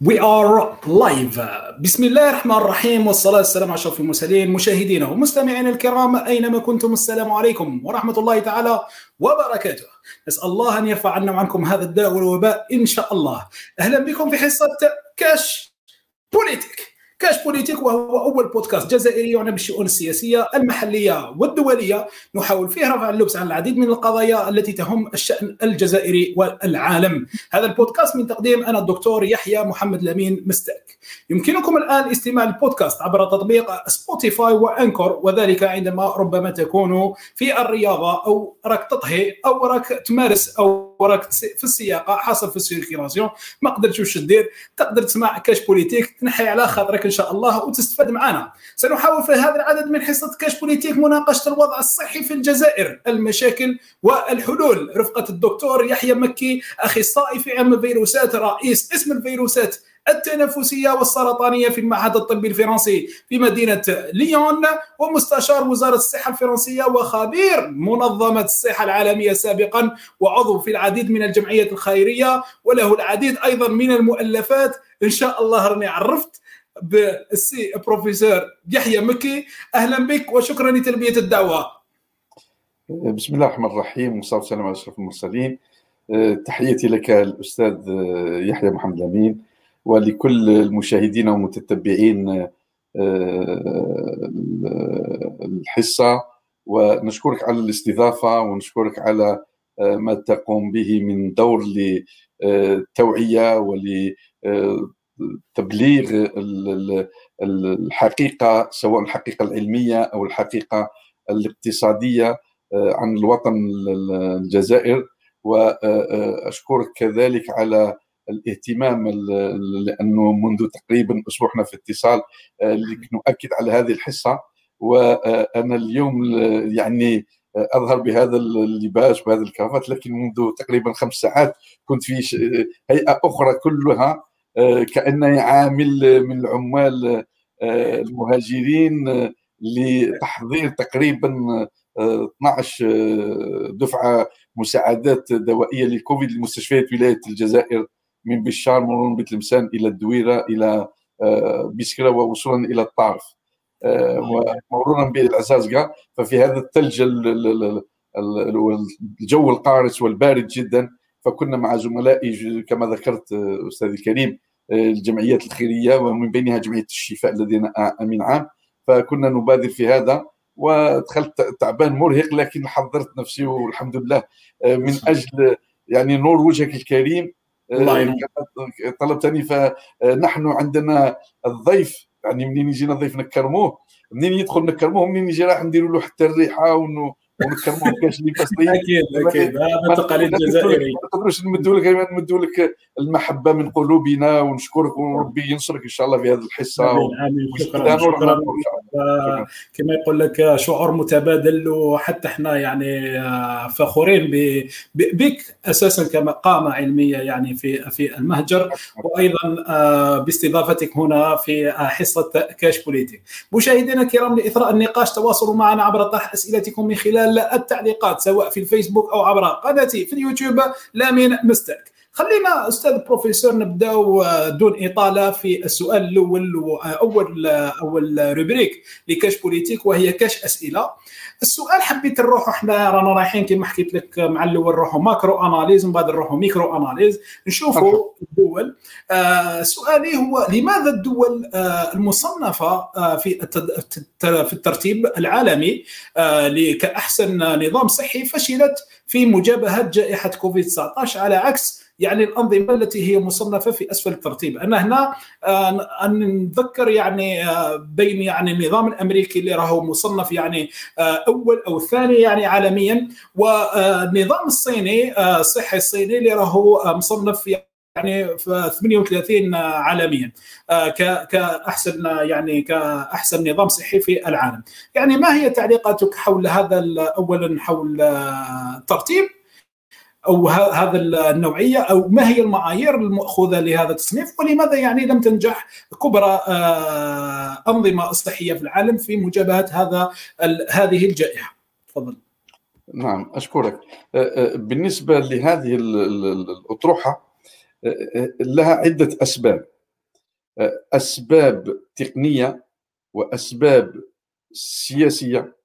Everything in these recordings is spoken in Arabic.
We are live. بسم الله الرحمن الرحيم والصلاة والسلام على أشرف المرسلين مشاهدينا ومستمعينا الكرام أينما كنتم السلام عليكم ورحمة الله تعالى وبركاته نسأل الله أن يرفع عنا وعنكم هذا الداء والوباء إن شاء الله أهلا بكم في حصة كاش بوليتيك كاش بوليتيك وهو أول بودكاست جزائري يعنى بالشؤون السياسيه المحلية والدولية. نحاول فيه رفع اللبس عن العديد من القضايا التي تهم الشأن الجزائري والعالم. هذا البودكاست من تقديم أنا الدكتور يحيى محمد لمين مستك. يمكنكم الآن استماع البودكاست عبر تطبيق Spotify و Anchor وذلك عندما ربما تكون في الرياضة أو راك تطهي أو راك تمارس أو راك في السياقة حاصل في ال circulation ما قدرتش واش دير تقدر تسمع كاش بوليتيك تنحي على خاطرك إن شاء الله وتستفاد معنا سنحاول في هذا العدد من حصة كاش بوليتيك مناقشة الوضع الصحي في الجزائر المشاكل والحلول. رفقة الدكتور يحيى مكي أخصائي في علم الفيروسات رئيس قسم الفيروسات التنفسية والسرطانية في المعهد الطبي الفرنسي في مدينة ليون ومستشار وزارة الصحة الفرنسية وخبير منظمة الصحة العالمية سابقا وعضو في العديد من الجمعيات الخيرية وله العديد أيضا من المؤلفات. إن شاء الله راني عرفت بالسي بروفيسور يحيى مكي. أهلا بك وشكرا لتلبية الدعوة. بسم الله الرحمن الرحيم والصلاة والسلام على أشرف المرسلين. تحياتي لك الأستاذ يحيى محمد أمين ولكل المشاهدين والمتتبعين آه، الحصة. ونشكرك على الاستضافة ونشكرك على آه، ما تقوم به من دور للتوعية ولتبليغ الحقيقة سواء الحقيقة العلمية أو الحقيقة الاقتصادية آه، عن الوطن الجزائر. وأشكرك كذلك على الاهتمام لأنه منذ تقريبا أسبوعنا في اتصال آه، نؤكد على هذه الحصة. وأنا اليوم يعني أظهر بهذا اللباس وهذه الكرافات لكن منذ تقريبا خمس ساعات كنت في هيئة أخرى كلها آه، كانني عامل من العمال آه، المهاجرين لتحضير تقريبا 12 دفعة مساعدات دوائية للكوفيد لمستشفيات ولاية الجزائر من بشار مرورا بتلمسان إلى الدويرة إلى آه، بسكرة ووصولا إلى الطارف آه، ومرورا بالعزازقه ففي هذا الثلج الجو القارس والبارد جدا. فكنا مع زملائي كما ذكرت آه، أستاذي الكريم الجمعيات الخيرية ومن بينها جمعية الشفاء الذين آمين عام. فكنا نبادر في هذا ودخلت تعبان مرهق لكن حضرت نفسي والحمد لله من أجل يعني نور وجهك الكريم آه، طلبتني فنحن عندنا الضيف يعني منين يجينا ضيف نكرموه؟ منين يدخل نكرموه؟ منين يجي راح نديروا له حتى الريحة ونو ونكرموه كاش اللي فصلي أكيد أكيد. هذا تقاليد جزائري ما نقدروش نمدوا لك نمدوا لك المحبة من قلوبنا ونشكرك وربي ينصرك إن شاء الله في هذه الحصة. آمين آمين. شكرا شكرا. كما يقول لك شعور متبادل وحتى إحنا يعني آه، فخورين بك أساسا كقامة علمية يعني في في المهجر. وأيضا آه، باستضافتك هنا في حصة كاش بوليتيك. مشاهدينا الكرام لإثراء النقاش تواصلوا معنا عبر طرح أسئلتكم من خلال التعليقات سواء في الفيسبوك أو عبر قناتي في اليوتيوب لامين مستك خلينا أستاذ بروفيسور نبداو آه، دون إطالة في السؤال الأول وأول أول rubrique لكاش بوليتيك وهي كاش أسئلة. السؤال حبيت نروحوا إحنا رانا رايحين كما حكيت لك مع الأول نروحوا macro analyse ومن بعد نروحوا micro analyse. نشوفوا الدول. آه سؤالي هو لماذا الدول آه المصنفة آه في في الترتيب العالمي آه كاحسن نظام صحي فشلت في مجابهة جائحة كوفيد 19 على عكس يعني الأنظمة التي هي مصنفة في أسفل الترتيب أنا هنا آه، نذكر يعني آه، بين يعني النظام الأمريكي اللي راهو مصنف يعني آه، أول أو ثاني يعني عالميا والنظام الصيني الصحي الصيني اللي راهو مصنف يعني في 38 عالميا كأحسن يعني كأحسن نظام صحي في العالم. يعني ما هي تعليقاتك حول هذا اولا حول الترتيب أو هذا النوعية أو ما هي المعايير المأخوذة لهذا التصنيف؟ ولماذا يعني لم تنجح كبرى آه، أنظمة صحية في العالم في مجابهة هذا هذه الجائحة؟ تفضل. نعم أشكرك. آه، آه، بالنسبة لهذه الأطروحة لها عدة أسباب. أسباب تقنية وأسباب سياسية.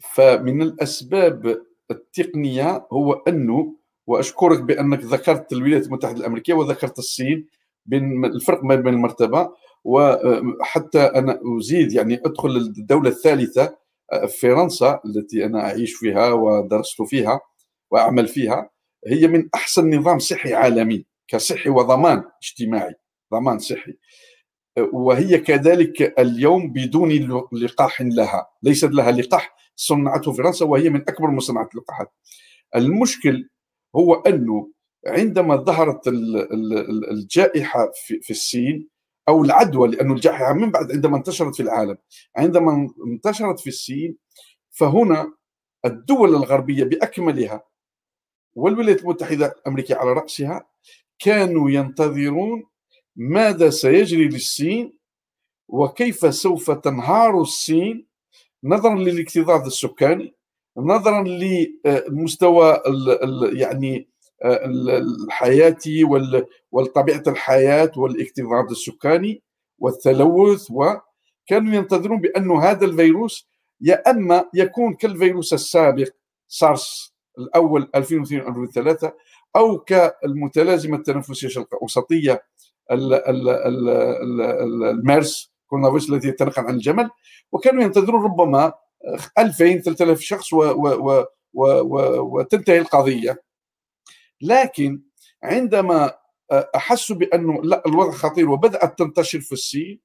فمن الأسباب التقنية هو أنه وأشكرك بأنك ذكرت الولايات المتحدة الأمريكية وذكرت الصين بين الفرق ما بين المرتبة وحتى أنا أزيد يعني أدخل الدولة الثالثة فرنسا التي أنا أعيش فيها ودرست فيها وأعمل فيها هي من أحسن نظام صحي عالمي كصحي وضمان اجتماعي ضمان صحي. وهي كذلك اليوم بدون لقاح لها ليست لها لقاح صنعته فرنسا وهي من أكبر مصنعات اللقاحات. المشكل هو أنه عندما ظهرت الجائحة في الصين أو العدوى لأنه الجائحة من بعد عندما انتشرت في العالم عندما انتشرت في الصين فهنا الدول الغربية بأكملها والولايات المتحدة الأمريكية على رأسها كانوا ينتظرون ماذا سيجري للصين وكيف سوف تنهار الصين نظرا للاكتظاظ السكاني نظرا لمستوى يعني الحياتي والطبيعة الحياة والاكتظاظ السكاني والتلوث وكانوا ينتظرون بأن هذا الفيروس يا أما يكون كالفيروس السابق سارس الأول 2002 2003 أو كالمتلازمة التنفسية الشرق الأوسطية الميرس كورونا فيروس الذي يتنقل عن الجمل وكانوا ينتظرون ربما 2000 3000 شخص و و و و وتنتهي القضية. لكن عندما احسوا بانه لا الوضع خطير وبدأت تنتشر في الصين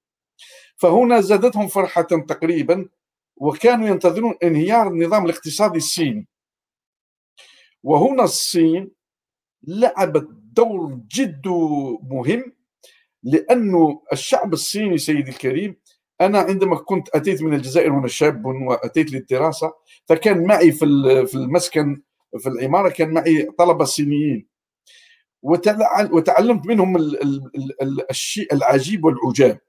فهنا زادتهم فرحة تقريبا وكانوا ينتظرون انهيار النظام الاقتصادي الصيني وهنا الصين لعبت دور جد مهم لأنه الشعب الصيني سيدي الكريم أنا عندما كنت أتيت من الجزائر وأنا شاب وأتيت للدراسة فكان معي في المسكن في العمارة كان معي طلبة صينيين. وتعلمت منهم الشيء العجيب والعجاب.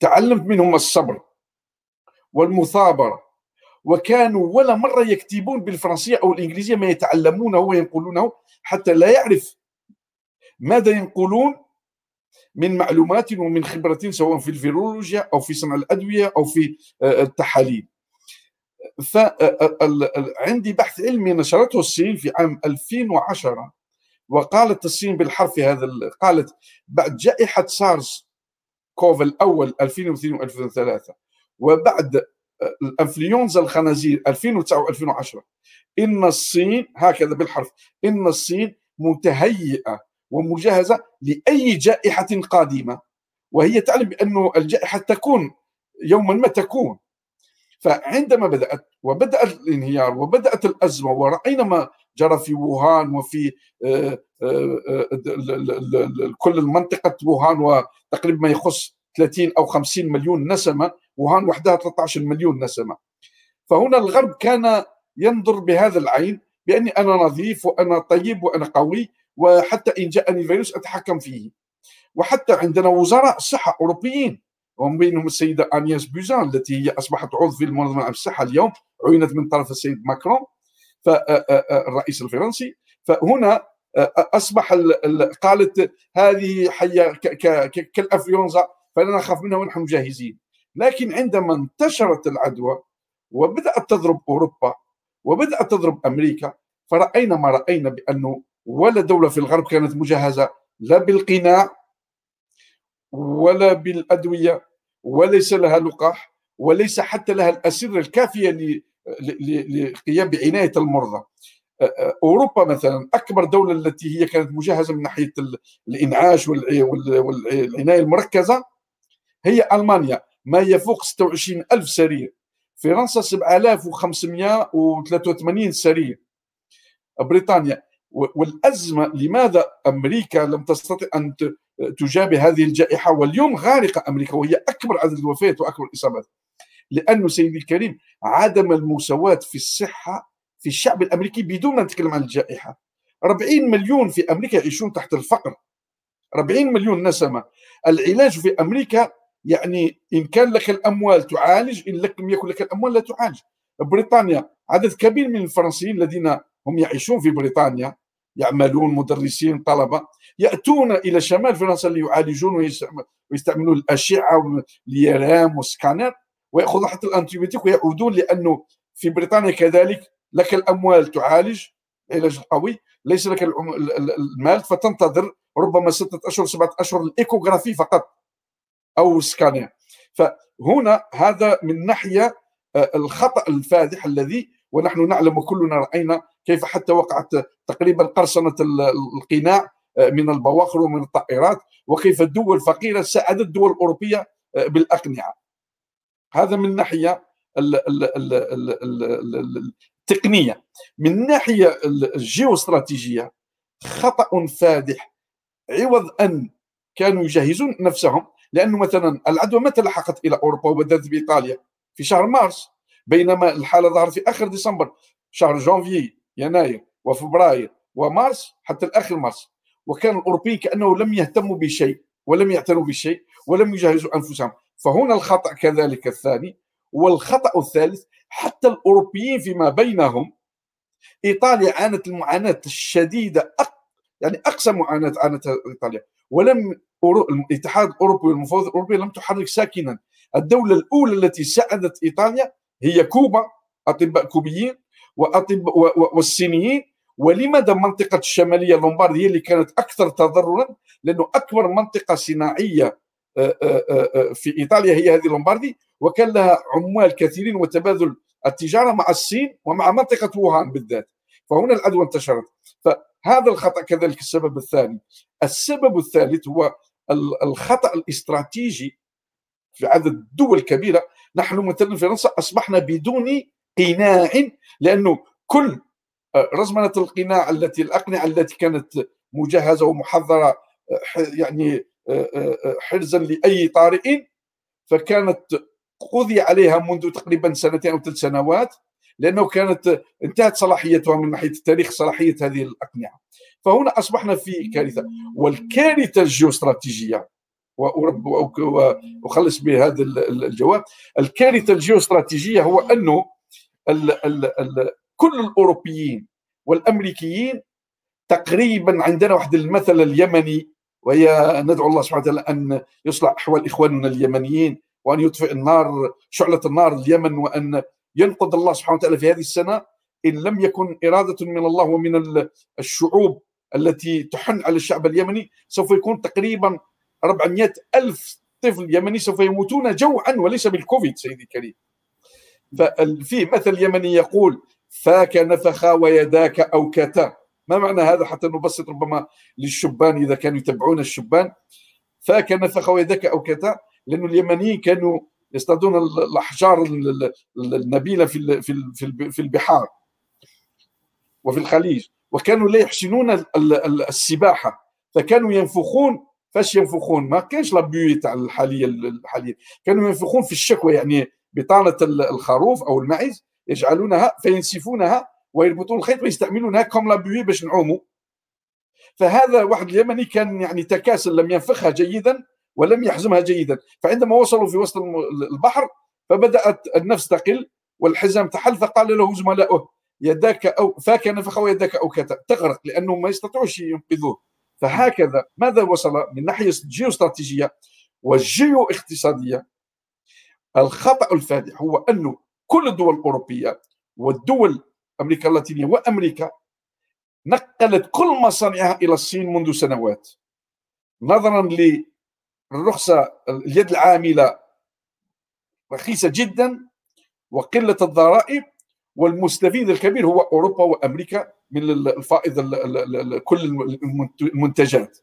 تعلمت منهم الصبر والمثابرة. وكانوا ولا مرة يكتبون بالفرنسية أو الإنجليزية ما يتعلمونه وينقلونه حتى لا يعرف ماذا ينقلون من معلومات ومن خبرة سواء في الفيرولوجيا أو في صنع الأدوية أو في آه، التحاليل. فعندي آه، بحث علمي نشرته الصين في عام 2010 وقالت الصين بالحرف هذا قالت بعد جائحة سارس كوف الأول 2002 و2003 وبعد آه، الأنفلونزا الخنازير 2009 و2010 إن الصين هكذا بالحرف إن الصين متهيئة ومجهزه لأي جائحة قادمة. وهي تعلم بانه الجائحة تكون يوما ما تكون. فعندما بدأت وبدأ الانهيار وبدأت الأزمة ورأينا ما جرى في ووهان وفي آه، آه، آه، كل المنطقة ووهان وتقريبا ما يخص 30 أو 50 مليون نسمة. ووهان وحدها 13 مليون نسمة. فهنا الغرب كان ينظر بهذا العين بأني أنا نظيف وأنا طيب وأنا قوي. وحتى إن جاءني الفيروس أتحكم فيه. وحتى عندنا وزراء صحة أوروبيين ومن بينهم السيدة أنياس بوزان التي هي أصبحت عضو في المنظمة الصحة اليوم عينت من طرف السيد ماكرون الرئيس الفرنسي. فهنا أصبح قالت هذه حية كالأنفلونزا فلا نخاف منها ونحن جاهزين. لكن عندما انتشرت العدوى وبدأت تضرب أوروبا وبدأت تضرب أمريكا فرأينا ما رأينا بأنه ولا دولة في الغرب كانت مجهزة لا بالقناع ولا بالأدوية وليس لها لقاح وليس حتى لها الأسرة الكافية للقيام بعناية المرضى. أوروبا مثلا أكبر دولة التي هي كانت مجهزة من ناحية الإنعاش والعناية المركزة هي ألمانيا. ما يفوق 26 ألف سرير. فرنسا 7583 سرير. بريطانيا والأزمة لماذا أمريكا لم تستطع أن تجابه هذه الجائحة؟ واليوم غارقة أمريكا وهي أكبر عدد الوفيات وأكبر الإصابات. لأنه سيدي الكريم عدم المساواة في الصحة في الشعب الأمريكي بدون ما نتكلم عن الجائحة. 40 مليون في أمريكا يعيشون تحت الفقر. 40 مليون نسمة. العلاج في أمريكا يعني إن كان لك الأموال تعالج إن لم يكن لك الأموال لا تعالج. بريطانيا عدد كبير من الفرنسيين الذين هم يعيشون في بريطانيا يعملون مدرسين طلبة يأتون إلى شمال فرنسا ليعالجون ويستعملون الأشعة اليرام والسكانر وياخذون حتى الأنتيبيوتيك ويعودون لأنه في بريطانيا كذلك لك الأموال تعالج العلاج القوي ليس لك المال فتنتظر ربما ستة أشهر سبعة أشهر الإيكوغرافي فقط أو السكانر فهنا هذا من ناحية آه، الخطأ الفادح الذي ونحن نعلم كلنا رأينا كيف حتى وقعت تقريبا قرصنة القناع آه، من البواخر ومن الطائرات وكيف الدول الفقيرة ساعدت الدول الأوروبية آه، بالأقنعة. هذا من ناحية التقنية. من ناحية الجيوستراتيجية خطأ فادح عوض أن كانوا يجهزون نفسهم لأنه مثلا العدوى متى لحقت إلى أوروبا وبدأت بإيطاليا في شهر مارس بينما الحالة ظهرت في آخر ديسمبر شهر جانفي يناير وفبراير ومارس حتى الآخر مارس. وكان الأوروبيين كأنه لم يهتموا بشيء ولم يعتنوا بشيء ولم يجهزوا أنفسهم. فهنا الخطأ كذلك الثاني. والخطأ الثالث حتى الأوروبيين فيما بينهم إيطاليا عانت المعاناة الشديدة أق... يعني أقصى معاناة عانتها إيطاليا. ولم الاتحاد الأوروبي والمفوضية الأوروبية لم تحرك ساكنا. الدولة الأولى التي ساعدت إيطاليا هي كوبا أطباء كوبيين. وأطباء والصينيين؟ ولماذا منطقة الشمالية لومباردي هي اللي كانت أكثر تضررا؟ لأنه أكبر منطقة صناعية آه، آه، آه، في إيطاليا هي هذه لومباردي وكان لها عمال كثيرين وتبادل التجارة مع الصين ومع منطقة ووهان بالذات. فهنا العدوى انتشرت. فهذا الخطأ كذلك السبب الثاني. السبب الثالث هو الخطأ الاستراتيجي في عدد دول كبيرة نحن مثلا فرنسا أصبحنا بدون قناع لأنه كل رزمنة القناع التي الأقنعة التي كانت مجهزة ومحضرة يعني حرزا لأي طارئ فكانت قضي عليها منذ تقريبا سنتين أو ثلاث سنوات لأنه كانت انتهت صلاحيتها من ناحية التاريخ صلاحية هذه الأقنعة. فهنا أصبحنا في كارثة. والكارثة الجيوستراتيجية وأخلص بهذا الجواب. الكارثة الجيوستراتيجية هو أنه ال ال ال كل الأوروبيين والأمريكيين تقريبا عندنا واحد المثل اليمني وهي ندعو الله سبحانه وتعالى أن يصلح أحوال إخواننا اليمنيين وأن يطفئ النار شعلة النار اليمن وأن ينقذ الله سبحانه وتعالى في هذه السنة. إن لم يكن إرادة من الله ومن الشعوب التي تحن على الشعب اليمني سوف يكون تقريبا 400 ألف طفل يمني سوف يموتون جوعا وليس بالكوفيد سيدي الكريم. ففي مثل يمني يقول فاك نفخ ويداك أوكتا ما معنى هذا حتى نبسط ربما للشبان إذا كانوا يتبعون الشبان؟ فاك نفخ ويداك أوكتا لأن اليمنيين كانوا يصطادون الأحجار النبيلة في في البحار وفي الخليج وكانوا لا يحسنون السباحة فكانوا ينفخون. فاش ينفخون؟ ما كانش la bouée تاع الحالية الحالية كانوا ينفخون في الشكوة يعني بطانة الخروف أو المعز يجعلونها فينفخونها ويربطون الخيط ويستعملونها comme la bouée باش نعوموا فهذا واحد اليمني كان يعني تكاسل لم ينفخها جيدا ولم يحزمها جيدا. فعندما وصلوا في وسط البحر فبدأت النفس تقل والحزام تحل فقال له زملائه يداك أو فاك نفخ ويداك أو تغرق لأنه ما يستطيعوش ينقذوه. فهكذا ماذا وصل من ناحية جيوستراتيجيه والجيو اقتصاديه الخطأ الفادح هو انه كل الدول الأوروبية والدول أمريكا اللاتينية وأمريكا نقلت كل مصانعها إلى الصين منذ سنوات نظرا للرخصة اليد العاملة رخيصة جدا وقلة الضرائب والمستفيد الكبير هو أوروبا وأمريكا من الفائض كل المنتجات.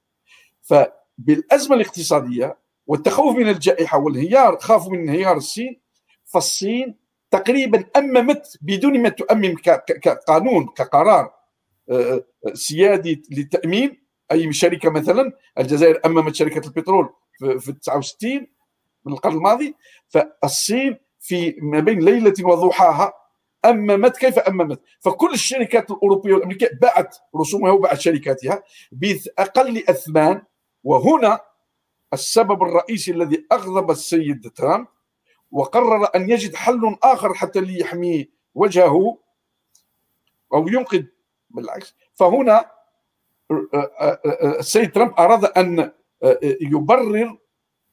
فبالأزمة الاقتصادية والتخوف من الجائحة والانهيار خافوا من انهيار الصين فالصين تقريبا أممت بدون ما تؤمم كقانون كقرار آه، آه، سيادي للتأمين. أي شركة مثلا الجزائر أممت شركة البترول في 69 من القرن الماضي. فالصين في ما بين ليلة وضحاها أممت كيف أممت؟ فكل الشركات الأوروبية والأمريكية باعت رسومها وباعت شركاتها بأقل أثمان. وهنا السبب الرئيسي الذي أغضب السيد ترامب وقرر أن يجد حل آخر حتى ليحمي وجهه أو ينقذ بالعكس. فهنا السيد ترامب أراد أن يبرر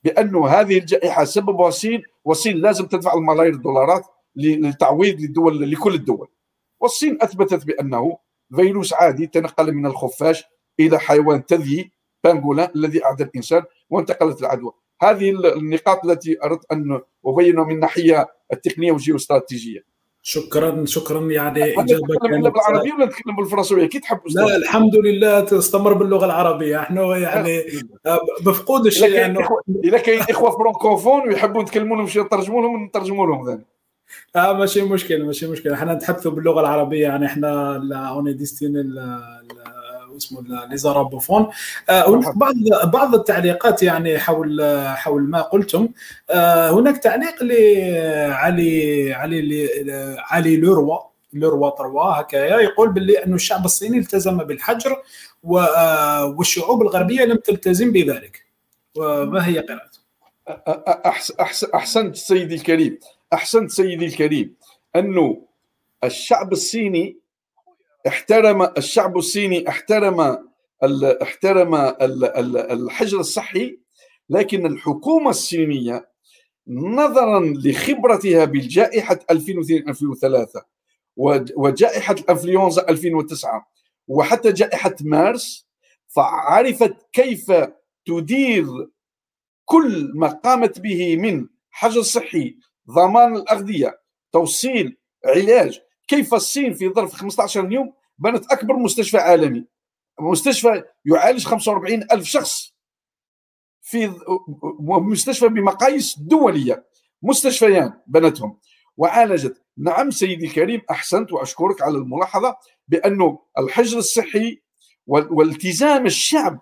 بأن هذه الجائحة سببها الصين والصين لازم تدفع الملايير الدولارات للتعويض للدول لكل الدول. والصين أثبتت بأنه فيروس عادي تنقل من الخفاش إلى حيوان تذيي بانغولا الذي أعدى الإنسان وانتقلت العدوى. هذه النقاط التي أردت أن أبينها من الناحية التقنية والجيوستراتيجية. شكرا شكرا. يعني إجابة كانت بالعربيه ولا نتكلم بالفرنسويه كي تحب لا الحمد لله تستمر باللغة العربية. إحنا يعني مفقود الشيء انه اذا كاين إخوة francophones ويحبوا نتكلموا لهم شي نترجموا لهم نترجموا لهم ذلك. آه ماشي مشكل ماشي مشكل إحنا نتحدثوا باللغة العربية يعني إحنا on est destiné اسمه les arabophones هناك بعض بعض التعليقات يعني حول حول ما قلتم. آه، هناك تعليق لعلي علي علي لوروا لوروا تروا هكايا. يقول باللي انه الشعب الصيني التزم بالحجر آه، والشعوب الغربية لم تلتزم بذلك. وما هي قراءته؟ أحسنت سيدي الكريم. أحسنت سيدي الكريم أنه الشعب الصيني احترم الشعب الصيني احترم احترم الحجر الصحي لكن الحكومة الصينية نظرا لخبرتها بالجائحه 2002 2003 وجائحة الأنفلونزا 2009 وحتى جائحة مارس فعرفت كيف تدير كل ما قامت به من حجر صحي ضمان الأغذية توصيل علاج كيف الصين في ظرف 15 يوم بنت أكبر مستشفى عالمي؟ مستشفى يعالج 45 ألف شخص في مستشفى بمقاييس دولية مستشفيان بنتهم. وعالجت. نعم سيدي الكريم أحسنت وأشكرك على الملاحظة بأنه الحجر الصحي والتزام الشعب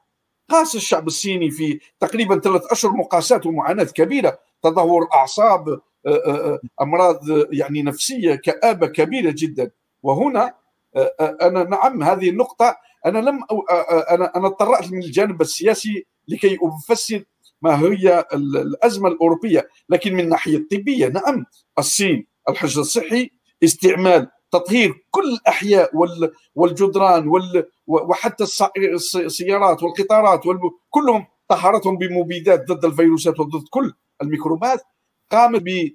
قاس الشعب الصيني في تقريبا ثلاث اشهر مقاسات ومعاناة كبيرة تدهور أعصاب أمراض يعني نفسية كآبة كبيرة جدا. وهنا أنا نعم هذه النقطة أنا لم أنا أنا اضطرأت من الجانب السياسي لكي أفسر ما هي الأزمة الأوروبية لكن من الناحيه الطبيه نعم الصين الحجر الصحي استعمال تطهير كل الأحياء والجدران وحتى السيارات والقطارات كلهم طهرتهم بمبيدات ضد الفيروسات وضد كل الميكروبات. قامت ب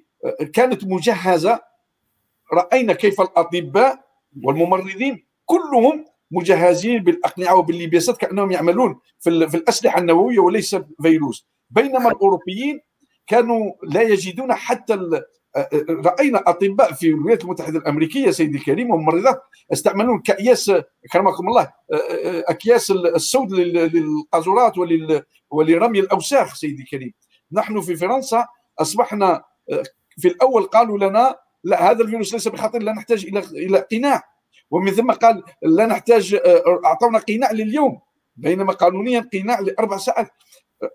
كانت مجهزة. رأينا كيف الأطباء والممرضين كلهم مجهزين بالأقنعة وباللباسات كأنهم يعملون في, في الأسلحة النووية وليس فيروس. بينما الأوروبيين كانوا لا يجدون حتى رأينا أطباء في الولايات المتحدة الأمريكية سيدي الكريم وممرضات استعملون كأياس كرمكم الله أكياس السود للقاذورات ولرمي الأوساخ سيدي الكريم. نحن في فرنسا أصبحنا في الأول قالوا لنا لا هذا الفيروس ليس بخطير لا نحتاج إلى إلى قناع. ومن ثم قال لا نحتاج آه، أعطونا قناع لليوم. بينما قانونيا قناع لأربع ساعات.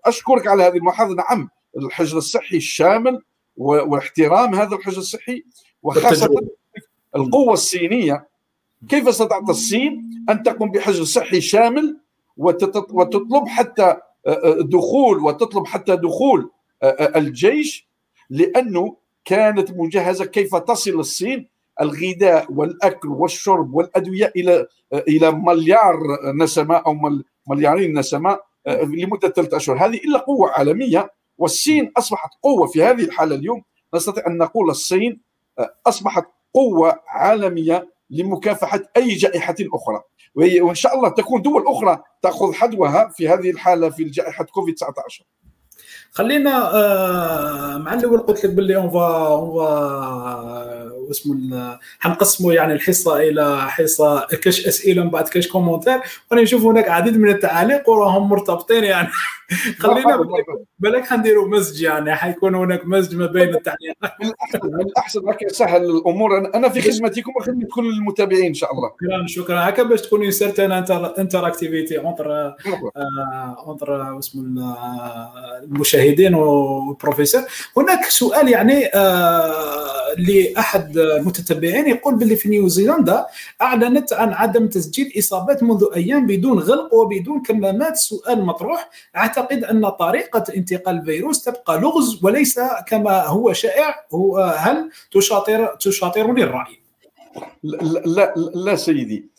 أشكرك على هذه الملاحظه نعم الحجر الصحي الشامل واحترام هذا الحجر الصحي. وخاصة القوة الصينية. كيف استطاعت الصين أن تقوم بحجر صحي شامل وتطلب حتى آه، آه، دخول وتطلب حتى دخول الجيش لأنه كانت مجهزة كيف تصل الصين الغذاء والأكل والشرب والأدوية إلى إلى مليار نسمة أو مليارين نسمة آه، لمدة ثلاثة أشهر. هذه إلا قوة عالمية والصين أصبحت قوة في هذه الحالة اليوم. نستطيع أن نقول الصين آه، أصبحت قوة عالمية لمكافحة أي جائحة أخرى. وإن شاء الله تكون دول أخرى تأخذ حذوها في هذه الحالة في جائحة كوفيد 19 خلينا آه مع الأول قلت لك باللي on va on va واسمه حنقسموا يعني الحصة إلى حصة كاش اسئله من بعد كاش commentaires. وأنا نشوف هناك عديد من التعاليق وراهم مرتبطين يعني. خلينا بالك حنديروا مزج يعني. حيكون هناك مزج ما بين التعليقات. من الأحسن هكا سهل الأمور. أنا في خدمتكم وخدمة كل المتابعين إن شاء الله. شكرا شكرا. هكا باش تكون certaine interactivité entre entre اسمه المشاهدين. والبروفيسور هناك سؤال يعني آه، لأحد المتتبعين يقول باللي في نيوزيلندا أعلنت عن عدم تسجيل إصابات منذ أيام بدون غلق وبدون كمامات. سؤال مطروح. أعتقد أن طريقة انتقال الفيروس تبقى لغز وليس كما هو شائع. هو هل تشاطر تشاطرني الرأي؟ لا, لا لا سيدي.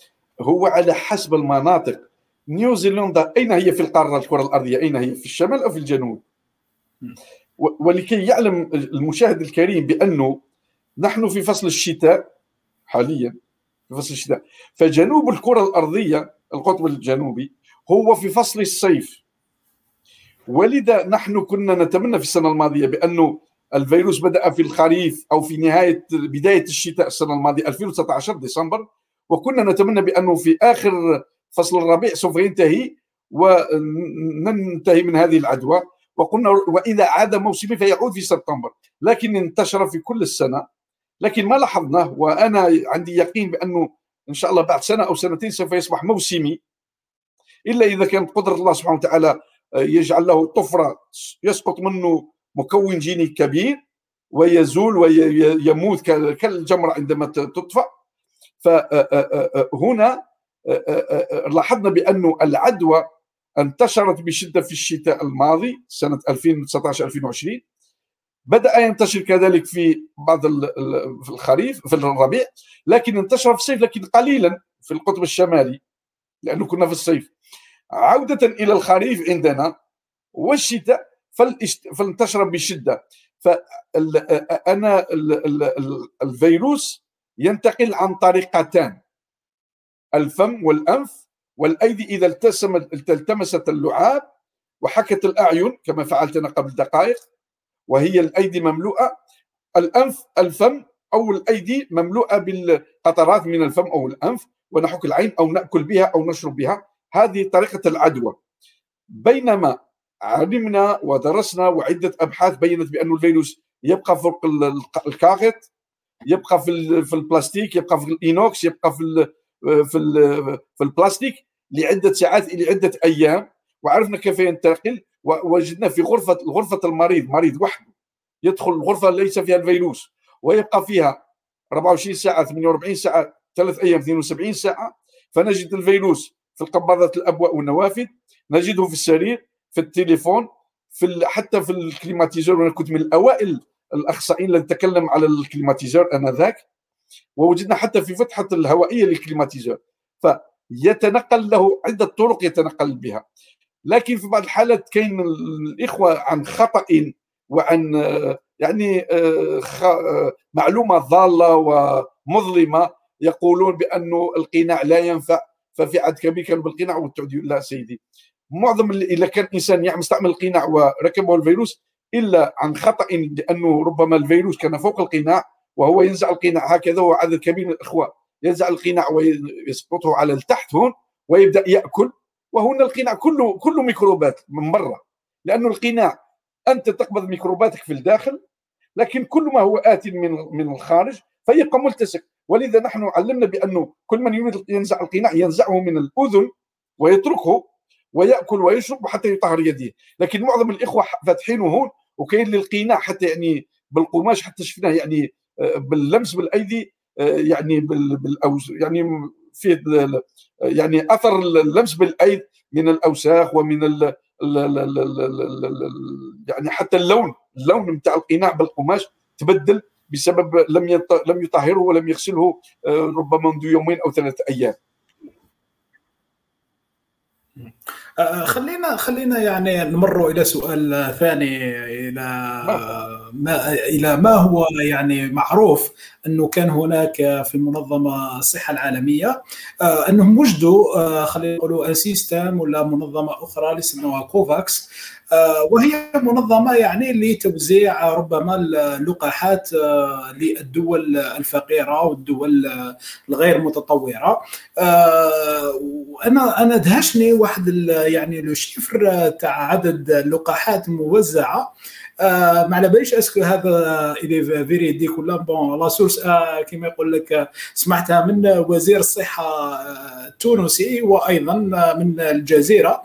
هو على حسب المناطق. نيوزيلندا أين هي في القارة الكرة الأرضية؟ أين هي؟ في الشمال أو في الجنوب؟ ولكي يعلم المشاهد الكريم بأنه نحن في فصل الشتاء حاليا في فصل الشتاء فجنوب الكرة الأرضية القطب الجنوبي هو في فصل الصيف. ولذا نحن كنا نتمنى في السنة الماضية بأنه الفيروس بدأ في الخريف أو في نهاية بداية الشتاء السنة الماضية 2019 ديسمبر وكنا نتمنى بأنه في آخر فصل الربيع سوف ينتهي وننتهي من هذه العدوى. وقلنا وإذا عاد موسمي فيعود في سبتمبر. لكن انتشر في كل السنة. لكن ما لاحظناه وأنا عندي يقين بأنه إن شاء الله بعد سنة أو سنتين سوف يصبح موسمي. إلا إذا كانت قدرة الله سبحانه وتعالى يجعل له طفرة يسقط منه مكون جيني كبير ويزول ويموت كالجمرة عندما تطفأ. فهنا لاحظنا بأن العدوى انتشرت بشدة في الشتاء الماضي سنة 2019-2020 بدأ ينتشر كذلك في بعض في الخريف في الربيع لكن انتشر في الصيف لكن قليلا في القطب الشمالي لأنه كنا في الصيف. عودة إلى الخريف عندنا والشتاء فانتشر بشدة. فأنا الفيروس ينتقل عن طريقتان الفم والأنف والأيدي إذا التسمت التمست اللعاب وحكت الأعين كما فعلت أنا قبل دقائق وهي الأيدي مملوءة. الأنف الفم أو الأيدي مملوءة بالقطرات من الفم أو الأنف ونحك العين أو نأكل بها أو نشرب بها. هذه طريقة العدوى. بينما علمنا ودرسنا وعدة أبحاث بينت بأن الفيروس يبقى فوق الكاغط يبقى في البلاستيك يبقى في ال inox يبقى في في في البلاستيك لعدة ساعات إلى عده أيام. وعرفنا كيف ينتقل. ووجدنا في غرفة غرفة المريض مريض وحده. يدخل الغرفة ليس فيها الفيروس. ويبقى فيها 24 ساعة 48 ساعة ثلاث أيام 72 ساعة. فنجد الفيروس في القباضه الابواب والنوافذ. نجده في السرير في التليفون في حتى في ال climatiseur. وأنا كنت من الأوائل الأخصائيين اللي تكلم على ال climatiseur آنذاك. ووجدنا حتى في فتحة الهوائية لل climatiseur فيتنقل له عدة طرق يتنقل بها. لكن في بعض الحالات كاين الإخوة عن خطأ وعن يعني معلومة ضالة ومظلمة يقولون بانه القناع لا ينفع ففي عدد كبير كانوا بالقناع والتعدي لا سيدي. معظم إذا كان إنسان يعمل استعمل القناع وركبه الفيروس إلا عن خطأ لأنه ربما الفيروس كان فوق القناع وهو ينزع القناع هكذا وعدد كبير من الإخوة. ينزع القناع ويسقطه على التحت هون ويبدأ يأكل وهنا القناع كله كله ميكروبات من برا. لأنه القناع أنت تقبض ميكروباتك في الداخل لكن كل ما هو آت من من الخارج فيبقى ملتصق. ولذا نحن علمنا بأنه كل من يريد ينزع القناع ينزعه من الأذن ويتركه ويأكل ويشرب حتى يطهر يديه. لكن معظم الإخوة فاتحينه هون وكاين للقناع حتى يعني بالقماش حتى شفناه يعني باللمس بالأيدي يعني بالاوز يعني في يعني أثر اللمس بالأيد من الأوساخ ومن ال يعني حتى اللون اللون نتاع القناع بالقماش تبدل بسبب لم لم يطهره ولم يغسله ربما منذ يومين أو ثلاثة أيام. آه، خلينا خلينا يعني نمر إلى سؤال ثاني إلى ما إلى ما هو يعني معروف أنه كان هناك في المنظمة الصحة العالمية آه، أنهم وجدوا آه، خلينا نقولوا système ولا منظمة أخرى اللي سموها كوفاكس آه، وهي منظمة يعني لتوزيع ربما اللقاحات آه، للدول الفقيرة والدول الغير متطورة. وأنا أنا دهشني واحد يعني le chiffre تاع عدد اللقاحات الموزعه آه ما على باليش est-ce que هذا الي véridique ولا bonne la source آه كما يقول لك سمعتها من وزير الصحة التونسي وأيضا من الجزيرة.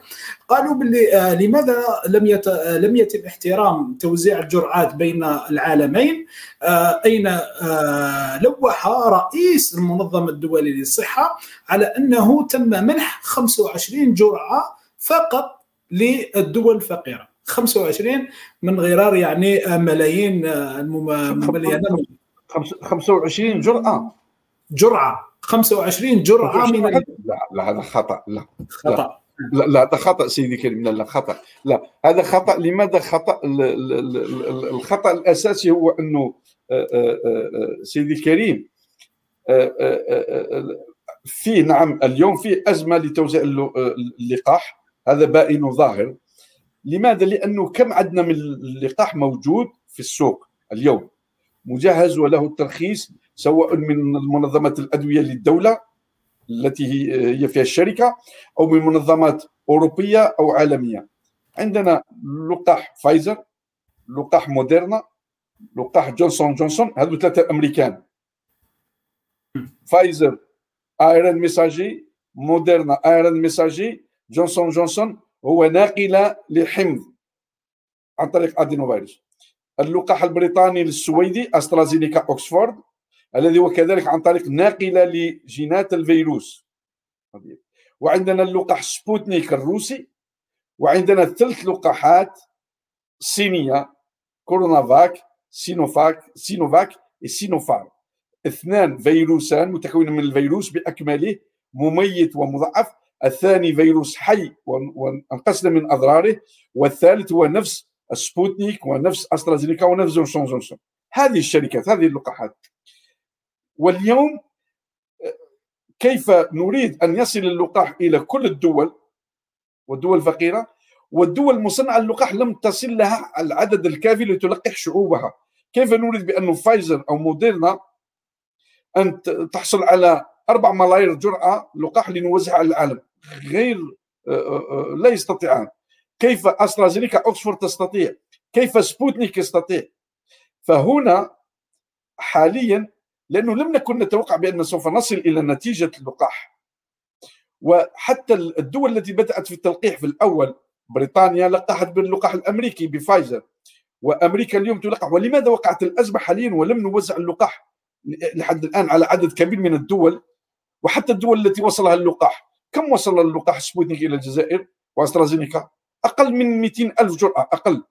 قالوا باللي آه لماذا لم يت... لم يتم احترام توزيع الجرعات بين العالمين؟ آه أين آه لوح رئيس المنظمة الدولية للصحة على أنه تم منح 25 جرعة فقط للدول الفقيرة. 25 من غرار يعني ملايين الممليات 25 جرعة. جرعة. 25 جرعة من لا لا هذا خطأ. لا خطأ. لا لا هذا خطأ سيدي كريم. لا لا خطأ. لا هذا خطأ. لماذا خطأ؟ الخطأ الأساسي هو أنه آه، آه، آه، سيدي كريم في نعم اليوم في أزمة لتوزيع اللقاح. هذا بائن ظاهر. لماذا؟ لأنه كم عندنا من اللقاح موجود في السوق اليوم. مجهز وله الترخيص سواء من منظمه الأدوية للدولة التي هي فيها الشركة أو من منظمات أوروبية أو عالمية. عندنا لقاح فايزر لقاح موديرنا لقاح جونسون جونسون هذو ثلاثة أمريكان. فايزر ARN messager موديرنا ARN messager جونسون جونسون هو ناقله لحمض عن طريق adénovirus. اللقاح البريطاني السويدي أسترازينيكا اوكسفورد الذي هو كذلك عن طريق ناقله لجينات الفيروس. وعندنا اللقاح سبوتنيك الروسي وعندنا ثلاث لقاحات صينية كورونا فاك سينوفاك سينوفاك سينوفارم. اثنان فيروسان متكون من الفيروس بأكمله مميت ومضاعف الثاني فيروس حي وانقذنا من أضراره والثالث هو نفس سبوتنيك ونفس أسترازينيكا ونفس جونسون جونسون. هذه الشركات هذه اللقاحات. واليوم كيف نريد أن يصل اللقاح إلى كل الدول والدول الفقيرة؟ والدول مصنعه اللقاح لم تصل لها العدد الكافي لتلقح شعوبها. كيف نريد بأن فايزر أو موديرنا أن تحصل على 4 ملايير جرعة لقاح لنوزعها على العالم. غير لا يستطيعان. كيف أسترازينيكا اوكسفورد تستطيع؟ كيف سبوتنيك يستطيع؟ فهنا حاليا لأنه لم نكن نتوقع بأن سوف نصل إلى نتيجة اللقاح. وحتى الدول التي بدأت في التلقيح في الأول بريطانيا لقحت باللقاح الأمريكي بفايزر وأمريكا اليوم تلقح. ولماذا وقعت الأزمة حاليا ولم نوزع اللقاح لحد الآن على عدد كبير من الدول؟ وحتى الدول التي وصلها اللقاح. كم وصل اللقاح سبوتنيك إلى الجزائر وأسترازينيكا؟ أقل من 200 ألف جرعه أقل.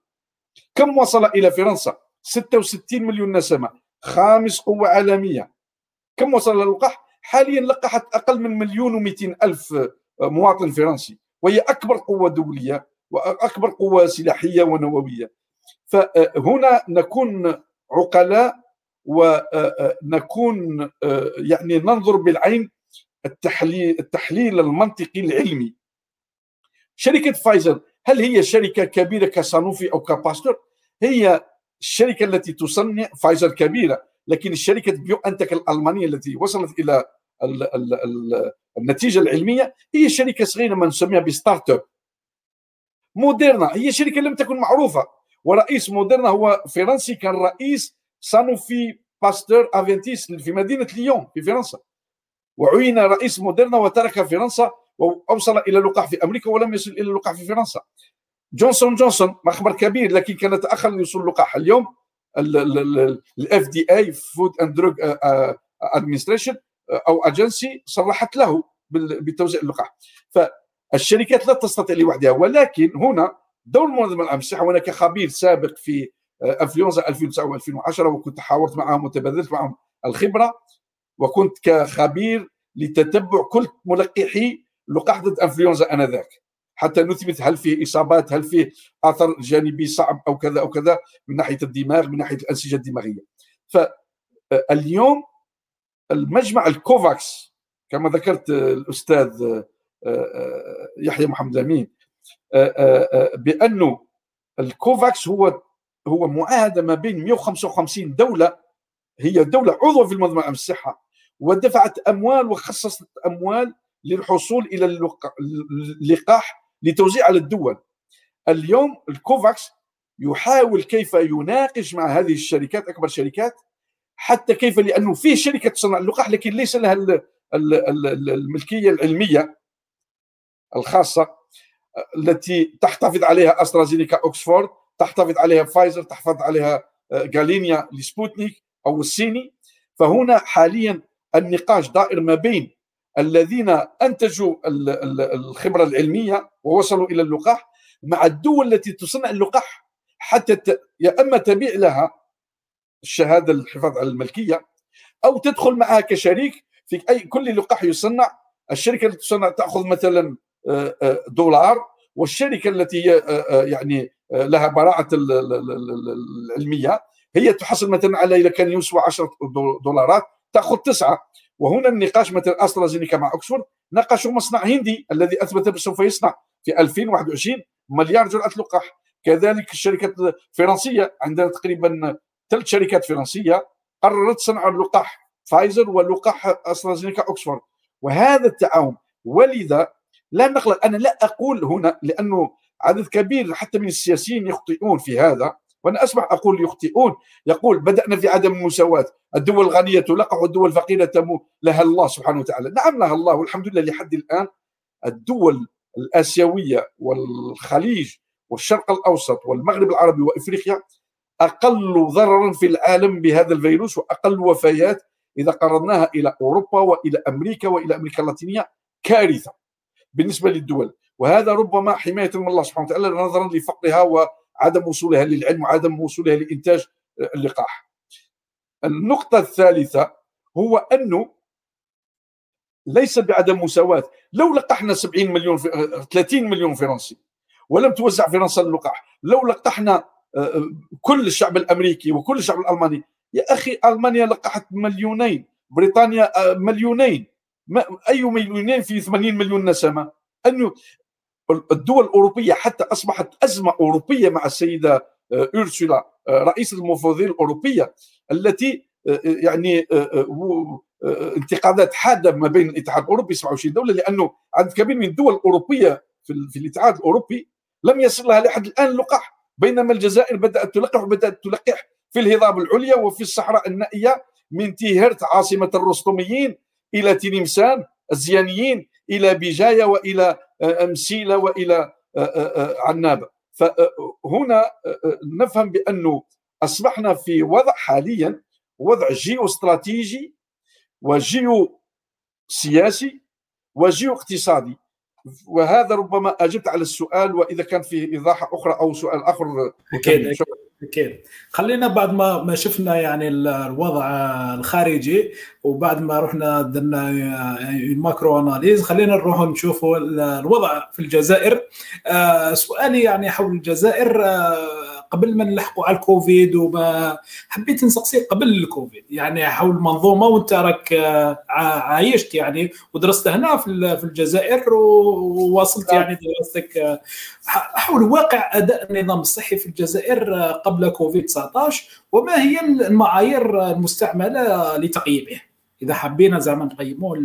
كم وصل إلى فرنسا؟ 66 مليون نسمة خامس قوة عالمية. كم وصل اللقاح؟ حاليا لقحت أقل من مليون و ألف مواطن فرنسي وهي أكبر قوة دولية وأكبر قوة سلاحية ونووية. فهنا نكون عقلاء ونكون يعني ننظر بالعين التحليل التحليل المنطقي العلمي. شركة فايزر هل هي شركة كبيرة كسانوفي أو كباستور؟ هي الشركة التي تصنع فايزر كبيرة لكن الشركة بيونتك الألمانية التي وصلت إلى ال ال ال النتيجة العلمية هي شركة صغيرة ما نسميها ب start-up موديرنا هي شركة لم تكن معروفة ورئيس موديرنا هو فرنسي كان رئيس سانوفي باستور افنتيس في مدينة ليون في فرنسا. وعين رئيس موديرنا وترك فرنسا وأوصل إلى اللقاح في أمريكا ولم يصل إلى اللقاح في فرنسا. جونسون جونسون مخبر كبير لكن كان تأخر لوصول اللقاح اليوم ال FDA Food and Drug Administration أو اجنسي صرحت له بتوزيع اللقاح. فالشركات لا تستطيع لوحدها ولكن هنا دور المنظمة العامه للصحه وأنا كخبير سابق في انفلونزا 2009 و2010 وكنت حاورت معهم وتبادلت معهم الخبرة. وكنت كخبير لتتبع كل ملقحي لقاح ضد أنفلونزا آنذاك. حتى نثبت هل فيه إصابات هل فيه أثر جانبي صعب أو كذا أو كذا من ناحية الدماغ من ناحية الأنسجة الدماغية. فاليوم المجمع الكوفاكس كما ذكرت الأستاذ يحيى محمد أمين بأنه الكوفاكس هو هو معاهدة ما بين 155 دولة هي دولة عضو في المنظمة للصحة ودفعت أموال وخصصت أموال للحصول إلى اللقاح لتوزيع على الدول. اليوم الكوفاكس يحاول كيف يناقش مع هذه الشركات أكبر شركات حتى كيف لأنه في شركة تصنع اللقاح لكن ليس لها الملكية العلمية الخاصة التي تحتفظ عليها أسترازينيكا اوكسفورد تحتفظ عليها فايزر تحتفظ عليها غاماليا لسبوتنيك أو الصيني. فهنا حاليا النقاش دائر ما بين الذين أنتجوا الخبرة العلمية ووصلوا إلى اللقاح مع الدول التي تصنع اللقاح حتى يا أما تبيع لها الشهادة للحفاظ على الملكية أو تدخل معها كشريك في اي كل لقاح يصنع. الشركة التي تصنع تأخذ مثلا دولار والشركة التي هي يعني لها براعة العلمية هي تحصل مثلا على اذا كان يسوى 10 دولارات. تأخذ تسعة. وهنا النقاش مثلا أسترازينيكا مع اوكسفورد ناقشوا مصنع هندي الذي أثبت سوف يصنع في 2021 مليار جرعة لقاح. كذلك الشركات الفرنسية عندنا تقريبا ثلاث شركات فرنسية قررت صنع اللقاح فايزر ولقاح أسترازينيكا اوكسفورد وهذا التعاون ولذا لا نقلق أنا لا أقول هنا لأنه عدد كبير حتى من السياسيين يخطئون في هذا. وأنا اسمع أقول يخطئون يقول بدأنا في عدم المساواة. الدول الغنية تلقح والدول الفقيرة تمو لها الله سبحانه وتعالى. نعم لها الله والحمد لله لحد الآن الدول الآسيوية والخليج والشرق الأوسط والمغرب العربي وإفريقيا أقل ضررا في العالم بهذا الفيروس وأقل وفيات إذا قارناها إلى أوروبا وإلى أمريكا وإلى أمريكا اللاتينية كارثة بالنسبة للدول. وهذا ربما حماية من الله سبحانه وتعالى نظرا لفقرها وعدم وصولها للعلم وعدم وصولها لإنتاج اللقاح. النقطة الثالثة هو أنه ليس بعدم مساواة لو لقحنا 70 مليون 30 مليون فرنسي ولم توزع فرنسا اللقاح لو لقحنا كل الشعب الأمريكي وكل الشعب الألماني يا أخي ألمانيا لقحت مليونين بريطانيا مليونين أي مليونين في 80 مليون نسمة انه الدول الأوروبية حتى أصبحت أزمة أوروبية مع السيدة أورسولا رئيس المفوضيه الأوروبية التي يعني انتقادات حادة ما بين الاتحاد الأوروبي 27 دولة لأنه عدد كبير من الدول الأوروبية في, الاتحاد الأوروبي لم يصل لها لحد الآن اللقاح بينما الجزائر بدأت تلقح وبدأت تلقح في الهضاب العليا وفي الصحراء النائية من تيهرت عاصمة الرستميين إلى تلمسان الزيانيين إلى بجايه وإلى مسيله وإلى عنابه فهنا نفهم بأنه أصبحنا في وضع حاليا وضع جيو استراتيجي وجيو سياسي وجيو اقتصادي وهذا ربما أجبت على السؤال وإذا كان فيه إيضاح أخرى أو سؤال آخر أكيد. أكيد خلينا بعد ما ما شفنا يعني الوضع الخارجي وبعد ما رحنا درنا ال macro analyse خلينا نروح نشوفوا الوضع في الجزائر. آه، سؤالي يعني حول الجزائر آه، قبل ما نلحقوا على الكوفيد وما حبيت نسقسيك قبل الكوفيد. يعني حول المنظومة وانت راك آه، عايشت يعني ودرست هنا في الجزائر وواصلت. يعني دراستك. آه، حول واقع أداء النظام الصحي في الجزائر آه، قبل كوفيد 19 وما هي المعايير المستعملة لتقييمه؟ إذا حبينا زعما نقيموا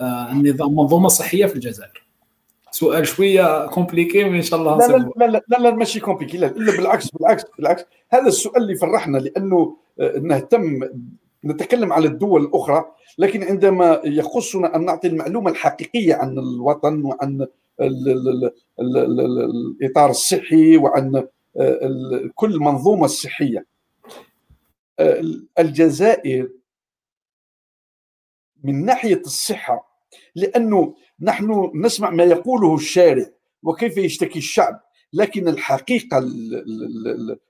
النظام المنظومه الصحيه في الجزائر. سؤال شوية compliqué إن شاء الله لا لا لا لا, لا, لا ماشي compliqué لا, لا بالعكس بالعكس بالعكس. هذا السؤال اللي فرحنا لأنه آه، نهتم نتكلم على الدول الأخرى لكن عندما يخصنا أن نعطي المعلومة الحقيقية عن الوطن وعن ال ال ال ال ال ال الإطار الصحي وعن آه، كل المنظومه الصحيه آه، الجزائر من ناحية الصحة لأنه نحن نسمع ما يقوله الشارع وكيف يشتكي الشعب لكن الحقيقة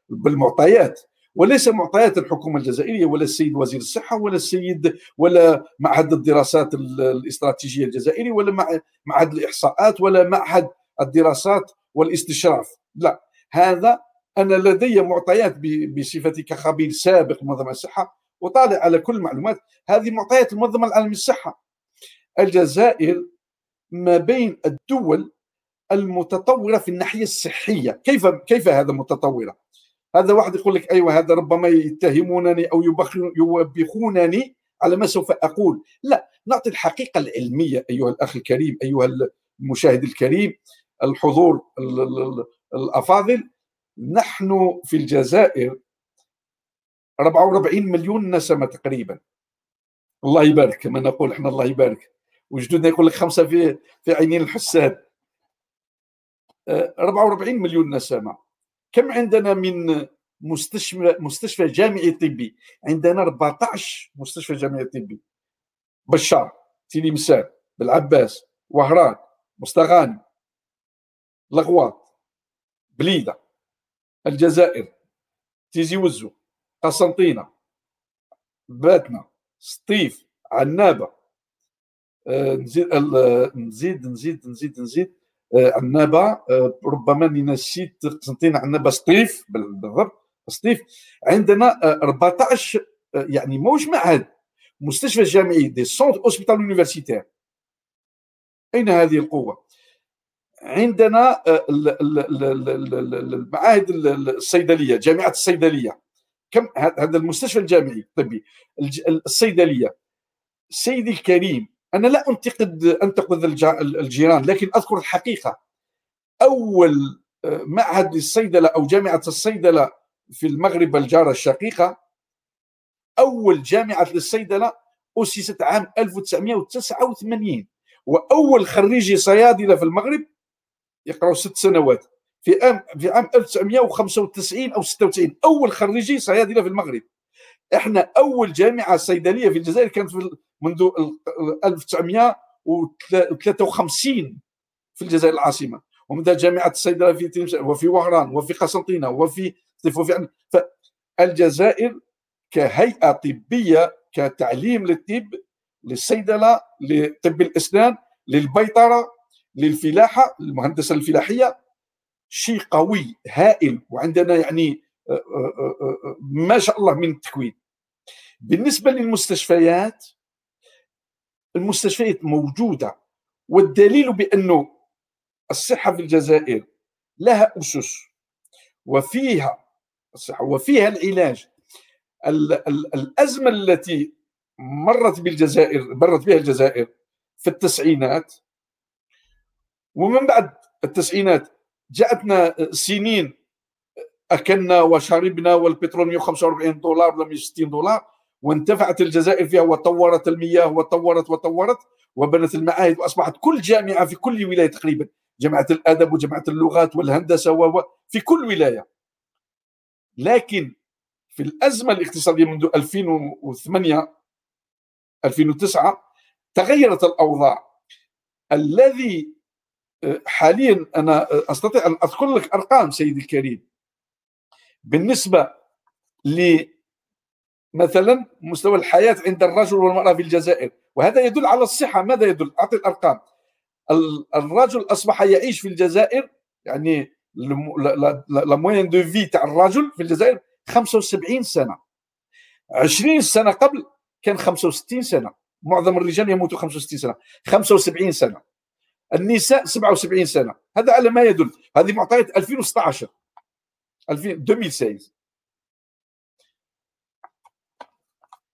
بالمعطيات وليس معطيات الحكومة الجزائرية ولا السيد وزير الصحة ولا السيد ولا معهد الدراسات الاستراتيجية الجزائري ولا معهد الإحصاءات ولا معهد الدراسات والاستشراف. لا هذا أنا لدي معطيات بصفتي كخبير سابق منظمة الصحة وطالع على كل المعلومات. هذه معطيات المنظمه العالميه للصحه الجزائر ما بين الدول المتطورة في الناحية الصحية. كيف كيف هذا متطورة؟ هذا واحد يقول لك أيوه هذا ربما يتهمونني أو يوبخونني على ما سوف أقول. لا نعطي الحقيقة العلمية أيها الأخ الكريم أيها المشاهد الكريم الحضور الأفاضل. نحن في الجزائر 44 مليون نسمة تقريبا. الله يبارك كما نقول إحنا الله يبارك. وجدودنا يقول لك خمسة في في عينين الحساد. 44 آه، مليون نسمه كم عندنا من مستشفى مستشفى جامعي طبي؟ عندنا 14 مستشفى جامعي طبي. بشار تلمسان بالعباس وهران مستغاني لغواط بليدة الجزائر تيزي وزو قسنطينة باتنا سطيف عنابة نزيد نزيد نزيد نزيد نزيد. عنابه ربما نسيت قسنطين عنابه سطيف بالضبط سطيف. عندنا 14 يعني موش معهد مستشفى جامعي des centres hospitalo-universitaires. أين هذه القوة؟ عندنا المعاهد الصيدلية جامعة الصيدلية. كم؟ هذا المستشفى الجامعي الطبي الصيدلية. سيدي الكريم أنا لا أنتقد انتقد الجيران لكن أذكر الحقيقة. أول آه، معهد للصيدلة أو جامعة الصيدلة في المغرب الجارة الشقيقة أول جامعة للصيدلة أسست عام 1989 وأول خريجي صيادلة في المغرب يقراوا ست سنوات في عام في عام 1995 أو 96 أول خريجي صيادلة في المغرب. إحنا أول جامعة صيدلية في الجزائر كانت في منذ 1953 في الجزائر العاصمة. ومنذ جامعة الصيدله في وفي وهران وفي قسنطينة وفي وفي فالجزائر كهيئة طبية كتعليم للطب للصيدله لطب الأسنان للبيطرة للفلاحة المهندسه الفلاحية. شيء قوي هائل وعندنا يعني آه، آه، آه، ما شاء الله من التكوين بالنسبة للمستشفيات المستشفيات موجودة والدليل بانه الصحة في الجزائر لها أسس وفيها الصحة وفيها العلاج. الأزمة التي مرت بالجزائر مرت بها الجزائر في التسعينات ومن بعد التسعينات جاءتنا سنين أكلنا وشربنا والبترول 145 دولار ولا 160 دولار. وانتفعت الجزائر فيها وطورت المياه وطورت وطورت وبنت المعاهد وأصبحت كل جامعة في كل ولاية تقريبا جامعة الأدب وجامعة اللغات والهندسة و في كل ولاية. لكن في الأزمة الاقتصادية منذ 2008 2009 تغيرت الأوضاع. الذي آه، حاليا أنا أستطيع أن أذكر لك أرقام سيدي الكريم. بالنسبة ل مثلا مستوى الحياة عند الرجل والمرأة في الجزائر. وهذا يدل على الصحة. ماذا يدل؟ أعطي الأرقام. الرجل أصبح يعيش في الجزائر يعني لا موين دو في تاع الرجل في الجزائر 75 سنة. 20 سنة قبل كان 65 سنة. معظم الرجال يموتوا 65 سنة. 75 سنة. النساء 77 سنة. هذا على ما يدل. هذه معطيات 2016 2016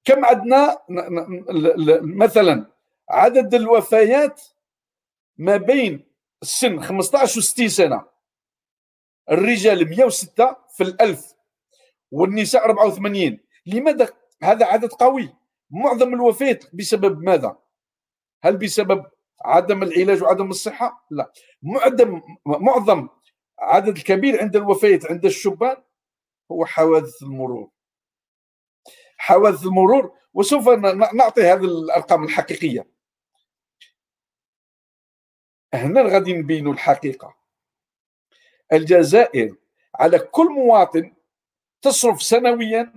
كم عندنا مثلا عدد الوفيات ما بين السن 15 و 60 سنة. الرجال 106 في الألف والنساء 84 لماذا هذا عدد قوي؟ معظم الوفيات بسبب ماذا؟ هل بسبب عدم العلاج وعدم الصحة؟ لا. معظم معظم عدد الكبير عند الوفيات عند الشبان هو حوادث المرور. حوادث المرور وسوف نعطي هذه الأرقام الحقيقية. هنا غادي نبينوا الحقيقة. الجزائر على كل مواطن تصرف سنويا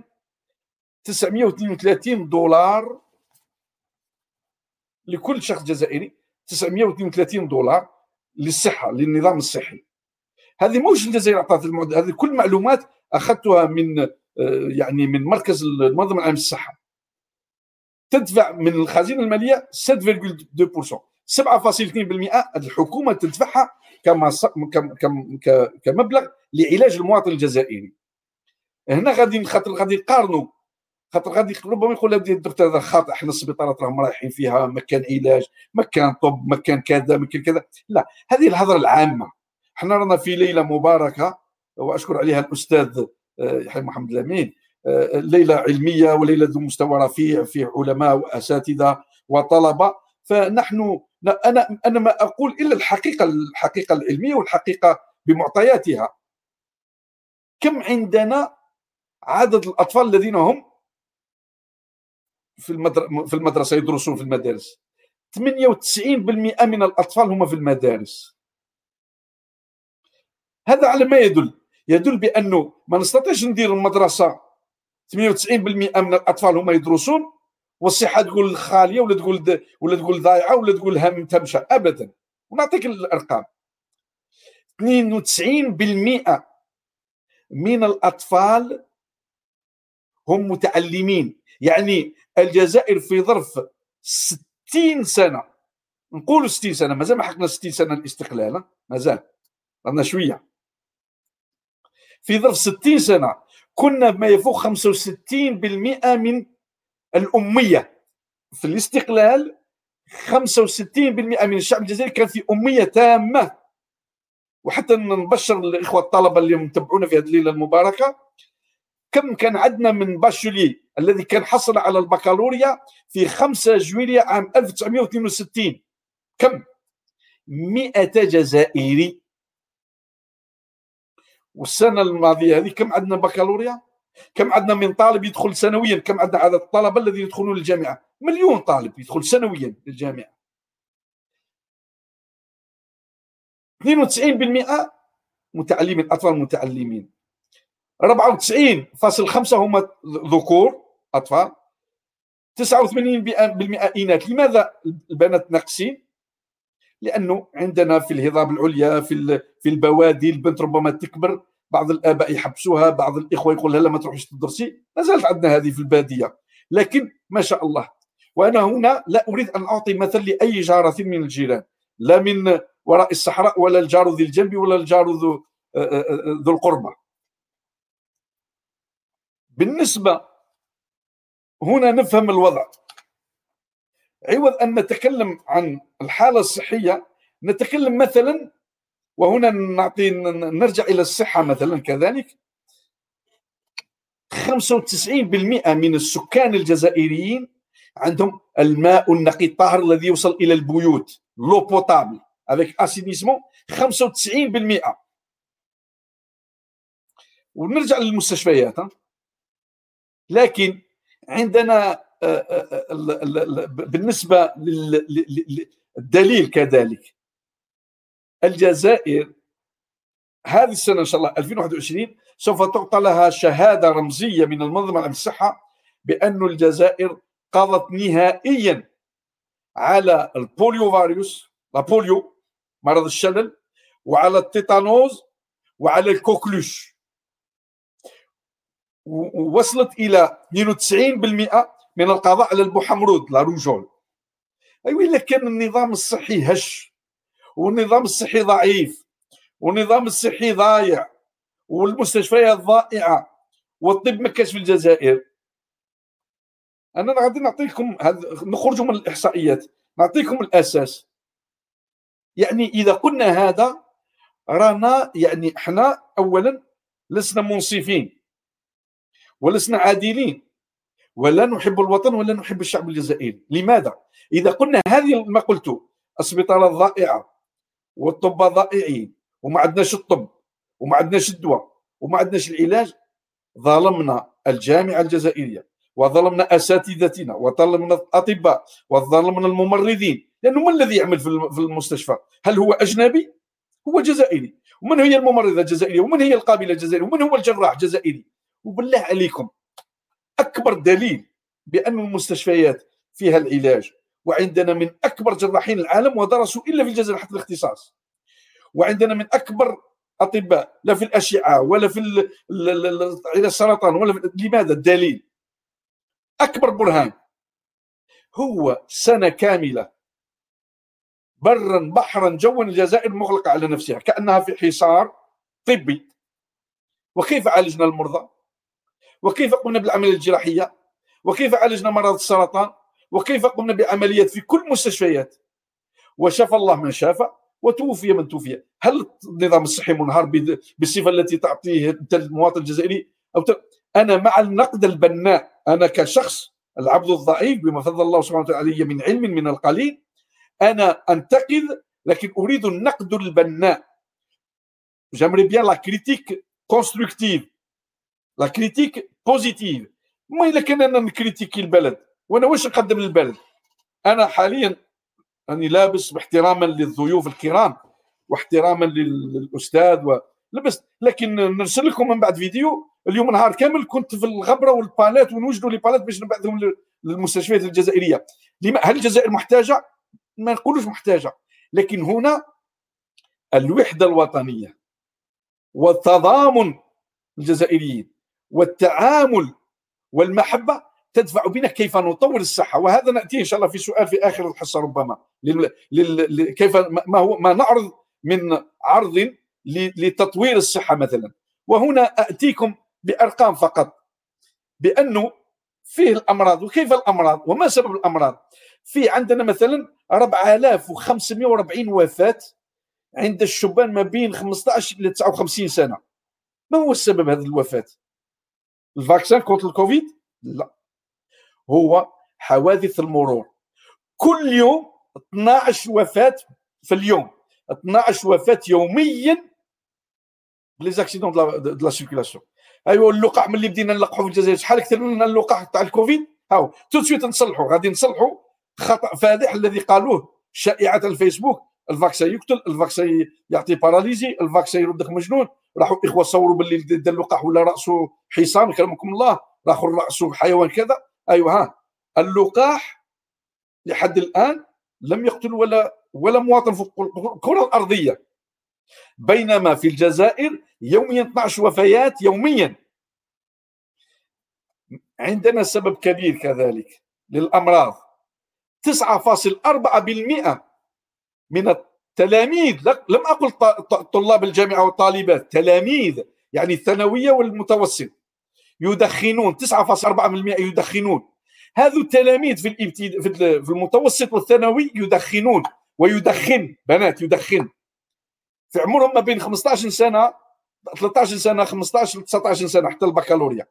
932 دولار. لكل شخص جزائري 932 دولار للصحة للنظام الصحي. هذه مش الجزائر اعطت هذه كل معلومات أخذتها من يعني من مركز المنظمة العامه للصحة. تدفع من الخزينة المالية 7.2% 7.2% الحكومة تدفعها كما كمبلغ لعلاج المواطن الجزائري. هنا غادي خاطر غادي نقارنوا خاطر غادي ربما يقول الدكتور هذا خاطئ إحنا السبيطارات راهم رايحين فيها مكان علاج مكان طب مكان كذا مكان كذا. لا هذه الهضرة العامة. إحنا رانا في ليلة مباركة وأشكر عليها الأستاذ آه، يحيى محمد الأمين. آه، ليلة علمية وليلة ذو مستوى رفيع فيه علماء وأساتذة وطلبة. فنحن أنا أنا ما أقول إلا الحقيقة الحقيقة العلمية والحقيقة بمعطياتها. كم عندنا عدد الأطفال الذين هم في في المدرسة يدرسون في المدارس؟ 98% من الأطفال هم في المدارس. هذا على ما يدل. يدل بأنه ما نستطيعش ندير المدرسة 98% من الأطفال هم يدرسون والصحة تقول خالية ولا تقول ولا تقول ضايعة ولا تقول هم تمشى ابدا. ونعطيك الأرقام. 92% من الأطفال هم متعلمين. يعني الجزائر في ظرف 60 سنة. نقولوا 60 سنة مازال ما حقنا 60 سنة الاستقلال مازال. رانا شوية. في ظرف 60 سنة كنا ما يفوق 65% من الأمية. في الاستقلال 65% من الشعب الجزائري كان في أمية تامة. وحتى نبشر الإخوة الطلبة اللي متبعونا في هذه الليلة المباركة. كم كان عندنا من باشولي الذي كان حصل على البكالوريا في 5 جويلية عام 1962 كم؟ 100 جزائري. والسنة الماضية هذه كم عندنا بكالوريا؟ كم عندنا من طالب يدخل سنويا؟ كم عندنا عدد الطلبة الذين يدخلون للجامعة مليون طالب يدخل سنويا للجامعة. 92% متعلمين أطفال متعلمين. 94.5 هم ذكور أطفال. 89% إناث. لماذا البنات ناقصين؟ لأنه عندنا في الهضاب العليا في في البوادي البنت ربما تكبر بعض الآباء يحبسوها بعض الإخوة يقول لها لا ما تروحيش تدرسي ما زالت عندنا هذه في البادية. لكن ما شاء الله وأنا هنا لا أريد أن أعطي مثل لأي جارة من الجيران. لا من وراء الصحراء ولا الجار ذي الجنب ولا الجار ذو ذو القربة. بالنسبة هنا نفهم الوضع. عوض أن نتكلم عن الحالة الصحية. نتكلم مثلا وهنا نعطي نرجع إلى الصحة مثلا كذلك. 95% من السكان الجزائريين عندهم الماء النقي الطاهر الذي يوصل إلى البيوت l'eau potable avec assainissement 95% ونرجع للمستشفيات لكن عندنا بالنسبة للدليل كذلك. الجزائر هذه السنة إن شاء الله 2021 سوف تعطى لها شهادة رمزية من المنظمة العامه للصحة بأن الجزائر قضت نهائيا على ال polio virus ال polio مرض الشلل وعلى التيتانوز وعلى الكوكلوش. ووصلت إلى 92% من القضاء على البوحمرود لا روجول. ايوا إلا كان النظام الصحي هش والنظام الصحي ضعيف والنظام الصحي ضايع والمستشفيات ضائعه والطب ما كانش في الجزائر. أنا غادي نعطيكم نخرجوا من الإحصائيات نعطيكم الأساس. يعني إذا قلنا هذا رانا يعني إحنا اولا لسنا منصفين ولسنا عادلين. ولا نحب الوطن ولا نحب الشعب الجزائري لماذا إذا قلنا هذه ما قلت السبيطارات ضائعه والطب ضائعين وما عندناش الطب وما عندناش الدواء وما عندناش العلاج ظلمنا الجامعة الجزائرية وظلمنا أساتذتنا وظلمنا الأطباء وظلمنا الممرضين لأنه من الذي يعمل في المستشفى؟ هل هو أجنبي؟ هو جزائري ومن هي الممرضة الجزائرية؟ ومن هي القابلة الجزائرية؟ ومن هو الجراح الجزائري؟ وبالله عليكم أكبر دليل بأن المستشفيات فيها العلاج وعندنا من أكبر جراحين العالم ودرسوا إلا في الجزائر حتى الاختصاص. وعندنا من أكبر أطباء لا في الأشعة ولا في السرطان ولا في لماذا؟ الدليل. أكبر برهان هو سنة كاملة برا بحرا جوا الجزائر مغلقة على نفسها كأنها في حصار طبي. وكيف عالجنا المرضى؟ وكيف قمنا بالعملية الجراحية؟ وكيف عالجنا مرض السرطان؟ وكيف قمنا بعمليات في كل المستشفيات؟ وشفى الله من شافى وتوفي من توفي. هل النظام الصحي منهار بالصفة التي تعطيه المواطن الجزائري؟ أو ت... أنا مع النقد البناء. أنا كشخص العبد الضعيف بما فضل الله سبحانه وتعالى علي من علم من القليل. أنا أنتقد لكن أريد النقد البناء. j'aimerais bien la critique constructive la critique positive. ما إلا كان أنا نcritiquي البلد وأنا واش نقدم للبلد؟ أنا حاليا راني لابس باحتراما للضيوف الكرام واحتراما للأستاذ و... لبست لكن نرسل لكم من بعد فيديو اليوم نهار كامل كنت في الغبرة والبالات ونوجدوا لي بالات باش نبعثهم للمستشفيات الجزائرية. هل الجزائر محتاجة؟ ما نقولوش محتاجة لكن هنا الوحدة الوطنية والتضامن الجزائريين. والتعامل والمحبة تدفع بنا كيف نطور الصحة. وهذا نأتيه إن شاء الله في سؤال في آخر الحصة ربما. لل... لل... كيف ما هو ما نعرض من عرض لتطوير الصحة مثلا. وهنا اتيكم بأرقام فقط. بأنه فيه الأمراض وكيف الأمراض؟ وما سبب الأمراض؟ في عندنا مثلا 4540 وفاة عند الشبان ما بين 15 إلى 59 سنة. ما هو السبب هذه الوفاة؟ ال vaccin contre ال Covid؟ لا. هو حوادث المرور. كل يوم 12 وفاة في اليوم. 12 وفاة يوميا les accidents de la circulation. أيوا اللقاح ملي بدينا نلقحوا في الجزائر شحال كثر لنا اللقاح تاع ال Covid؟ où tout de suite نصلحوا غادي نصلحوا خطأ فادح الذي قالوه شائعة الفيسبوك. ال vaccin يقتل ال vaccin يعطي paralysie ال vaccin يردك مجنون. راحوا الاخوه صوروا باللي دار اللقاح ولا رأسه حصان كرمكم الله. راحوا راسه حيوان كذا. ايوا ها. اللقاح لحد الآن لم يقتل ولا ولا مواطن في الكرة الأرضية. بينما في الجزائر يوميا 12 وفيات يوميا. عندنا سبب كبير كذلك للأمراض. 9.4% من التلاميذ. لم أقل طلاب الجامعة والطالبات تلاميذ يعني الثانوية والمتوسط. يدخنون 9.4% يدخنون. هذو التلاميذ في في المتوسط والثانوي يدخنون ويدخن بنات يدخن. في عمرهم ما بين 15 سنة 13 سنة 15 19 سنة حتى البكالوريا.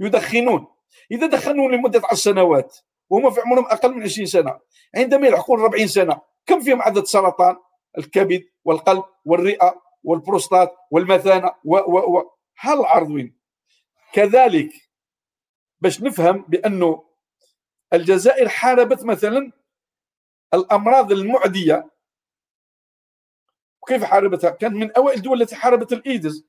يدخنون. إذا دخنوا لمدة 10 سنوات وهم في عمرهم أقل من 20 سنة. عندما يلحقون 40 سنة كم فيهم عدد سرطان الكبد والقلب والرئة والبروستات والمثانة و و و. هل وين كذلك باش نفهم بأنه الجزائر حاربت مثلا الأمراض المعدية. كيف حاربتها؟ كانت من أوائل الدول التي حاربت الإيدز.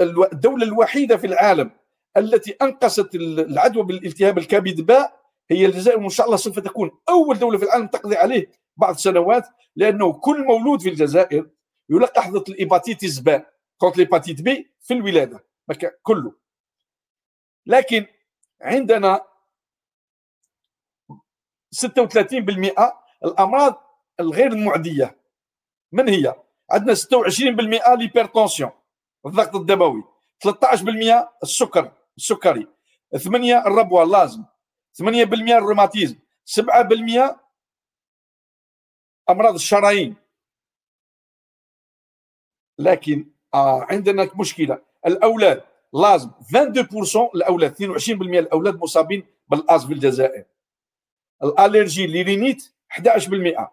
الدولة الوحيدة في العالم التي انقذت العدوى بالالتهاب الكبد باء هي الجزائر وان شاء الله سوف تكون أول دولة في العالم تقضي عليه بعض السنوات لأنه كل مولود في الجزائر يلقح ضد ال hépatite باء contre l'hépatite B في الولادة كله. لكن عندنا 36% الأمراض الغير المعدية. من هي؟ عندنا 26% l'hypertension الضغط الدموي 13% السكر. السكري. 8 الربو l'asthme 8% الروماتيزم. 7% أمراض الشرايين. لكن آه عندنا مشكلة. الأولاد l'asthme 22% الأولاد 22% الأولاد مصابين بالاز في الجزائر les allergies les rhinites 11%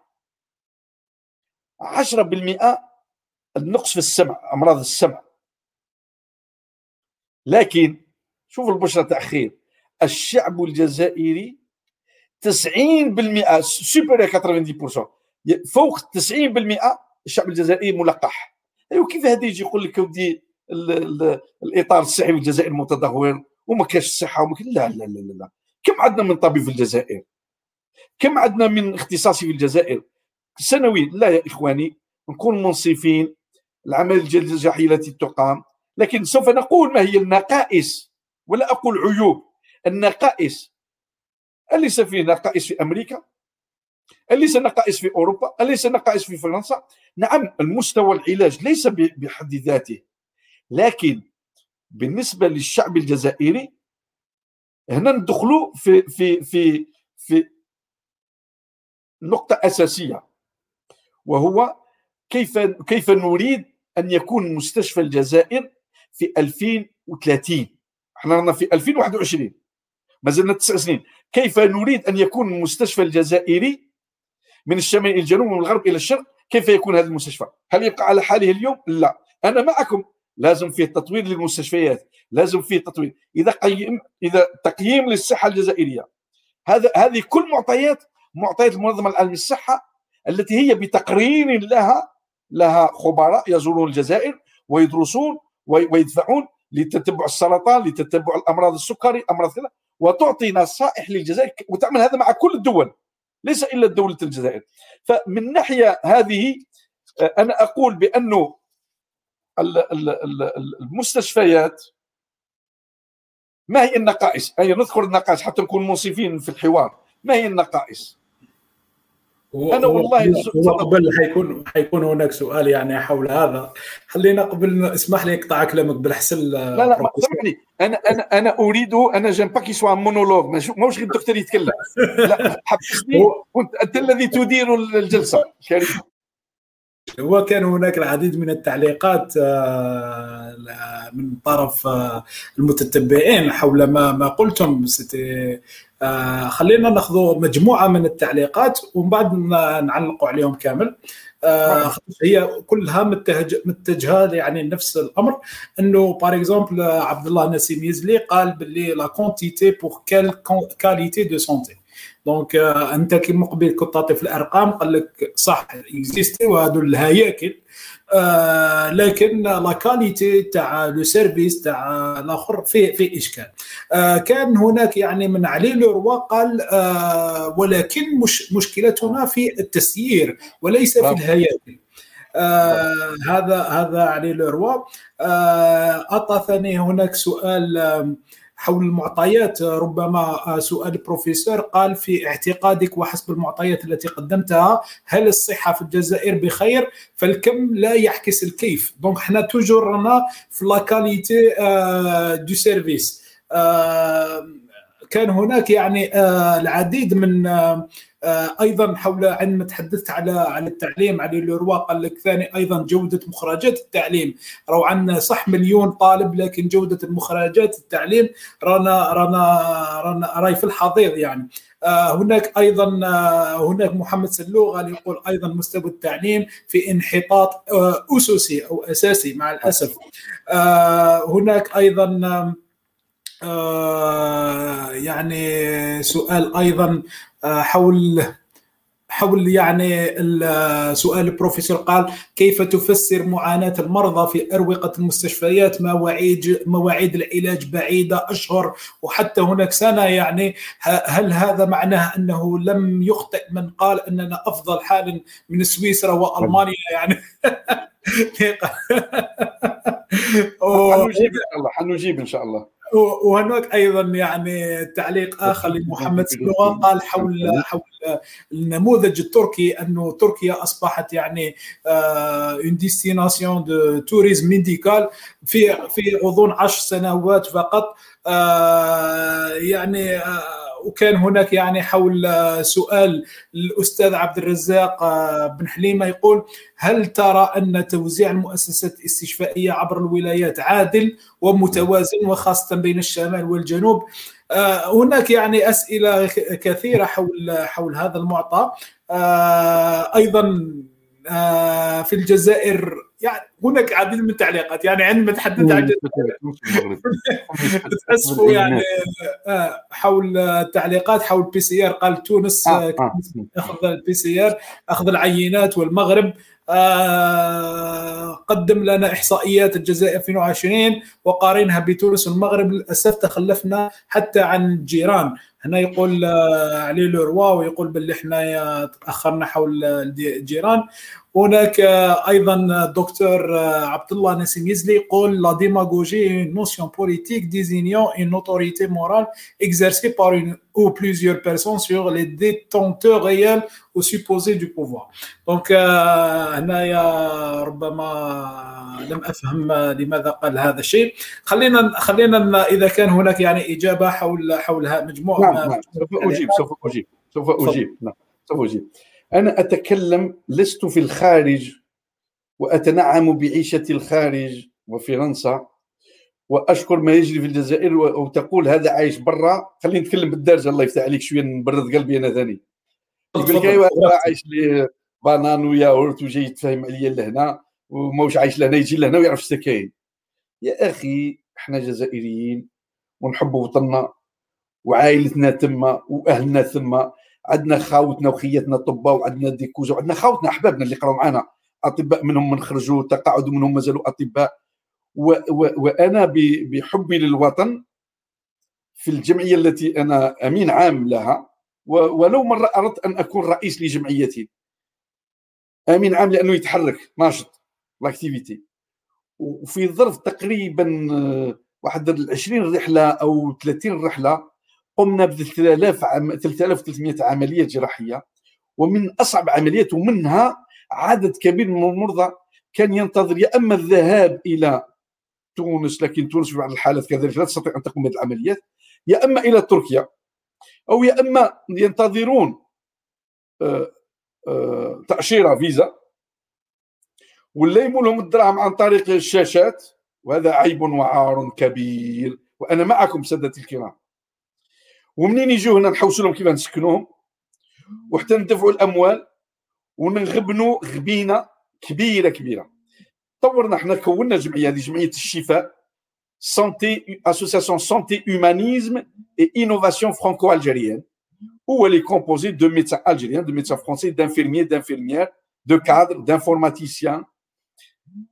10% النقص في السمع أمراض السمع. لكن شوف البشرى تاع خير الشعب الجزائري 90% سوبر 90% فوق 90% الشعب الجزائري ملقح. ايوا كيف هذا يجي يقول لك ودي الإطار الصحي في الجزائر متدهور وما كاش الصحة وما لا لا لا لا كم عندنا من طبيب في الجزائر؟ كم عندنا من اختصاصي في الجزائر؟ سنويا لا يا إخواني نكون منصفين العمل الجاحي التي تقام لكن سوف نقول ما هي النقائص. ولا أقول عيوب النقائص أليس في نقائص في أمريكا؟ أليس نقائص في أوروبا؟ أليس نقائص في فرنسا؟ نعم المستوى العلاج ليس بحد ذاته لكن بالنسبة للشعب الجزائري هنا ندخلوا في في في في نقطة أساسية وهو كيف كيف نريد أن يكون مستشفى الجزائر في 2030 إحنا رانا في 2021 ما زلنا تسع سنين. كيف نريد أن يكون المستشفى الجزائري من الشمال إلى الجنوب ومن الغرب إلى الشرق؟ كيف يكون هذا المستشفى؟ هل يبقى على حاله اليوم؟ لا. أنا معكم. لازم فيه تطوير للمستشفيات. لازم فيه تطوير. إذا قيم إذا تقييم للصحة الجزائرية. هذا هذه كل معطيات معطيات المنظمة العالميه للصحة التي هي بتقرير لها لها خبراء يزورون الجزائر ويدرسون ويدفعون لتتبع السرطان لتتبع الأمراض السكري أمراض كذا وتعطي نصائح للجزائر وتعمل هذا مع كل الدول ليس إلا دولة الجزائر فمن ناحية هذه آه، أنا أقول بأنه المستشفيات ما هي النقائص؟ أي نذكر النقائص حتى نكون منصفين في الحوار ما هي النقائص؟ أنا والله قبل حيكون حيكون هناك سؤال يعني حول هذا؟ خلينا قبل اسمح لي اقطع كلامك بالحسن لا لا سامحني أنا أنا أنا اريد أنا j'aime pas que ce soit monologue ماهوش غير الدكتور يتكلم. لا حبسني. كنت أنت الذي تدير الجلسة. هو كان هناك العديد من التعليقات آه، من طرف آه، المتتبعين حول ما ما قلتم. آه، خلينا ناخذ مجموعة من التعليقات ومن بعد نعلقوا عليهم كامل. هي كلها متجهة يعني نفس الأمر إنه par exemple عبد الله نسيم يزلي قال باللي la quantité pour quelle qualité de santé donc انت كيما قبيل كنت تعطي في الأرقام قال لك صح existe وهذو الهياكل آه لكن la qualité تاع le service تاع الآخر فيه في إشكال. آه كان هناك يعني من علي لوروا قال آه ولكن مش مشكلتنا في التسيير وليس في الهياكل. آه هذا هذا علي لوروا آه اعطى ثاني هناك سؤال آه حول المعطيات ربما سؤال البروفيسور قال في اعتقادك وحسب المعطيات التي قدمتها هل الصحة في الجزائر بخير؟ فالكم لا يعكس الكيف. donc حنا toujours رانا في la qualité de service كان هناك يعني آه، العديد من آه، آه، أيضا حول عندما تحدثت على على التعليم على لوروا قال لك ثاني أيضا جودة مخرجات التعليم. راهو عندنا صح مليون طالب لكن جودة المخرجات التعليم رانا رانا رانا راي في الحضيض يعني. هناك أيضا هناك محمد سلوغ يقول أيضا مستوى التعليم في انحطاط أسسي أو أساسي مع الأسف. هناك أيضا آه، يعني سؤال أيضا آه، حول حول يعني سؤال البروفيسور قال كيف تفسر معاناة المرضى في أروقة المستشفيات؟ مواعيد مواعيد العلاج بعيدة أشهر وحتى هناك سنة يعني. هل هذا معناه أنه لم يخطئ من قال أننا أفضل حال من سويسرا وألمانيا يعني؟ حنجيب إن شاء الله حنجيب إن شاء الله. وهناك أيضا يعني تعليق آخر لمحمد سلوغان قال حول حول النموذج التركي أنه تركيا أصبحت يعني une destination de tourisme médical في في غضون عشر سنوات فقط. آه، يعني آه، وكان هناك يعني حول سؤال الأستاذ عبد الرزاق آه، بن حليمة يقول هل ترى أن توزيع المؤسسات الاستشفائية عبر الولايات عادل ومتوازن وخاصة بين الشمال والجنوب؟ آه، هناك يعني أسئلة كثيرة حول حول هذا المعطى. آه، أيضا في الجزائر يعني هناك عديد من التعليقات يعني عندما تحدث عن تاسفوا يعني آه، حول التعليقات حول PCR قال تونس آه، آه. أخذ ال PCR أخذ العينات والمغرب قدم لنا إحصائيات الجزائر 2020 وقارنها بتونس والمغرب للأسف تخلفنا حتى عن الجيران هنا يقول علي لوروا ويقول باللي إحنا تأخرنا حول الجيران. هناك أيضا دكتور عبد الله نسيم يزلي يقول la démagogie notion politique désignant une autorité morale exercée par un ou plusieurs personnes sur les détenteurs réels ou supposés du pouvoir. Donc هنايا ربما لم أفهم لماذا قال هذا الشيء. خلينا خلينا إذا كان هناك يعني إجابة حول حول مجموعة نعم نعم سوف أجيب سوف أجيب سوف أجيب نعم سوف أجيب. أنا أتكلم لست في الخارج وأتنعم بعيشة الخارج وفرنسا وأشكر ما يجري في الجزائر وتقول هذا عايش برا. خليني نتكلم بالدارجه الله يفتح عليك شوية نبرد قلبي أنا ثاني. يقول لك ايوا عايش لي بانان وياهورت وجاي يتفاهم عليا لهنا وماوش عايش لهنا يجي لهنا ويعرف اش كاين. يا أخي إحنا جزائريين ونحب وطننا وعائلتنا تما وأهلنا ثم عندنا خاوتنا وخياتنا طباء وعندنا ديكوزا وعندنا خاوتنا احبابنا اللي قراو معنا أطباء منهم من خرجوا تقاعد ومنهم مازالوا أطباء. و و وأنا بحبي للوطن في الجمعية التي أنا أمين عام لها. ولو مرة أردت أن أكون رئيس لجمعيتي. أمين عام لأنه يتحرك ناشط لاكتيفيتي. وفي ظرف تقريبا آه، واحد 20 رحلة أو 30 رحلة قمنا ب 3000 عم... 3300 عملية جراحية ومن أصعب عمليات ومنها عدد كبير من المرضى كان ينتظر يا أما الذهاب إلى تونس لكن تونس في بعض الحالات كذلك لا تستطيع أن تقوم بالعمليات يا أما إلى تركيا أو يا أما ينتظرون آه، آه، تأشيرة فيزا ولا يموا لهم الدراهم عن طريق الشاشات وهذا عيب وعار كبير وأنا معكم سادتي الكرام. ومنين يجوا هنا نحوسوا لهم كيف نسكنوهم؟ وحتى ندفعوا الأموال ونغبنوا غبينة كبيرة كبيرة. طورنا إحنا كونا جمعية هذه جمعية الشفاء santé association santé humanisme et innovation franco-algérienne où elle est composée de médecins algériens, de médecins français, d'infirmiers, d'infirmières, de cadres, d'informaticiens.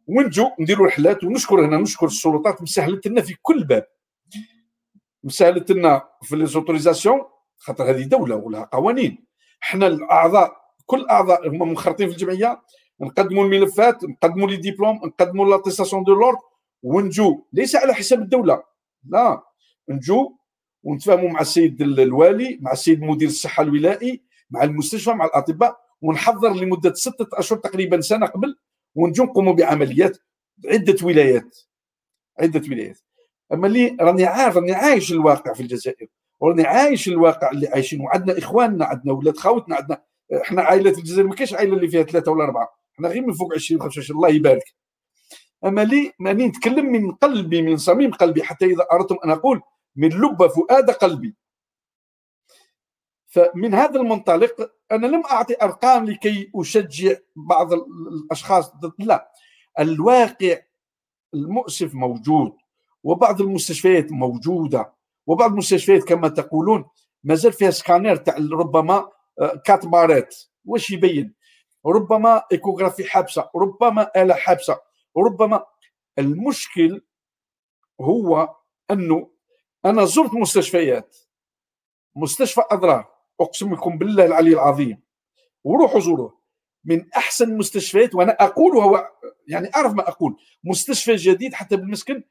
ونجو نديروا رحلات ونشكر هنا نشكر السلطات مسهلت لنا في كل باب. مسهلت لنا في les autorisations خاطر هذه دولة ولها قوانين. إحنا الأعضاء كل أعضاء هما منخرطين في الجمعية نقدموا الملفات نقدموا les diplômes نقدموا l'attestation de l'ordre ونجو ليس على حساب الدولة لا. نجو ونتفاهموا مع السيد الوالي مع السيد مدير الصحة الولائي مع المستشفى مع الأطباء ونحضر لمدة ستة أشهر تقريبا سنة قبل ونجو نقوموا بعمليات عدة ولايات. عدة ولايات. أما اللي راني عارف راني عايش الواقع في الجزائر وراني عايش الواقع اللي عايشين وعندنا إخواننا عندنا ولاد خاوتنا عندنا إحنا عائله الجزائر ما كاينش عائلة اللي فيها ثلاثة ولا أربعة. إحنا غير من فوق 20 25 الله يبارك. أما لي ماني نتكلم من قلبي من صميم قلبي حتى إذا أردتم أن أقول من لب فؤاد قلبي. فمن هذا المنطلق أنا لم أعطي أرقام لكي أشجع بعض الأشخاص. لا الواقع المؤسف موجود. وبعض المستشفيات موجودة وبعض المستشفيات كما تقولون مازال فيها سكانير تاع ربما آه، quatre barrettes واش يبين؟ ربما échographie حابسة ربما آلة حابسة ربما المشكل هو أنه أنا زرت مستشفيات مستشفى أدرار أقسم لكم بالله العلي العظيم وروحوا زوروه. من أحسن المستشفيات وأنا اقولها يعني أعرف ما أقول مستشفى جديد حتى PET scan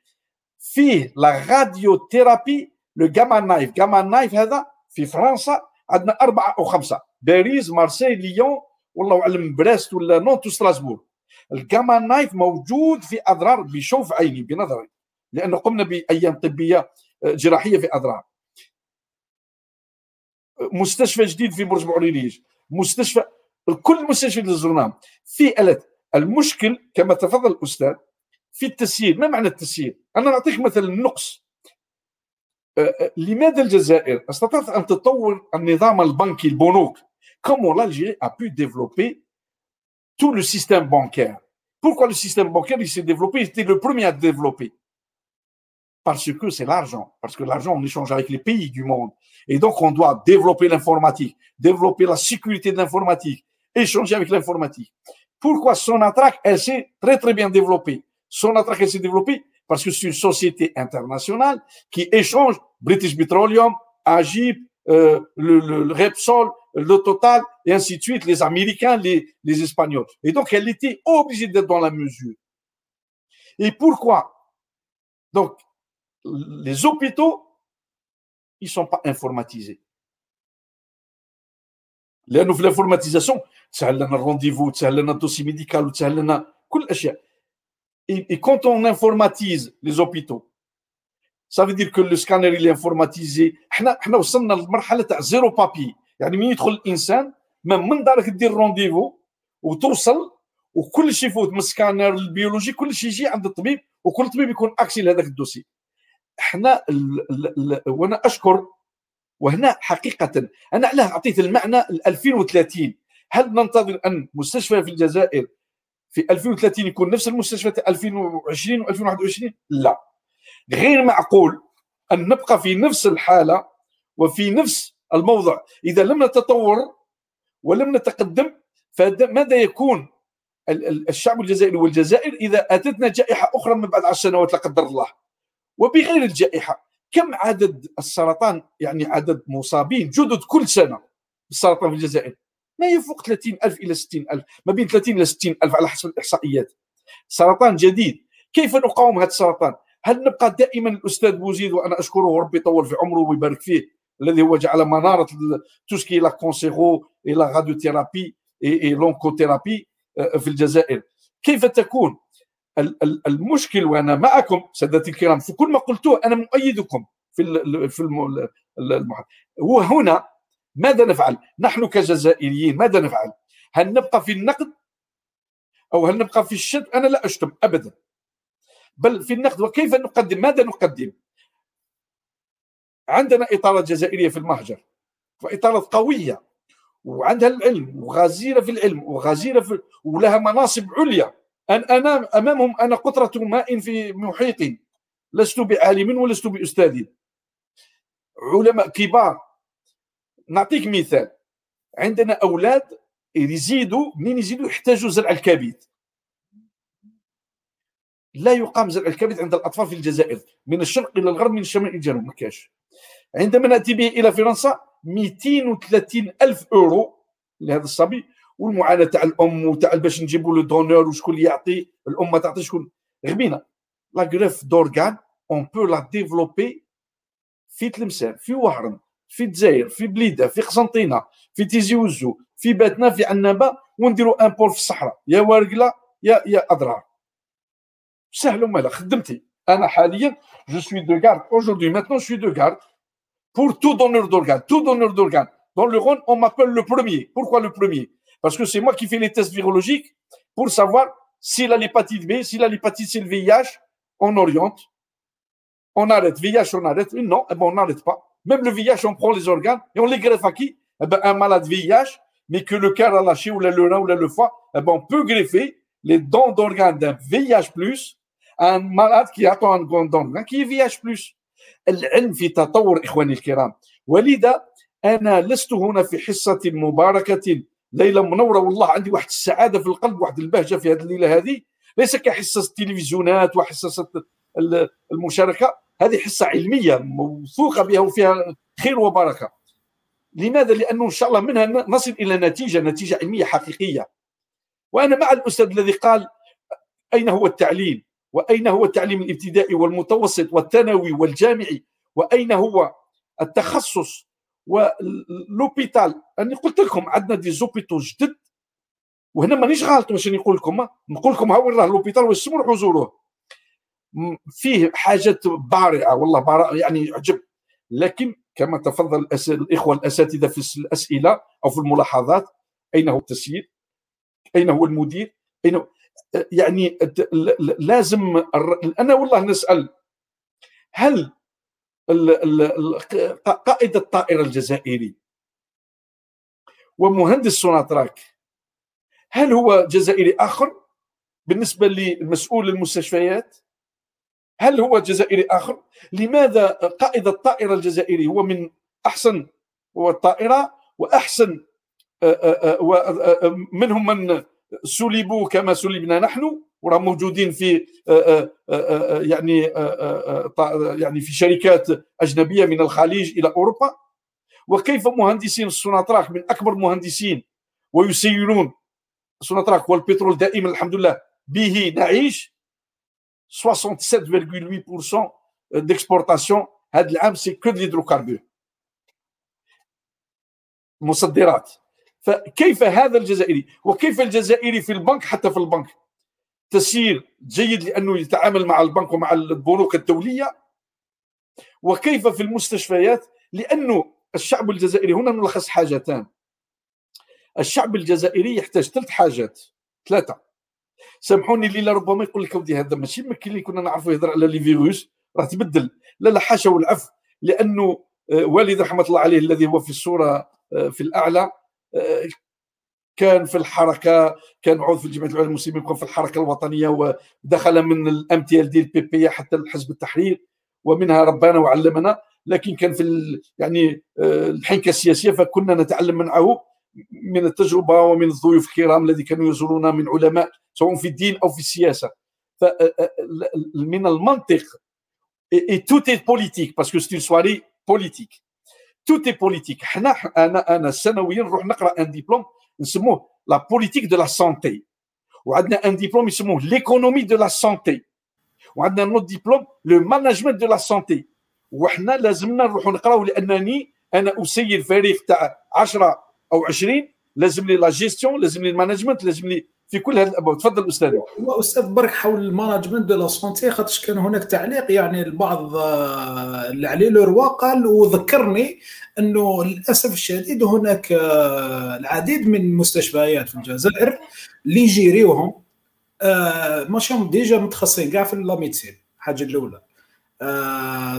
فيه la radiothérapie le Gamma Knife Gamma Knife هذا في فرنسا عندنا أربعة أو خمسة. باريس مارسيل ليون والله أعلم بريست ولا نانت ستراسبورغ ال Gamma Knife موجود في أدرار بشوف عيني بنظري لأنه قمنا بأيام طبية جراحية في أدرار. مستشفى جديد في برج بوعريريج مستشفى كل المستشفيات اللي زرناهم في آلات. المشكل كما تفضل الأستاذ في التسيير ما معنى التسيير انا نعطيك مثلا النقص أه، أه، لماذا الجزائر استطاعت ان تطور النظام البنكي البنوك comment l'Algérie a pu développer tout le système bancaire pourquoi le système bancaire il s'est développé il était le premier à développer parce que c'est l'argent, parce que l'argent, on échange avec les pays du monde. Et donc, on doit développer l'informatique, développer la sécurité de l'informatique, échanger avec l'informatique. Pourquoi Sonatrach, elle s'est très, très bien développée son attaque s'est développée parce que c'est une société internationale qui échange British Petroleum, Agip, euh, le, le, le, Repsol, le Total, et ainsi de suite, les Américains, les, les Espagnols. Et donc, elle était obligée d'être dans la mesure. Et pourquoi? Donc, les hôpitaux, ils ne sont pas informatisés. L'informatisation, c'est un rendez-vous, c'est un dossier médical, c'est الاشياء اي كونت اون انفورماتيز لي زوبيتو ça veut dire que le scanner il est informatisé. إحنا وصلنا لمرحله تاع زيرو بابي يعني من يدخل الانسان من من دارك دير رونديفو وتوصل وكل شيء يفوت من ال scanner ال biologie كل شيء يجي عند الطبيب وكل طبيب يكون accès لهذاك ال dossier إحنا وأنا اشكر وهنا حقيقه أنا علاه اعطيت المعنى 2030 هل ننتظر ان مستشفى في الجزائر في 2030 يكون نفس المستشفى 2020 و2021 لا. غير معقول أن نبقى في نفس الحالة وفي نفس الموضع. إذا لم نتطور ولم نتقدم فماذا يكون؟ الشعب الجزائري والجزائر إذا أتتنا جائحة أخرى من بعد عشر سنوات لا قدر الله. وبغير الجائحة كم عدد السرطان؟ يعني عدد مصابين جدد كل سنة بالسرطان في الجزائر. ما يفوق 30000 إلى 60000 ما بين 30 إلى 60000 على حسب الإحصائيات. سرطان جديد. كيف نقاوم هذا السرطان؟ هل نبقى دائما الأستاذ بوزيد وأنا أشكره وربي يطول في عمره ويبارك فيه الذي هو جعل منارة tout ce qui est le cancer et la radiothérapie et l'oncothérapie في الجزائر. كيف تكون؟ المشكل وأنا معكم سادتي الكرام في كل ما قلتوه أنا مؤيدكم في في المحاضرة وهنا ماذا نفعل؟ نحن كجزائريين ماذا نفعل؟ هل نبقى في النقد أو هل نبقى في الشد؟ أنا لا أشتم ابدا بل في النقد وكيف نقدم؟ ماذا نقدم؟ عندنا إطارات جزائرية في المهجر وإطارات قوية وعندها العلم وغزيرة في العلم وغزيرة في ولها مناصب عليا أن أنا أمامهم أنا قطرة ماء في محيط لست بعالم ولست بأستاذ علماء كبار نعطيك مثال. عندنا أولاد يزيدوا منين يزيدوا؟ يحتاجوا زرع الكبد. لا يقام زرع الكبد عند الأطفال في الجزائر من الشرق إلى الغرب من الشمال إلى الجنوب ما كاش عندما نأتي به إلى فرنسا 230 ألف أورو لهذا الصبي والمعاناة تاع الأم وتاع باش نجيبوا le donneur وشكون يعطي الأم ما تعطي شكون. غبينا la greffe d'organes on peut la développer في تلمسان في وهران. في الجزائر في بليده في قسنطينه في تيزي وزو في باتنا في عنابه ونديروا ان بول في الصحراء يا وارقله يا يا اضرار سهل ومالا خدمتي انا حاليا جو سوي دو غارد اجوردي ماتنون سوي دو غارد pour tout donneur d'organes tout donneur d'organes dans le Rhône on m'appelle le premier pourquoi le premier Parce que c'est moi qui fais les tests virologiques pour savoir s'il a l'hépatite B, s'il a l'hépatite C, le VIH, on oriente. On arrête. VIH, on arrête. Non, eh ben, on n'arrête pas. Même le VIH, on prend les organes et on les greffe à qui eh ben, Un malade VIH, mais que le cœur a lâché, ou le rein, ou le foie, eh ben, on peut greffer les dents d'organes d'un VIH, à un malade qui attend un don d'organes qui est VIH. العلم في تطور إخواني الكرام ولذا أنا لست هنا في حصة مباركة ليله منوره والله عندي واحد السعاده في القلب واحد البهجه في هذه الليلة هذه ليس كحصه التلفزيونات وحصه المشاركه هذه حصة علمية موثوقة بها وفيها خير وبركة لماذا؟ لأنه إن شاء الله منها نصل إلى نتيجة نتيجة علمية حقيقية وأنا مع الأستاذ الذي قال أين هو التعليم؟ وأين هو التعليم الابتدائي والمتوسط والثانوي والجامعي؟ وأين هو التخصص و l'hôpital أنا قلت لكم عندنا des hôpitaux جدد وهنا مانيش غلط باش نقول لكم نقول لكم ها وين راه l'hôpital واش روحوا زوروه فيه حاجات بارعه والله بارعة يعني عجب لكن كما تفضل الإخوة الأساتذة في الأسئلة أو في الملاحظات أين هو التسيير؟ أين هو المدير؟ أين هو يعني لازم أنا والله نسأل هل قائد الطائرة الجزائري ومهندس سوناتراك هل هو جزائري آخر بالنسبة للمسؤول المستشفيات هل هو جزائري آخر؟ لماذا قائد الطائرة الجزائري هو من أحسن هو الطائرة وأحسن منهم من سلبوا كما سلبنا نحن؟ وراهم موجودين في آه، آه، آه، يعني يعني في شركات أجنبية من الخليج إلى أوروبا؟ وكيف مهندسين السوناتراك من أكبر المهندسين ويسيرون؟ السوناتراك هو البترول دائما الحمد لله به نعيش؟ 67,8% d'exportation هذا العام c'est que d'hydrocarbures مصدرات. فكيف هذا الجزائري؟ وكيف الجزائري في البنك حتى في البنك؟ تسيير جيد لأنه يتعامل مع البنك ومع البنوك الدولية. وكيف في المستشفيات؟ لأنه الشعب الجزائري هنا نلخص حاجتان. الشعب الجزائري يحتاج ثلاث حاجات ثلاثة. سامحوني اللي ربما يقول لك ودي هذا. ماشي ممكن اللي كنا نعرفوا يهضر على les virus راه تبدل. لا لا حاشا والعفو لأنه آه، والد رحمة الله عليه الذي هو في الصورة آه، في الأعلى آه، كان في الحركة كان عضو في الجمعيه العلماء المسلمين كان في الحركة الوطنية ودخل من ال MTLD ال PPA حتى الحزب التحرير ومنها ربانا وعلمنا. لكن كان في يعني الحنكة السياسية فكنا نتعلم معه من التجربة ومن الضيوف الكرام الذي كانوا يزورون من علماء سواء في الدين أو في السياسة. فمن المنطق et tout est politique parce que c'est une soirée politique. حنا أنا أنا سنويا نروح نقرأ un diplôme نسموه la politique de la santé وعندنا un diplôme يسموه l'économie de la santé وعندنا un autre diplôme le management de la santé وحنا لازمنا نروحوا نقراو لأنني أنا أسير فريق تاع 10 أو 20 لازم لي لا جيستيون لازم لي ال management لازم لي في كل هذه الأبواب. تفضل أستاذ. أستاذ برك حول ال management de la santé خاطر كان هناك تعليق يعني البعض آه، عليه لو قال وذكرني إنه للأسف الشديد هناك آه، العديد من المستشفيات في الجزائر اللي يجيريوهم آه، ماشي déjà متخصصين كاع في la médecine الحاجة الأولى.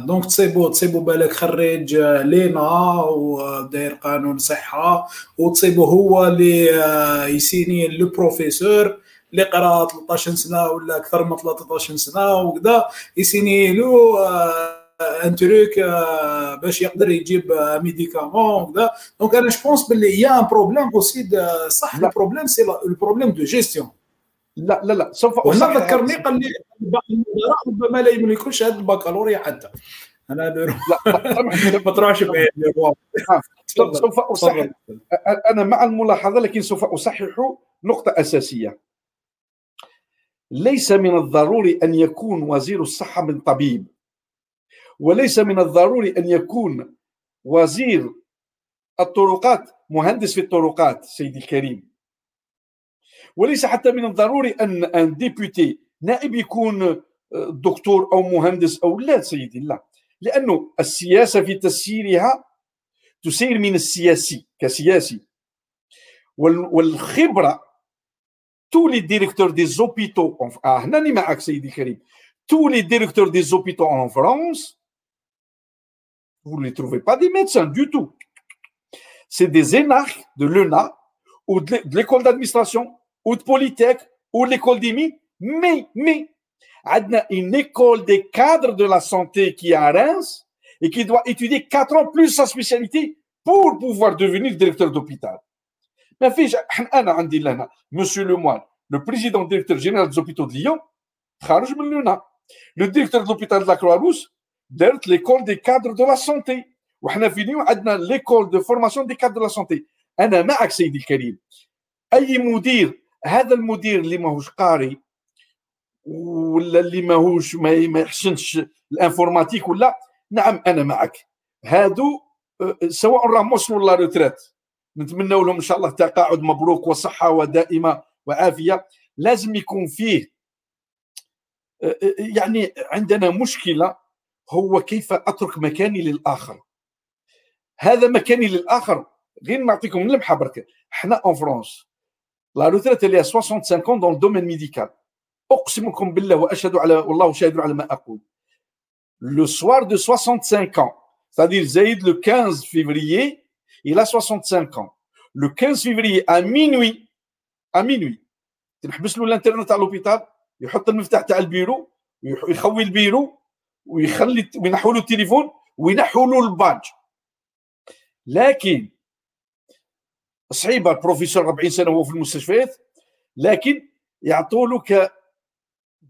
donc تصيبو تصيبو بالك خريج l'ENA وداير قانون صحه وتصيبو هو اللي يسيني le professeur اللي قرا 13 سنه ولا أكثر من 13 سنه وكذا يسيني له un truc باش يقدر يجيب médicament وكذا donc أنا je pense باللي y a un problème aussi صح ال problème c'est ال problème de gestion لا لا لا سوف وهنا ذكرني قال لي ربما لا يملكوش هذا البكالوريا حتى أنا لا ما تروحش سوف اصحح أنا مع الملاحظه لكن سوف اصحح نقطه اساسيه ليس من الضروري ان يكون وزير الصحه من طبيب وليس من الضروري ان يكون وزير الطرقات مهندس في الطرقات سيدي الكريم وليس حتى من الضروري أن أن ديبوتي نائب يكون آه، دكتور أو مهندس أو لا سيدي لا. لأنه السياسة في تسييرها تسير من السياسي كسياسي. والخبرة tous les directeurs des hôpitaux آه هنا معك سيدي الكريم. tous les directeurs des hôpitaux en France vous ne les trouvez pas des médecins du tout. C'est des énarques de l'ENA ou de l'école d'administration. ou de Polytech ou l'école d'IMI, mais, mais, a une école des cadres de la santé qui est à Reims et qui doit étudier quatre ans plus sa spécialité pour pouvoir devenir directeur d'hôpital. Mais فيش انا عندي لهنا monsieur Lemoine le président directeur général des hôpitaux de Lyon خارج من لونا le directeur de l'hôpital de la Croix-Rousse درت l'école des cadres de la santé وحنا في ليون عندنا l'école de formation des cadres de la santé انا معك سيدي الكريم اي مدير هذا المدير اللي ماهوش قاري ولا اللي ماهوش ما يحسنش ال informatique ولا نعم أنا معك. هادو سواء راهم وصلوا la retraite نتمنى لهم إن شاء الله تقاعد مبروك وصحة ودائمة وعافية. لازم يكون فيه يعني عندنا مشكلة هو كيف أترك مكاني للآخر؟ هذا مكاني للآخر غير نعطيكم لمحه برك إحنا en France la retraite elle est 65 ans dans le domaine médical. اقسمكم بالله واشهد على والله شاهد على ما أقول le soir de 65 ans c'est-à-dire Zaïd le 15 février il a 65 ans. Le 15 février à minuit à minuit تنحبس له الانترنت على l'hôpital يحط المفتاح تاع البيرو ويخوي البيرو ويخلي وينحوا له التليفون وينحوا له الباج. لكن صعيبه البروفيسور 40 سنة وهو في المستشفيات لكن يعطوا له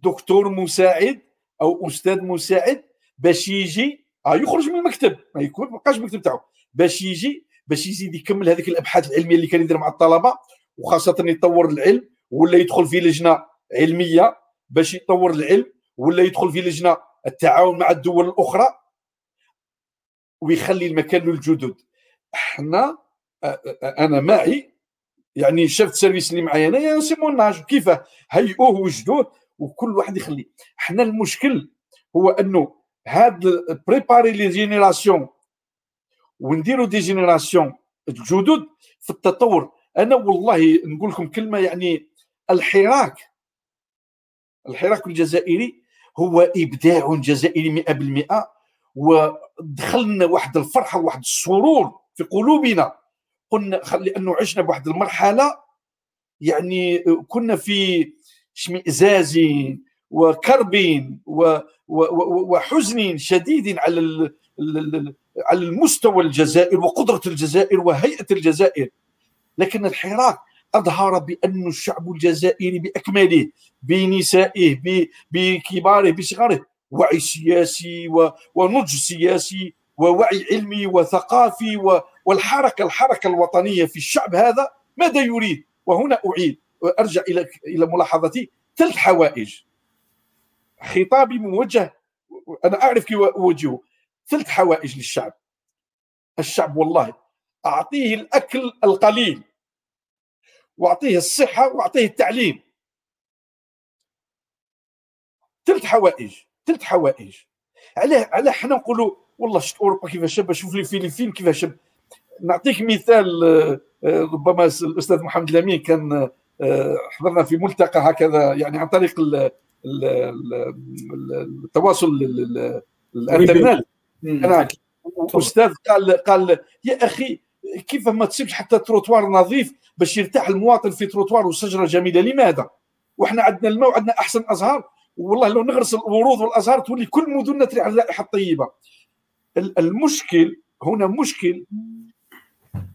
كدكتور مساعد أو أستاذ مساعد باش يجي آه يخرج من المكتب ما يكون ما بقاش المكتب تاعو باش يجي باش يزيد يكمل هذيك الأبحاث العلمية اللي كان يدير مع الطلبة وخاصة يطور العلم ولا يدخل في لجنة علمية باش يطور العلم ولا يدخل في لجنة التعاون مع الدول الأخرى ويخلي المكان للجدد إحنا أنا معي يعني شفت service اللي معايا انايا سي موناج كيف هيئوه وجدوه؟ وكل واحد يخلي. إحنا المشكل هو أنه هاد préparer les générations ونديروا des générations الجدد في التطور. أنا والله نقول لكم كلمة يعني الحراك. الحراك الجزائري هو إبداع جزائري 100% ودخلنا واحد الفرحة وواحد السرور في قلوبنا. قلنا لأنه عشنا بواحد المرحلة يعني كنا في اشمئزاز وكرب وحزن شديد على على المستوى الجزائر وقدرة الجزائر وهيئة الجزائر. لكن الحراك أظهر بأن الشعب الجزائري بأكمله بنسائه بكباره بصغاره وعي سياسي ونضج سياسي ووعي علمي وثقافي والحركه الحركة الوطنية في الشعب هذا ماذا يريد؟ وهنا أعيد وأرجع إلى إلى ملاحظتي. ثلاث حوائج. خطابي موجه أنا أعرف كيف أوجهه. ثلاث حوائج للشعب. الشعب والله أعطيه الأكل القليل وأعطيه الصحة وأعطيه التعليم. ثلاث حوائج. ثلاث حوائج. علاه علاه حنا نقولوا والله شفت أوروبا كيفاش شاب شوف لي فيلم كيفاش شاب نعطيك مثال آه، آه، ربما الأستاذ محمد لامين كان آه، حضرنا في ملتقى هكذا يعني عن طريق التواصل الإنترنت. أنا أستاذ قال قال يا أخي كيف ما تسيبش حتى تروتوار نظيف باش يرتاح المواطن في تروتوار وشجره جميلة؟ لماذا؟ وإحنا عندنا الماء وعندنا أحسن أزهار. والله لو نغرس الورود والأزهار تولي كل مدننا تريح الرائحه الطيبة. المشكل هنا مشكل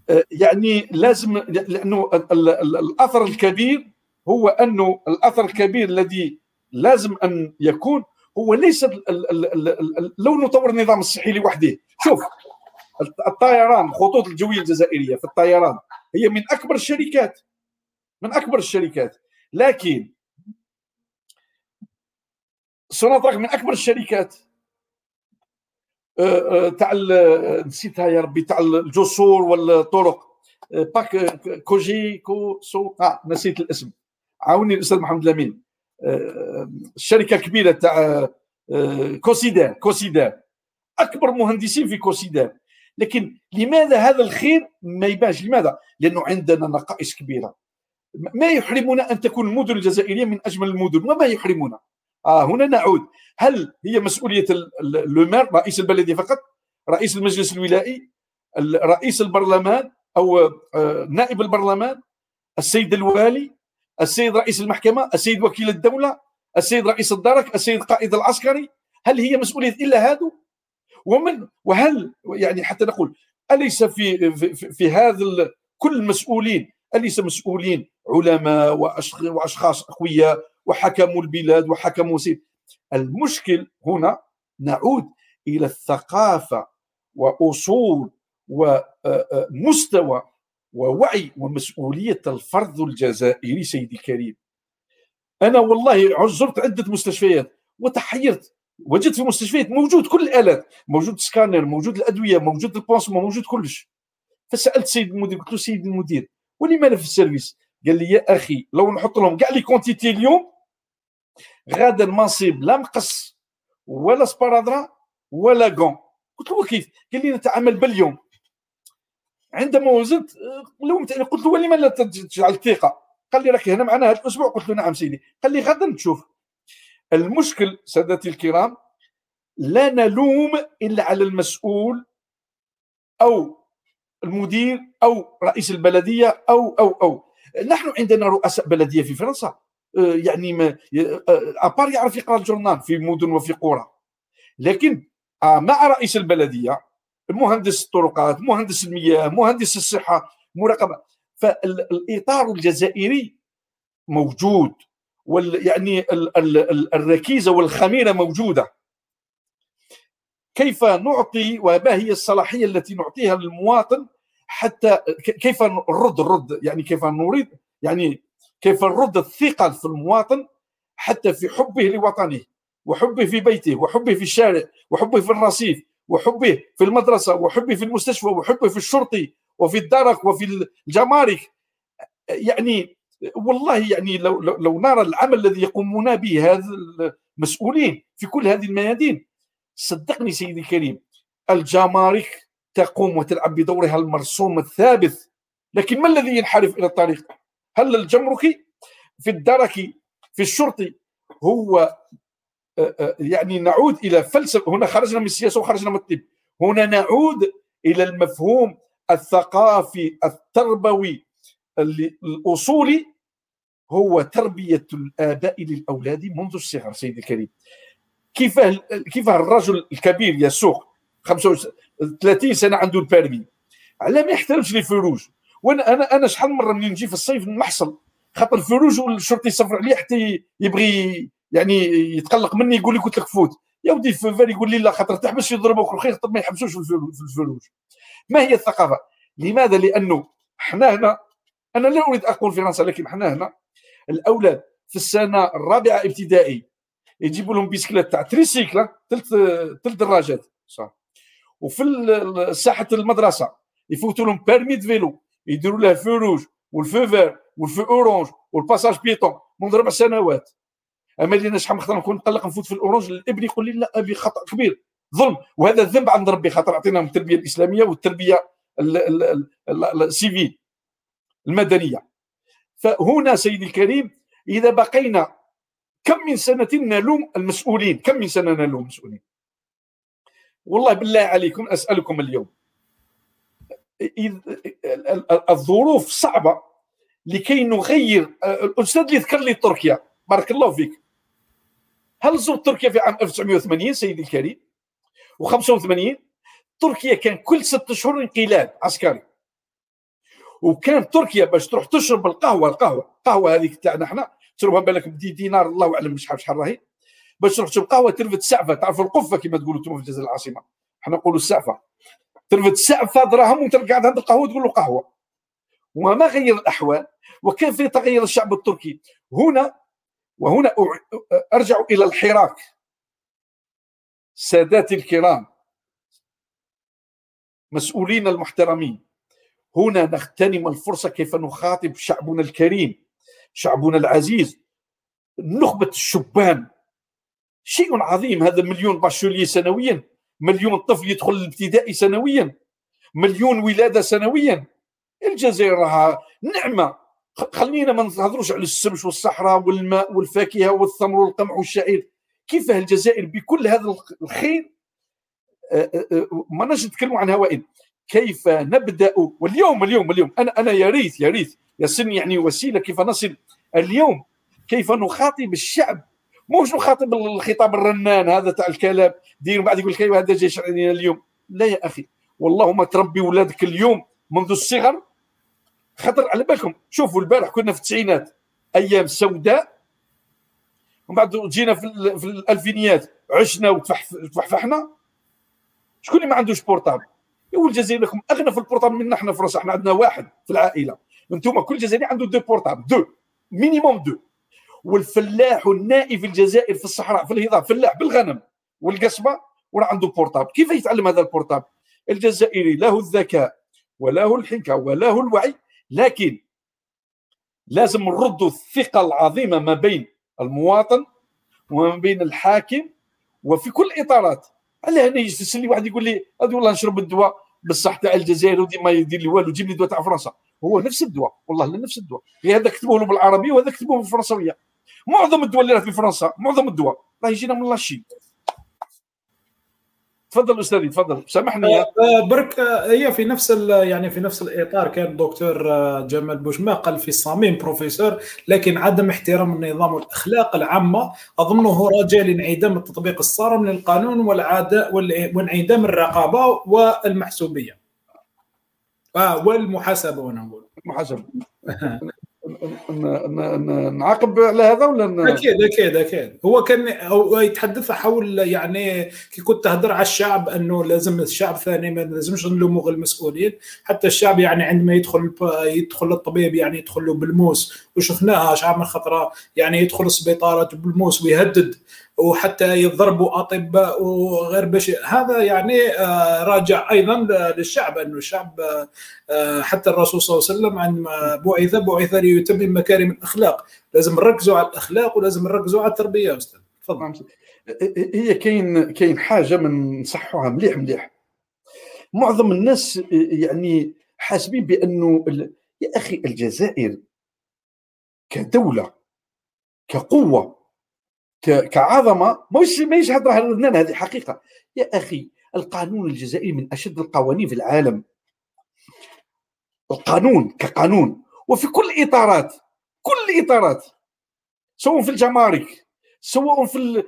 آه، يعني لازم لأنه الأثر الكبير هو أنه الأثر الكبير الذي لازم أن يكون هو ليس لو نطور النظام الصحي لوحده. شوف الطيران الخطوط الجوية الجزائرية في الطيران هي من أكبر الشركات من أكبر الشركات. لكن سوناتراك من أكبر الشركات. تاع نسيتها يا ربي تاع الجسور والطرق. آه، باك كوجي كو سو آه نسيت الاسم. عاوني الأستاذ محمد لامين الشركة كبيره تاع Cosider Cosider أكبر مهندسين في Cosider لكن لماذا هذا الخير؟ ما يبانش. لماذا؟ لأنه عندنا نقائص كبيرة. ما يحرمنا أن تكون المدن الجزائرية من أجمل المدن وما يحرمنا. آه هنا نعود. هل هي مسؤولية لومير رئيس البلديه فقط؟ رئيس المجلس الولائي؟ رئيس البرلمان؟ أو آه، نائب البرلمان؟ السيد الوالي؟ السيد رئيس المحكمة؟ السيد وكيل الدولة؟ السيد رئيس الدرك؟ السيد قائد العسكري؟ هل هي مسؤولية إلا هذا؟ ومن وهل يعني حتى نقول أليس في في, في هذا كل المسؤولين أليس مسؤولين علماء وأشخاص أقوياء وحكموا البلاد وحكموا سيد المشكل هنا نعود إلى الثقافة وأصول ومستوى ووعي ومسؤولية الفرد الجزائري سيدي الكريم أنا والله زرت عدة مستشفيات وتحيرت. وجدت في المستشفيات موجود كل الآلات موجود سكانر موجود الأدوية موجود ال pansement موجود كلش. فسألت سيد المدير قلت له سيد المدير ولماذا في ال service. قال لي يا أخي لو نحط لهم كاع les quantités اليوم غادا ما نصيب لا مقص ولا sparadrap ولا gants. قلت له كيف؟ قال لي نتعامل باليوم. عندما وزنت قلت له ولما لا تجعل الثقة؟ قال لي راك هنا معنا هذا الأسبوع؟ قلت له نعم سيدي. قال لي غدا نشوف. المشكل سادتي الكرام لا نلوم إلا على المسؤول أو المدير أو رئيس البلدية أو أو أو. نحن عندنا رؤساء بلدية في فرنسا. آه، يعني ما ابار آه، يعرف يقرأ الجورنال في مدن وفي قرى. لكن آه، مع رئيس البلدية مهندس الطرقات مهندس المياه مهندس الصحة مراقبه فالإطار الجزائري موجود وال يعني ال ال الركيزة والخميرة موجودة. كيف نعطي وما هي الصلاحية التي نعطيها للمواطن حتى كيف نرد الرد؟ يعني كيف نريد؟ يعني كيف نرد الثقه في المواطن حتى في حبه لوطنه وحبه في بيته وحبه في الشارع وحبه في الرصيف وحبه في المدرسة وحبه في المستشفى وحبه في الشرطي وفي الدرك وفي الجمارك. يعني والله يعني لو لو نرى العمل الذي يقومون به هذا المسؤولين في كل هذه الميادين صدقني سيدي الكريم الجمارك تقوم وتلعب بدورها المرسوم الثابت. لكن ما الذي ينحرف إلى الطريق؟ هل الجمركي في الدرك في الشرطي هو يعني نعود إلى فلسفة؟ هنا خرجنا من السياسة وخرجنا من الطب. هنا نعود إلى المفهوم الثقافي التربوي. الاصولي هو تربية الآباء للأولاد منذ الصغر سيدي الكريم. كيف كيف الرجل الكبير يسوق 35 سنة عنده ال permis على ما يحترمش les feux rouges وأنا أنا أنا شحال مرة منين نجي في الصيف نحصل؟ خاطر ال feu rouge والشرطي يصفر عليه حتى يبغي يعني يتقلق مني يقول لي قلت لك فوت. يا ودي ال feu vert يقول لي لا خاطر تحبس يضربوك الخير خاطر ما يحبسوش في ال feu rouge ما هي الثقافة؟ لماذا؟ لأنه إحنا هنا أنا لا أريد أقول فرنسا لكن إحنا هنا الأولاد في السنة الرابعة ابتدائي يجيبوا لهم بيسكليت تاع tricycle ثلاث ثلاث دراجات صح. وفي ساحة المدرسة يفوتوا لهم permis vélo يديروا له feu rouge وال feu vert وال feu orange وال passage piéton منذ ربع سنوات. أما اللي أنا شحال من نكون نقلق نفوت في ال orange الإبن يقول لي لا أبي خطأ كبير ظلم. وهذا الذنب عند ربي خاطر اعطيناهم التربية الإسلامية والتربية ال civile المدنية. فهنا سيدي الكريم إذا بقينا كم من سنة نلوم المسؤولين؟ كم من سنة نلوم المسؤولين؟ والله بالله عليكم أسألكم اليوم. الظروف صعبة لكي نغير الأستاذ اللي ذكر لي تركيا بارك الله فيك. هل زرت تركيا في عام 1980 سيدي الكريم؟ و85 تركيا كان كل ست شهور انقلاب عسكري. وكان تركيا باش تروح تشرب القهوة القهوة القهوة هذيك تاعنا إحنا تشربها بالك بدي دينار الله أعلم شحال شحال راهي. باش تروح تشرب قهوه ترفد سعفه تعرف القفة كما تقولوا أنتم في الجزائر العاصمة. إحنا نقولوا السعفه ترفد سعفه دراهم وانت قاعد عند القهوة تقول له قهوة. وما غير الأحوال وكان في تغير الشعب التركي؟ هنا وهنا أرجع إلى الحراك. ساداتي الكرام مسؤولين المحترمين هنا نغتنم الفرصة كيف نخاطب شعبنا الكريم. شعبنا العزيز نخبة الشبان. شيء عظيم هذا مليون باشولي سنويا مليون طفل يدخل الابتدائي سنويا مليون ولادة سنويا. الجزائر راها نعمة. خلينا ما نهضروش على السمش والصحراء والماء والفاكهة والثمر والقمح والشعير. كيف الجزائر بكل هذا الخير؟ ما نجي نتكلموا عن هوائل كيف نبدأ؟ واليوم اليوم اليوم. أنا أنا يا ريت يا ريت. يسن يعني وسيلة كيف نصل اليوم كيف نخاطب الشعب. مش نخاطب الخطاب الرنان هذا تاع الكلام دير بعد يقول لك أيوة، هذا جاي شرعي اليوم. لا يا أخي والله ما تربي ولادك اليوم منذ الصغر. خطر على بالكم. شوفوا البارح كنا في التسعينات أيام سوداء. ومن بعد جينا في, في الألفينيات عشنا وتفحفحنا شكون اللي ما عندوش portable؟ يقول الجزائر لكم أغنى في ال portable منا إحنا في فرنسا إحنا عندنا واحد في العائلة. أنتم كل جزائري عنده deux portables deux minimum deux. والفلاح النائي في الجزائر في الصحراء في الهضاب فلاح بالغنم والقصبة ولا عنده portable. كيف يتعلم هذا ال portable؟ الجزائري له الذكاء وله الحنكه وله الوعي لكن لازم نرد الثقة العظيمة ما بين المواطن وما بين الحاكم وفي كل الاطارات على هنا يجلس لي واحد يقول لي هذه والله نشرب الدواء بصح تاع الجزائر ودي ما يدير لي والو جيب لي دواء تاع فرنسا. هو نفس الدواء والله نفس الدواء. هذا كتبوه له وهذا كتبوه بالفرنسويه معظم الدول اللي في فرنسا معظم الدواء. راه يجينا من لاشين تفضل أستاذي تفضل. سامحني. آه، آه، برك آه، هي في نفس يعني في نفس الإطار كان الدكتور جمال بوشما قال في الصميم بروفيسور لكن عدم احترام النظام والأخلاق العامة. أظنه راجع لانعدام التطبيق الصارم للقانون والعادة وانعدام الرقابة والمحسوبية. والمحاسبة أنا نقول المحاسبة. نعاقب على هذا ولا أكيد أكيد أكيد. هو كان هو يتحدث حول يعني كي كنت تهدر على الشعب إنه لازم الشعب ثاني ما لازمش نلوموا المسؤولين. حتى الشعب يعني عندما يدخل يدخل الطبيب يعني يدخل له بالموس وشفناها شعب من خطرة يعني يدخل السبيطارات بالموس ويهدد وحتى يضربوا أطباء وغير بشيء هذا يعني آه، راجع أيضا للشعب إنه الشعب آه، حتى الرسول صلى الله عليه وسلم عندما بعث بعث ليتمم مكارم الأخلاق. لازم نركزوا على الأخلاق ولازم نركزوا على التربية يا أستاذ. تفضل. هي كاين كاين حاجة من نصحوها مليح مليح. معظم الناس يعني حاسبين بأنه يا أخي الجزائر كدولة كقوة كعظمة مش ما يشهد لبنان هذه حقيقة. يا أخي القانون الجزائري من أشد القوانين في العالم. القانون كقانون وفي كل الاطارات كل الاطارات سواء في الجمارك سواء في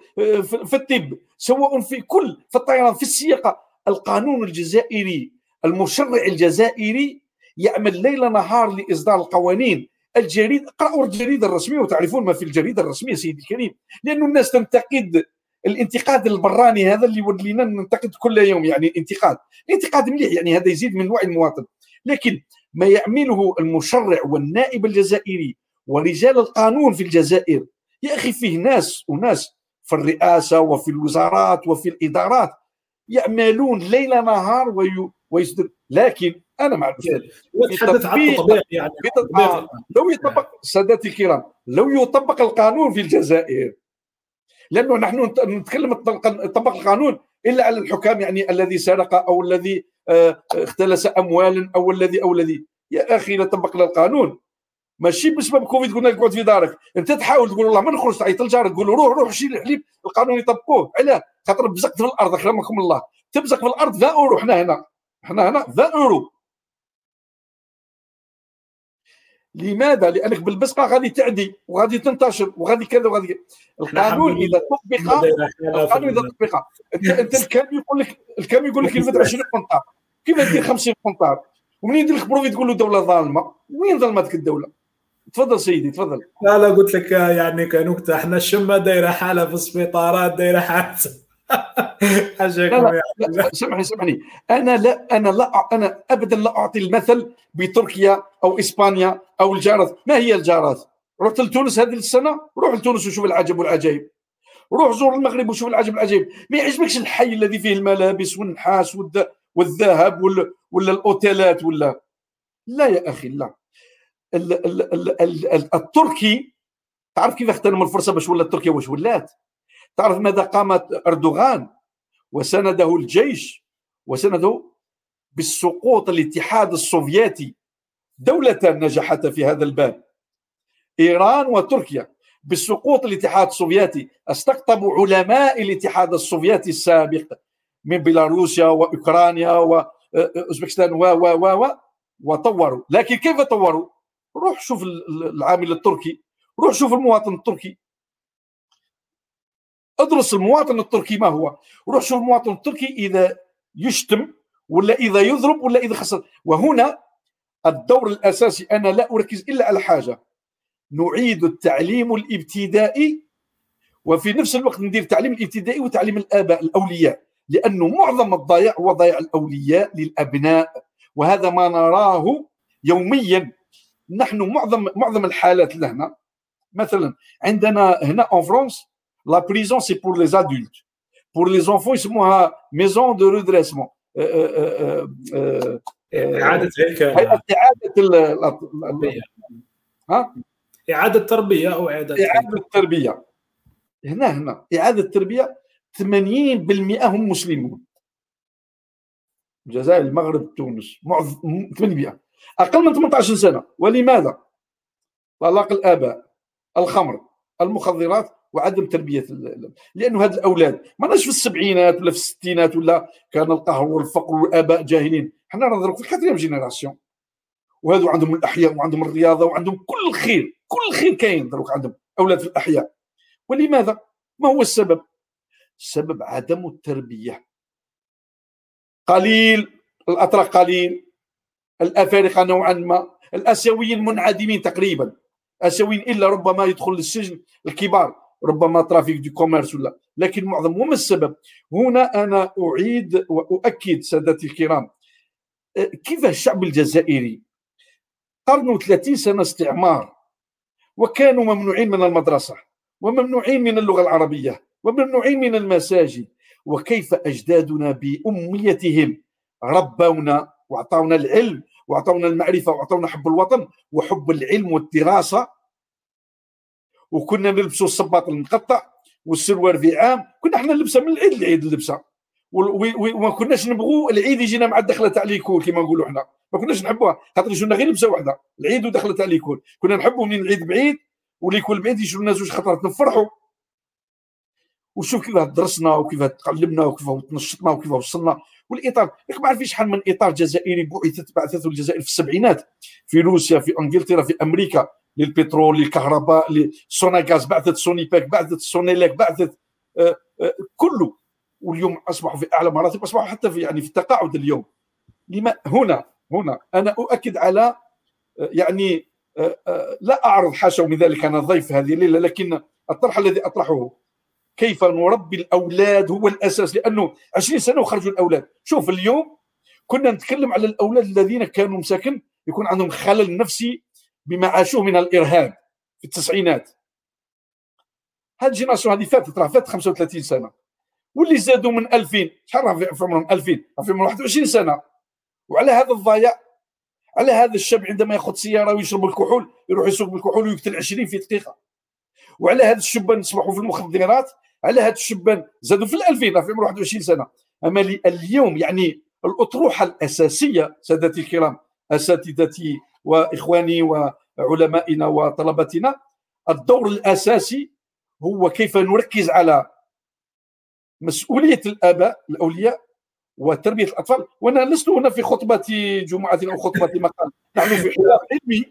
في الطب سواء في كل في الطيران في السياقة. القانون الجزائري المشرع الجزائري يعمل ليل نهار لإصدار القوانين. الجريدة اقرأوا الجريدة الرسمية وتعرفون ما في الجريدة الرسمية سيدي الكريم. لأن الناس تنتقد الانتقاد البراني هذا اللي ولينا ننتقد كل يوم يعني الانتقاد الانتقاد مليح يعني هذا يزيد من وعي المواطن. لكن ما يعمله المشرع والنائب الجزائري ورجال القانون في الجزائر يا أخي فيه ناس وناس في الرئاسة وفي الوزارات وفي الإدارات يعملون ليل نهار وي... ويصدر. لكن أنا مع يتحدث عن التطبيق يعني. آه. لو يطبق سادتي الكرام لو يطبق القانون في الجزائر لأنه نحن نتكلم طبق القانون إلا على الحكام يعني الذي سرق أو الذي آه، اختلس اموالا أو الذي أو الذي. يا أخي إذا طبقنا القانون. ماشي بسبب كوفيد قلنا لك اقعد في دارك. أنت تحاول تقول والله ما نخرج تعيط لجارك تقول روح روح شيل الحليب القانون يطبقوه. علاه خاطر بزقت في الأرض أكرمكم الله. تبزق في الأرض 20 أورو. حنا هنا حنا هنا 20 أورو. لماذا؟ لأنك بالبصقة غادي تعدي وغادي تنتشر وغادي كذا وغادي القانون إذا طبق القانون إذا طبق. انت الكام يقول لك الكام يقول لك يلفت 20 قنطار كيف دير 50 قنطار ومنين يدير لك procès تقول له دولة ظالمة؟ وين ظلمتك الدولة؟ تفضل سيدي تفضل. لا لا قلت لك يعني كنكتة إحنا الشمه دايرة حالة في السبيطارات دايرة حالة. لا لا سامحني سامحني. أنا لا أنا لا أنا ابدا لا أعطي المثل بتركيا أو إسبانيا أو الجارات ما هي الجارات رحت لتونس هذه السنة؟ روح لتونس وشوف العجب والعجائب روح زور المغرب وشوف العجب والعجائب ما يعجبكش الحي الذي فيه الملابس والنحاس والذهب ولا ولا الأوتيلات ولا. لا يا أخي لا. ال ال ال ال التركي تعرف كيف اغتنم الفرصة باش ولات تركيا واش ولات؟ تعرف ماذا قامت أردوغان؟ وسنده الجيش وسنده بالسقوط الاتحاد السوفيتي. دولة نجحت في هذا الباب. إيران وتركيا بالسقوط الاتحاد السوفيتي استقطبوا علماء الاتحاد السوفيتي السابق من بيلاروسيا وأوكرانيا واوزبكستان و و و و وطوروا. لكن كيف طوروا؟ روح شوف العامل التركي روح شوف المواطن التركي. ادرس المواطن التركي ما هو؟ وروح شوف المواطن التركي إذا يشتم ولا إذا يضرب ولا إذا خسر. وهنا الدور الأساسي أنا لا أركز إلا على حاجة. نعيد التعليم الابتدائي وفي نفس الوقت ندير التعليم الابتدائي وتعليم الآباء الأولياء. لأنه معظم الضياع هو ضياع الأولياء للأبناء وهذا ما نراه يوميا. نحن معظم معظم الحالات لهنا. مثلا عندنا هنا en France la prison c'est pour les adultes pour les enfants يسموها maison de redressement إعادة هيك إعادة ها؟ إعادة تربية أو إعادة إعادة تربية. هنا هنا. إعادة تربية 80% هم مسلمون. الجزائر المغرب تونس. 8% أقل من 18 سنة. ولماذا؟ طلاق الآباء الخمر المخدرات وعدم تربية لأنه هاد الأولاد ما في السبعينات ولا في الستينات ولا كان القهر والفقر والآباء جاهلين. حنا نضرب في ال quatrième génération. وهذو عندهم الأحياء وعندهم الرياضة وعندهم كل الخير كل الخير كاين دروك عندهم أولاد في الأحياء. ولماذا؟ ما هو السبب؟ السبب عدم التربية. قليل الاتراك قليل الأفارقة نوعا ما الآسيويين منعدمين تقريبا. آسيويين إلا ربما يدخل للسجن الكبار. ربما trafic de commerce ولا. لكن معظم وما السبب؟ هنا أنا أعيد وأؤكد سادتي الكرام. كيف الشعب الجزائري؟ قرنوا 30 سنة استعمار وكانوا ممنوعين من المدرسة وممنوعين من اللغة العربية وممنوعين من المساجد وكيف أجدادنا بأميتهم ربونا واعطونا العلم واعطونا المعرفة واعطونا حب الوطن وحب العلم والدراسة وكنا نلبسوا الصباط المقطع والسروال في عام كنا إحنا نلبسها من العيد للعيد نلبسها. وما كناش نبغوا العيد يجينا مع الدخله تاع ليكول كما نقولوا إحنا ما كناش نحبوها. خاطر يجونا غير لبسة واحدة العيد ودخلة تاع l'école كنا نحبوا منين العيد بعيد و l'école بعيد يجوا لنا زوج خطرات نفرحوا وشوف كيف درسنا وكيف تقلبنا وكيف تنشطنا وكيف وصلنا. والإطار ما عارفين شحال من إطار جزائري بعثت بعثته الجزائر في السبعينات. في روسيا في إنجلترا في أمريكا. للبترول للكهرباء لسوناغاز بعثت سونيباك بعثت سونيليك بعثت آه، آه، كله. واليوم أصبحوا في أعلى مراتب أصبحوا حتى في يعني في التقاعد اليوم. لما هنا هنا. أنا أؤكد على آه، يعني لا أعرض حاشا من ذلك أنا ضيف هذه الليلة لكن الطرح الذي أطرحه كيف نربي الأولاد هو الأساس لأنه 20 سنة وخرجوا الأولاد. شوف اليوم كنا نتكلم على الأولاد الذين كانوا مساكن يكون عندهم خلل نفسي بما عاشوه من الإرهاب في التسعينات. هذه الجينيراسيون هذه فاتت راه فاتت 35 سنة. واللي زادوا من 2000 شحال راه في عمرهم؟ 2000 راه في عمرهم 21 سنة. وعلى هذا الضياع على هذا الشاب عندما ياخذ سيارة ويشرب الكحول يروح يسوق بالكحول ويقتل 20 في دقيقة. وعلى هذا الشبان يصبحوا في المخدرات على هذا الشبان زادوا في الألفين في عمر 21 سنة. أما اليوم يعني الأطروحة الأساسية سادتي الكرام أساتذتي وإخواني وعلمائنا وطلبتنا الدور الأساسي هو كيف نركز على مسؤولية الآباء الأولياء وتربية الأطفال. وأنا لست هنا في خطبة جمعة أو خطبة مقال. نحن في حوار علمي.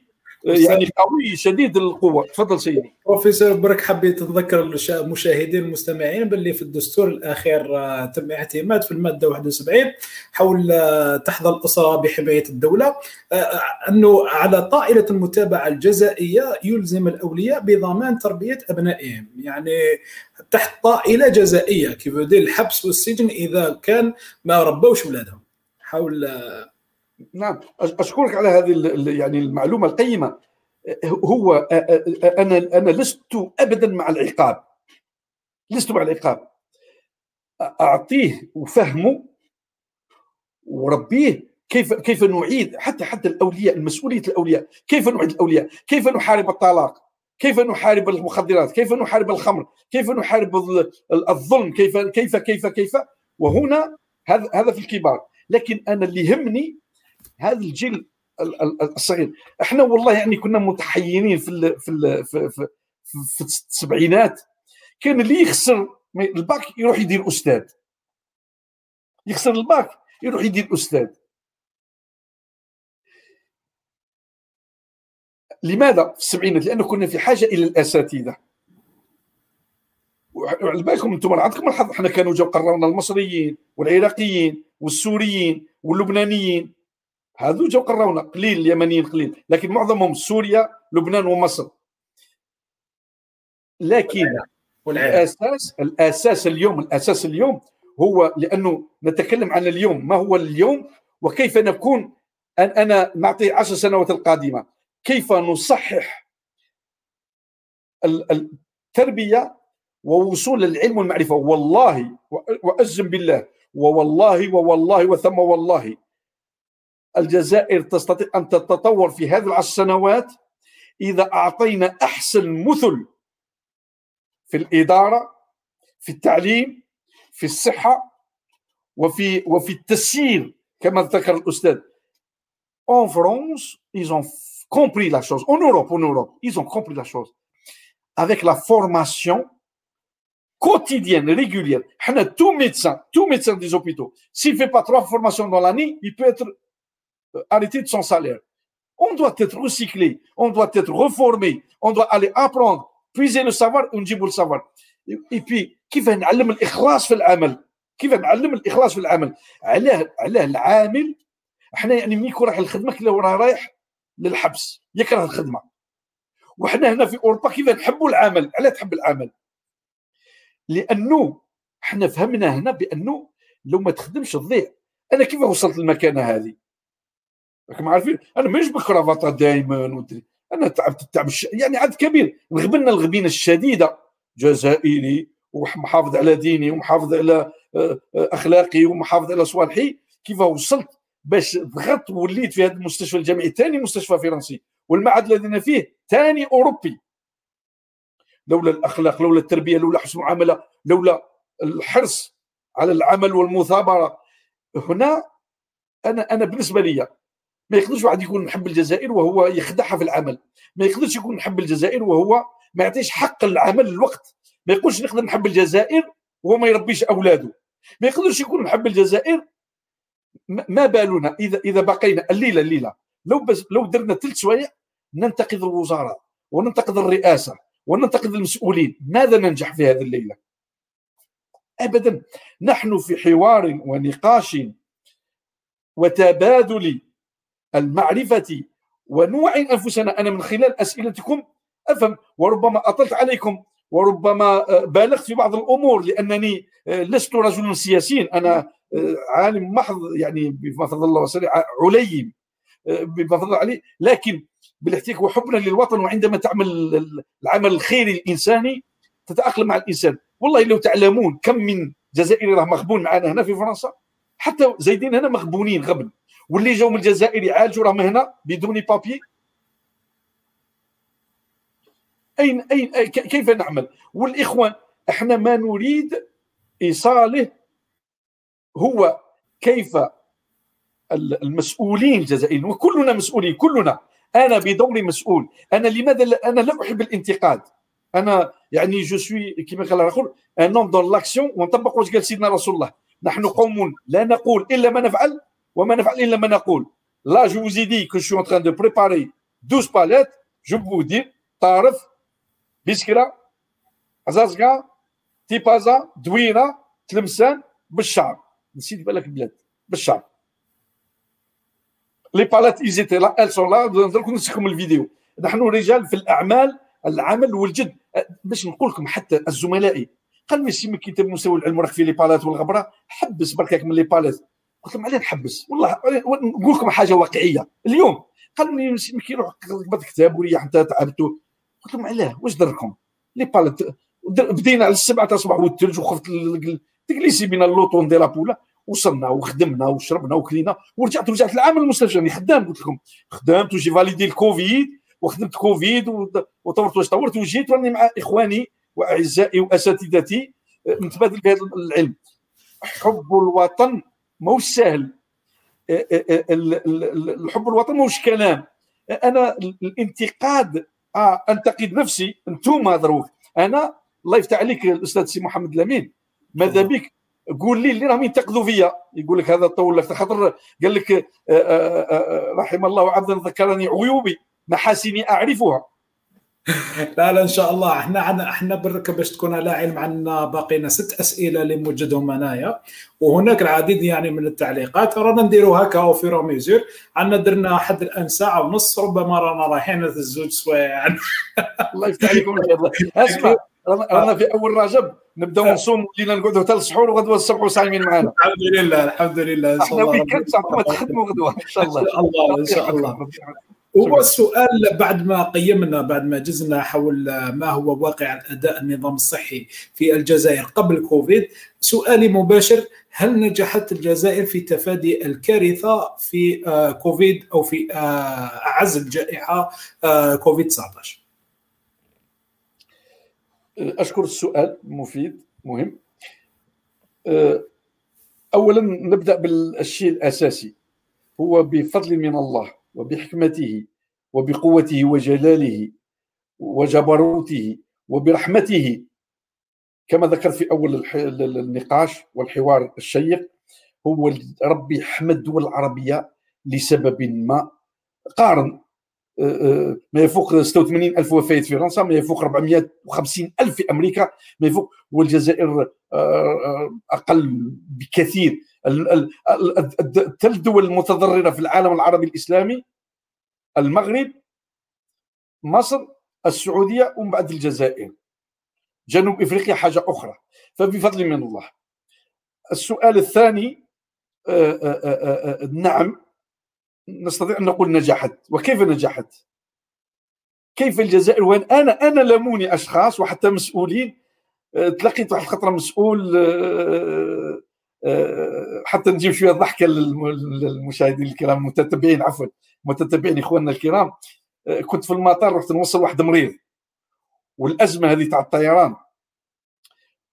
يعني قوي شديد القوة. تفضل سيدي. بروفيسور برك حبيت تذكر المشاهدين المستمعين باللي في الدستور الأخير آه، تم اعتماد في المادة 71 حول آه، تحظى الأسرة بحماية الدولة آه، أنه على طائلة المتابعة الجزائية يلزم الأولياء بضمان تربية أبنائهم. يعني تحت طائلة جزائية كيف الحبس والسجن إذا كان ما ربوش اولادهم حول نعم أشكرك على هذه يعني المعلومة القيمة. هو أنا أنا لست ابدا مع العقاب. لست مع العقاب. أعطيه وفهمه وربيه كيف كيف نعيد حتى حتى الأولياء المسؤولية الأولياء. كيف نعيد الأولياء؟ كيف نحارب الطلاق؟ كيف نحارب المخدرات؟ كيف نحارب الخمر؟ كيف نحارب الظلم؟ كيف كيف كيف كيف؟ وهنا هذا هذا في الكبار. لكن أنا اللي يهمني هذا الجيل الصغير. إحنا والله يعني كنا متحينين في في في, في, في السبعينات. كان اللي يخسر الباك يروح يدير أستاذ. يخسر الباك يروح يدير أستاذ. لماذا في السبعينات؟ لأنه كنا في حاجة إلى الأساتذة. وعلى بالكم أنتم عندكم الحظ. إحنا كانوا جاو قررنا المصريين والعراقيين والسوريين واللبنانيين. هذو جاو قراونا قليل اليمنيين قليل لكن معظمهم سوريا لبنان ومصر. لكن الأساس الأساس اليوم الأساس اليوم هو لأنه نتكلم عن اليوم ما هو اليوم؟ وكيف نكون؟ أن أنا نعطي عشر سنوات القادمة. كيف نصحح التربية ووصول العلم والمعرفة؟ والله واجزم بالله. ووالله ووالله وثم والله. الجزائر تستطيع أن تتطور في هذه العشر سنوات إذا أعطينا أحسن مثل في الإدارة في التعليم في الصحة وفي وفي التسيير كما ذكر الأستاذ En France, ils ont compris la chose. En Europe, en Europe, ils ont compris la chose. Avec la formation quotidienne, régulière. Tout médecin, tout médecin des hôpitaux, s'il ne fait pas trois formations dans l'année, il peut être arrêter de son salaire. On doit être recyclé, on doit être reformé, on doit aller apprendre, puiser le savoir ونجيبوا السافوار. Et puis كيف نعلم الاخلاص في العمل؟ كيف نعلم الاخلاص في العمل؟ علاه علاه العامل إحنا يعني ملي يكون رايح الخدمه كلا راه رايح للحبس يكره الخدمه. وحنا هنا في اوروبا كيف نحبوا العمل؟ علاه تحب العمل؟ لأنه إحنا فهمنا هنا بانه لو ما تخدمش تضيع. أنا كيف وصلت للمكانه هذه؟ راكم عارفين؟ أنا مانيش بكرافطه دائما أنا تعبت التعب الش... يعني عدد كبير. نغبنا الغبينة الشديدة. جزائري ومحافظ على ديني ومحافظ على آه، آه، أخلاقي ومحافظ على صوالحي. كيف وصلت باش ضغطت وليت في هذا المستشفى الجامعي؟ ثاني مستشفى فرنسي. والمعهد الذي أنا فيه ثاني أوروبي. لولا الأخلاق لولا التربية لولا حسن المعاملة لولا الحرص على العمل والمثابرة. هنا أنا أنا بالنسبة لي ما يقدرش واحد يكون محب الجزائر وهو يخدعها في العمل. ما يقدرش يكون محب الجزائر وهو ما يعطيش حق العمل الوقت ما يقولش نقدر نحب الجزائر وهو ما يربيش أولاده. ما يقدرش يكون محب الجزائر ما بالنا؟ إذا إذا بقينا الليلة الليلة. لو بس لو درنا ثلث سوايع ننتقد الوزراء وننتقد الرئاسة وننتقد المسؤولين. ماذا ننجح في هذه الليلة؟ ابدا. نحن في حوار ونقاش وتبادل المعرفة ونوعي أنفسنا. أنا من خلال أسئلتكم أفهم وربما أطلت عليكم وربما بالغت في بعض الأمور لأنني لست رجلا سياسيا أنا عالم محض يعني بما فضل الله وسلم عليم بما فضل عليه. لكن بالاحتكاك وحبنا للوطن وعندما تعمل العمل الخيري الإنساني تتأقلم مع الإنسان. والله لو تعلمون كم من جزائري راه مغبون معنا هنا في فرنسا حتى زايدين هنا مغبونين غبن واللي جاوا من الجزائر يعالجوا راهم هنا بدون بابي اين اين كيف نعمل؟ والإخوان إحنا ما نريد إيصاله هو كيف المسؤولين الجزائريين وكلنا مسؤولين كلنا. أنا بدوري مسؤول. أنا لماذا أنا لا أحب الانتقاد. أنا يعني je suis كما قال نقول un homme d'action ونطبق واش قال سيدنا رسول الله. نحن قوم لا نقول إلا ما نفعل وما نفعل إلا ما نقول. là je vous ai dit que je suis en train de préparer 12 palettes. طارف بسكرة عزازقة تيبازة دوينة تلمسان بالشعر نسيت بالك البلاد بالشعر لي بالات ايزيتي لا ال سون لا نضربكم نسيكم الفيديو نحن رجال في الأعمال العمل والجد. باش نقول لكم حتى الزملائي. قال لي سي كي مستوى العلم وراك في لي بالات والغبرة. حبس بركاك من لي بالات قلت لهم علاه نحبس. والله نقول لكم حاجة واقعية. اليوم قال لي سي كي روح كتب كتاب وريح انت تعبتوا قلت لهم علاه واش دركم؟ لي بالات بدينا على السبعة تاع الصباح والثلج وخفت تجلسي بين اللوطو ندير لابولا وصلنا وخدمنا وشربنا وكلينا ورجعت رجعت العام المستشفى راني خدام قلت لكم. خدمت وجي فاليدي الكوفيد وخدمت كوفيد وطورت واش طورت وجيت راني مع إخواني وأعزائي وأساتذتي آه، نتبادل بهذا العلم. حب الوطن ماهوش سهل. آه، آه، الحب الوطن ماهوش كلام. أنا الانتقاد آه أنتقد نفسي. أنتم دروك أنا الله يفتح عليك الأستاذ سي محمد لامين. ماذا بك؟ قول لي اللي راهم ينتقدوا فيا. يقول لك هذا طول لك خاطر قال لك رحم الله عبدا ذكرني عيوبي محاسني أعرفها. لا لا إن شاء الله. إحنا عنا إحنا برك باش تكون على علم عندنا باقينا. ست أسئلة اللي موجودهم هنايا. وهناك العديد يعني من التعليقات. رانا نديروا هكا في رو mesure عندنا درنا حد الان ساعه ونص ربما رانا رايحين الزوج سوايع يعني. الله يفتح عليكم اسمع رانا في أول رجب. نبداو نصوم. ولينا نقعدوا حتى السحور وغدوة الصبح صايمين معنا الحمد لله الحمد لله. إن شاء الله إحنا ويكند تخدموا غدوة. إن شاء الله. إن شاء الله إن شاء الله. هو السؤال بعد ما قيمنا بعد ما جزنا حول ما هو واقع الاداء النظام الصحي في الجزائر قبل كوفيد. سؤالي مباشر هل نجحت الجزائر في تفادي الكارثة في آه، كوفيد أو في آه، أعز الجائحة آه، كوفيد 19 أشكر السؤال مفيد مهم. اولا نبدأ بالشيء الأساسي هو بفضل من الله. وبحكمته وبقوته وجلاله وجبروته وبرحمته كما ذكرت في أول النقاش والحوار الشيق هو ربي حمد الدول العربيه لسبب ما. قارن ما يفوق 86 ألف وفاة في فرنسا ما يفوق 450 ألف في أمريكا ما يفوق والجزائر أقل بكثير الثلاث دول المتضررة في العالم العربي الإسلامي المغرب مصر السعودية ومن بعد الجزائر. جنوب إفريقيا حاجة أخرى. فبفضل من الله. السؤال الثاني نعم نستطيع أن نقول نجحت. وكيف نجحت؟ كيف الجزائر؟ وين أنا أنا لموني أشخاص وحتى مسؤولين. آه، تلقيت واحد الخطرة مسؤول آه، آه، حتى نجيب شوية ضحكة للمشاهدين الكرام المتتبعين عفوا متتبعين إخواننا الكرام. كنت في المطار رحت نوصل واحد مريض والأزمة هذه تاع الطيران.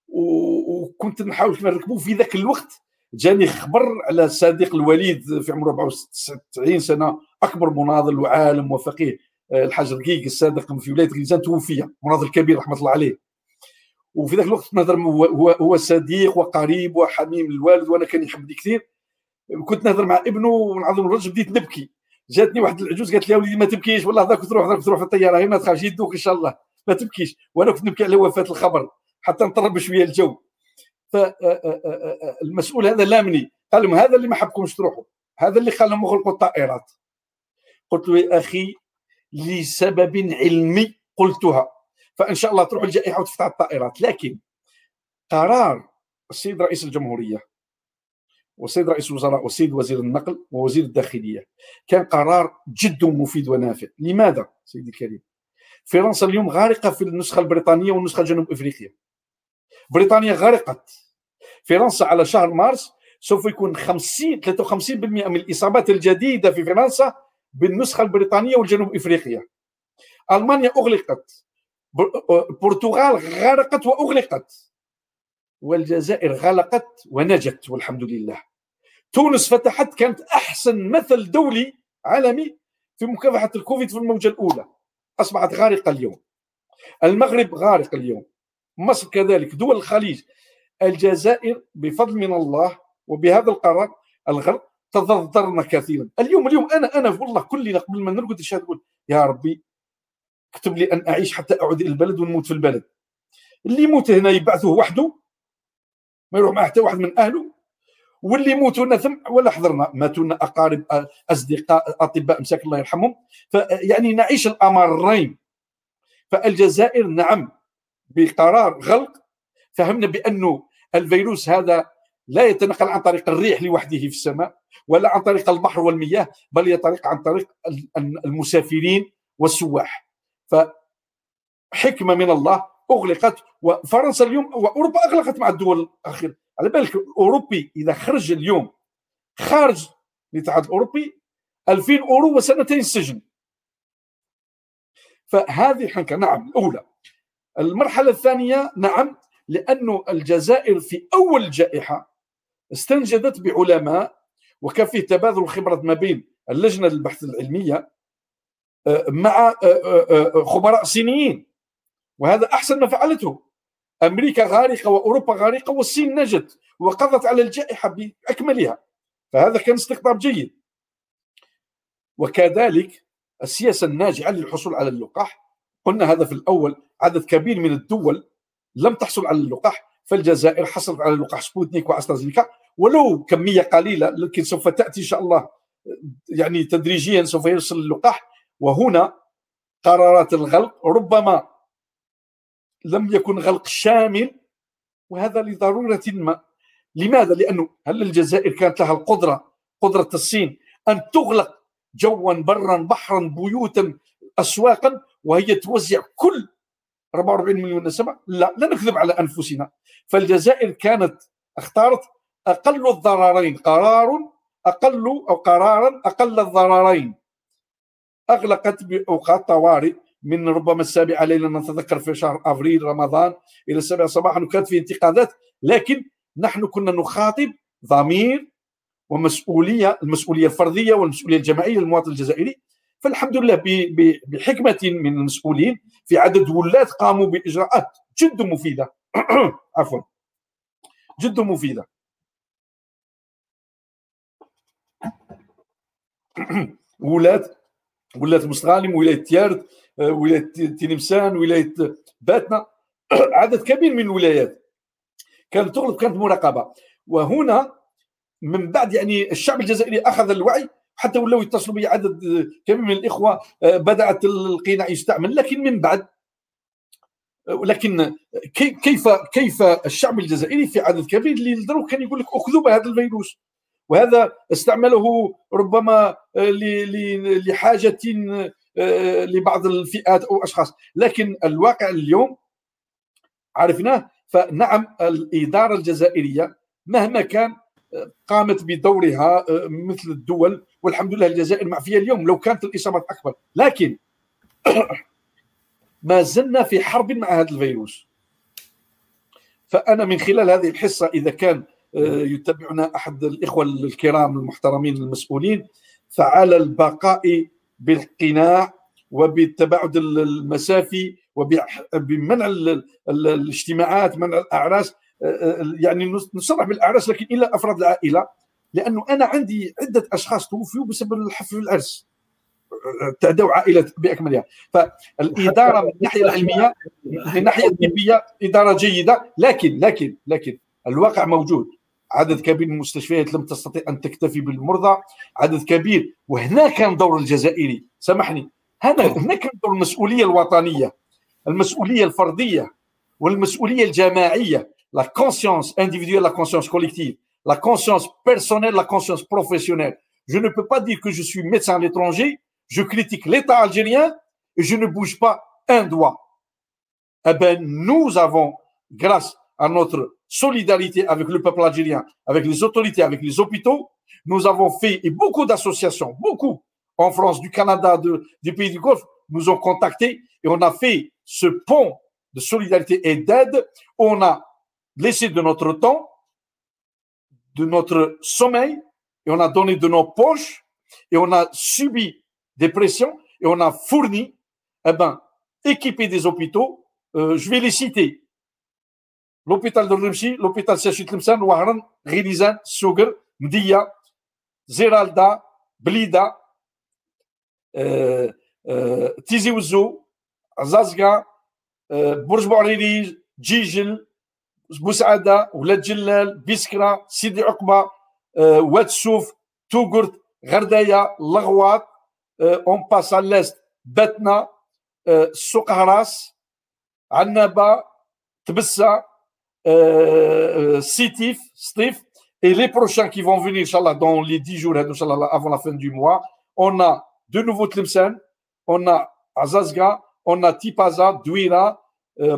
وكنت نحاول نركبوه في ذاك الوقت جاني خبر على صديق الوليد في عمره 94 سنة أكبر مناضل وعالم وفقيه آه، الحاج رقيق الصادق في ولايه غيزان توفي مناضل كبير رحمة الله عليه. وفي ذاك الوقت نهضر هو هو صديق وقريب وحميم للوالد وأنا كان يحبني كثير. كنت نهضر مع ابنه ونعظم الرجل بديت نبكي. جاتني واحد العجوز قالت لي يا وليدي ما تبكيش والله ذاك تروح ذاك تروح في الطيارة ما تخافش يدوك إن شاء الله. ما تبكيش. وأنا كنت نبكي على وفاة الخبر حتى نطرب شوية الجو. فالمسؤول هذا لامني قال لهم هذا اللي ما حبكمش تروحوا. هذا اللي خلاهم يغلقوا الطائرات. قلت له يا أخي لسبب علمي قلتها. فإن شاء الله تروح الجائحة وتفتح الطائرات. لكن قرار السيد رئيس الجمهورية والسيد رئيس الوزراء والسيد وزير النقل ووزير الداخلية كان قرار جد مفيد ونافع. لماذا سيدي الكريم؟ فرنسا اليوم غارقة في النسخة البريطانية والنسخة جنوب افريقيا بريطانيا غرقت. فرنسا على شهر مارس سوف يكون 50 53% من الإصابات الجديدة في فرنسا بالنسخة البريطانية والجنوب افريقيا ألمانيا أغلقت. البرتغال غرقت وأغلقت. والجزائر غلقت ونجت والحمد لله. تونس فتحت كانت أحسن مثل دولي عالمي في مكافحة الكوفيد في الموجة الأولى. أصبحت غارقة اليوم. المغرب غارق اليوم. مصر كذلك. دول الخليج. الجزائر بفضل من الله وبهذا القرار الغرب تضررنا كثيرا. اليوم اليوم أنا أنا والله كلنا قبل ما نرقد الشهادة يا ربي اكتب لي أن أعيش حتى أعود إلى البلد ونموت في البلد. اللي يموت هنا يبعثوه وحده ما يروح معه حتى واحد من أهله. واللي يموتوا لنا ثم ولا حضرنا ماتوا لنا أقارب أصدقاء أطباء مساك الله يرحمهم. فيعني نعيش الأمرين. فالجزائر نعم بقرار غلق. فهمنا بأنه الفيروس هذا لا يتنقل عن طريق الريح لوحده في السماء ولا عن طريق البحر والمياه بل يطرق عن طريق المسافرين والسواح. فحكمة من الله أغلقت وفرنسا اليوم وأوروبا أغلقت مع الدول الأخيرة. على بالك الأوروبي إذا خرج اليوم خارج الاتحاد الأوروبي 2000 أورو وسنتين سجن. فهذه حنكه نعم الأولى. المرحلة الثانية نعم لأنه الجزائر في أول الجائحه استنجدت بعلماء وكان فيه تبادل خبرات ما بين اللجنة للبحث العلمية آه، مع آه، آه، خبراء صينيين. وهذا أحسن ما فعلته. أمريكا غارقة وأوروبا غارقة والصين نجت وقضت على الجائحة بأكملها. فهذا كان استقطاب جيد. وكذلك السياسة الناجعه للحصول على اللقاح. قلنا هذا في الأول عدد كبير من الدول لم تحصل على اللقاح فالجزائر حصلت على لقاح سبوتنيك وأسترازينيكا. ولو كمية قليلة لكن سوف تأتي إن شاء الله يعني تدريجيا سوف يصل اللقاح. وهنا قرارات الغلق ربما لم يكن غلق شامل وهذا لضرورة ما. لماذا؟ لأنه هل الجزائر كانت لها القدرة قدرة الصين أن تغلق جوا برا بحرا بيوتا اسواقا وهي توزع كل 44 مليون نسمة؟ لا لا نكذب على أنفسنا. فالجزائر كانت اختارت أقل الضررين قرار أقل أو قرارا أقل الضررين. أغلقت باوقات طوارئ من ربما السابعه ليلا نتذكر في شهر أفريل رمضان إلى السابعه صباحا وكانت في انتقادات. لكن نحن كنا نخاطب ضمير ومسؤولية المسؤولية الفردية والمسؤولية الجماعية للمواطن الجزائري. فالحمد لله بحكمة من المسؤولين في عدد ولاة قاموا بإجراءات جد مفيدة. عفوا. جد مفيدة. ولاة ولاة مستغانم ولايه تيارت ولايه تلمسان ولايه باتنا. عدد كبير من الولايات كانت تغلق كانت مراقبة. وهنا من بعد يعني الشعب الجزائري أخذ الوعي حتى ولاو يتصلوا بي عدد كبير من الإخوة آه، بدأت القناع يستعمل. لكن من بعد لكن كيف كيف الشعب الجزائري في عدد كبير؟ اللي كان يقول لك اكذب هذا الفيروس. وهذا استعمله ربما آه، لحاجة آه، لبعض الفئات أو أشخاص. لكن الواقع اليوم عرفناه فنعم الإدارة الجزائرية مهما كان قامت بدورها آه، مثل الدول والحمد لله الجزائر معفية اليوم لو كانت الإصابات أكبر. لكن ما زلنا في حرب مع هذا الفيروس. فأنا من خلال هذه الحصة إذا كان آه، يتبعنا أحد الإخوة الكرام المحترمين المسؤولين فعلى البقاء بالقناع وبالتباعد المسافي وبمنع الاجتماعات منع الأعراس يعني نصرح بالأعراس لكن إلى أفراد العائلة لأنه أنا عندي عدة أشخاص توفوا بسبب الحفل العرس. تعدوا عائلة باكملها فالإدارة من الناحيه العلمية من الناحيه الطبية إدارة جيدة لكن لكن لكن الواقع موجود. عدد كبير من المستشفيات لم تستطيع أن تكتفي بالمرضى عدد كبير. وهنا كان دور الجزائري. سامحني. هنا هنا كان دور المسؤولية الوطنية المسؤولية الفردية والمسؤولية الجماعية. la conscience individuelle la conscience collective la conscience personnelle la conscience professionnelle Je ne peux pas dire que je suis médecin à l'étranger, je critique l'État algérien et je ne bouge pas un doigt. Eh bien, nous avons, grâce à notre solidarité avec le peuple algérien, avec les autorités, avec les hôpitaux, nous avons fait, et beaucoup d'associations, beaucoup, en France, du Canada, de, des pays du Golfe, nous ont contactés et on a fait ce pont de solidarité et d'aide. On a laissé de notre temps, de notre sommeil, et on a donné de nos poches, et on a subi des pressions, et on a fourni, eh ben, équipé des hôpitaux. Euh, je vais les citer. l'hôpital دور نمشي l'hôpital CHU تلمسان وهران غليزان سوقر مدية زرالدة بليدة آه، آه، تيزي وزو عزازقة آه، برج بوعريريج جيجل بوسعادة ولاد جلال بسكرة سيدي عقبة أه واد سوف تقرت غرداية الأغواط أه on passe l'est باتنة أه سوق هراس عنابة تبسة euh, euh Sitif, Stif, et les prochains qui vont venir, Inch'Allah, dans les 10 jours, avant la fin du mois, on a de nouveau Tlemcen, on a Azazga, on a Tipaza, Douira, euh,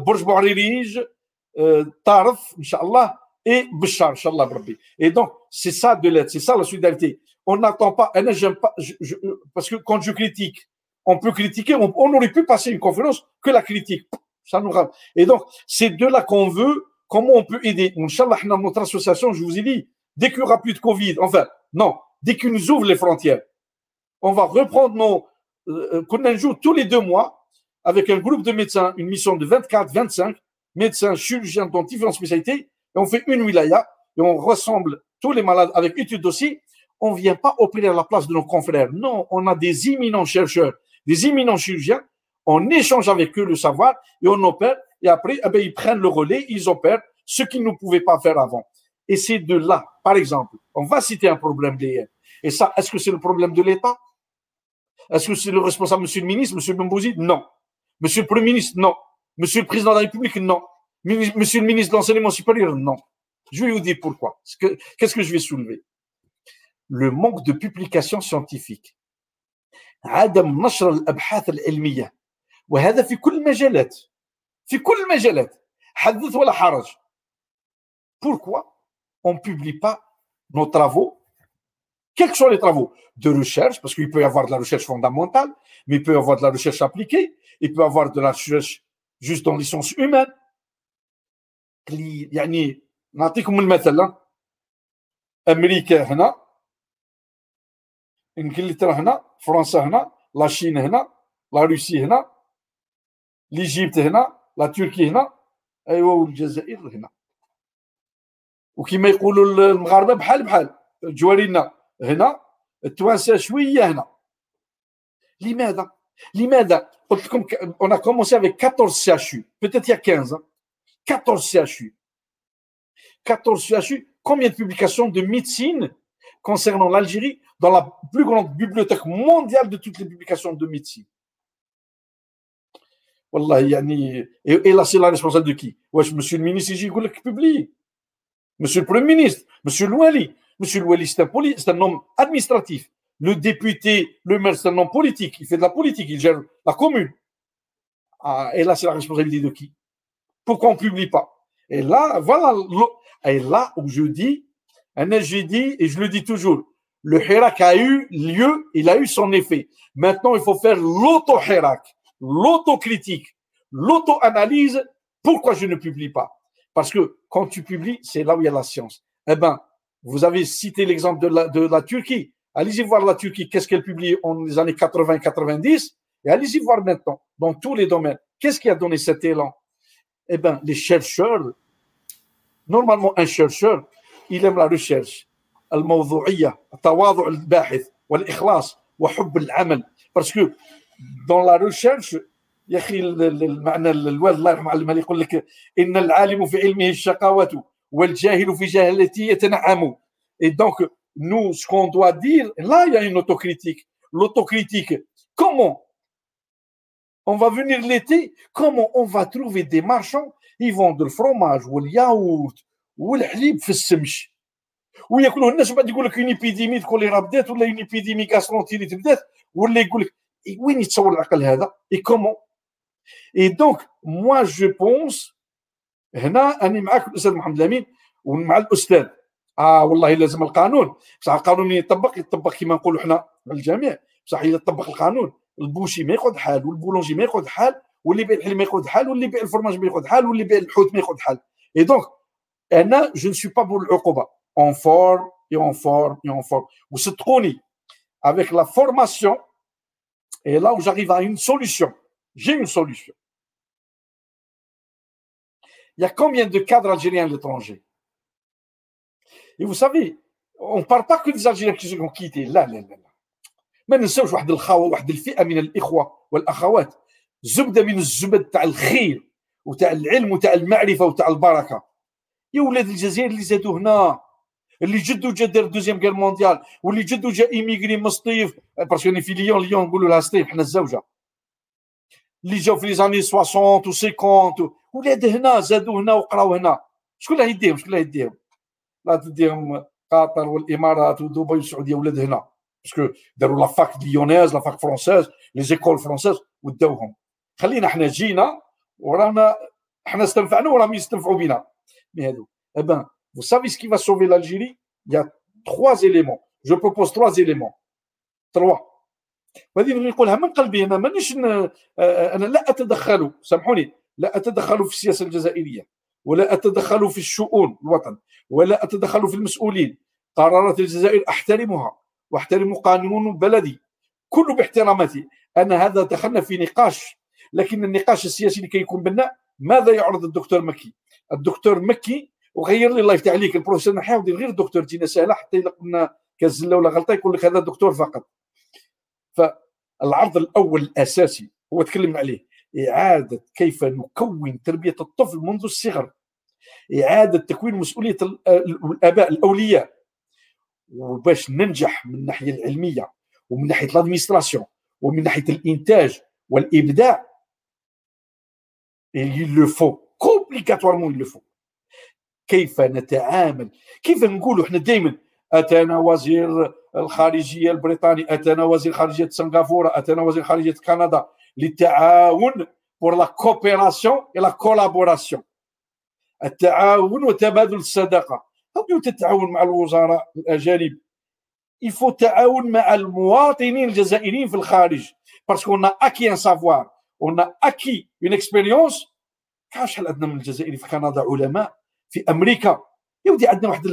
euh Tarf, Inch'Allah, et Bishar, Inch'Allah, Rabbi. Et donc, c'est ça de l'aide, c'est ça la solidarité. On n'attend pas, et là, j'aime pas, je, je, parce que quand je critique, on peut critiquer, on, on, aurait pu passer une conférence que la critique. Ça nous rame. Et donc, c'est de là qu'on veut comment on peut aider. Inch'Allah, notre association, je vous ai dit, dès qu'il n'y aura plus de Covid, enfin, non, dès qu'ils nous ouvrent les frontières, on va reprendre nos, euh, qu'on joue tous les deux mois avec un groupe de médecins, une mission de 24, 25, médecins, chirurgiens dans différentes spécialités, et on fait une wilaya, et on ressemble tous les malades avec études dossier. On ne vient pas opérer à la place de nos confrères. Non, on a des imminents chercheurs, des imminents chirurgiens. On échange avec eux le savoir et on opère Et après, eh ben, ils prennent le relais, ils opèrent ce qu'ils ne pouvaient pas faire avant. Et c'est de là, par exemple, on va citer un problème d'hier. Et ça, est-ce que c'est le problème de l'État Est-ce que c'est le responsable, monsieur le ministre, monsieur Mbouzi Non. Monsieur le Premier ministre Non. Monsieur le président de la République, non. Monsieur le ministre de l'enseignement supérieur, non. Je vais vous dire pourquoi. Qu'est-ce que je vais soulever Le manque de publications scientifiques. عدم نشر الابحاث العلميه وهذا في كل المجالات في كل المجالات حدث ولا حرج pourquoi on ne publie pas nos travaux quels que soient les travaux de recherche parce qu'il peut y avoir de la recherche fondamentale mais il peut y avoir de la recherche appliquée il peut y avoir de la recherche juste dans les sciences humaines يعني نعطيكم المثل امريكا هنا انجلترا هنا فرنسا هنا لا شين هنا لا روسي هنا ليجيبت هنا لا تركي هنا ايوا والجزائر هنا وكما يقولوا المغاربه بحال بحال جوارينا هنا التوانسه شويه هنا لماذا لماذا on a commencé avec 14 CHU, peut-être il y a 15, 14 CHU. 14 CHU, combien de publications de médecine concernant l'Algérie dans la plus grande bibliothèque mondiale de toutes les publications de médecine Et, là, c'est la responsable de qui? Monsieur le ministre, publie. Monsieur le Premier ministre, Monsieur Louali. Monsieur Louali, c'est un homme administratif. Le député, le maire, c'est un homme politique. Il fait de la politique, il gère la commune. Ah, et là, c'est la responsabilité de qui? Pourquoi on ne publie pas? Et là, voilà. Et là où je dis, j'ai dit, et je le dis toujours, le Hirak a eu lieu, il a eu son effet. Maintenant, il faut faire l'auto-Hirak, l'autocritique, l'auto-analyse, pourquoi je ne publie pas? Parce que quand tu publies, c'est là où il y a la science. Eh ben, vous avez cité l'exemple de la, Turquie. Allez-y voir la Turquie, qu'est-ce qu'elle publie en les années 80-90 et allez-y voir maintenant, dans tous les domaines, qu'est-ce qui a donné cet élan? Eh bien, les chercheurs, normalement un chercheur, il aime la recherche, parce que dans la recherche يا أخي المعنى الوالد الله يرحمه علمها يقول لك إن العالم في علمه الشقاوة والجاهل في جهلته يتنعم et donc nous, ce qu'on doit dire, là, il y a une autocritique. L'autocritique, comment On va venir l'été, comment on va trouver des marchands Ils vendent le fromage ou le yaourt ou le حليب في السمش وياكلوه الناس وبعد يقول لك une épidémie choléra بدات ولا une épidémie gastro-entérite بدات ولا يقول لك وين يتصور العقل هذا؟ et comment et donc moi je pense هنا أني معاك الأستاذ محمد الأمين ومع الأستاذ. آه والله لازم القانون. بصح القانون يطبق؟ يطبق كما نقولوا إحنا الجميع. بصح إذا طبق القانون ال boucher ما ياخذ حال وال boulanger ما ياخذ حال واللي يبيع الحليب ما ياخذ حال واللي يبيع الفرماج ما ياخذ حال واللي يبيع الحوت ما ياخذ حال. et donc أنا je ne suis pas pour العقوبة. on forme on forme on forme وصدقوني avec la formation et là où j'arrive à une solution j'ai une solution. Il y a combien de cadres algériens à l'étranger? Et vous savez, on ne parle pas que des Algériens qui ont quitté. لا لا لا ما ننساوش واحد الخاوه واحد الفئه من الاخوه والاخوات زبده من الزبد تاع الخير وتاع العلم وتاع المعرفه وتاع البركه يا ولاد الجزائر اللي زادوا هنا اللي جدو جا دار deuxième guerre mondiale واللي جدو جا immigré من سطيف parce que في ليون ليون نقولوا لها سطيف حنا الزوجه اللي جاو في les années 60 و 50 ولاد هنا زادوا هنا وقراو هنا شكون اللي يديهم شكون اللي يديهم لا تديهم قطر والامارات ودبي والسعوديه ولاد هنا parce que داروا la fac lyonnaise la fac française les écoles françaises وداوهم خلينا حنا جينا ورانا حنا استنفعنا وراهم يستنفعوا بنا mais هادو Eh ben, vous savez ce qui va sauver l'Algérie Il y a trois éléments. Je propose trois éléments. Trois. وهذه نقولها من قلبي أنا مانيش أنا لا أتدخل سامحوني لا أتدخل في السياسة الجزائرية ولا أتدخل في الشؤون الوطن ولا أتدخل في المسؤولين. قرارات الجزائر أحترمها وأحترم قانون بلدي كل باحتراماتي. أنا هذا دخلنا في نقاش لكن النقاش السياسي لكي يكون بناء ماذا يعرض الدكتور مكي؟ الدكتور مكي وغير لي الله يفتح عليك البروفيسور نحاول غير دكتور تينا سهلة حتى إلا قلنا كزلة ولا غلطة يقول لك هذا دكتور فقط. فالعرض الأول الأساسي هو تكلمنا عليه إعادة كيف نكون تربية الطفل منذ الصغر. إعادة تكوين مسؤولية الآباء الأولياء. وباش ننجح من الناحية العلمية ومن ناحية ال administration ومن ناحية الإنتاج والإبداع. Il le faut obligatoirement il faut. كيف نتعامل؟ كيف نقولوا إحنا دائما أتانا وزير الخارجية البريطاني أتانا وزير خارجية سنغافورة أتانا وزير خارجية كندا للتعاون pour la coopération et la collaboration. التعاون وتبادل الصداقة. هل تتعاون مع الوزراء الأجانب؟ يفو تعاون مع المواطنين الجزائريين في الخارج. parce qu'ont acquis un savoir ont acquis une expérience كاع شحال عندنا من الجزائري في كندا علماء؟ في أمريكا. يا ودي عندنا واحد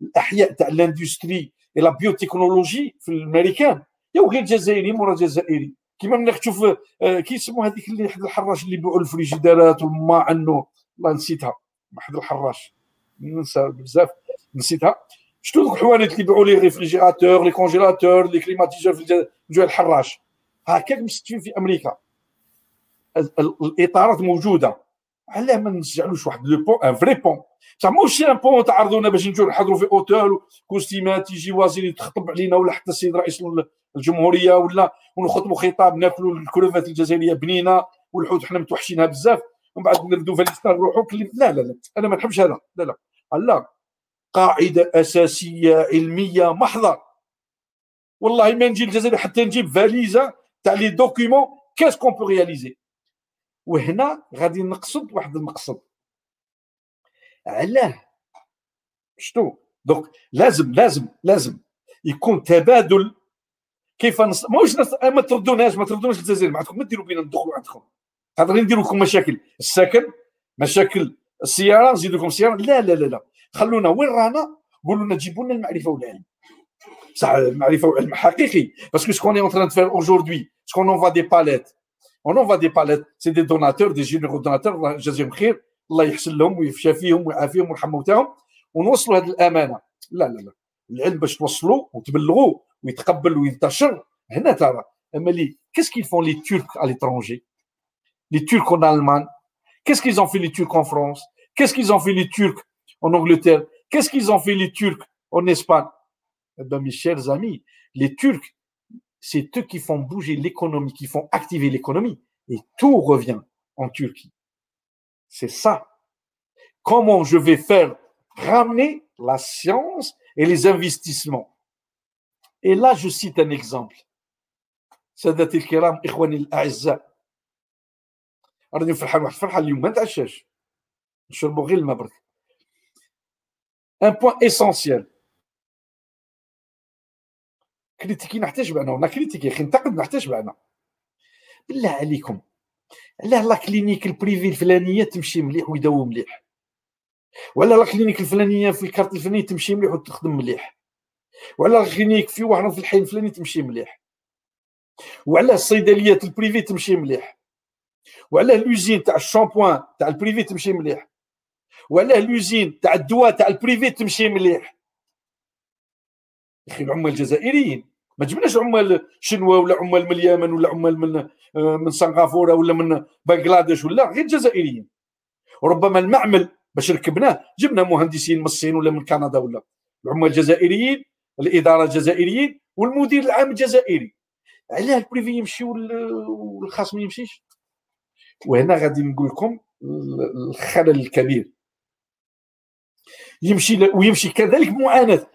الأحياء تاع ال industrie la biotechnologie في الامريكان يا غير جزائري مورا جزائري كيما ملي تشوف آه، كي يسموا هذيك اللي حد الحراش اللي يبيعوا الفريجيدارات والما عنه والله نسيتها. واحد الحراش. ننسى بزاف. نسيتها. شتو دوك الحوانت اللي يبيعوا les réfrigérateurs les congélateurs les climatiseurs في الجو الحراش. هكاك مستفين في أمريكا. الإطارات موجودة. علاه ما نسجعلوش واحد le pont un vrai pont بصح ماشي un pont تعرضونا باش نجيو نحضروا في اوتيل كوستيمات يجي وزير يتخطب علينا ولا حتى السيد رئيس الجمهوريه ولا ونخطبوا خطاب ناكلوا الكروفات الجزائريه بنينه والحوت حنا متوحشينها بزاف ومن بعد نردوا فاليستا نروحوا لا لا لا أنا ما نحبش هذا لا لا لا قاعدة اساسيه علميه محضه والله ما نجي الجزائر حتى نجيب فاليزه تاع les documents qu'est-ce qu'on peut réaliser وهنا غادي نقصد واحد المقصد. علاه. شتو؟ donc لازم لازم لازم يكون تبادل. كيف نص... ماهوش نص... ما تردوناش ما تردوناش الجزائر ما عندكم ما ديروا بينا ندخلوا عندكم. قادرين نديروا لكم مشاكل. السكن مشاكل السيارة نزيدوا لكم السياره لا لا لا لا. خلونا وين رانا؟ قولوا لنا جيبوا لنا المعرفة والعلم. بصح المعرفة والعلم حقيقي. باسكو سكون اون تران فير اجوردي سكون اون فا دي باليت on envoie des palettes c'est des donateurs des généraux donateurs الله يجازيهم خير الله يحسن لهم ويفشى فيهم ويعافيهم ويرحم موتاهم ونوصلوا هذه الامانه لا لا لا العلم باش توصلوا وتبلغوا ويتقبل وينتشر هنا ترى اما لي qu'est-ce qu'ils font les Turcs à l'étranger les Turcs en Allemagne qu'est-ce qu'ils ont fait les Turcs en France qu'est-ce qu'ils ont fait les Turcs en Angleterre qu'est-ce qu'ils ont fait les Turcs en Espagne eh ben, mes chers amis les Turcs c'est eux qui font bouger l'économie, qui font activer l'économie Et tout revient en Turquie. C'est ça. Comment je vais faire ramener la science et les investissements. Et là, je cite un exemple. سادتي الكرام إخواني الأعزاء راني فرحان واحد الفرحة اليوم ما نتعشاش نشربوا غير الماء برك ان بوان اسونسيال critiquer نحتاج بعنا ونا critiquer أخي ننتقد نحتاج بعنا بالله عليكم. علاه la clinique ال privée الفلانية تمشي مليح ويداوم مليح. ولا la clinique الفلانية في ال quartier الفلاني تمشي مليح وتخدم مليح. وعلى la clinique في واحد في الحي الفلاني تمشي مليح. وعلى الصيدليات ال privées تمشي مليح. وعلى l'usine تاع الشامبوان تاع ال privé تمشي مليح. وعلى l'usine تاع الدواء تاع ال privé تمشي مليح. يا أخي العمال الجزائريين. ما جبناش عمال شنوا ولا عمال من اليمن ولا عمال من آه، من سنغافورة ولا من بنغلاديش ولا غير جزائريين. وربما المعمل باش ركبناه جبنا مهندسين من الصين ولا من كندا ولا. العمال الجزائريين الإدارة الجزائريين والمدير العام الجزائري. علاه البريفي يمشي والخاص ما يمشيش. وهنا غادي نقول لكم الخلل الكبير. يمشي ويمشي كذلك معاناة.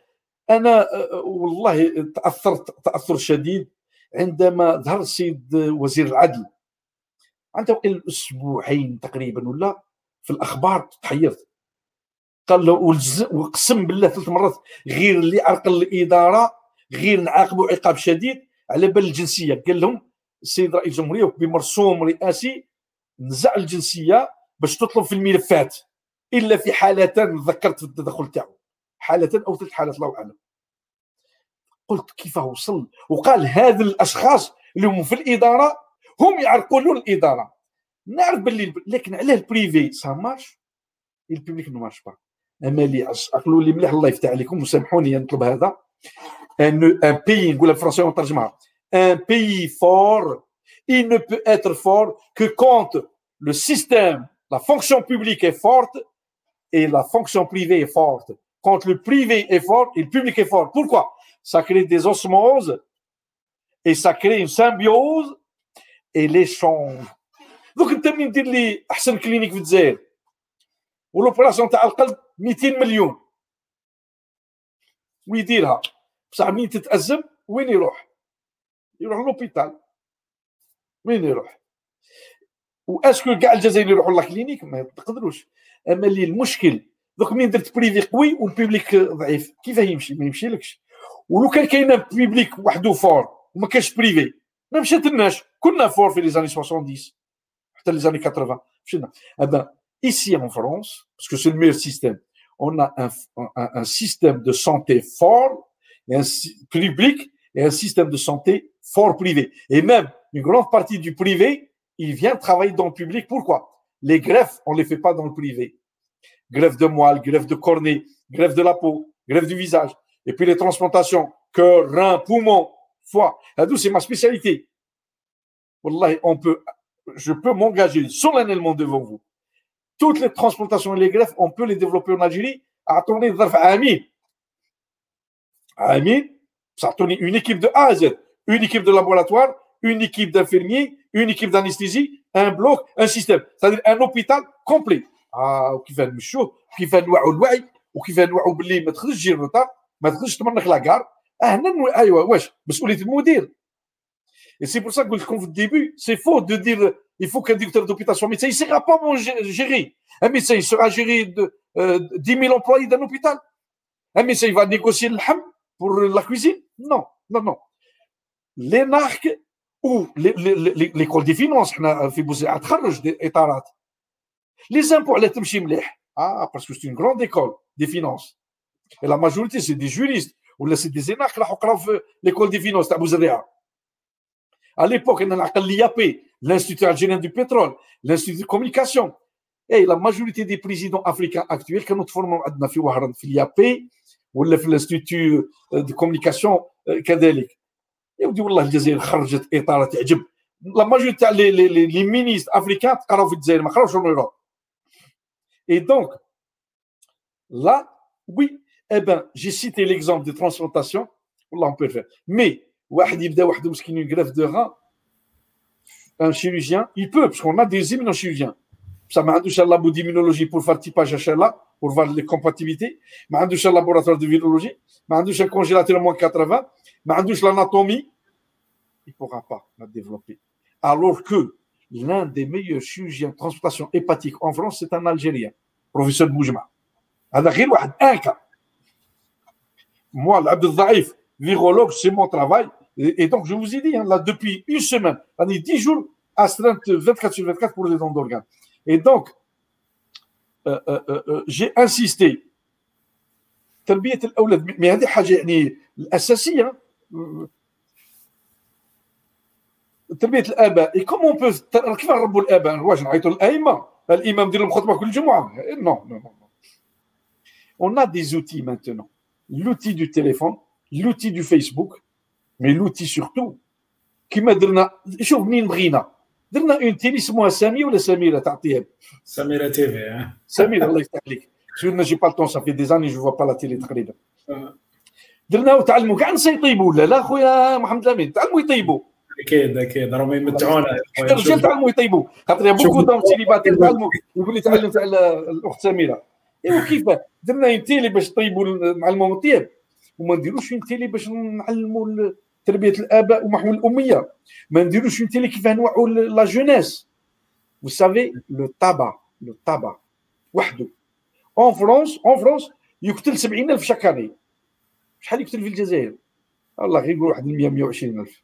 أنا والله تأثرت تأثر شديد عندما ظهر السيد وزير العدل. عنده أسبوعين تقريبا ولا في الأخبار تحيرت. قال له وقسم بالله ثلاث مرات غير اللي عرقل الإدارة غير نعاقبوا عقاب شديد على بال الجنسية. قال لهم السيد رئيس الجمهورية بمرسوم رئاسي نزع الجنسية باش تطلب في الملفات إلا في حالتين ذكرت في التدخل تاعو. حالتين أو ثلاث حالات الله أعلم. قلت كيف وصل؟ وقال هذا الأشخاص اللي هم في الإدارة هم يعرقلون الإدارة. نعرف باللي لكن علاه ال privé ça marche ال public ne marche pas أما اللي عقلوا لي مليح الله يفتح عليكم وسامحوني نطلب هذا. un un pays نقولها بالفرنسيه ونترجمها ان بيي فور il ne peut être fort que quand le système, la fonction publique est forte et la fonction privée est forte. Quand le privé est fort et le public est fort. Pourquoi Ça crée des osmoses et ça crée une symbiose et l'échange. دوك انت منين دير لي احسن كلينيك في الجزائر ولوبراسيون تاع القلب 200 مليون ويديرها بصح منين تتازم وين يروح؟ يروح l'hôpital وين يروح؟ و est-ce que كاع الجزائر يروحوا la clinique ما تقدروش اما اللي المشكل دوك منين درت بريفي قوي والبيبليك ضعيف كيف يمشي ما يمشيلكش ولو كان كاين بيبليك وحده فور وما كانش بريفي ما مشاتلناش كنا فور في لي زاني 70 حتى لي زاني 80 مشينا هذا ici en France parce que c'est le meilleur système on a un, un, un système de santé fort et un public et un système de santé fort privé et même une grande partie du privé il vient travailler dans le public pourquoi les greffes on les fait pas dans le privé greffe de moelle greffe de cornée greffe de la peau greffe du visage et puis les transplantations, cœur, rein, poumon, foie. c'est ma spécialité. Wallahi, on peut, je peux m'engager solennellement devant vous. Toutes les transplantations et les greffes, on peut les développer en Algérie. Attendez, Amin. Amin, ça tourne une équipe de A à Z, une équipe de laboratoire, une équipe d'infirmiers, une équipe d'anesthésie, un bloc, un système. C'est-à-dire un hôpital complet. Ah, qui fait le chaud, qui fait le wa'ou وكيف نوعوا باللي ما تخرجش تجي الروتار ما تقدرش تمرك لاكار هنا ايوا واش مسؤوليه المدير Et c'est pour ça que quand vous début, c'est faux de dire il faut qu'un directeur d'hôpital soit médecin. Il ne sera pas bon gérer. Un médecin, il sera géré de euh, 10 000 employés d'un hôpital. Un médecin, il va négocier le ham pour la cuisine. Non, non, non. Les NARC ou l'école des finances, les impôts, ah, parce que c'est une grande école des finances. Et la majorité, c'est des juristes. Ou c'est des énarques qui l'école des finances à Bouzadéa. À l'époque, on a l'IAP, l'Institut algérien du pétrole, l'Institut de communication. Et la majorité des présidents africains actuels, quand nous formons في l'IAP ولا في l'Institut de communication كذلك. يودي والله الجزائر خرجت اطار تعجب لا ماجوريتي تاع لي لي لي مينيست افريكان تقراو في الجزائر ما قراوش في الاوروب et donc, là, oui, eh ben, j'ai cité l'exemple de transplantation, on peut le faire. Mais, une greffe de rein, un chirurgien, il peut, parce qu'on a des immunochirurgiens. Ça m'a pour d'immunologie pour faire typage là pour voir les compatibilités. M'a un laboratoire de virologie. M'a un congélateur moins 80. M'a l'anatomie. Il ne pourra pas la développer. Alors que l'un des meilleurs chirurgiens de transplantation hépatique en France, c'est un Algérien. professeur Boujma. Un cas. Moi, l'Abdel Zaïf, virologue, c'est mon travail. Et, donc, je vous ai dit, hein, là, depuis une semaine, est 10 jours, astreinte 24 sur 24 pour les dons d'organes. Et donc, euh, euh, euh, j'ai insisté. تربية الأولاد mais هذه حاجة يعني الأساسية تربية الآباء et comment on peut كيف نربوا الآباء واش نعيطوا الأئمة الإمام يدير لهم خطبة كل جمعة non non non on a des outils maintenant. L'outil du téléphone l'outil du Facebook mais l'outil surtout كما درنا شوف منين بغينا درنا une télé سموها سامي ولا سميره تاع طياب سميره TV سميره الله يفتح عليك je j'ai pas le temps ça fait des années je vois pas la télé تقريبا درنا وتعلموا كاع الناس يطيبوا ولا لا خويا محمد الامين تعلموا يطيبوا أكيد أكيد. راهم يمتعونا الرجال تعلموا يطيبوا خاطر beaucoup de célibataires تعلموا يقول لي تعلم تاع الأخت سميرة. ايوا كيف؟ درنا une télé باش طيبوا نعلموا الطياب وما نديروش une télé باش نعلموا تربية الآباء ومحو الأمية. ما نديروش انت اللي كيفاه نوعوا la jeunesse vous savez le tabac le tabac. وحده. en France en France يقتل 70000 chaque année شحال يقتل في الجزائر؟ الله غير يقول واحد 100 120000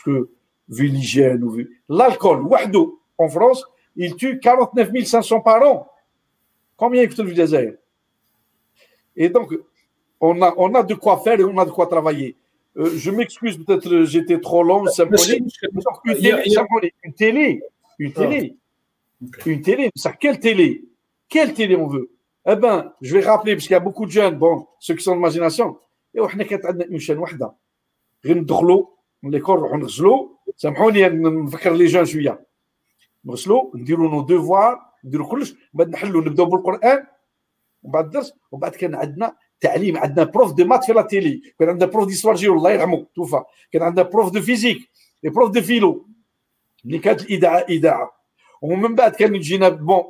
باسكو في ليجين وفي l'alcool وحده en France il tue 49 500 par an combien يقتل في الجزائر et donc on a on a de quoi faire et on a de quoi travailler Euh, je m'excuse, peut-être j'étais trop long. Symphonie. Une télé, une télé, une télé, une télé. Ça, quelle télé Quelle télé on veut Eh ben, je vais rappeler, parce qu'il y a beaucoup de jeunes, bon, ceux qui sont d'imagination, et on a une chaîne وحده غير ندخلوا l'école نروحوا نغسلوا سامحوني نفكر les jeunes شوية نغسلوا نديروا nos devoirs نديروا كلش من بعد نحلوا نبداو بالقران ومن بعد الدرس ومن بعد كان عندنا تعليم عندنا prof de maths في la télé كان عندنا prof d'histoire géo الله يرحمه توفى كان عندنا prof de physique les profs de philo ملي كانت الاذاعه اذاعه ومن بعد كان يجينا bon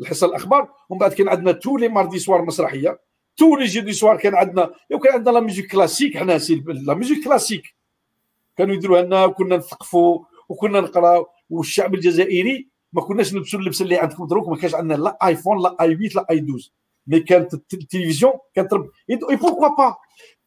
الحصه الاخبار ومن بعد كان عندنا tous les mardis soir مسرحيه tous les jeudis soir كان عندنا وكان عندنا la musique classique حنا la musique classique كانوا يديروها لنا وكنا نثقفوا وكنا نقراو والشعب الجزائري ما كناش نلبسوا اللبس اللي عندكم دروك ما كانش عندنا لا ايفون لا اي 8 لا اي 12 mais quand télévision, quand, et, et pourquoi pas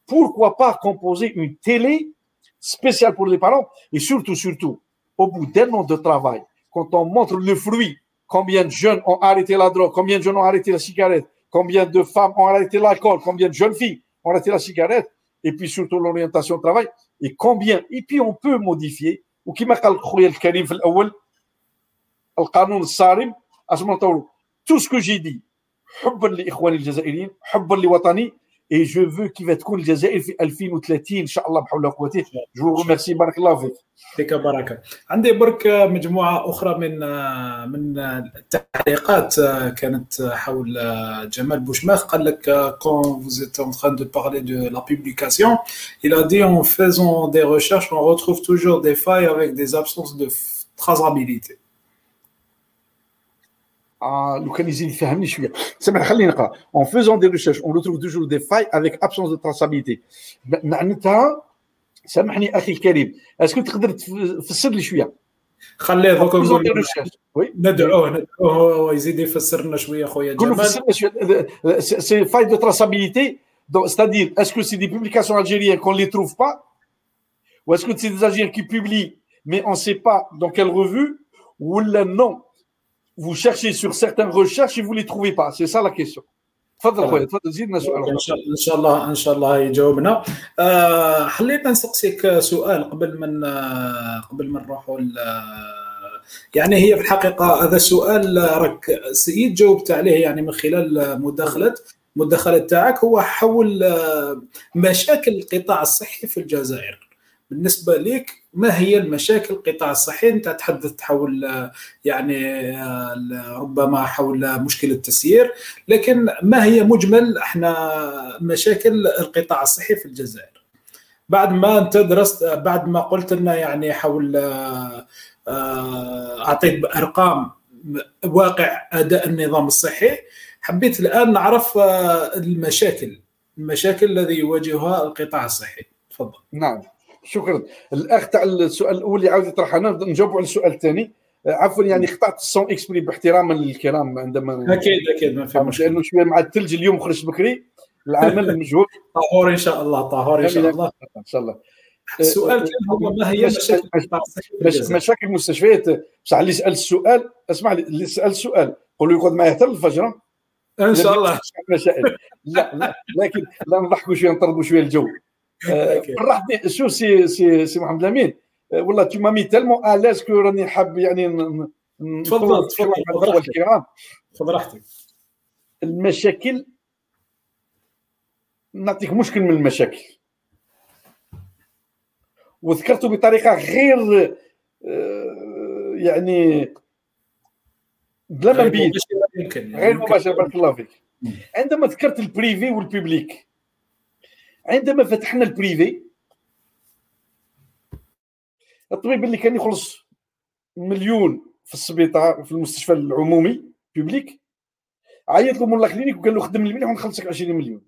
Pourquoi pas composer une télé spéciale pour les parents et surtout, surtout, au bout d'un an de travail, quand on montre le fruit, combien de jeunes ont arrêté la drogue, combien de jeunes ont arrêté la cigarette, combien de femmes ont arrêté l'alcool, combien de jeunes filles ont arrêté la cigarette, et puis surtout l'orientation au travail, et combien, et puis on peut modifier, ou qui m'a dit, tout ce que j'ai dit, حبا لاخواني الجزائريين حبا لوطني اي جو فو كيف تكون الجزائر في 2030 ان شاء الله بحول قوته جو ريميرسي بارك الله فيك فيك بركه عندي برك مجموعه اخرى من من التعليقات كانت حول جمال بوشماخ قال لك quand vous êtes en train de parler de la publication il a dit en faisant des recherches on retrouve toujours des failles avec des absences de traçabilité on retrouve toujours des failles avec absence de traçabilité معناتها سامحني أخي الكريم est-ce que تقدر تفسر لي شوية خليه دوك نقول ندعوه ندعوه يزيد يفسر لنا شوية خويا جمال ces failles de traçabilité c'est-à-dire, est-ce que c'est des publications algériennes qu'on ne les trouve pas? Ou est-ce que c'est des Algériens qui publient, mais on ne sait pas dans quelle revue? Ou non. Vous cherchez sur certaines recherches et vous ne les trouvez pas. C'est ça la question. تفضل خويا تفضل زيدنا سؤال ان شاء الله ان شاء الله يجاوبنا آه خلينا نسقسيك سؤال قبل من قبل ما نروحوا يعني هي في الحقيقة هذا السؤال راك سيد جاوبت عليه يعني من خلال مداخله مداخله تاعك هو حول مشاكل القطاع الصحي في الجزائر بالنسبة لك ما هي المشاكل؟ القطاع الصحي أنت تحدثت حول يعني ربما حول مشكلة التسيير لكن ما هي مجمل إحنا مشاكل القطاع الصحي في الجزائر؟ بعد ما أنت درست بعد ما قلت لنا يعني حول أعطيت بارقام واقع أداء النظام الصحي حبيت الآن نعرف المشاكل المشاكل الذي يواجهها القطاع الصحي. تفضل. نعم. شكرا. الأخ تاع السؤال الأول اللي عاود يطرح أنا نجاوب على السؤال الثاني. عفوا يعني قطعت الصون اكسبري باحتراما للكرام عندما أكيد أكيد ما في مشكلة. لأنه شوية مع الثلج اليوم خرجت بكري. العمل مجهود طهور إن شاء الله طهور إن شاء الله. إن شاء الله. السؤال كان هو ما هي مشاكل مشاكل, مشاكل المستشفيات بصح اللي سال السؤال اسمع لي اللي سال السؤال قول له يقعد معايا حتى الفجر. إن شاء الله. مسائل لا لا لكن لا نضحكوا شوية نطردوا شوية الجو. فرحتني شو سي سي سي محمد الأمين. والله tu m'as mis tellement à l'aise que راني حاب يعني تفضل تفضل الكرام. خذ راحتك. المشاكل نعطيك مشكل من المشاكل. وذكرته بطريقة غير يعني بلا ما نبين غير مباشر بارك الله فيك. عندما ذكرت ال privé وال public عندما فتحنا ال privé الطبيب اللي كان يخلص مليون في السبيطار في المستشفى العمومي public عيط له مولا clinique وقال له خدم لي مليون ونخلصك 20 مليون.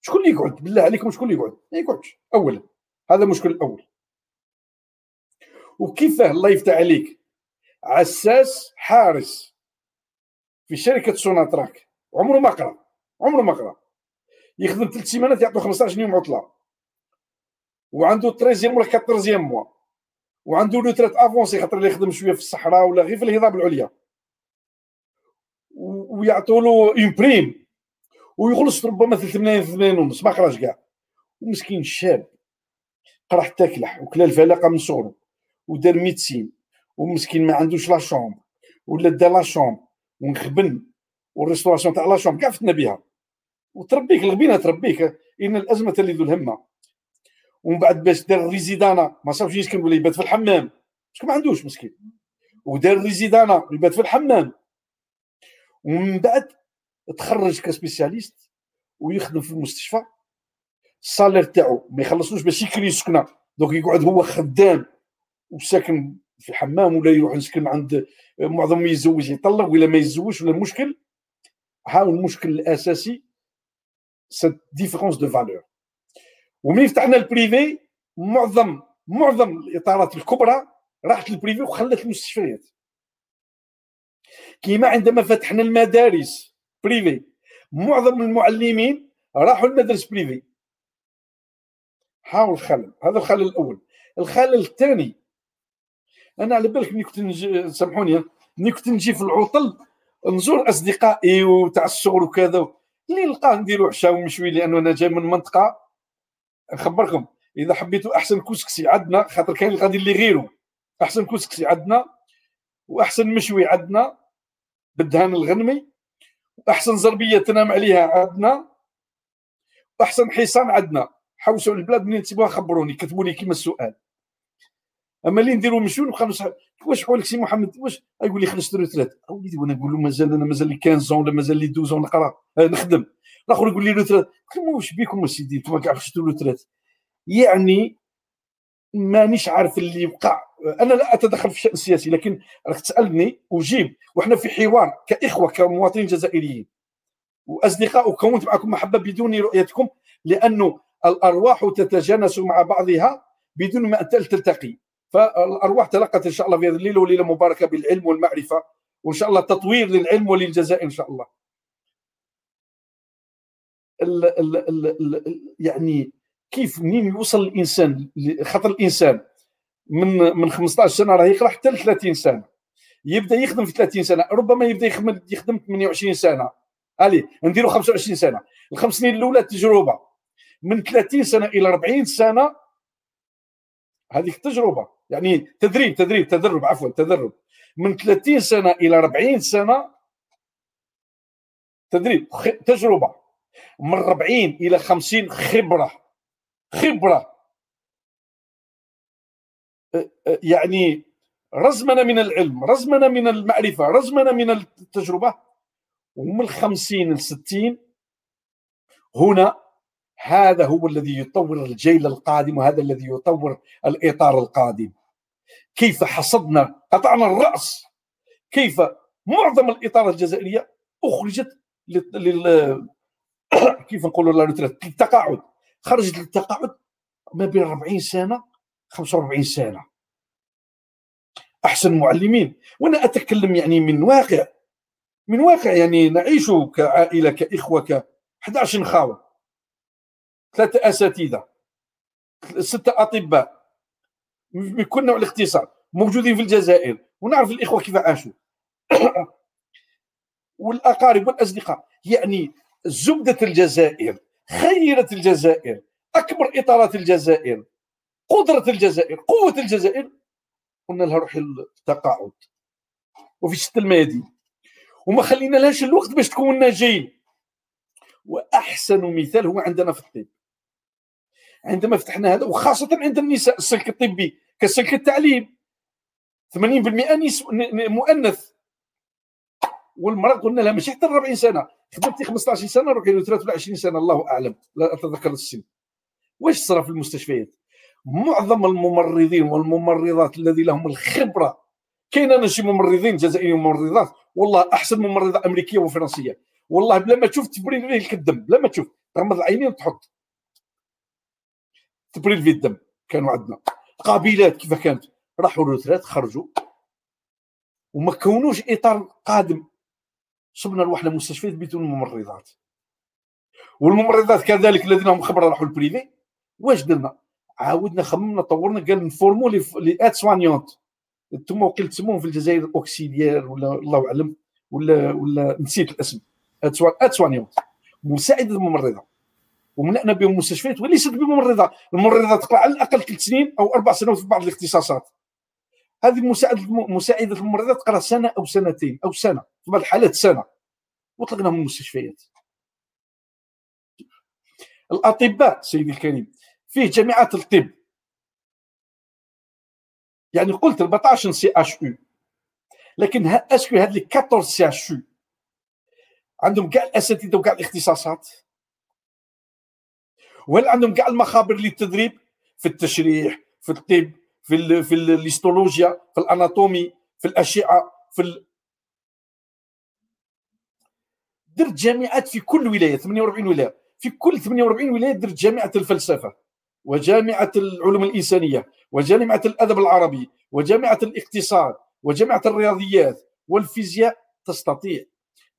شكون اللي يقعد؟ بالله عليكم شكون اللي يقعد؟ ما يقعدش. اولا هذا المشكل الأول. وكيفاه الله يفتح عليك؟ عساس حارس في شركة سوناتراك. عمره ما قرأ. عمره ما قرأ. يخدم ثلاث سيمانات يعطوه 15 يوم عطلة. وعنده 13 ولا 14 موا. وعنده لو تريت افونسي خاطر اللي يخدم شوية في الصحراء ولا غير في الهضاب العليا. ويعطوا له une prime ويخلص ربما 88 ونص ما قراش كاع. ومسكين شاب. قرا حتى كلح وكلا الفلاقه من صغرو ودار médecine ومسكين ما عندوش لا chambre ولا دا لا chambre ونخبن. وال restauration تاع la chambre كاع فتنا بها. وتربيك الغبينة تربيك إن الأزمة ذو الهمة. ومن بعد باش دار résidanat ما صافش يسكن ولا يبات في الحمام. شكون ما عندوش مسكين. ودار résidanat يبات في الحمام. ومن بعد تخرج ك spécialiste ويخدم في المستشفى. ال salaire تاعو ما يخلصوش باش يكري سكنة. donc يقعد هو خدام وساكن في حمام ولا يروح يسكن عند معظم يتزوج يطلق ولا ما يتزوجش ولا المشكل ها المشكل الأساسي cette différence de valeur ومن فتحنا ال privé معظم معظم الاطارات الكبرى راحت لل privé وخلت المستشفيات كيما عندما فتحنا المدارس privé معظم المعلمين راحوا المدرسة privé حاول الخلل. هذا الخلل الأول. الخلل الثاني. أنا على بالك ملي كنت نجي سامحوني ملي كنت نجي في العطل نزور أصدقائي وتاع الشغل وكذا. اللي نلقاه نديرو عشاء ومشوي لأنه أنا جاي من منطقة نخبركم إذا حبيتوا أحسن كسكسي عندنا خاطر كاين غادي اللي غيره أحسن كسكسي عندنا وأحسن مشوي عندنا بالدهان الغنمي. وأحسن زربية تنام عليها عندنا وأحسن حصان عندنا حوسوا البلاد منين تسيبوها خبروني كتبوا لي كيما السؤال. أما اللي نديروا مشون خمس واش حوالك سي محمد؟ واش يقول لي خلصت retraite أوليدي وأنا نقول له مازال أنا مازال لي 15 ولا مازال لي 12 نقرا آه، نخدم. الآخر يقول لي retraite قلت له واش بيكم اسيدي أنتم كاع خشيتوا retraite يعني مانيش عارف اللي وقع أنا لا أتدخل في الشأن السياسي لكن راك تسألني أجيب. وحنا في حوار كإخوة كمواطنين جزائريين. وأصدقاء وكونت معكم محبة بدون رؤيتكم لأنه الأرواح تتجانس مع بعضها بدون ما تلتقي. فالارواح تلقت إن شاء الله في هذه الليلة وليله مباركة بالعلم والمعرفة وإن شاء الله تطوير للعلم وللجزائر إن شاء الله. ال ال ال ال يعني كيف منين يوصل الإنسان خاطر الإنسان؟ من من 15 سنة راه يقرأ حتى ل 30 سنة. يبدأ يخدم في 30 سنة ربما يبدأ يخدم يخدم 28 سنة. الي نديروا 25 سنة. الخمس سنين الأولى تجربة. من 30 سنة إلى 40 سنة هذيك التجربة. يعني تدريب تدريب تدرب عفوا تدرب. من 30 سنة إلى 40 سنة تدريب تجربة. من 40 إلى 50 خبرة. خبرة. يعني رزمنا من العلم رزمنا من المعرفة رزمنا من التجربة. ومن 50 ل 60 هنا هذا هو الذي يطور الجيل القادم وهذا الذي يطور الإطار القادم. كيف حصدنا قطعنا الرأس. كيف معظم الاطارات الجزائرية أخرجت لل كيف نقولوا للتقاعد. خرجت للتقاعد ما بين 40 سنة 45 سنة. أحسن معلمين وأنا أتكلم يعني من واقع من واقع يعني نعيش كعائلة كإخوة ك 11 خاوة. ثلاثة أساتذة ستة أطباء من كل نوع الاختصاص موجودين في الجزائر ونعرف الإخوة كيف عاشوا. والأقارب والأصدقاء يعني زبدة الجزائر خيرة الجزائر أكبر إطارات الجزائر قدرة الجزائر قوة الجزائر. قلنا لها روحي التقاعد. وفي شتى الميادين. وما خلينا لهاش الوقت باش تكون ناجين. وأحسن مثال هو عندنا في الطب. عندما فتحنا هذا وخاصة عند النساء السلك الطبي. كسلك التعليم. 80% مؤنث. والمرأة قلنا لها ماشي حتى 40 سنة. خدمتي 15 سنة روحي له 23 سنة. الله أعلم. لا أتذكر السن. واش صرا في المستشفيات؟ معظم الممرضين والممرضات الذي لهم الخبرة. كاين أنا شي ممرضين جزائريين وممرضات؟ والله أحسن ممرضة أمريكية وفرنسية. والله بلا ما تشوف تبريد فيه الدم بلا ما تشوف. تغمض العينين وتحط. تبريد فيه الدم كانوا عندنا قابلات كيف كانت؟ راحوا روترات خرجوا. وما كونوش إطار قادم. صبنا لواحد المستشفيات بدون ممرضات والممرضات كذلك الذين لهم خبره راحوا ال privé واش درنا؟ عاودنا خممنا طورنا قال نفورمو les aides-soignantes. أنتم وكيل تسموهم في الجزائر auxiliaire ولا الله أعلم ولا ولا نسيت الاسم. aide-soignante. مساعده الممرضه وملأنا بهم مستشفيات وليست بممرضه الممرضه تقرأ على الأقل ثلاث سنين أو أربع سنوات في بعض الاختصاصات. هذه مساعدة مساعدة الممرضه تقرأ سنة أو سنتين أو سنة في بعض الحالات سنة. وطلقناهم من المستشفيات. الأطباء سيدي الكريم فيه جامعات الطب. يعني قلت 14 CHU لكن est-ce que هاد les 14 CHU عندهم كاع الأساتذة وكاع الاختصاصات. وهل عندهم كاع المخابر للتدريب في التشريح في الطب في ال في الهيستولوجيا في ال anatomie في الاشعة في ال... درت جامعات في كل ولاية 48 ولاية. في كل 48 ولاية درت جامعة الفلسفة وجامعة العلوم الإنسانية وجامعة الأدب العربي وجامعة الاقتصاد وجامعة الرياضيات والفيزياء تستطيع.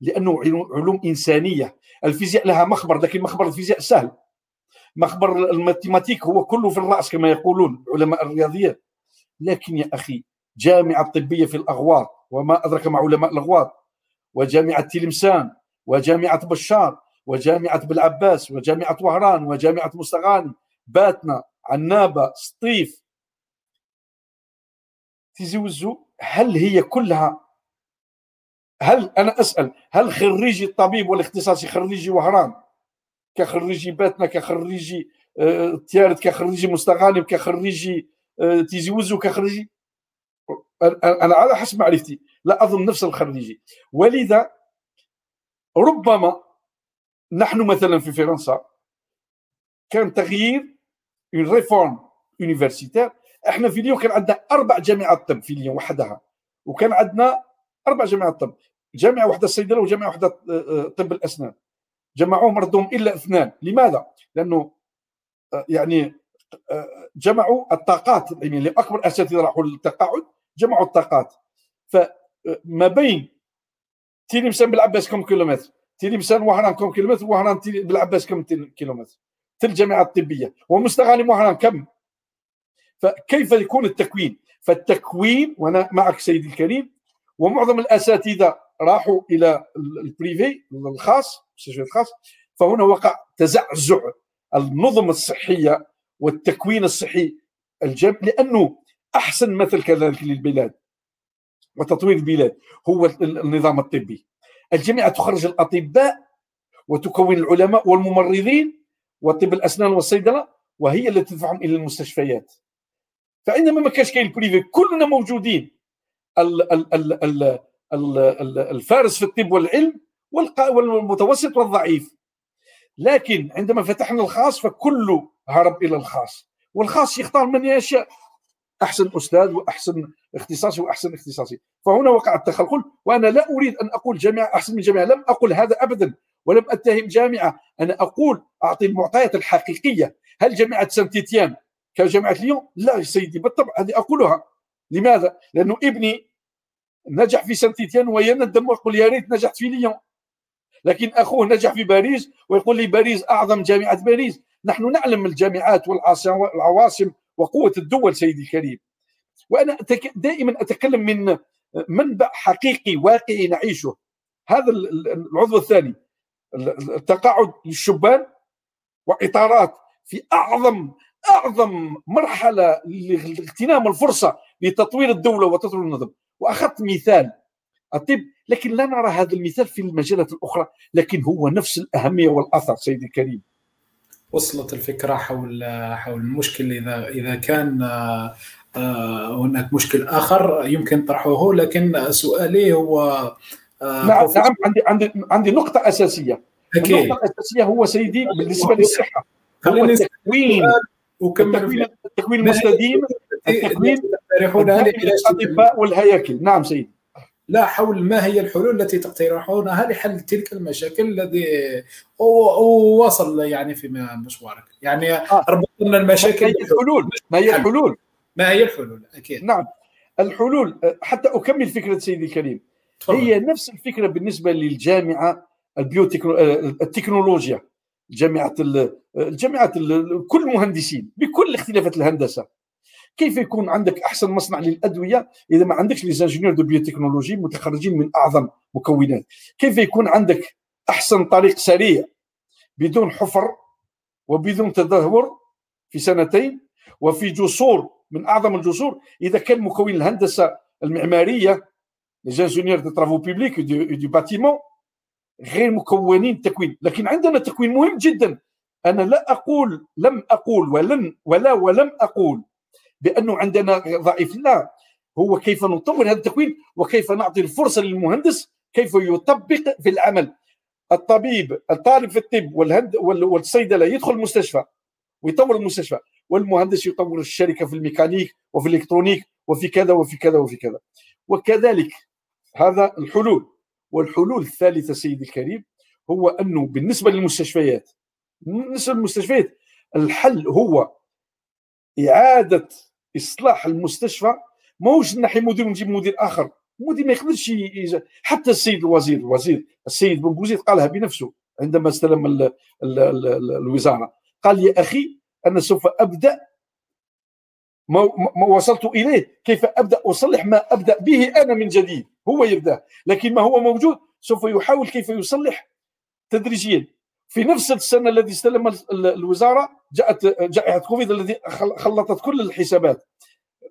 لأنه علوم إنسانية. الفيزياء لها مخبر لكن مخبر الفيزياء سهل. مخبر الماتيماتيك هو كله في الرأس كما يقولون علماء الرياضيات لكن يا أخي جامعة طبية في الاغواط وما أدرك مع علماء الاغواط وجامعة تلمسان وجامعة بشار وجامعة بلعباس وجامعة وهران وجامعة مستغاني باتنا عنابة سطيف. تيزي وزو هل هي كلها هل أنا أسأل هل خريجي الطبيب والاختصاصي خريجي وهران كخريجي باتنا كخريجي آه، تيارت كخريجي مستغانم كخريجي آه، تيزي وزو كخريجي. أنا على حسب معرفتي لا أظن نفس الخريجي. ولذا ربما نحن مثلا في فرنسا كان تغيير une réforme universitaire إحنا في ليون كان عندنا أربع جامعات طب في ليون وحدها. وكان عندنا أربع جامعات طب جامعة واحدة الصيدلة وجامعة واحدة آه، طب الأسنان. جمعوهم ردهم إلا اثنان. لماذا؟ لأنه آه، يعني جمعوا الطاقات العلميه اللي اكبر أساتذة راحوا للتقاعد جمعوا الطاقات. فما بين تيلمسان بالعباس كم كيلومتر تيلمسان وهران كم كيلومتر وهران بالعباس كم كيلومتر. في الجامعة الطبية. ومستغاني مهران كم؟ فكيف يكون التكوين؟ فالتكوين وأنا معك سيدي الكريم ومعظم الأساتذة راحوا إلى ال privé الخاص المستشفيات الخاص فهنا وقع تزعزع النظم الصحية والتكوين الصحي الجم لأنه أحسن مثل كذلك للبلاد وتطوير البلاد هو النظام الطبي. الجامعة تخرج الأطباء وتكون العلماء والممرضين وطب الأسنان والصيدلة وهي التي تدفعهم إلى المستشفيات. فعندما ما كانش كاين ال privé كلنا موجودين. ال ال ال ال الفارس في الطب والعلم والمتوسط والضعيف. لكن عندما فتحنا الخاص فكله هرب إلى الخاص. والخاص يختار من يشاء. أحسن أستاذ وأحسن اختصاصي وأحسن اختصاصي. فهنا وقع التخلخل وأنا لا أريد أن أقول جامعه أحسن من جامعه لم أقل هذا ابدا ولم أتهم جامعة. أنا أقول أعطي المعطيات الحقيقية. هل جامعة سانتيتيان كجامعة ليون؟ لا سيدي بالطبع هذه أقولها. لماذا؟ لأنه ابني نجح في سانتيتيان ويندم ويقول يا ريت نجحت في ليون. لكن أخوه نجح في باريس ويقول لي باريس أعظم جامعة باريس. نحن نعلم الجامعات والعواصم وقوة الدول سيدي الكريم. وأنا دائما أتكلم من منبع حقيقي واقعي نعيشه. هذا العضو الثاني التقاعد للشبان وإطارات في اعظم أعظم مرحلة لاغتنام الفرصة لتطوير الدولة وتطوير النظام وأخذت مثال. الطب لكن لا نرى هذا المثال في المجالات الأخرى لكن هو نفس الأهمية والأثر سيدي الكريم. وصلت الفكرة حول حول المشكل. إذا إذا كان آه، هناك مشكل آخر يمكن طرحه لكن سؤالي هو آه، نعم نعم عندي عندي عندي نقطة أساسية. أكيد. النقطة الأساسية هو سيدي بالنسبة للصحة. هو التكوين. وكمل التكوين المستديم التكوين الاطباء والهياكل. نعم سيدي لا حول ما هي الحلول التي تقترحونها لحل تلك المشاكل الذي وصل يعني في مشوارك؟ يعني آه. ربطنا المشاكل ما هي الحلول؟ ما هي الحلول؟ ما هي الحلول؟ أكيد. نعم. الحلول حتى أكمل فكرة سيدي الكريم. هي نفس الفكرة بالنسبة للجامعة التكنولوجيا. جامعة الجامعات كل المهندسين بكل اختلافات الهندسة. كيف يكون عندك أحسن مصنع للأدوية إذا ما عندكش les ingénieurs de biotechnologie متخرجين من أعظم مكونات؟ كيف يكون عندك أحسن طريق سريع بدون حفر وبدون تدهور في سنتين وفي جسور من أعظم الجسور؟ إذا كان مكون الهندسة المعمارية les ingénieurs de travaux publics de bâtiment غير مكونين تكوين لكن عندنا تكوين مهم جدا. أنا لا أقول لم أقول ولن ولا ولم أقول بأنه عندنا ضعيف. لا هو كيف نطور هذا التكوين وكيف نعطي الفرصة للمهندس كيف يطبق في العمل. الطبيب الطالب في الطب والهند والصيدلة يدخل المستشفى ويطور المستشفى والمهندس يطور الشركة في الميكانيك وفي الإلكترونيك وفي كذا وفي كذا وفي كذا. وكذلك هذا الحلول والحلول الثالثة سيدي الكريم هو أنه بالنسبة للمستشفيات بالنسبة للمستشفيات الحل هو إعادة إصلاح المستشفى ماهوش نحي مدير ونجيب مدير آخر. مدير ما يقدرش. حتى السيد الوزير الوزير السيد بن بوزيد قالها بنفسه عندما استلم ال ال ال ال الوزارة. قال يا أخي أنا سوف أبدأ ما, ما وصلت إليه. كيف أبدأ؟ أصلح ما أبدأ به أنا من جديد. هو يبدأ. لكن ما هو موجود سوف يحاول كيف يصلح تدريجيا. في نفس السنة الذي استلم الوزارة جاءت جائحة كوفيد الذي خلطت كل الحسابات.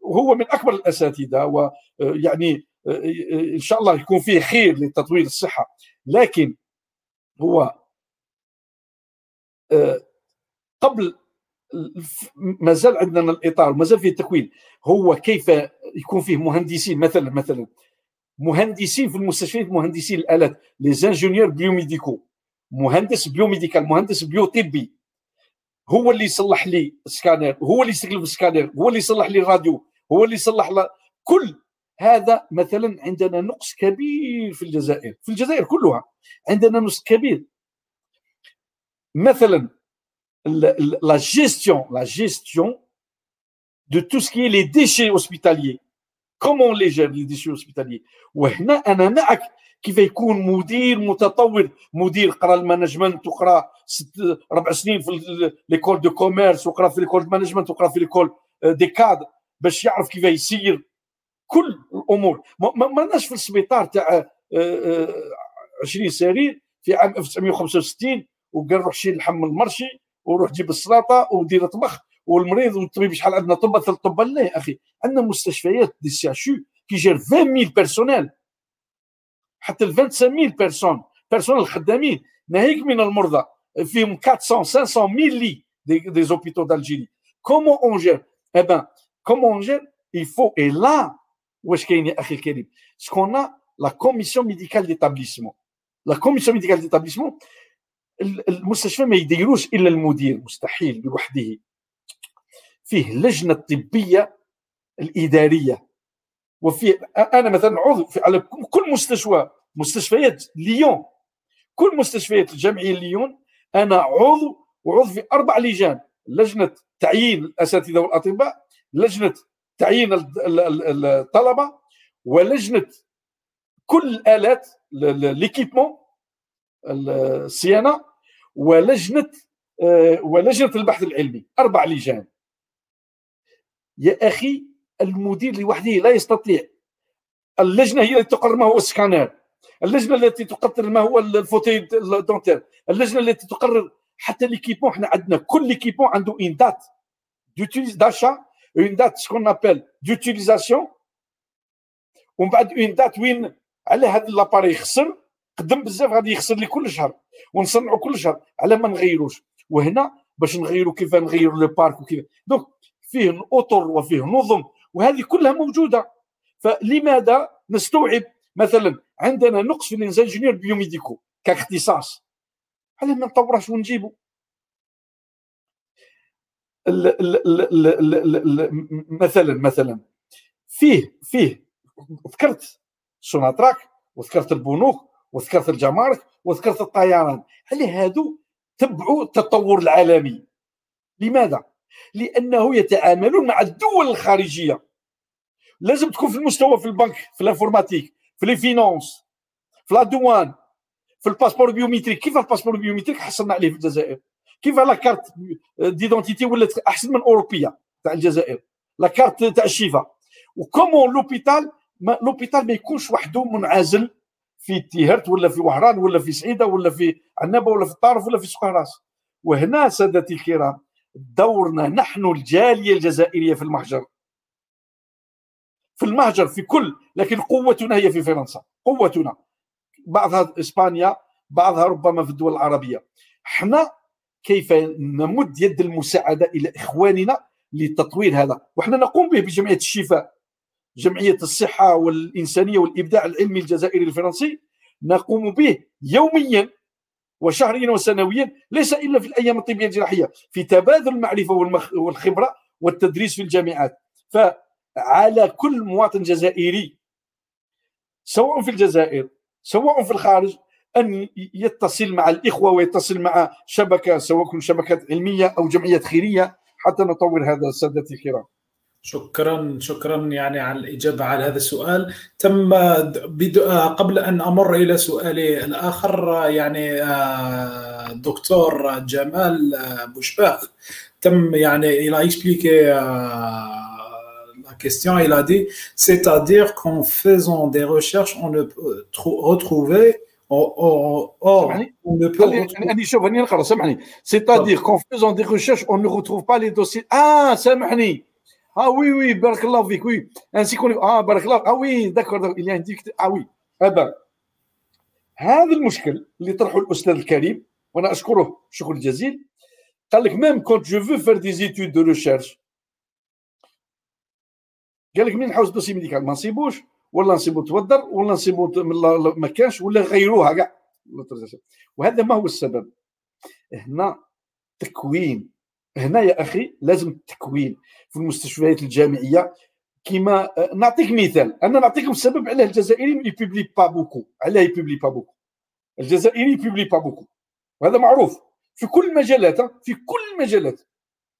وهو من أكبر الأساتذة ويعني إن شاء الله يكون فيه خير لتطوير الصحة. لكن هو قبل ما زال عندنا الإطار ما زال فيه التكوين هو كيف يكون فيه مهندسين مثلا مثلا مهندسين في المستشفيات مهندسين الآلات les ingénieurs biomédicaux مهندس biomédical مهندس bio طبي هو اللي يصلح لي السكانر هو اللي يستقل في السكانر هو اللي يصلح لي الراديو هو اللي يصلح ل... كل هذا مثلا عندنا نقص كبير في الجزائر في الجزائر كلها عندنا نقص كبير. مثلا la gestion la gestion de tout ce qui les déchets hospitaliers comment les gère les déchets hospitaliers وهنا أنا معك كيف يكون مدير متطور؟ مدير قرا ال management وقرا ست ربع سنين في l'école de commerce وقرا في l'école management وقرا في l'école des cadres باش يعرف كيف يسير كل الأمور. ما لناش في السبيطار تاع 20 سرير في عام 1965 وقال روح شيل من ال marché وروح جيب السلطه ودير طبخ والمريض والطبيب شحال عندنا طب ثلاث طب لا أخي عندنا مستشفيات des CHU qui gèrent 20000 personnels. حتى ال 25000 personnes personnes الخدامين. ناهيك من المرضى؟ فيهم 400 500 1000 les, des hôpitaux comment on gère؟ Eh ben comment on gère? Il faut et là واش كاين يا أخي الكريم ce qu'on la commission médicale d'établissement la commission médicale d'établissement المستشفى ما يديروش الا المدير مستحيل لوحده فيه لجنه طبيه الاداريه وفي أنا مثلا عضو على كل مستشفى مستشفيات ليون. كل مستشفيات الجامعية ليون أنا عضو وعضو في أربع لجان. لجنة تعيين الأساتذة والأطباء لجنة تعيين الطلبة ولجنة كل الالات ليكيبمون الصيانة ولجنة آه، ولجنة البحث العلمي. أربع لجان. يا أخي المدير لوحده لا يستطيع. اللجنة هي التي تقرر ما هو السكانر اللجنة التي تقرر ما هو ال fauteuil dentaire اللجنة التي تقرر حتى l'équipement إحنا عندنا كل l'équipement عنده une date d'achat une date ce qu'on appelle d'utilisation ومن بعد une date وين على هذا l'appareil يخسر. قدم بزاف غادي يخسر لي كل شهر. ونصنعوا كل شهر على ما نغيروش. وهنا باش نغيروا كيف نغيروا le parc وكيف. donc فيه اطر وفيه نظم. وهذه كلها موجودة. فلماذا نستوعب مثلا عندنا نقص في ال ingénieurs biomédicaux كاختصاص؟ على ما نطورش ونجيبو. مثلا مثلا فيه فيه ذكرت سوناتراك وذكرت البنوك وذكرت الجمارك وذكرت الطيران. على هادو تبعوا التطور العالمي؟ لماذا؟ لأنه يتعاملون مع الدول الخارجية. لازم تكون في المستوى في البنك في ال informatique في les finances في la douane في ال passeport biométrique كيف ال passeport biométrique حصلنا عليه في الجزائر؟ كيف la carte d'identité ولات أحسن من أوروبية تاع الجزائر؟ la carte تاع الشفاء و comment l'hôpital l'hôpital ما يكونش وحده منعزل في تيهرت ولا في وهران ولا في سعيدة ولا في عنابة ولا في الطارف ولا في سوق راس وهنا سادتي الكرام دورنا نحن الجالية الجزائرية في المهجر. في المهجر في كل لكن قوتنا هي في فرنسا. قوتنا. بعضها إسبانيا بعضها ربما في الدول العربية. إحنا كيف نمد يد المساعدة إلى إخواننا لتطوير هذا. وحنا نقوم به بجمعية الشفاء جمعية الصحة والإنسانية والإبداع العلمي الجزائري الفرنسي. نقوم به يوميا وشهريا وسنويا ليس إلا في الأيام الطبية الجراحية في تبادل المعرفة والخبرة والتدريس في الجامعات. فعلى كل مواطن جزائري سواء في الجزائر سواء في الخارج أن يتصل مع الإخوة ويتصل مع شبكة سواء شبكات علمية أو جمعيات خيرية حتى نطور هذا سادتي الكرام. شكرا شكرا يعني على الاجابه على هذا السؤال تم قبل ان أمر إلى سؤالي الآخر يعني آه، دكتور جمال بوشباخ تم يعني il a expliqué la question il a dit c'est-à-dire qu'en faisant des recherches on ne peut retrouver on ne peut retrouver... c'est-à-dire qu'en faisant des recherches on ne retrouve pas les dossiers ah آه oui oui بارك الله فيك oui انسي كوني آه بارك الله آه oui d'accord اللي عندك آه oui هذا هذا المشكل اللي طرحه الأستاذ الكريم وأنا أشكره شكر جزيل. قال لك même quand je veux faire des études de recherche قال لك مين نحوس dossier médical ما نصيبوش ولا نصيبو تودر ولا نصيبو ما كانش ولا غيروها كاع. وهذا ما هو السبب؟ هنا تكوين. هنا يا أخي لازم التكوين في المستشفيات الجامعية. كما نعطيك مثال. أنا نعطيكم السبب علاه الجزائري ي publie pas beaucoup. علاه ي publie pas beaucoup. الجزائري ي publie pas beaucoup. وهذا معروف. في كل المجالات في كل المجالات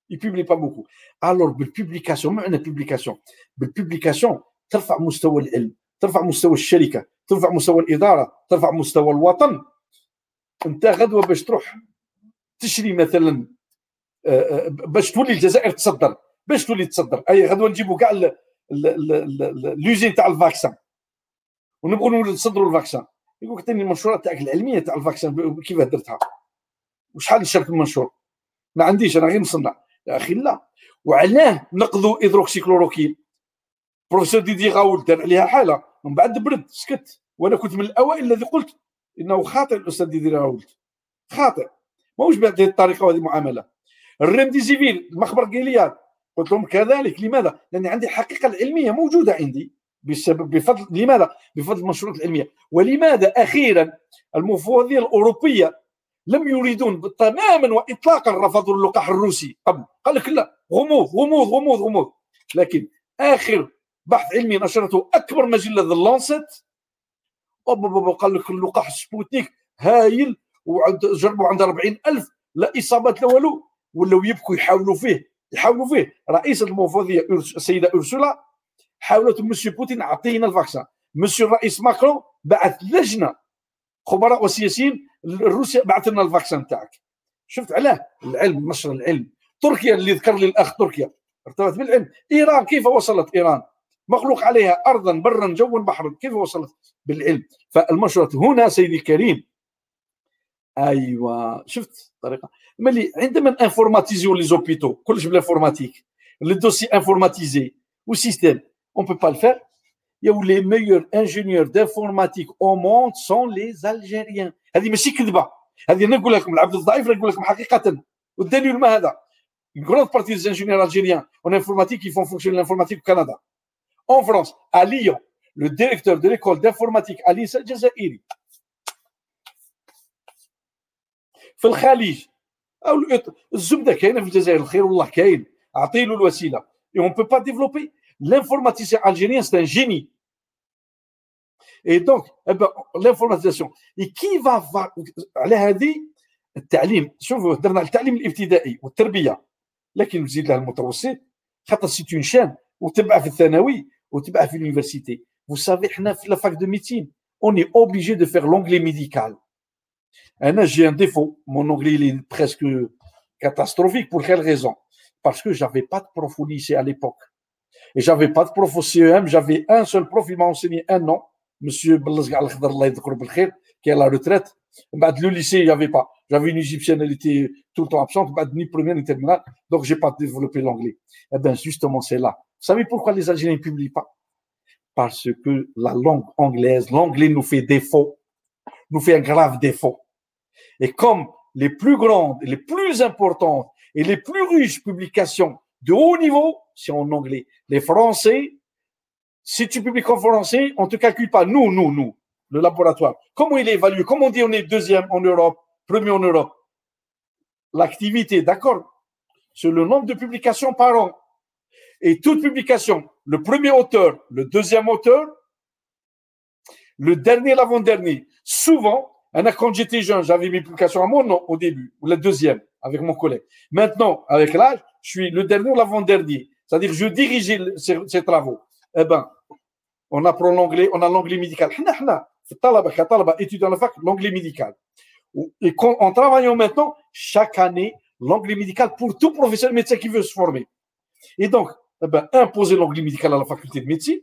ي publie pas beaucoup. alors بال publication ما معنى publication بال publication ترفع مستوى العلم ترفع مستوى الشركة ترفع مستوى الإدارة ترفع مستوى الوطن. أنت غدوة باش تروح تشري مثلا آه، آه، باش تولي الجزائر تصدر باش تولي تصدر. أي غدوة نجيبوا كاع l'usine تاع ال vaccin ونبغوا نصدروا ال vaccin يقول لك المنشورات تاعك العلمية تاع ال vaccin كيف درتها وشحال نشرت المنشور؟ ما عنديش أنا غير نصنع. يا أخي لا. وعلاه نقضوا hydroxychloroquine professeur Didier Raoult دار عليها حالة. من بعد برد سكت. وأنا كنت من الأوائل الذي قلت إنه خاطئ الأستاذ ديدي غاول خاطئ. ماهوش بهذه الطريقة وهذه المعاملة. الريمديزيفير المخبر قال قلت لهم كذلك لماذا؟ لأن عندي الحقيقة العلمية موجودة عندي بسبب بفضل لماذا؟ بفضل المنشورات العلمية. ولماذا أخيرا المفوضيه الأوروبية لم يريدون تماما واطلاقا رفضوا اللقاح الروسي قبل؟ قال لك لا غموض غموض غموض غموض. لكن آخر بحث علمي نشرته أكبر مجلة The Lancet قال لك اللقاح سبوتنيك هايل وجربوا عند 40 ألف لا إصابات لا والو ولاو يبكوا يحاولوا فيه يحاولوا فيه. رئيسة المفوضية السيدة أرسولا حاولت مسيو بوتين أعطينا ال vaccin مسيو الرئيس ماكرون بعث لجنة خبراء وسياسيين روسيا بعث لنا ال vaccin تاعك شفت علاه؟ العلم نشر العلم. تركيا اللي ذكر لي الأخ تركيا. ارتبط بالعلم. إيران كيف وصلت إيران؟ مغلوق عليها ارضا برا جوا بحرا كيف وصلت؟ بالعلم. فالمشروع هنا سيدي الكريم. أيوه. شفت طريقة؟ ملي عندما informatisez les hôpitaux كلش بال informatique les dossiers informatisés وال système on peut pas le faire يا les meilleurs ingénieurs d'informatique au monde sont les Algériens هذه ماشي كذبه هذه أنا نقول لكم العبد الضعيف نقول لكم حقيقه والدليل ما هذا une grande partie des ingénieurs algériens en informatique qui font fonctionner l'informatique au Canada. En France, à Lyon, le directeur de l'école d'informatique à Lyon, الجزائري. في الخليج أو الزبده كاينة في الجزائر الخير والله كاين اعطي له الوسيله et on peut pas développer. L'informaticien algérien génie. Et donc eh ben, l'informatisation. Et qui va على هذه التعليم شوفوا درنا التعليم الابتدائي والتربيه لكن نزيد لها المتوسط خاطر c'est une chaîne وتبع في الثانوي وتبع في ال université vous savez حنا في la fac de médecine on est obligé de l'onglet médical. J'ai un défaut. Mon anglais il est presque catastrophique. Pour quelle raison? Parce que j'avais pas de prof au lycée à l'époque. Et j'avais pas de prof au CEM. J'avais un seul prof. Il m'a enseigné un an. Monsieur qui est à la retraite. Le lycée, il n'y avait pas. J'avais une égyptienne, elle était tout le temps absente, ni première ni terminale. Donc, j'ai pas développé l'anglais. Eh bien, justement, c'est là. Vous savez pourquoi les Algériens ne publient pas? Parce que la langue anglaise, l'anglais nous fait défaut, nous fait un grave défaut. Et comme les plus grandes, les plus importantes et les plus riches publications de haut niveau, c'est en anglais. Les Français, si tu publies en français, on ne te calcule pas. Nous, nous, nous, le laboratoire. Comment il évalue? Comment on dit on est deuxième en Europe, premier en Europe L'activité, d'accord? C'est le nombre de publications par an. Et toute publication, le premier auteur, le deuxième auteur, le dernier, l'avant-dernier, souvent, quand j'étais jeune, j'avais mes publications à mon nom au début, ou la deuxième, avec mon collègue. Maintenant, avec l'âge, je suis le dernier ou l'avant-dernier. C'est-à-dire, je dirigeais ces, travaux. Eh ben, on apprend l'anglais, on a l'anglais médical. étudiant la fac, l'anglais médical. Et en travaillant maintenant, chaque année, l'anglais médical pour tout professeur médecin qui veut se former. Et donc, eh ben, imposer l'anglais médical à la faculté de médecine,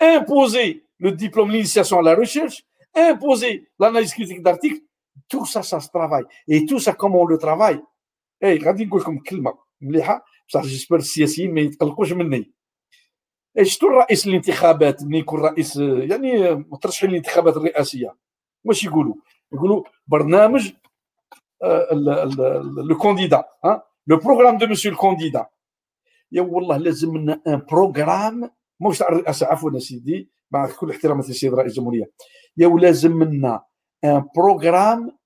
imposer le diplôme d'initiation à la recherche, imposer l'analyse critique d'articles, tout ça, ça se travaille. Et tout ça, comment on le travaille? اي غادي نقول لكم كلمه مليحه بصح جيسبر السياسيين ما يتقلقوش مني شفتوا الرئيس الانتخابات ملي يكون رئيس يعني مترشحين للانتخابات الرئاسيه واش يقولوا يقولوا برنامج le candidat le programme de monsieur ال candidat يا والله لازم لنا un programme مش تاع الرئاسه عفوا سيدي مع كل احتراماتي للسيد رئيس الجمهوريه يا لازم منا un programme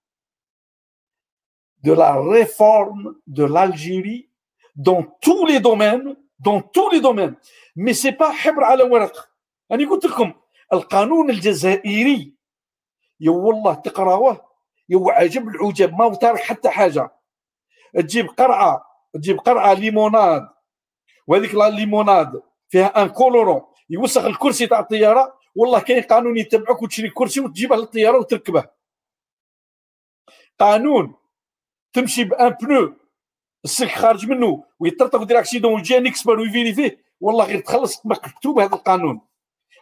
de la réforme de l'Algérie dans tous les domaines dans tous les domaines. Mais c'est pas حبر على ورق أنا قلت لكم القانون الجزائري يا والله تقراوه يا عجب العجب ما تارك حتى حاجة. تجيب قرعة تجيب قرعة limonade وهذيك la limonade فيها un colorant يوسخ الكرسي تاع الطيارة والله كاين قانون يتبعك وتشري كرسي وتجيبه للطيارة وتركبه. قانون تمشي ب un pneu السلك خارج منه ويطرطق ودير accident ويجي un expert وي vérifier والله غير تخلص مكتوب هذا القانون.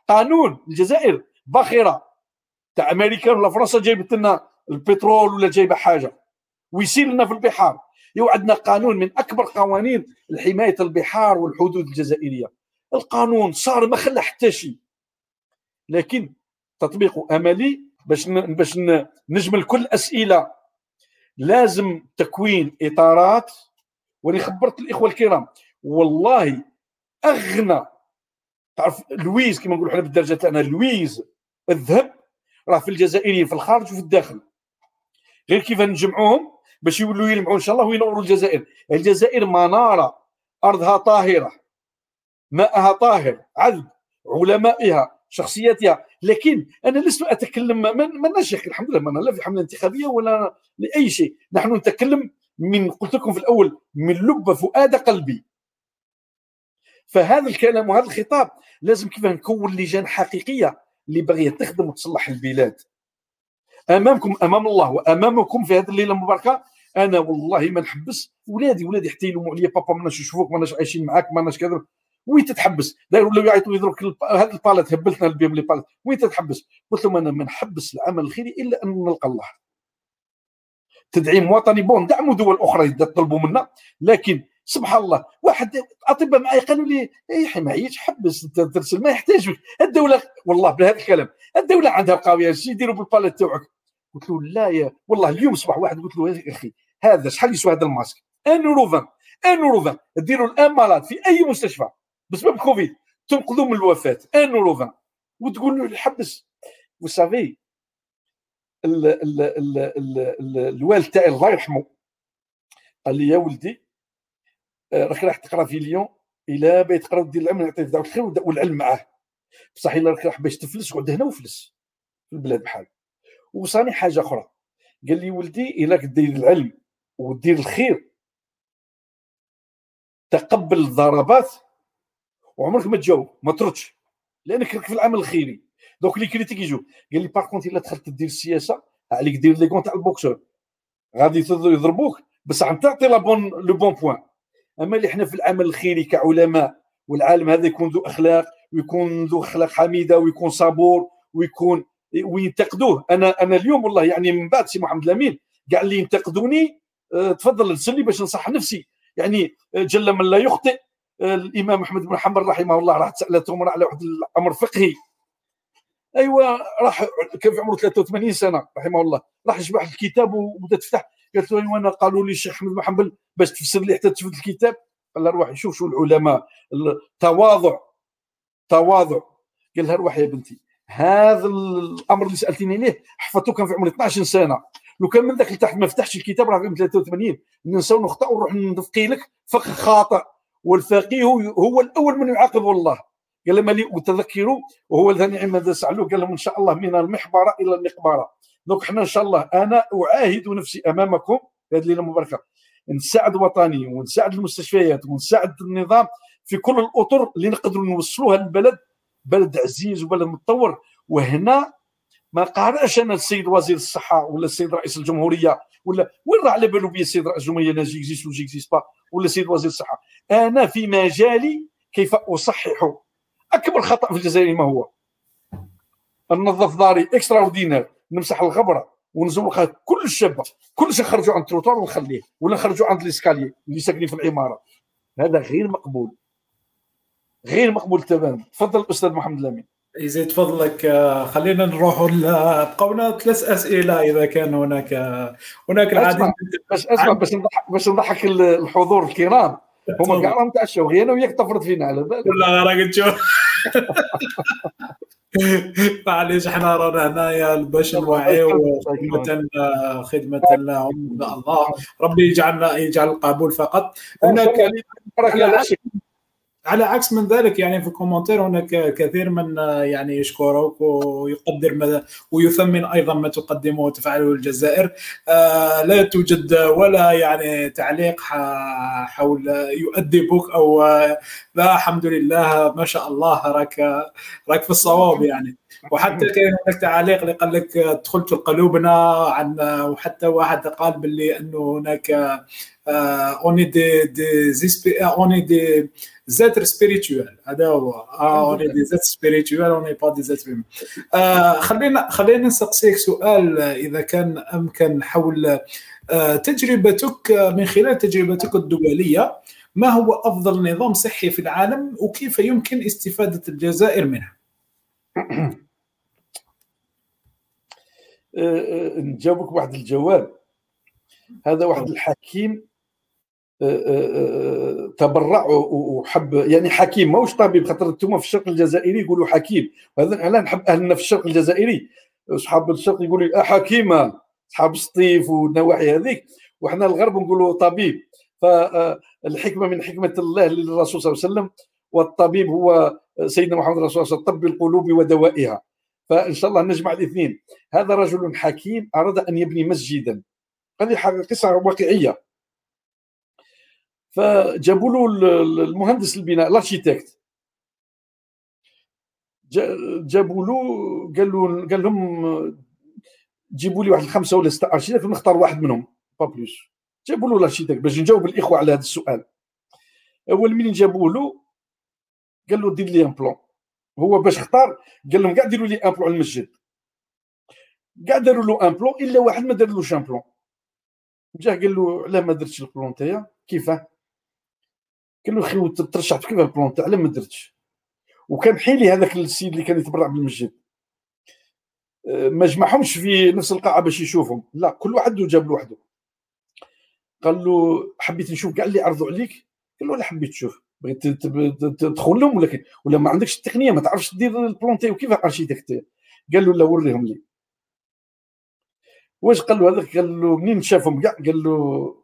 قانون الجزائر باخرة تاع أمريكا ولا فرنسا جايبت لنا البترول ولا جايبة حاجة. ويسيل لنا في البحار. يو عندنا قانون من أكبر قوانين لحمايه البحار والحدود الجزائرية. القانون صار ما خلى حتى شيء. لكن تطبيقه أملي باش باش نجمل كل الاسئله لازم تكوين إطارات وأنا خبرت الإخوة الكرام والله أغنى. تعرف لويز كما نقولوا إحنا بالدرجة تاعنا لويز الذهب راه في الجزائريين في الخارج وفي الداخل. غير كيف نجمعوهم؟ باش يولوا يلمعوا إن شاء الله وينوروا الجزائر. الجزائر منارة أرضها طاهرة ماءها طاهر عذب علمائها. شخصياتها لكن أنا لست أتكلم ما نشيخ الحمد لله ما لا في حملة انتخابية ولا لأي شيء. نحن نتكلم من قلت لكم في الأول من لب فؤاد قلبي. فهذا الكلام وهذا الخطاب لازم كيف نكون لجان حقيقية اللي باغيه تخدم وتصلح البلاد. أمامكم أمام الله وأمامكم في هذه الليلة المباركة أنا والله ما نحبس ولادي ولادي حتى يلوموا عليا بابا ما نشوفوك ما عايشين معاك ما كذا. وين تتحبس؟ ولاو يعيطوا يضربك هذا البالات هبلتنا بهم لي بالات وين تتحبس؟ قلت لهم أنا ما نحبس العمل الخيري إلا أن نلقى الله. تدعيم وطني bon دعموا دول أخرى تطلبوا منا. لكن سبحان الله واحد أطباء معي قالوا لي اي ما حبس ترسل ما يحتاج الدولة والله بهذا الكلام. الدولة عندها قاويه إيش يديروا بالبالات تاعك؟ قلت له لا يا والله اليوم صباح واحد قلت له يا أخي هذا شحال يسوى هذا الماسك؟ 1 يورو 20 1 يورو 20 ديروا ل un malade في أي مستشفى. بسبب كوفيد. تنقذوا من الوفاة. 1 يورو 20 وتقول له حبس. وسافي الوالد تاعي الله يرحمه. قال لي يا ولدي آه، راك راح تقرأ في ليون. الا بغيت تقرا ودير العلم نعطيك دعوه الخير والعلم معاه. بصح إلا راك راح باش تفلس قعد هنا وفلس. في البلاد بحال. وصاني حاجة أخرى. قال لي ولدي إلا دير العلم ودير الخير تقبل الضربات وعمرك ما تجاوب ما تردش. لأنك راك في العمل الخيري. دوك اللي critiques يجوا قال لي par contre إلا دخلت دير السياسة عليك دير les coups تاع ال boxeur. غادي يضربوك بصح تعطي la bonne le bon point أما اللي إحنا في العمل الخيري كعلماء والعالم هذا يكون ذو أخلاق ويكون ذو أخلاق حميدة ويكون صبور ويكون وينتقدوه. أنا أنا اليوم والله يعني من بعد سي محمد الأمين كاع اللي ينتقدوني آه تفضل ارسل لي باش نصح نفسي. يعني آه، جل من لا يخطئ الإمام أحمد بن حنبل رحمه الله راح سالته امراه على واحد الأمر فقهي. ايوا راح كان في عمره 83 سنة رحمه الله. راح جمع الكتاب وبدا تفتح. قالت له أنا قالوا لي الشيخ أحمد بن حنبل باش تفسر لي حتى تفوت الكتاب. قال لها روح شوف شو العلماء. التواضع تواضع. قال لها روح يا بنتي. هذا الأمر اللي سألتيني ليه حفظته كان في عمري 12 سنة. لو كان من ذاك لتحت ما فتحتش الكتاب راه في 83 ننسى ونخطا ونروح نفقي لك فقه خاطئ. والفقيه هو الأول من يعاقب الله. قال لما لي وتذكروا؟ وهو الذي ماذا سالوه قال لهم إن شاء الله من المحبرة إلى المقبرة. دونك حنا إن شاء الله أنا أعاهد نفسي أمامكم في هذه الليلة المباركة. نساعد وطني ونساعد المستشفيات ونساعد النظام في كل الأطر اللي نقدروا نوصلوها للبلد. بلد عزيز وبلد متطور. وهنا ما قارعش أنا السيد وزير الصحة ولا السيد رئيس الجمهورية ولا وين راه على بالو بيا السيد رئيس الجمهورية؟ لا j'existe ولا j'existe pas. ولا السيد وزير الصحة؟ أنا في مجالي كيف اصحح أكبر خطأ في الجزائر ما هو؟ ننظف داري extraordinaire نمسح الغبرة ونزوقها كل الشابه كل شيء خرجوا عند التروتوار ونخليه ولا خرجوا عند ال escalier اللي ساكنين في العمارة. هذا غير مقبول. غير مقبول تماما. تفضل الأستاذ محمد الامين يزيد فضلك آه، خلينا نروح بقونا ثلاث أسئلة إذا كان هناك هناك العديد. باش أسمع باش نضحك باش نضحك الحضور الكرام. هما كاع راهم تعشوا غير أنا وياك تفرط فينا على بالك. لا راك تشوف. معليش إحنا رانا هنايا باش نوعيو خدمة خدمة لهم الله. ربي يجعلنا يجعل القبول فقط. هناك على عكس من ذلك يعني في الكومنتير هناك كثير من يعني يشكرك ويقدر ما ويثمن أيضا ما تقدمه وتفعله الجزائر. آه، لا توجد ولا يعني تعليق حول يؤدبك أو لا الحمد لله ما شاء الله راك راك في الصواب يعني. وحتى كاين هناك تعاليق اللي قال لك دخلت قلوبنا عن وحتى واحد قال باللي أنه هناك اوني دي دي اوني دي زاتر سبيريتوال هذا هو اوني دي زات سبيريتوال اوني با دي زات خلينا خلينا نسقسيك سؤال اذا كان امكن حول تجربتك من خلال تجربتك الدوليه ما هو افضل نظام صحي في العالم وكيف يمكن استفاده الجزائر منه؟ نجاوبك واحد الجواب هذا واحد الحكيم تبرع وحب. يعني حكيم ماهوش طبيب خاطر أنتم في الشرق الجزائري يقولوا حكيم. وهذا أنا نحب أهلنا في الشرق الجزائري. أصحاب الشرق يقولوا حكيمة أصحاب السطيف والنواحي هذيك. وحنا الغرب نقولوا طبيب. فالحكمه من حكمة الله للرسول صلى الله عليه وسلم والطبيب هو سيدنا محمد رسول الله طب القلوب ودوائها. فإن شاء الله نجمع الاثنين. هذا رجل حكيم أراد أن يبني مسجدا. هذه قصة واقعية. فجابوا له المهندس البناء ال architecte جابوا له قال له قال لهم جيبوا لي واحد الخمسة ولا ستة architectes نختار واحد منهم pas plus. جابوا له les architectes باش نجاوب الإخوة على هذا السؤال. أول منين جابوا له قال له دير لي un plan هو باش اختار قال لهم كاع ديروا لي un plan المسجد كاع داروا له un plan إلا واحد ما دارلوش un plan جا قال له علاه ما درتش ال plan تاعي؟ كيفاه؟ قال له أخي ترشحت كيف ال plan تاع علاه ما درتش. وكان حيلي هذاك السيد اللي كان يتبرع بالمسجد. أه، ما جمعهمش في نفس القاعة باش يشوفهم. لا كل واحد جاب لوحده. قال له حبيت نشوف كاع اللي عرضوا عليك. قال له لا حبيت تشوف. بغيت تدخل لهم ولا ولا ما عندكش التقنية؟ ما تعرفش دير ال plan تاعو كيف architecte قال له لا وريهم لي. واش قال له هذاك؟ قال له منين شافهم كاع قال له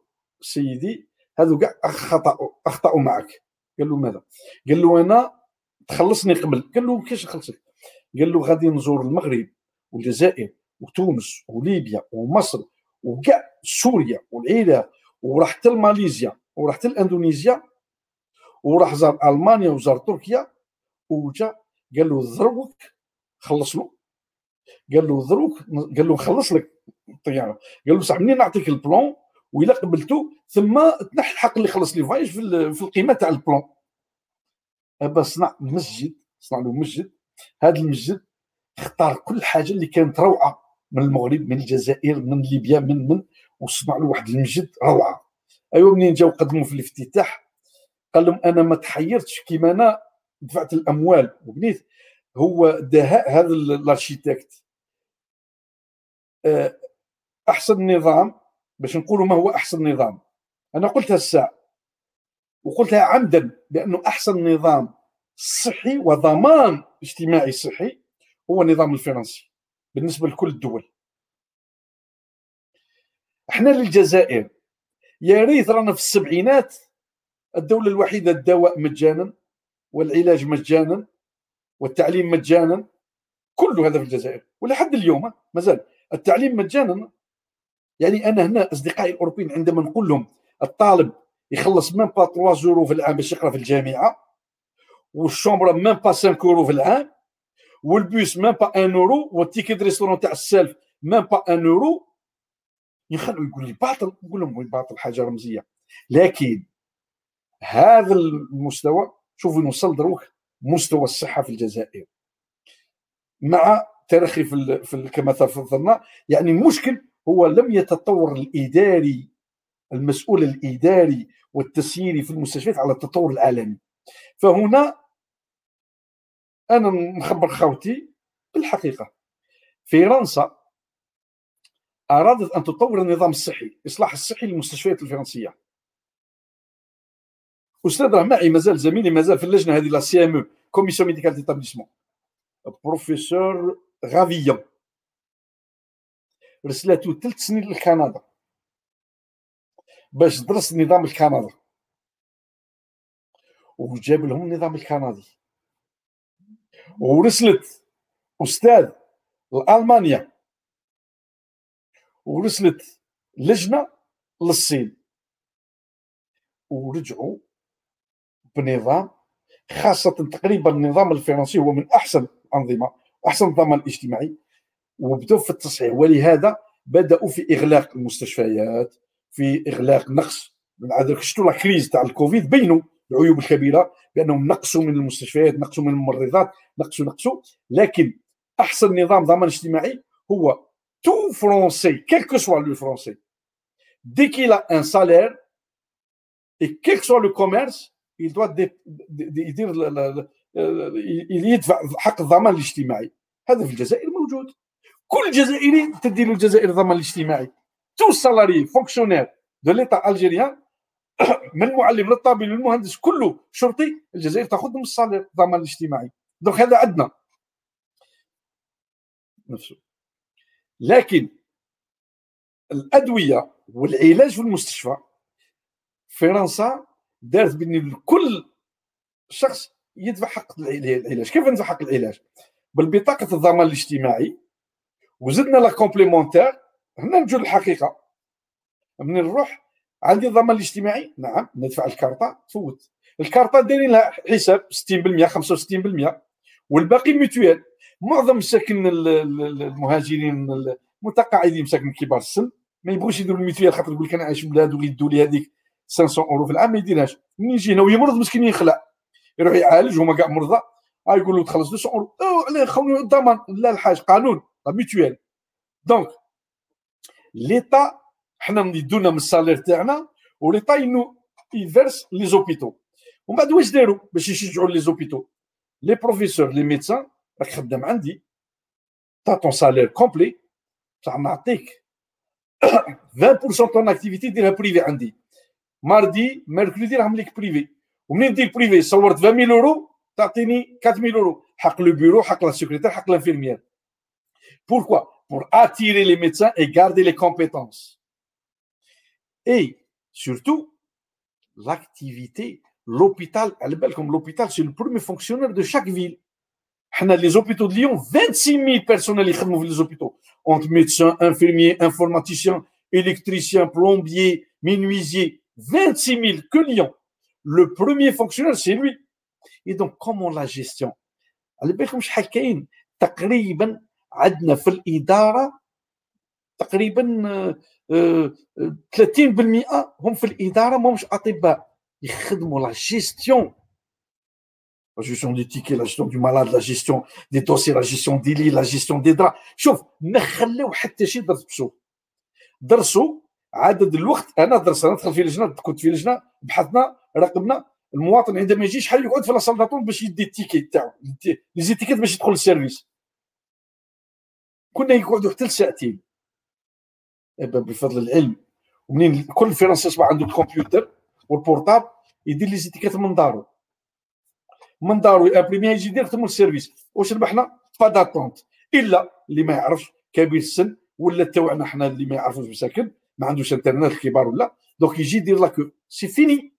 سيدي هذو كاع خطاوا أخطأوا معك قال له ماذا؟ قال له أنا تخلصني قبل. قال له كيفاش نخلصك قال له غادي نزور المغرب والجزائر وتونس وليبيا ومصر وكاع سوريا والعراق وراح حتى لماليزيا وراح حتى لاندونيسيا وراح زار ألمانيا وزار تركيا وجا قال له ضربك خلص له قال له ضروك قال له نخلص لك الطيارة. قال له صح منين نعطيك البلون؟ وإلا قبلته ثم تنحي الحق اللي خلص لي فايش في القيمة تاع البلون أبا صنع مسجد صنع له مسجد. هذا المسجد اختار كل حاجة اللي كانت روعة من المغرب من الجزائر من ليبيا من من وصنع له واحد المسجد روعة. ايوا منين جاو قدموا في الافتتاح؟ قال لهم أنا ما تحيرتش كيما أنا دفعت الأموال. وبنيت هو دهاء هذا الأرشيتكت. آه، أحسن نظام باش نقولوا ما هو أحسن نظام. أنا قلتها الساعة وقلتها عمدا لأنه أحسن نظام صحي وضمان اجتماعي صحي هو النظام الفرنسي بالنسبة لكل الدول. إحنا للجزائر يا ريت رانا في السبعينات الدولة الوحيدة الدواء مجانا والعلاج مجانا والتعليم مجانا كل هذا في الجزائر. ولحد اليوم مازال التعليم مجانا يعني أنا هنا اصدقائي الاوروبيين عندما نقول لهم الطالب يخلص ميم با 3 زورو في العام باش يقرا في الجامعة والشومبره ميم با 5 اورو في العام والبوس ميم با 1 اورو والتيكيت ريستورون تاع السالف ميم با 1 اورو يخلوا يقول لي باطل نقول لهم باطل حاجة رمزيه لكن هذا المستوى شوفوا نوصل دروك مستوى الصحه في الجزائر مع ترخي في, في كما تفضلنا يعني المشكل هو لم يتطور الإداري المسؤول الإداري والتسييري في المستشفيات على التطور العالمي. فهنا أنا نخبر خوتي بالحقيقة. فرنسا أرادت أن تطور النظام الصحي الاصلاح الصحي للمستشفيات الفرنسية. أستاذ راه معي مازال زميلي مازال في اللجنة هذه la CME commission médicale d'établissement بروفيسور غافيون رسلته ثلاث سنين لكندا باش درس النظام الكندي وجاب لهم النظام الكندي. ورسلت أستاذ لألمانيا. ورسلت لجنة للصين. ورجعوا بنظام خاصة تقريبا النظام الفرنسي هو من أحسن الأنظمة أحسن الضمان الاجتماعي. وبدأوا في التصحيح. ولهذا بدأوا في إغلاق المستشفيات في إغلاق نقص من عاد شفتوا la crise تاع الكوفيد بينوا العيوب الكبيرة بأنهم نقصوا من المستشفيات نقصوا من الممرضات نقصوا نقصوا. لكن أحسن نظام ضمان اجتماعي هو tout français quel que soit le français dès qu'il a un salaire et soit le commerce يدوا يدير يدفع حق الضمان الاجتماعي. هذا في الجزائر موجود. كل جزائري تدير الجزائر الضمان الاجتماعي. tout salarié fonctionnaire de l'État algérien من المعلم للطبيب للمهندس كله شرطي الجزائر تاخذ من ال salaire الضمان الاجتماعي. donc هذا عندنا نفسه. لكن الأدوية والعلاج في المستشفى فرنسا دارت بأن كل شخص يدفع حق العلاج. كيف ندفع حق العلاج؟ بالبطاقة الضمان الاجتماعي وزدنا لا كومبليمونتير هنا نجو للحقيقة. من نروح عندي الضمان الاجتماعي؟ نعم ندفع الكارطة تفوت. الكارطة دايرين لها حساب 60% 65% والباقي ميتويال معظم ساكن المهاجرين المتقاعدين ساكن كبار السن ما يبغوش يديروا الميتويال خاطر يقول لك أنا عايش بلاد ويدوا لي هذيك 500 أورو في العام ما يديرهاش. منين يجي هنا ويمرض مسكين يخلع. يروح يعالج هما كاع مرضى. آه يقولوا تخلص 200 أورو. عليه خوني الضمان. لا الحاج قانون. ميتويال دونك ليتا حنا يدونا من السالير تاعنا وليتا انه يفيرس لي زوبيتو ومن بعد واش داروا باش يشجعوا les hôpitaux les professeurs les médecins راك خدام عندي t'as ton salaire complet بصح نعطيك 20% ton activité ديرها privée عندي mardi mercredi راهم ليك privé ومنين دير privé صورت 20000 اورو تعطيني 4000 اورو حق le bureau حق la secrétaire حق l'infirmière بوركوا pour attirer les médecins et garder les compétences. Et surtout, l'activité, l'hôpital, comme l'hôpital, c'est le premier fonctionnaire de chaque ville. On a les hôpitaux de Lyon, 26 000 personnels qui dans les hôpitaux, entre médecins, infirmiers, informaticiens, électriciens, plombiers, menuisiers, 26 000 que Lyon. Le premier fonctionnaire, c'est lui. Et donc, comment la gestion comme je تقريبا عندنا في الإدارة تقريبا 30% هم في الإدارة ماهمش أطباء يخدموا لا جيستيون. La gestion des tickets, la gestion du malade, la gestion des dossiers, la gestion des lits, la gestion des draps. شوف ما خلاو حتى شيء درس بشوف درسوا عدد الوقت أنا درس أنا في لجنه كنت في لجنه بحثنا راقبنا المواطن عندما يجي شحال يقعد في لا باش يدي ال ticket تاعو لي باش يدخل لل service كنا يقعدوا حتى لساعتين. بفضل العلم. ومنين كل فرنسي يصبح عنده الكمبيوتر والبورتاب يدير لي زيتيكات من دارو. من دارو يابريميها يجي ديريكتومون السيرفيس. واش ربحنا؟ با داتونت إلا اللي ما يعرفش كبير السن ولا تاعنا حنا اللي ما يعرفوش مساكن ما عندوش إنترنت الكبار ولا دونك يجي يدير لاكو سي فيني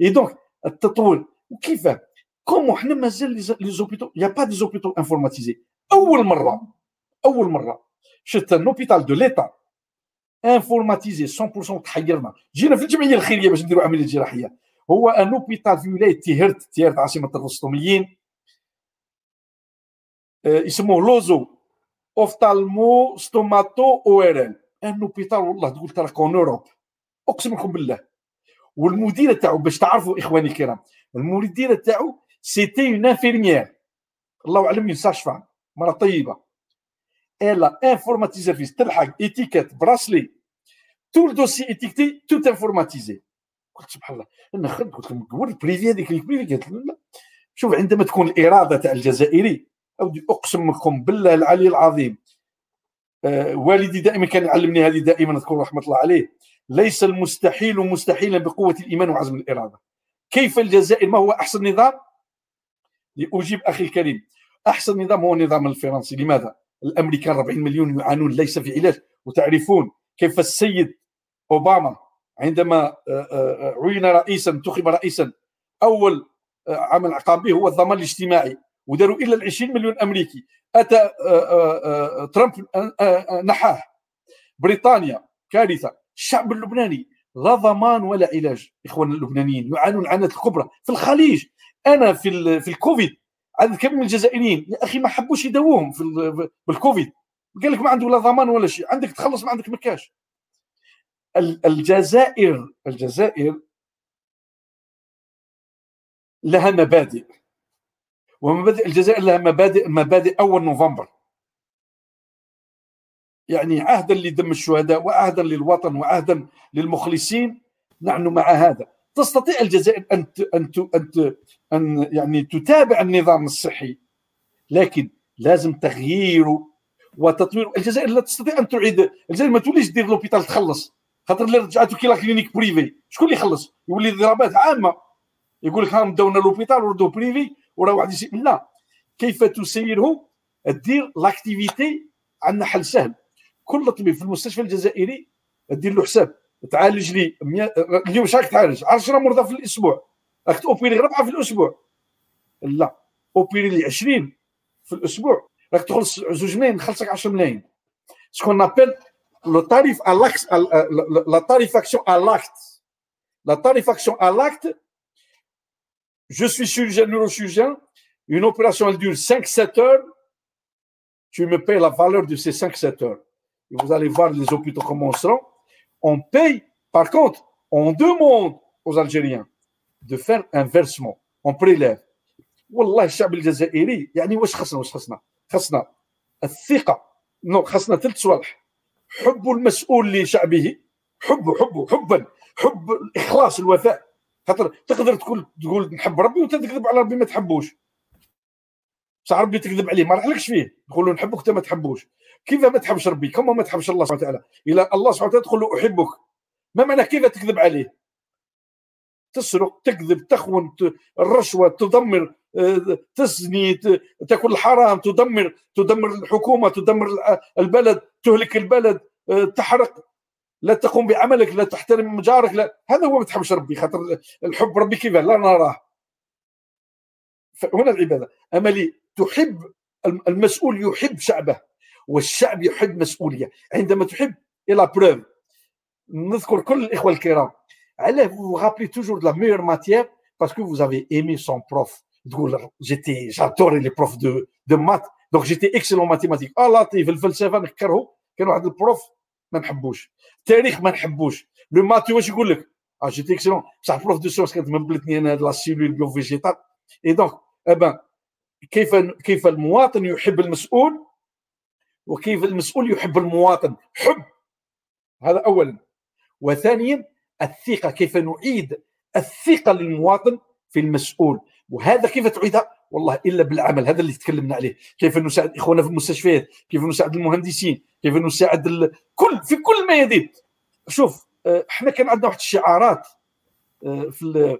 اي دونك التطوير. وكيفاه comment حنا مازال les hôpitaux y a pas des hôpitaux informatisés أول مرة. أول مرة. شفت un hôpital de l'État informatisé 100% تحيرنا جينا في الجمعية الخيريه باش نديروا عملية جراحية. هو un hôpital في ولاية تيهرت تيهرت عاصمة الرستميين. يسموه لوزو ophtalmo stomato ORL. un hôpital والله تقول تراك en Europe. أقسم لكم بالله. والمديرة تاعو باش تعرفوا إخواني الكرام المديرة تاعو c'était une infirmière الله أعلم من sage-femme مرة طيبة. Elle a informatisé في تلحق étiquette bracelet tout ال dossier étiqueté tout informatisé قلت سبحان الله أنا خدت قلت لهم قول ال privé هذيك ال privé قالت لا شوف عندما تكون الإرادة تاع الجزائري اودي أقسم لكم بالله العلي العظيم آه والدي دائما كان يعلمني هذه دائما أذكر رحمة الله عليه. ليس المستحيل مستحيلا بقوة الإيمان وعزم الإرادة. كيف الجزائر؟ ما هو أحسن نظام؟ لأجيب أخي الكريم. أحسن نظام هو النظام الفرنسي. لماذا؟ الأمريكان 40 مليون يعانون ليس في علاج. وتعرفون كيف السيد أوباما عندما آه، آه، عين رئيسا انتخب رئيسا أول آه، عمل قام به هو الضمان الاجتماعي وداروا إلى ال 20 مليون أمريكي. أتى ترامب نحاه. بريطانيا كارثة. الشعب اللبناني لا ضمان ولا علاج. إخواننا اللبنانيين يعانون العنات الكبرى في الخليج. أنا في في الكوفيد عدد كبير من الجزائريين. يا أخي ما حبوش يداووهم في بالكوفيد. قال لك ما عنده ولا ضمان ولا شيء. عندك تخلص ما عندك مكاش. الجزائر الجزائر لها مبادئ. ومبادئ الجزائر لها مبادئ مبادئ أول نوفمبر. يعني عهدا لدم الشهداء وعهدا للوطن وعهدا للمخلصين نحن مع هذا. تستطيع الجزائر أن أن أن أن يعني تتابع النظام الصحي لكن لازم تغييره وتطوير الجزائر لا تستطيع أن تعيد. الجزائر ما توليش دير l'hôpital تخلص خاطر اللي رجعته كي la clinique privée شكون اللي يخلص يولي ضربات عامة. يقول لك ها داونا l'hôpital وردوا privé وراه واحد يسي لا. كيف تسيره؟ دير l'activité عندنا حل سهل. كل طبيب في المستشفى الجزائري دير له حساب. تعالج لي اليوم شحال تعالج 10 مرضى في الاسبوع راك توبيري ربعه في الاسبوع لا اوبيري لي 20 في الاسبوع راك تخلص زوج ملايين نخلصك 10 ملايين سكون ابل لو tarif à l'acte la tarifaction à l'acte la tarifaction à l'acte je suis chirurgien neurochirurgien une opération elle dure 5-7 heures tu me payes la valeur de ces 5-7 heures et vous allez voir les hôpitaux comment seront On paye par contre on demande aux Algériens de faire un versement. On prélève. والله الشعب الجزائري يعني واش خصنا واش خصنا خصنا الثقه نو خصنا ثلاث صوالح حب المسؤول لشعبه حب حب حبا حب الاخلاص الوفاء خاطر تقدر تقول تقول نحب ربي وانت تكذب على ربي ما تحبوش بصح ربي تكذب عليه ما راحلكش فيه. تقول له نحبك انت ما تحبوش. كيف ما تحبش ربي؟ كما ما تحبش الله سبحانه وتعالى. إلى الله سبحانه وتعالى تقول له أحبك. ما معنى كيف تكذب عليه؟ تسرق تكذب تخون الرشوة تدمر آه، تزني تاكل الحرام تدمر تدمر الحكومة تدمر البلد تهلك البلد آه، تحرق. لا تقوم بعملك لا تحترم جارك لا. هذا هو ما تحبش ربي خاطر الحب ربي كيف؟ لا نراه. هنا العبادة. أما لي تحب المسؤول يحب شعبه والشعب يحب مسؤولية. عندما تحب إلى بروف نذكر كل الإخوة الكرام. علاه vous rappelez toujours de la meilleure matière parce que vous avez aimé son prof. J'étais j'adorais les profs de de maths. Donc j'étais excellent en mathématiques. آه الفلسفه نكرهه كان واحد ال prof ما نحبوش التاريخ ما نحبوش les maths واش يقول لك آه j'étais excellent بصح ال prof de sciences كانت مبلتني أنا la cellule bio végétale et donc eh ben كيف كيف المواطن يحب المسؤول وكيف المسؤول يحب المواطن. حب هذا اولا. وثانيا الثقة كيف نعيد الثقة للمواطن في المسؤول. وهذا كيف تعيدها والله إلا بالعمل هذا اللي تكلمنا عليه. كيف نساعد إخواننا في المستشفيات كيف نساعد المهندسين كيف نساعد ال... كل في كل الميادين شوف آه، إحنا كان عندنا واحد الشعارات آه، في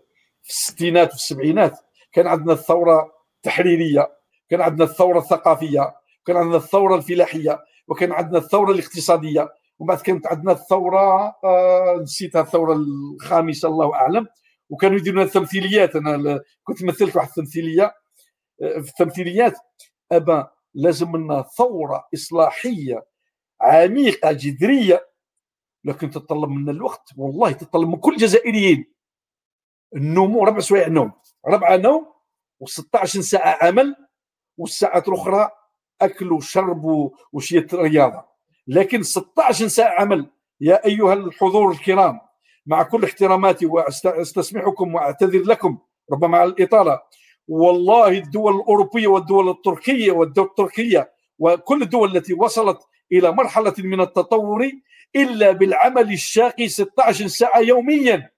الستينات وفي السبعينات كان عندنا الثورة التحريريه كان عندنا الثورة الثقافية كان عندنا الثورة الفلاحية وكان عندنا الثورة الاقتصادية ومن بعد كانت عندنا الثورة آه نسيتها الثورة الخامسة الله أعلم. وكانوا يديروا لنا التمثيليات أنا كنت مثلت واحد التمثيلية آه، في التمثيليات. أبا لازم لنا ثورة إصلاحية عميقة جذرية. لكن تتطلب منا الوقت والله تتطلب من كل الجزائريين. النوم ربع سوايع نوم. ربع نوم و16 ساعة عمل والساعات الأخرى أكل وشرب وشية رياضة. لكن 16 ساعة عمل يا أيها الحضور الكرام مع كل احتراماتي وأستسمحكم وأعتذر لكم ربما على الإطالة والله الدول الأوروبية والدول التركية والدول التركية وكل الدول التي وصلت إلى مرحلة من التطور إلا بالعمل الشاقي 16 ساعة يوميا.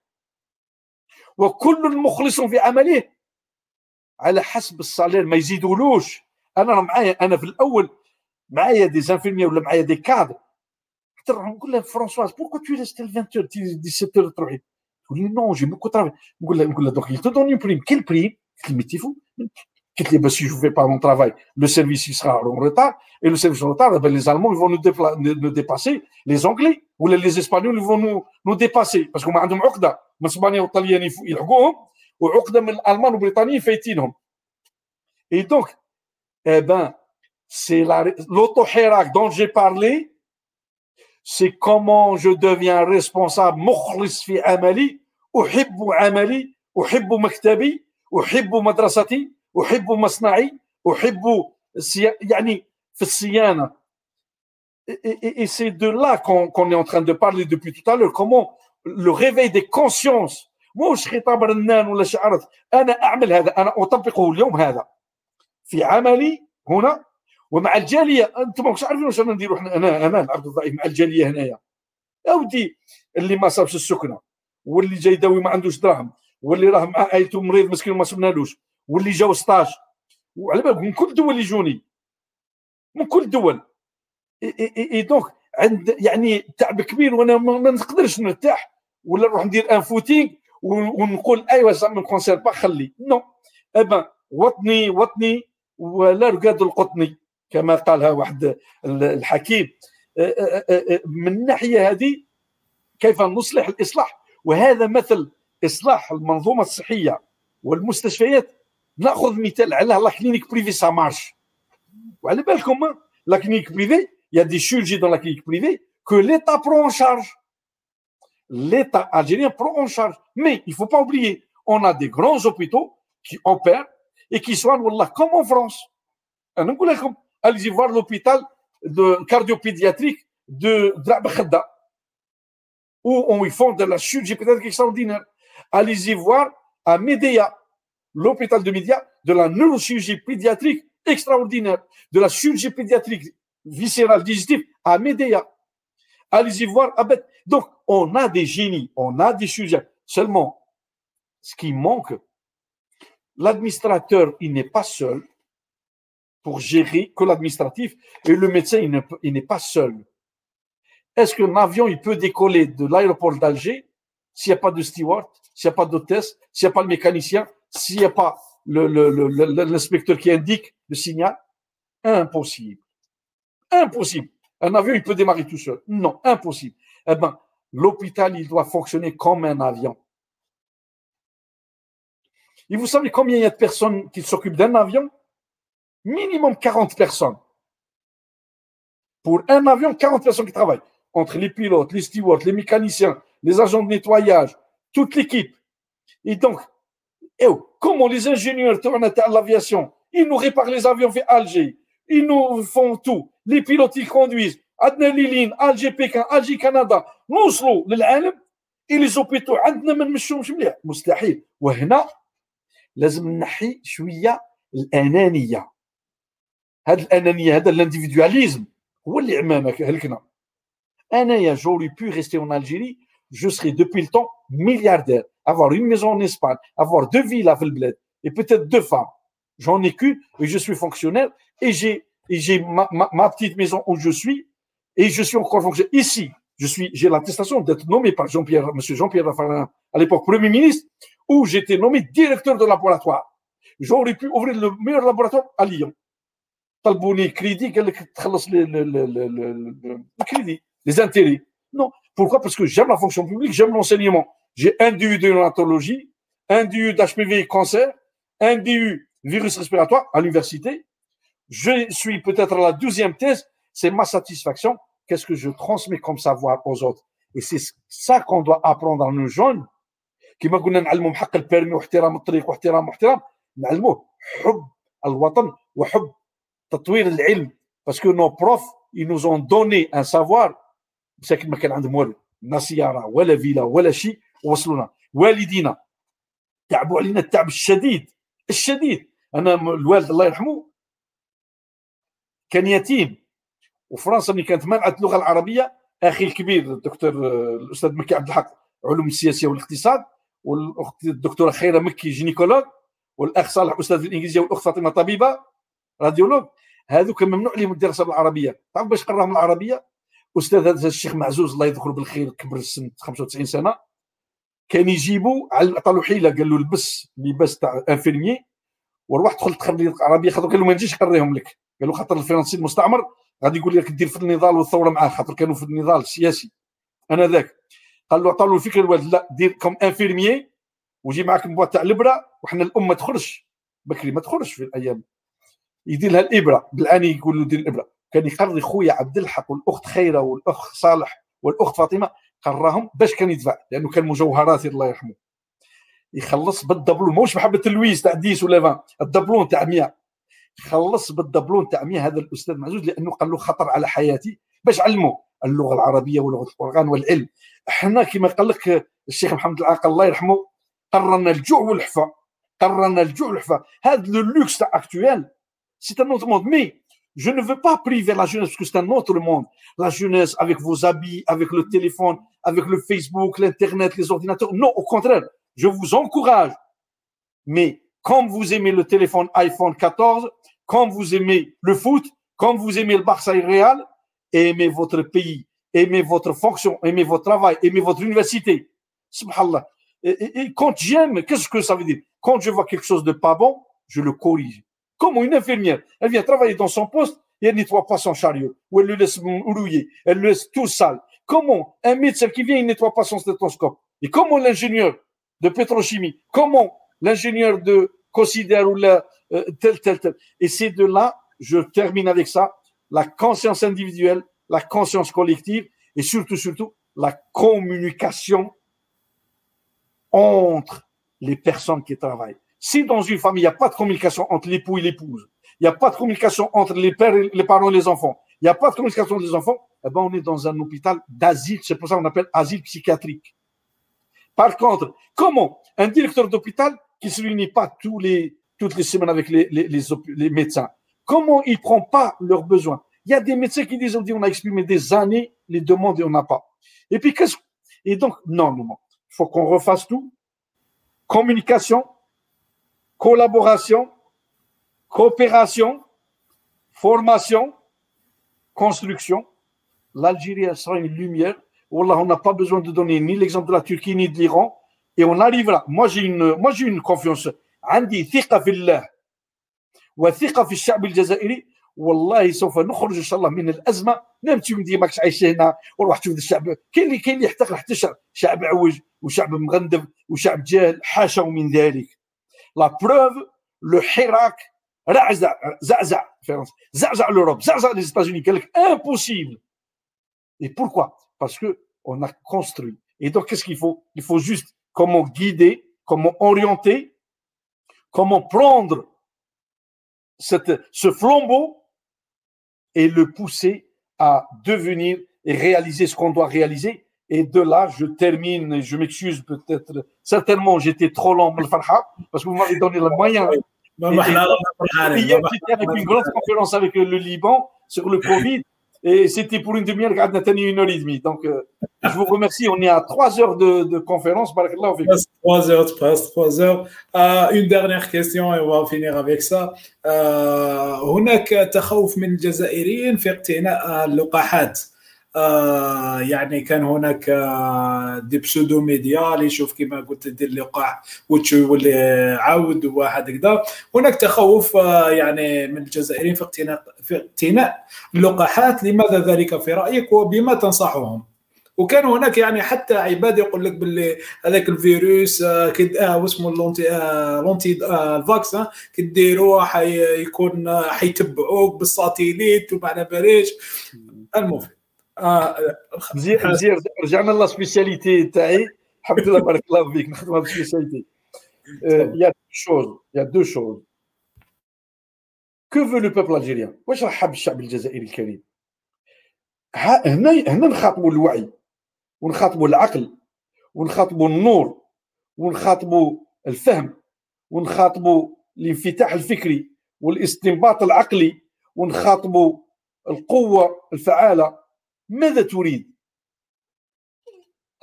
وكل مخلص في عمله على حسب ال salaire ما يزيدولوش أنا معايا أنا في الأول معايا des infirmiers ولا معايا des cadres حتى نقول لها Françoise pourquoi tu restes 20 17 تروحي تقول لي non j'ai beaucoup travail نقول لها نقول لها donc tu donnes prime quelle prime قلت لي mais t'es fou قلت لي parce je fais pas mon travail le service يسرا en retard et le service retard ben les Allemands ils vont nous dépasser les Anglais ولا les Espagnols ils vont nous dépasser parce que ما عندهم عقده من اسبانيا والطليان يلحقوهم وعقده من الالمان والبريطانيين فايتينهم اي دونك eh ben, c'est l'auto-hérac dont j'ai parlé, c'est comment je deviens responsable مخلص في عملي احب عملي احب مكتبي احب مدرستي احب مصنعي احب يعني في الصيانه et, c'est de là qu'on est en train de parler depuis tout à l'heure comment le réveil des consciences مش خطاب رنان ولا شعارات أنا أعمل هذا أنا أطبقه اليوم هذا. في عملي هنا ومع الجالية أنتم مش عارفين واش أنا نديروا إحنا أنا أنا العبد الضعيف مع الجالية هنايا. اودي اللي ما صابش السكنة واللي جاي داوي ما عندوش دراهم واللي راه مع عائلته مريض مسكين ما سبنالوش واللي جاو ستاج وعلى بالك من كل الدول يجوني. من كل الدول et donc عند يعني تعب كبير وأنا ما نقدرش نرتاح ولا نروح ندير un footing ونقول ايوا me concerne pas خلي. non eh ben وطني وطني ولا رقاد القطني كما قالها واحد الحكيم. من الناحيه هذه كيف نصلح الإصلاح؟ وهذا مثل إصلاح المنظومة الصحية والمستشفيات. نأخذ مثال على la clinique privée ça marche وعلى بالكم لا كلينيك بريفي يا دي شيرجي دون لا كلينيك بريفي l'État prend en charge. L'État algérien prend en charge. Mais il ne faut pas oublier, on a des grands hôpitaux qui opèrent et qui soignent comme en France. Allez-y voir l'hôpital de cardiopédiatrique de Drabkhada, où ils font de la chirurgie pédiatrique extraordinaire. Allez-y voir à Médéa, l'hôpital de Médéa, de la neurochirurgie pédiatrique extraordinaire, de la chirurgie pédiatrique viscérale digestive à Médéa. Allez-y voir. Donc, on a des génies, on a des sujets. Seulement, ce qui manque, l'administrateur, il n'est pas seul pour gérer que l'administratif et le médecin, il n'est pas seul. Est-ce qu'un avion, il peut décoller de l'aéroport d'Alger s'il n'y a pas de steward, s'il n'y a pas d'hôtesse, s'il n'y a pas le mécanicien, s'il n'y a pas l'inspecteur qui indique le signal? Impossible. Impossible. Un avion, il peut démarrer tout seul. Non, impossible. Eh bien, l'hôpital, il doit fonctionner comme un avion. Et vous savez combien il y a de personnes qui s'occupent d'un avion? Minimum 40 personnes. Pour un avion, 40 personnes qui travaillent. Entre les pilotes, les stewards, les mécaniciens, les agents de nettoyage, toute l'équipe. Et donc, eh oh, comment les ingénieurs de l'aviation, ils nous réparent les avions vers Alger, ils nous font tout les pilotes ils conduisent عندنا لي لين ألجي بيكان ألجي كندا. نوصلوا للعالم اللي زوبيتو عندنا ما نمشيهمش مليح. مستحيل. وهنا لازم نحي شوية الأنانية. هاد الأنانية هذا الانديفيدواليزم. هو اللي عمامك هلكنا. انايا جوري بو ريستي اون الجيري جو سري دوبي لو طون ملياردير avoir une maison en Espagne, avoir deux villas في البلاد et peut-être deux femmes. J'en ai qu'une et je suis fonctionnaire et j'ai et j'ai ma, ma, petite maison où je suis, et je suis encore fonctionnaire. Ici, je suis, j'ai l'attestation d'être nommé par Jean-Pierre, monsieur Jean-Pierre Raffarin, à l'époque Premier ministre, où j'étais nommé directeur de laboratoire. J'aurais pu ouvrir le meilleur laboratoire à Lyon. Talbouni, crédit, crédit, les intérêts. Non. Pourquoi? Parce que j'aime la fonction publique, j'aime l'enseignement. J'ai un DU de néonatologie, un DU d'HPV cancer, un DU virus respiratoire à l'université, je suis peut-être à la douzième thèse, c'est ma satisfaction. Qu'est-ce que je transmets comme savoir aux autres? Et c'est ça qu'on doit apprendre à nos jeunes. كما قلنا نعلمهم حق ال permis واحترام الطريق واحترام واحترام نعلموه حب الوطن وحب تطوير العلم parce que nos profs ils nous ont donné un savoir. مساكن ما كان عندهم والو لا سياره ولا فيلا ولا شيء وصلونا والدينا تعبوا علينا التعب الشديد الشديد أنا الوالد الله يرحمه كان يتيم وفرنسا ملي كانت منعت اللغة العربية أخي الكبير الدكتور الأستاذ مكي عبد الحق علوم السياسية والاقتصاد والأخت الدكتورة خيرة مكي gynécologue والأخ صالح أستاذ الإنجليزية والأخت فاطمة طبيبة radiologue. هذو كان ممنوع عليهم الدراسة بالعربية. تعرف باش قراهم العربية؟ أستاذ هذا الشيخ معزوز الله يذكره بالخير كبر السن 95 سنة. كان يجيبوا عطى له حيلة قال له لبس لباس تاع infirmier وروح دخل تخرج العربيه خاطر قال له ما نجيش نقريهم لك. قالوا خاطر الفرنسي المستعمر غادي يقول لك دير في النضال والثوره معاه خاطر كانوا في النضال السياسي. أنا ذاك. قال له عطاو الفكرة الوالد لا دير comme infirmier وجي معاك boîte تاع الإبرة وحنا الام ما تخرجش. بكري ما تخرجش في الأيام. يدير لها الإبرة بالعاني يقول له دير الإبرة. كان يقري خويا عبد الحق والأخت خيرة والأخ صالح والأخت فاطمة قراهم باش كان يدفع لأنه كان مجوهراتي الله يرحمه. يخلص بالدبلون ماهوش محبة اللويز تاع 10 ولا 20 الدبلون تاع 100 خلص بالدبلون تاع هذا الأستاذ معزوز لأنه قال له خطر على حياتي باش علمه اللغة العربية ولغة القرآن والعلم. إحنا كما قال لك الشيخ محمد العاقل الله يرحمه قرانا الجوع والحفا قرانا الجوع والحفا. هذا le luxe تاع actuel c'est un autre monde mais je ne veux pas priver la jeunesse parce que c'est un autre monde la jeunesse avec vos habits avec le téléphone avec le Facebook الانترنت les ordinateurs non au contraire je vous encourage مي كوم فو ايمي لو تيليفون ايفون 14 comme vous aimez le foot, comme vous aimez le Barça et le Real, aimez votre pays, aimez votre fonction, aimez votre travail, aimez votre université. Subhanallah. Et, quand j'aime, qu'est-ce que ça veut dire? Quand je vois quelque chose de pas bon, je le corrige. Comme une infirmière, elle vient travailler dans son poste et elle nettoie pas son chariot, ou elle le laisse rouiller, elle le laisse tout sale. Comment un médecin qui vient, il nettoie pas son stéthoscope? Et comment l'ingénieur de pétrochimie, comment l'ingénieur de considère ou la, euh, tel, tel, tel. Et c'est de là, je termine avec ça, la conscience individuelle, la conscience collective et surtout, surtout, la communication entre les personnes qui travaillent. Si dans une famille, il n'y a pas de communication entre l'époux et l'épouse, il n'y a pas de communication entre les pères, les parents et les enfants, il n'y a pas de communication entre les enfants, eh ben on est dans un hôpital d'asile, c'est pour ça qu'on appelle asile psychiatrique. Par contre, comment un directeur d'hôpital qui se réunit pas tous les, toutes les semaines avec les, les, les, médecins, comment il prend pas leurs besoins? Il y a des médecins qui disent, on, a exprimé des années les demandes et on n'a pas. Et puis, qu'est-ce Et donc, non, non, non. Il faut qu'on refasse tout. Communication, collaboration, coopération, formation, construction. L'Algérie, sera une lumière. On n'a pas besoin de donner ni l'exemple de la Turquie ni de l'Iran. Et on arrivera. Moi, j'ai une, moi, j'ai une confiance. عندي ثقة في الله وثقة في الشعب الجزائري والله سوف نخرج ان شاء الله من الازمه نمشي من ماكش عايش هنا وروح تشوف الشعب كاين اللي كاين اللي يحتقر حتى الشعب شعب عوج وشعب مغندب وشعب جاهل حاشا من ذلك لا بروف لو حراك رعزع زعزع فرنسا زعزع لوروب زعزع لي États-Unis قال لك امبوسيبل Parce que on a construit. Et donc, qu'est-ce qu'il faut? Il faut juste comment guider, comment orienter, comment prendre cette, ce flambeau et le pousser à devenir et réaliser ce qu'on doit réaliser. Et de là, je termine, je m'excuse peut-être, certainement j'étais trop long, parce que vous m'avez donné le moyen. Il y a une grande conférence avec le Liban sur le Covid. Et c'était pour une demi-heure, une heure et demie. Donc, euh, je vous remercie. On est à trois heures de, de conférence. Presque trois heures, presque trois heures. Euh, une dernière question et on va finir avec ça. هناك تخوف من الجزائريين في اقتناء اللقاحات آه يعني كان هناك آه دي بسودو ميديا اللي يشوف كما قلت دير لقاح وتولي عاود وواحد كذا هناك تخوف آه يعني من الجزائريين في اقتناء في اقتناء اللقاحات لماذا ذلك في رأيك وبما تنصحهم؟ وكان هناك يعني حتى عباد يقول لك باللي هذاك الفيروس آه كد آه اسمه l'anti آه l'anti آه ال vaccin كديروه حيكون حيتبعوك بال satellite وما على باليش. المهم. مزيان مزيان رجعنا la spécialité تاعي. الحمد لله بارك الله فيك نخدم هذه ال spécialité. y a deux choses y a deux choses. que veut le peuple algérien واش راه حاب الشعب الجزائري الكريم؟ هنا هنا نخاطبوا الوعي ونخاطبوا العقل ونخاطبوا النور ونخاطبوا الفهم ونخاطبوا الانفتاح الفكري والاستنباط العقلي ونخاطبوا القوة الفعالة ماذا تريد؟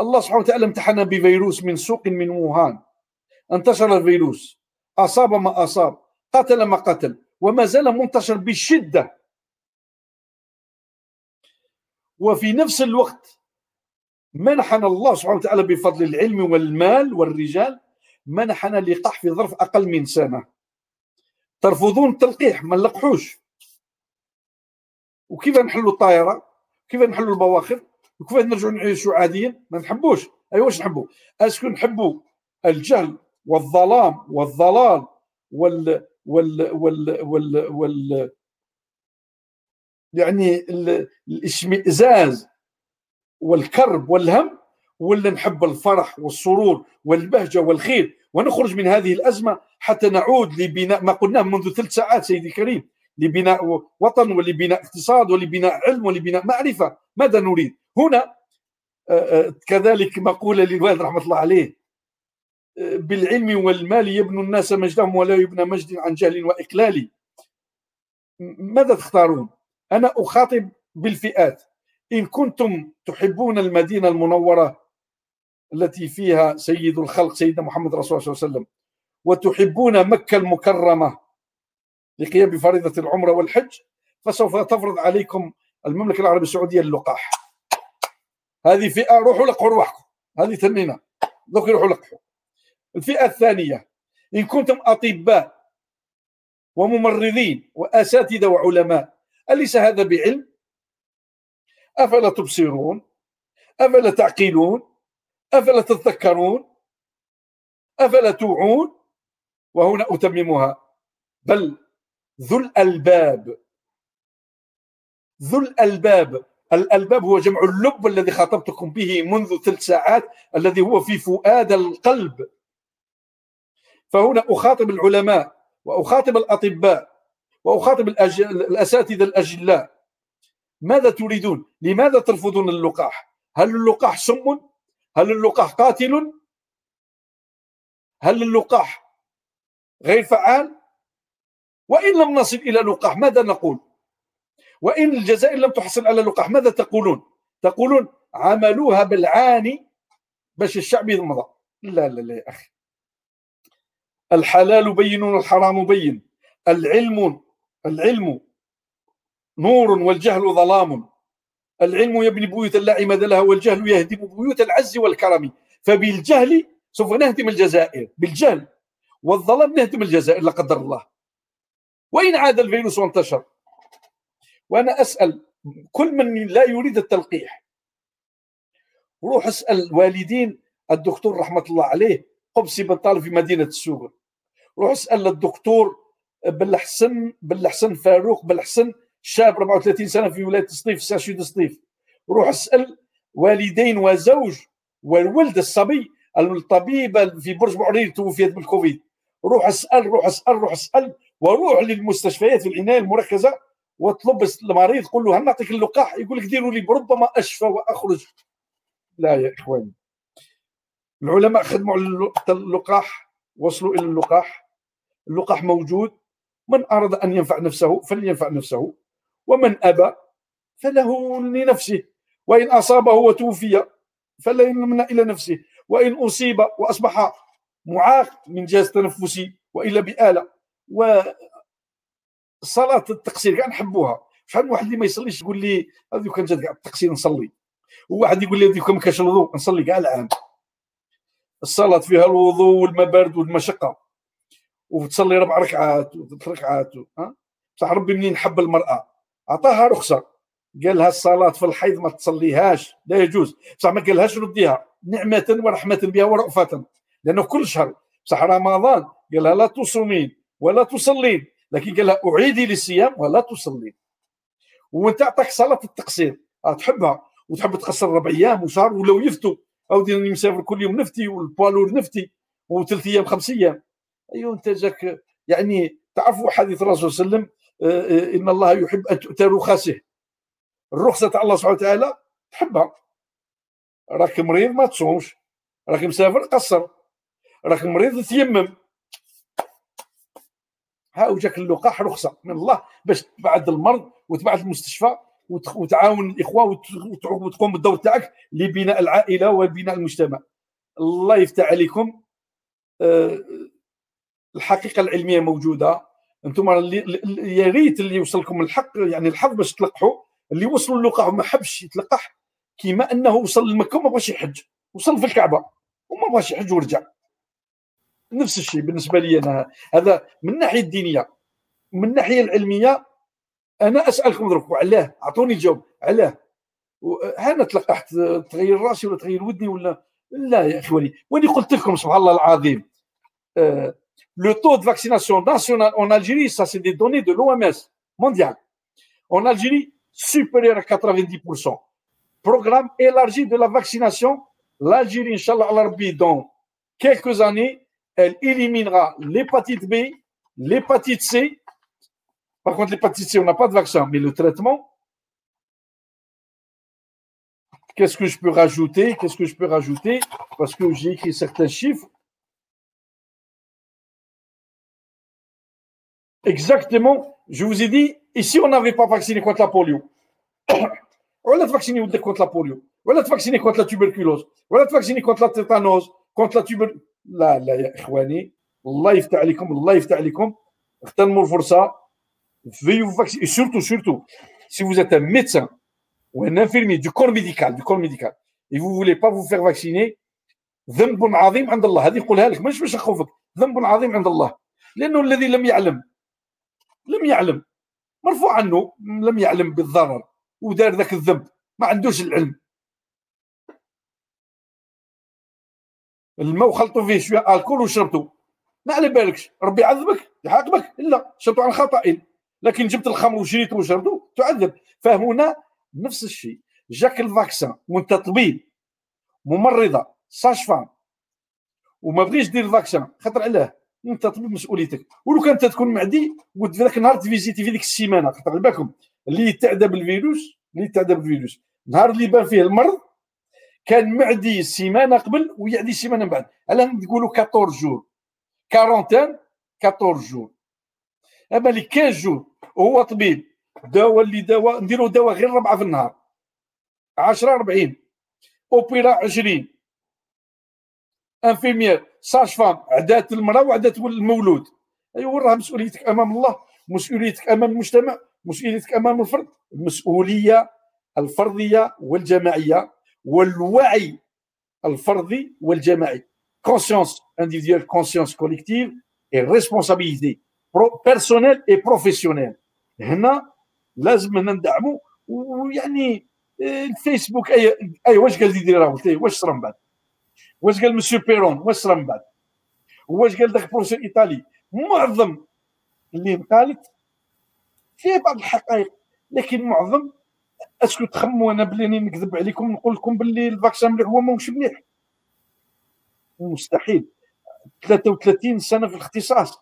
الله سبحانه وتعالى امتحنا بفيروس من سوق من ووهان. انتشر الفيروس. أصاب ما أصاب. قتل ما قتل. وما زال منتشر بشدة. وفي نفس الوقت منحنا الله سبحانه وتعالى بفضل العلم والمال والرجال. منحنا لقاح في ظرف أقل من سنة. ترفضون التلقيح. ما نلقحوش. وكيف نحلوا الطائرة؟ كيف نحلوا البواخر وكيف نرجعوا نعيشوا عاديا ما نحبوش. أي واش نحبوا؟ أسكو نحبوا الجهل والظلام والضلال وال وال وال وال, وال يعني الإشمئزاز والكرب والهم ولا نحب الفرح والسرور والبهجة والخير ونخرج من هذه الأزمة حتى نعود لبناء ما قلناه منذ ثلاث ساعات سيدي الكريم. لبناء وطن ولبناء اقتصاد ولبناء علم ولبناء معرفة. ماذا نريد؟ هنا كذلك مقوله للوالد رحمة الله عليه بالعلم والمال يبنوا الناس مجدهم ولا يبنى مجد عن جهل وإقلال. ماذا تختارون؟ أنا أخاطب بالفئات. إن كنتم تحبون المدينة المنورة التي فيها سيد الخلق سيدنا محمد رسول الله صلى الله عليه وسلم وتحبون مكة المكرمة لقيام بفريضة العمرة والحج فسوف تفرض عليكم المملكة العربية السعودية اللقاح هذه فئة روحوا لقحوا رواحكم هذه تنينة دوك يروحوا لقحوا الفئة الثانية إن كنتم أطباء وممرضين وأساتذة وعلماء أليس هذا بعلم؟ أفلا تبصرون؟ أفلا تعقلون؟ أفلا تتذكرون؟ أفلا توعون؟ وهنا أتممها بل ذو الألباب ذو الألباب الألباب هو جمع اللب الذي خاطبتكم به منذ ثلاث ساعات الذي هو في فؤاد القلب فهنا أخاطب العلماء وأخاطب الأطباء وأخاطب الأساتذة الأجلاء ماذا تريدون؟ لماذا ترفضون اللقاح؟ هل اللقاح سم؟ هل اللقاح قاتل؟ هل اللقاح غير فعال؟ وإن لم نصل إلى لقاح ماذا نقول؟ وإن الجزائر لم تحصل على لقاح ماذا تقولون؟ تقولون عملوها بالعاني باش الشعب يمضى لا لا لا يا أخي. الحلال بين والحرام بين. العلم العلم نور والجهل ظلام. العلم يبني بيوت لا عماد لها والجهل يهدم بيوت العز والكرم. فبالجهل سوف نهدم الجزائر بالجهل. والظلام نهدم الجزائر لا قدر الله. وإن عاد الفيروس وانتشر؟ وأنا أسأل كل من لا يريد التلقيح. روح اسأل الوالدين الدكتور رحمة الله عليه قبسي بن في مدينة السوق. روح اسأل الدكتور بالحسن بالحسن فاروق بالحسن شاب 34 سنة في ولاية سطيف ساشيد سطيف. روح اسأل والدين وزوج والولد الصبي الطبيبة في برج بعرير توفيت بالكوفيد. روح اسأل روح اسأل روح اسأل وروح للمستشفيات في العناية المركزة واطلب المريض قول له هل نعطيك اللقاح؟ يقول لك ديروا لي ربما أشفى وأخرج. لا يا إخواني. العلماء خدموا على اللقاح وصلوا إلى اللقاح. اللقاح موجود. من أراد أن ينفع نفسه فلينفع نفسه ومن أبى فله لنفسه. وإن أصابه وتوفي فلا يمنع إلى نفسه. وإن أصيب وأصبح معاق من جهاز تنفسي وإلا بآلة. و صلاه التقصير كاع نحبوها. شحال من واحد اللي ما يصليش يقول لي هذيك كان جات كاع التقصير نصلي. وواحد يقول لي هذيك ما كانش الوضوء نصلي كاع العام. الصلاة فيها الوضوء والماء بارد والمشقة. وتصلي ربع ركعات وثلاث ركعات ها؟ بصح ربي منين حب المرأة؟ عطاها رخصة. قال لها الصلاة في الحيض ما تصليهاش لا يجوز. بصح ما قالهاش رديها نعمة ورحمة بها ورأفة لأنه كل شهر. بصح رمضان قال لها لا تصومين. ولا تصلين لكن قال لها أعيدي للصيام ولا تصلين وانت عطاك صلاة التقصير. آه، تحبها. وتحب تقصر ربع أيام وشهر ولو يفتوا أو ديرني مسافر كل يوم نفتي والبالور نفتي. وثلاث أيام خمس أيام. أيوه أنت جاك يعني تعرفوا حديث الرسول صلى الله عليه وسلم آه، آه، إن الله يحب أن تؤتى رخصه. الرخصة تاع الله سبحانه وتعالى تحبها. راك مريض ما تصومش. راك مسافر قصر. راك مريض تيمم. ها وجاك اللقاح رخصة من الله باش تبعد المرض وتبعد المستشفى وتعاون الإخوة وتقوم بالدور تاعك لبناء العائلة وبناء المجتمع. الله يفتح عليكم. آه، الحقيقة العلمية موجودة. أنتم يا ريت اللي يوصلكم الحق يعني الحظ باش تلقحوا اللي وصلوا اللقاح وما حبش يتلقح كما أنه وصل لمكه وما بغاش يحج. وصل في الكعبة وما بغاش يحج ورجع. نفس الشيء بالنسبة لي أنا. هذا من الناحيه الدينية من الناحيه العلمية أنا أسألكم درك علاه أعطوني الجواب علاه. أنا تلقحت تغير رأسي ولا تغير ودني ولا؟ لا يا إخواني. وإني قلت لكم سبحان الله العظيم le taux de vaccination national en Algérie ça c'est des données de l'OMS مونديال اون الجيري à 90%. Programme élargi de la vaccination. L'Algérie, Inch'Allah, dans quelques années, elle éliminera l'hépatite B, l'hépatite C. Par contre, l'hépatite C, on n'a pas de vaccin, mais le traitement. Qu'est-ce que je peux rajouter? Qu'est-ce que je peux rajouter? Parce que j'ai écrit certains chiffres. Exactement, je vous ai dit, ici on n'avait pas vacciné contre la polio, on a vacciné contre la polio, on a vacciné contre la tuberculose, on a vacciné contre la tétanose, contre la tuberculose. لا لا يا إخواني الله يفتح عليكم الله يفتح عليكم. اغتنموا الفرصه vous et surtout surtout si vous êtes un médecin ou un infirmier du corps médical du corps médical et vous voulez pas vous vacciner ذنب عظيم عند الله. هذه يقولها لك مش باش نخوفك ذنب عظيم عند الله. لأنه الذي لم يعلم لم يعلم مرفوع عنه لم يعلم بالضرر ودار ذاك الذنب ما عندوش العلم. الماء وخلطوا فيه شوية آلكول وشربته ما على بالكش ربي يعذبك يعاقبك لا شرط عن خطا لكن جبت الخمر وشريته وشربته تعذب. فهنا نفس الشيء. جاك الفاكسان وانت طبيب ممرضة sage-femme وما بغيش دير ال vaccin خاطر علاه انت طبيب مسؤوليتك. ولو كان تكون معدي قلت في ذاك النهار تفيزيتي في ديك السيمانة. خاطر على بالكم اللي يتعدى بالفيروس اللي يتعدى بالفيروس. النهار اللي بان فيه المرض كان معدي سيمانة قبل ويعدي سيمانة من بعد. علاه نقولوا 14 jours quarantaine 14 jours أما اللي 15 jours وهو طبيب دواء اللي دواء نديروا دواء غير ربعة في النهار. 10 40 أوبيرا 20 infirmière sage-femme عدات المرأة وعدات المولود. ايوا راه مسؤوليتك أمام الله مسؤوليتك أمام المجتمع مسؤوليتك أمام الفرد. المسؤولية الفردية والجماعية. والوعي الفردي والجماعي. Conscience individuelle conscience collective et responsabilité personnelle et professionnelle. هنا لازم ندعموا ويعني الفيسبوك اي اي واش قال Didier Raoult واش صرا من بعد واش قال monsieur Perronne واش صرا من بعد واش قال ذاك البروفيسور ايطالي معظم اللي قالت فيه بعض الحقائق لكن معظم est-ce que تخموا أنا بلي نكذب عليكم نقول لكم باللي ال vaccin مليح هو ماهوش مليح. مستحيل. 33 سنة في الاختصاص.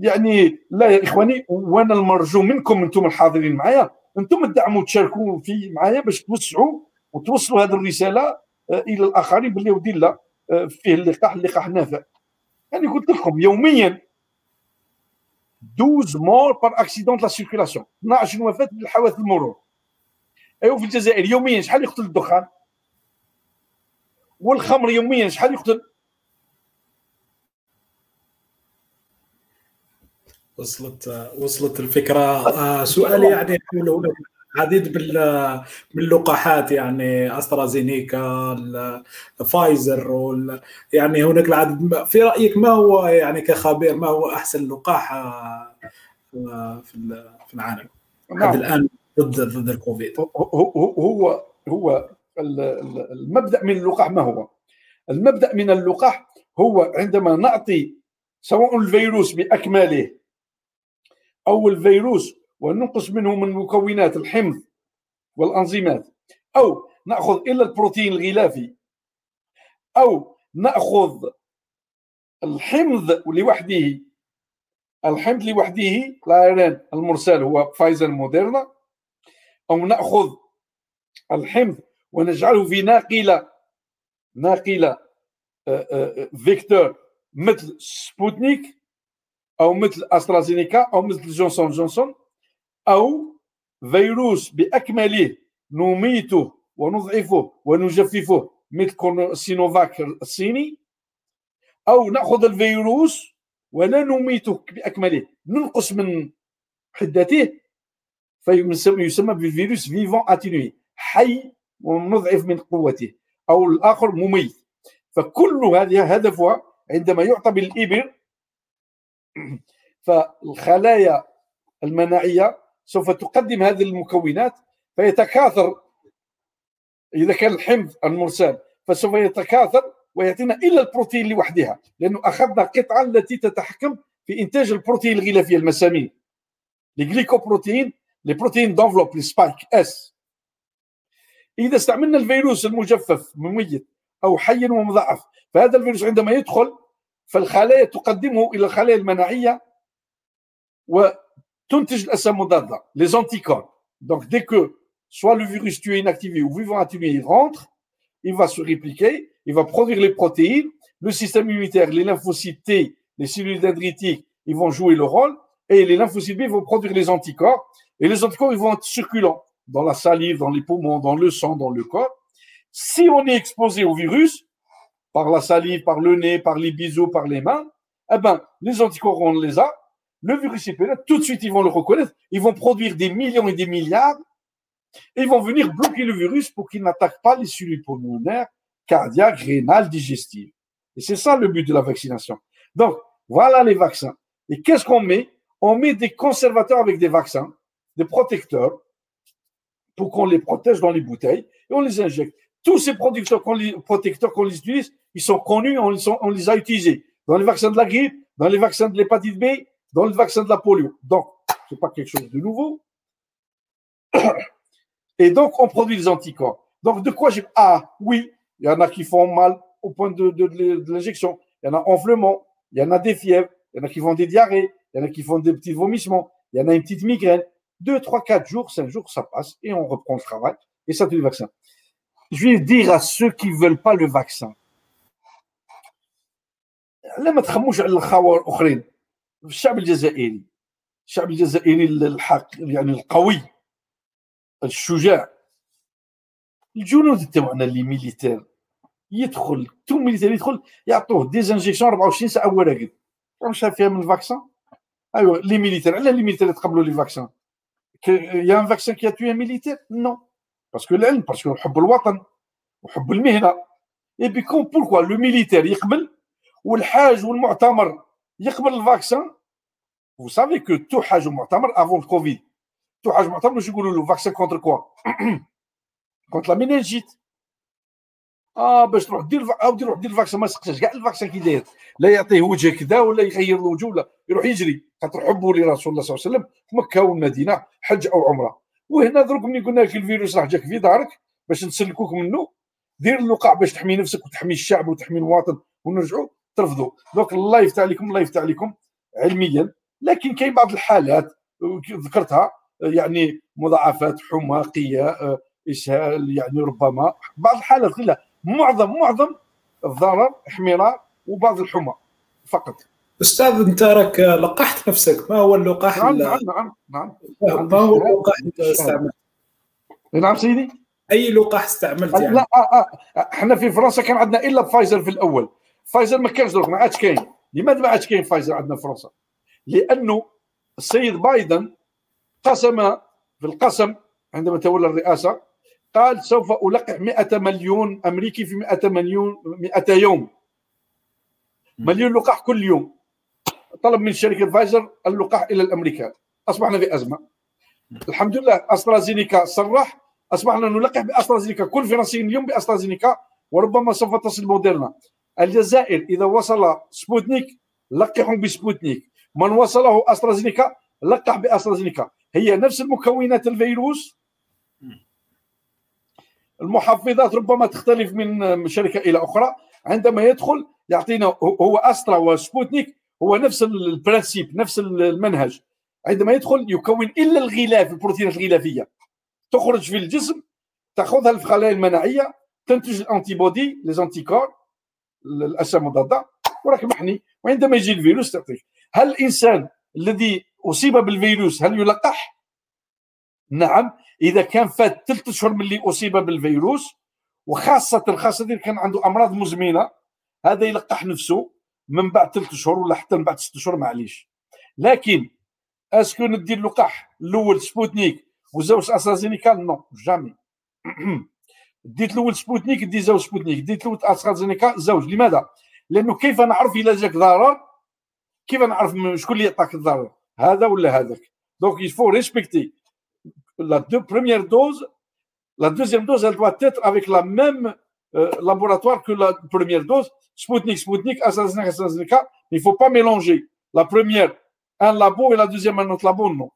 يعني لا يا إخواني وأنا المرجو منكم أنتم الحاضرين معايا. أنتم تدعموا وتشاركوا في معايا باش توسعوا وتوصلوا هذه الرسالة آه، إلى الآخرين باللي ودي لا آه، فيه اللقاح اللقاح نافع يعني قلت لكم يوميا 12 morts par accident la circulation 12 وفاه بالحوادث المرور ايوا في الجزائر يوميا شحال يقتل الدخان والخمر يوميا شحال يقتل وصلت وصلت الفكرة. آه، سؤالي يعني عديد من اللقاحات يعني أسترازينيكا فايزر يعني هناك العديد في رأيك ما هو يعني كخبير ما هو أحسن لقاح آه، في في العالم نعم. الآن ضد ضد الكوفيد هو هو هو المبدأ من اللقاح ما هو؟ المبدأ من اللقاح هو عندما نعطي سواء الفيروس بأكمله أو الفيروس وننقص منه من مكونات الحمض والانزيمات أو نأخذ الا البروتين الغلافي. أو نأخذ الحمض لوحده. الحمض لوحده لايرين المرسل هو فايزر موديرنا. أو نأخذ الحمض ونجعله في ناقلة ناقلة آه، آه، vecteur مثل سبوتنيك أو مثل أسترازينيكا أو مثل جونسون جونسون. أو فيروس بأكمله نميته ونضعفه ونجففه مثل سينوفاك الصيني أو نأخذ الفيروس ولا نميته بأكمله. ننقص من حدته فيسمى بالفيروس vivant atténué حي ومضعف من قوته أو الآخر مميت. فكل هذه هدفها عندما يعطى بالإبر. فالخلايا المناعية سوف تقدم هذه المكونات فيتكاثر إذا كان الحمض المرسل فسوف يتكاثر ويعطينا الا البروتين لوحدها لأنه أخذنا قطعة التي تتحكم في إنتاج البروتين الغلافيه المسامير ال glycoprotéine les protéines d'enveloppe spike S إذا استعملنا الفيروس المجفف مميت أو حي ومضاعف فهذا الفيروس عندما يدخل فالخلايا تقدمه إلى الخلايا المناعية وتنتج les anticorps. Donc, dès que soit le virus tué inactivé ou vivant atténué, il rentre, il va se répliquer, il va produire les protéines, le système immunitaire, les lymphocytes T, les cellules dendritiques, ils vont jouer le rôle, et les lymphocytes B vont produire les anticorps, et les anticorps, ils vont être circulants dans la salive, dans les poumons, dans le sang, dans le corps. Si on est exposé au virus, par la salive, par le nez, par les bisous, par les mains, eh ben, les anticorps, on les a, le virus là, tout de suite, ils vont le reconnaître. Ils vont produire des millions et des milliards. Et ils vont venir bloquer le virus pour qu'il n'attaque pas les cellules pulmonaires, cardiaques, rénales, digestives. Et c'est ça le but de la vaccination. Donc, voilà les vaccins. Et qu'est-ce qu'on met? On met des conservateurs avec des vaccins, des protecteurs, pour qu'on les protège dans les bouteilles, et on les injecte. Tous ces protecteurs qu'on les utilise, ils sont connus, on, on les a utilisés dans les vaccins de la grippe, dans les vaccins de l'hépatite B, dans le vaccin de la polio. Donc, c'est pas quelque chose de nouveau. Et donc, on produit des anticorps. Donc, de quoi j'ai. Ah, oui, il y en a qui font mal au point de, l'injection. Il y en a enflement, il y en a des fièvres, il y en a qui font des diarrhées, il y en a qui font des petits vomissements, il y en a une petite migraine. Deux, trois, quatre jours, cinq jours, ça passe et on reprend le travail. Et ça, c'est le vaccin. Je vais dire à ceux qui ne veulent pas le vaccin. الشعب الجزائري الشعب الجزائري الحق يعني القوي الشجاع. الجنود تاعنا ال les militaires يدخل tout militaire يدخل يعطوه des injections 24 ساعة ولا قد واش فيها من ال vaccin أيوا les militaires علاه les militaires يتقبلوا les vaccins y a un vaccin qui tue militaire non parce que العلم parce que حب الوطن وحب المهنة. et بيكون pourquoi le militaire يقبل والحاج والمعتمر يقبل ال vaccin vous savez que tout حاج ومعتمر avant le Covid. Tout حاج معتمر واش يقولوا له vaccin contre quoi contre la méningite آه باش تروح دير أو تروح دير ال vaccin ما سقساش كاع ال vaccin كي داير لا يعطيه وجه كذا ولا يغير الوجه ولا يروح يجري. خاطر حبوا لرسول الله صلى الله عليه وسلم مكة والمدينة حج أو عمرة. وهنا درك ملي قلنا لك الفيروس راه جاك في دارك؟ باش نسلكوك منه. دير اللقاح باش تحمي نفسك وتحمي الشعب وتحمي الوطن ونرجعوا ترفضوا. دونك الله يفتح عليكم الله يفتح عليكم علميا. لكن كاين بعض الحالات ذكرتها يعني مضاعفات حمى قياء إسهال يعني ربما. بعض الحالات قلة معظم معظم الضرر احمرار وبعض الحمى فقط. أستاذ أنت راك لقحت نفسك. ما هو اللقاح نعم نعم نعم, نعم. ما هو اللقاح اللي استعملت؟ نعم سيدي. أي لقاح استعملت يعني؟ لا آه آه. إحنا في فرنسا كان عندنا إلا فايزر في الأول. فايزر ما كانش دروك ما عادش كاين. لماذا ما عادش كاين فايزر عندنا في فرنسا؟ لأنه السيد بايدن قسم في القسم عندما تولى الرئاسة قال سوف ألقح 100 مليون أمريكي في 100 مليون 100 يوم. مليون لقاح كل يوم. طلب من شركة فايزر اللقاح إلى الأمريكان. أصبحنا في أزمة. الحمد لله أسترازينيكا صرح. أصبحنا نلقح بأسترازينيكا. كل فرنسي اليوم بأسترازينيكا وربما سوف تصل موديرنا. الجزائر إذا وصل سبوتنيك لقحوا بسبوتنيك. من وصله أسترازينيكا لقح بأسترازينيكا. هي نفس المكونات الفيروس. المحفظات ربما تختلف من شركة إلى أخرى. عندما يدخل يعطينا هو أسترا وسبوتنيك هو نفس البرانسيب نفس المنهج. عندما يدخل يكون إلا الغلاف البروتينات الغلافية. تخرج في الجسم تأخذها الخلايا المناعية تنتج الانتي بودي لي الاسا المضاده وراك محني وعندما يجي الفيروس تعطيك هل الإنسان الذي أصيب بالفيروس هل يلقح؟ نعم. إذا كان فات ثلاث أشهر من اللي أصيب بالفيروس وخاصة خاصة كان عنده أمراض مزمنة هذا يلقح نفسه من بعد ثلاث شهور ولا حتى من بعد ست شهور معليش. لكن est-ce que ندير اللقاح الأول سبوتنيك وزوج استرازينيكا non jamais. ديت الأول سبوتنيك دي زوج سبوتنيك ديت الأول استرازينيكا زوج لماذا لأنه كيف نعرف إلى جاك ضرر كيف نعرف شكون اللي يعطاك الضرر هذا ولا هذاك donc il faut respecter les deux premières doses la deuxième dose elle doit être avec le même laboratoire que la première dose سبوتنيك سبوتنيك استرازينيكا استرازينيكا il faut pas mélanger la première un labo et la deuxième un autre labo non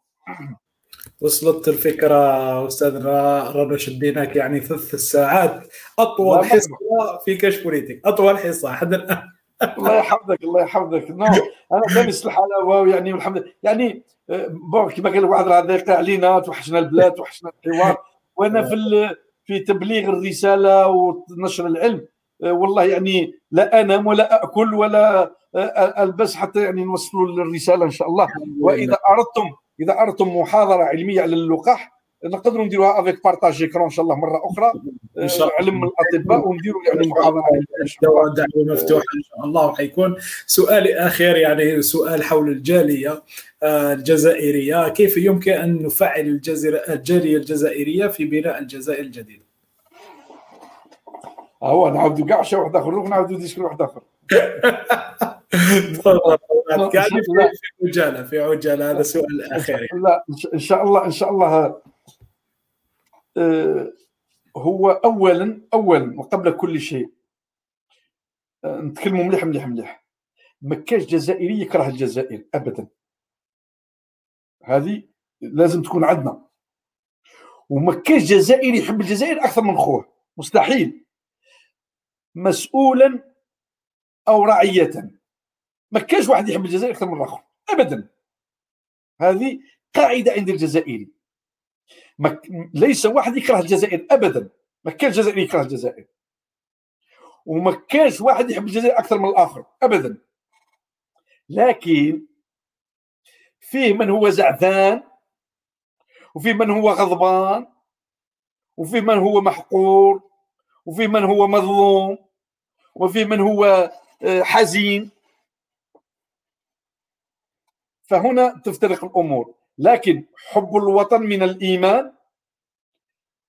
وصلت الفكرة استاذنا رانا شديناك يعني ثلاث ساعات. أطول حصة في كاش بوليتيك. أطول حصة. حد الان الله يحفظك الله يحفظك. non أنا لابس الحلاوه يعني والحمد لله. يعني bon كما قال واحد راه ضيق علينا توحشنا البلاد توحشنا الحوار. وأنا في في تبليغ الرسالة ونشر العلم والله يعني لا أنام ولا أكل ولا ألبس حتى يعني نوصلوا الرساله إن شاء الله. وإذا أردتم إذا أردتم محاضرة علمية على اللقاح نقدروا نديروها avec partage écran إن شاء الله مرة أخرى. إن شاء الله. علم الأطباء ونديروا يعني محاضرة دعوه مفتوحه إن شاء الله وحيكون سؤالي اخير يعني سؤال حول الجالية الجزائرية. كيف يمكن أن نفعل الجالية الجزائرية في بناء الجزائر الجديدة؟ هو نعاودوا كاع شي واحد آخر نعاودوا ديسك واحد آخر. في عجالة في عجالة هذا السؤال الاخير لا إن شاء الله إن شاء الله. هو اولا اولا وقبل كل شيء نتكلموا مليح مليح مليح. ما كاش جزائري يكره الجزائر ابدا. هذه لازم تكون عندنا. وما كاش جزائري يحب الجزائر أكثر من خوه مستحيل. مسؤولا أو رعية. ما كاش واحد يحب الجزائر أكثر من الآخر. ابدا. هذه قاعدة عند الجزائري. ما ليس واحد يكره الجزائر. ابدا. ما كان جزائري يكره الجزائر. وما كانش واحد يحب الجزائر أكثر من الآخر. ابدا. لكن فيه من هو زعفان وفيه من هو غضبان وفيه من هو محقور وفيه من هو مظلوم وفيه من هو حزين. فهنا تفترق الأمور. لكن حب الوطن من الإيمان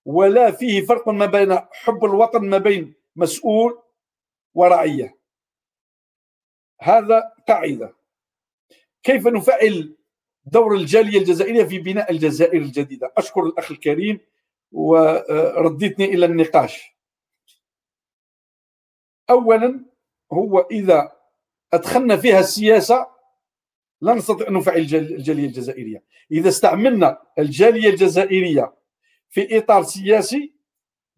ولا فيه فرق ما بين حب الوطن ما بين مسؤول ورعية. هذا قاعدة. كيف نفعل دور الجالية الجزائرية في بناء الجزائر الجديدة؟ أشكر الأخ الكريم ورديتني إلى النقاش. اولا هو إذا أدخلنا فيها السياسة لا نستطيع أن نفعل الجاليه الجزائرية. إذا استعملنا الجاليه الجزائرية في إطار سياسي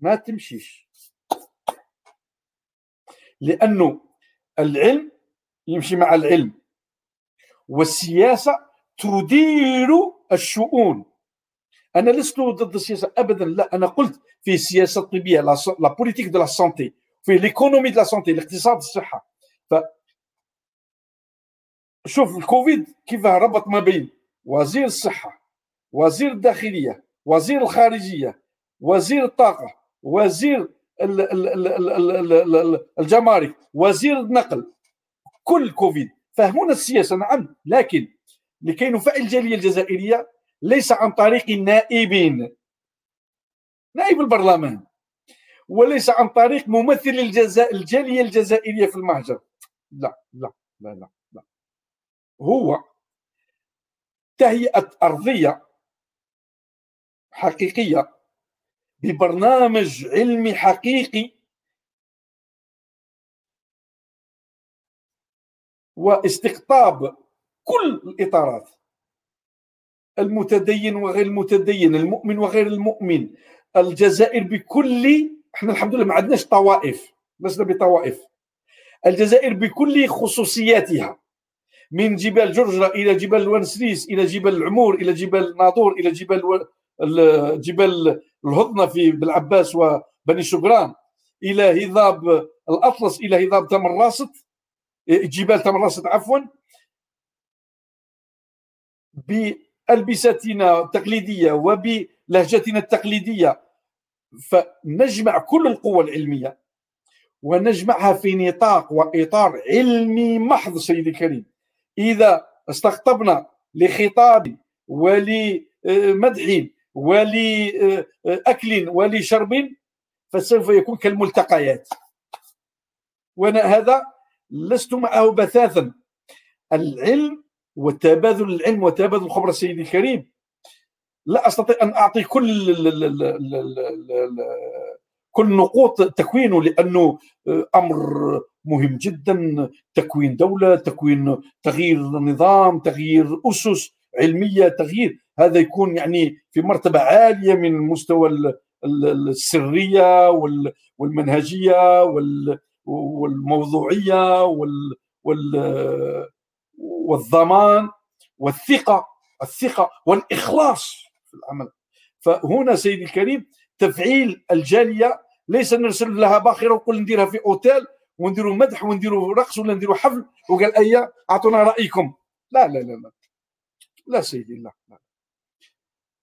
ما تمشيش. لأنه العلم يمشي مع العلم والسياسة تدير الشؤون. أنا لست ضد السياسة ابدا لا أنا قلت في السياسة الطبية la politique de la santé في l'économie de la santé الاقتصاد الصحة. ف شوف الكوفيد كيف ربط ما بين وزير الصحة وزير الداخلية وزير الخارجية وزير الطاقة وزير الجمارك وزير النقل. كل كوفيد. فهمونا السياسة نعم لكن لكي نفعل الجالية الجزائرية ليس عن طريق النائبين. نائب البرلمان. وليس عن طريق ممثل الجزائر الجالية الجزائرية في المهجر لا لا لا لا, لا. هو تهيئة أرضية حقيقية ببرنامج علمي حقيقي واستقطاب كل الإطارات المتدين وغير المتدين المؤمن وغير المؤمن الجزائر بكل إحنا الحمد لله ما عندناش طوائف لسنا بطوائف. الجزائر بكل خصوصياتها من جبال جرجرة إلى جبال الونسريس إلى جبال العمور إلى جبال ناظور إلى جبال جبال الهضنة في بالعباس وبني شبران إلى هضاب الأطلس إلى هضاب تمر راست جبال تمر راست عفوا. بألبستنا التقليدية وبلهجتنا التقليدية فنجمع كل القوى العلمية ونجمعها في نطاق وإطار علمي محض سيدي الكريم. إذا استقطبنا لخطاب ولمدح ولأكل ولشرب فسوف يكون كالملتقيات. وأنا هذا لست معه بثاثا. العلم وتبادل العلم وتبادل الخبرة سيدي الكريم لا أستطيع أن أعطي كل كل نقوط تكوينه لأنه أمر مهم جدا. تكوين دولة تكوين تغيير نظام تغيير أسس علمية تغيير هذا يكون يعني في مرتبة عالية من مستوى السرية والمنهجية والموضوعية والضمان والثقة الثقة والإخلاص. في العمل. فهنا سيدي الكريم تفعيل الجالية ليس نرسل لها باخرة ونقول نديرها في أوتيل ونديروا مدح ونديروا رقص ولا نديروا حفل وقال أيا أعطونا رأيكم. لا لا لا لا. لا سيدي لا, لا.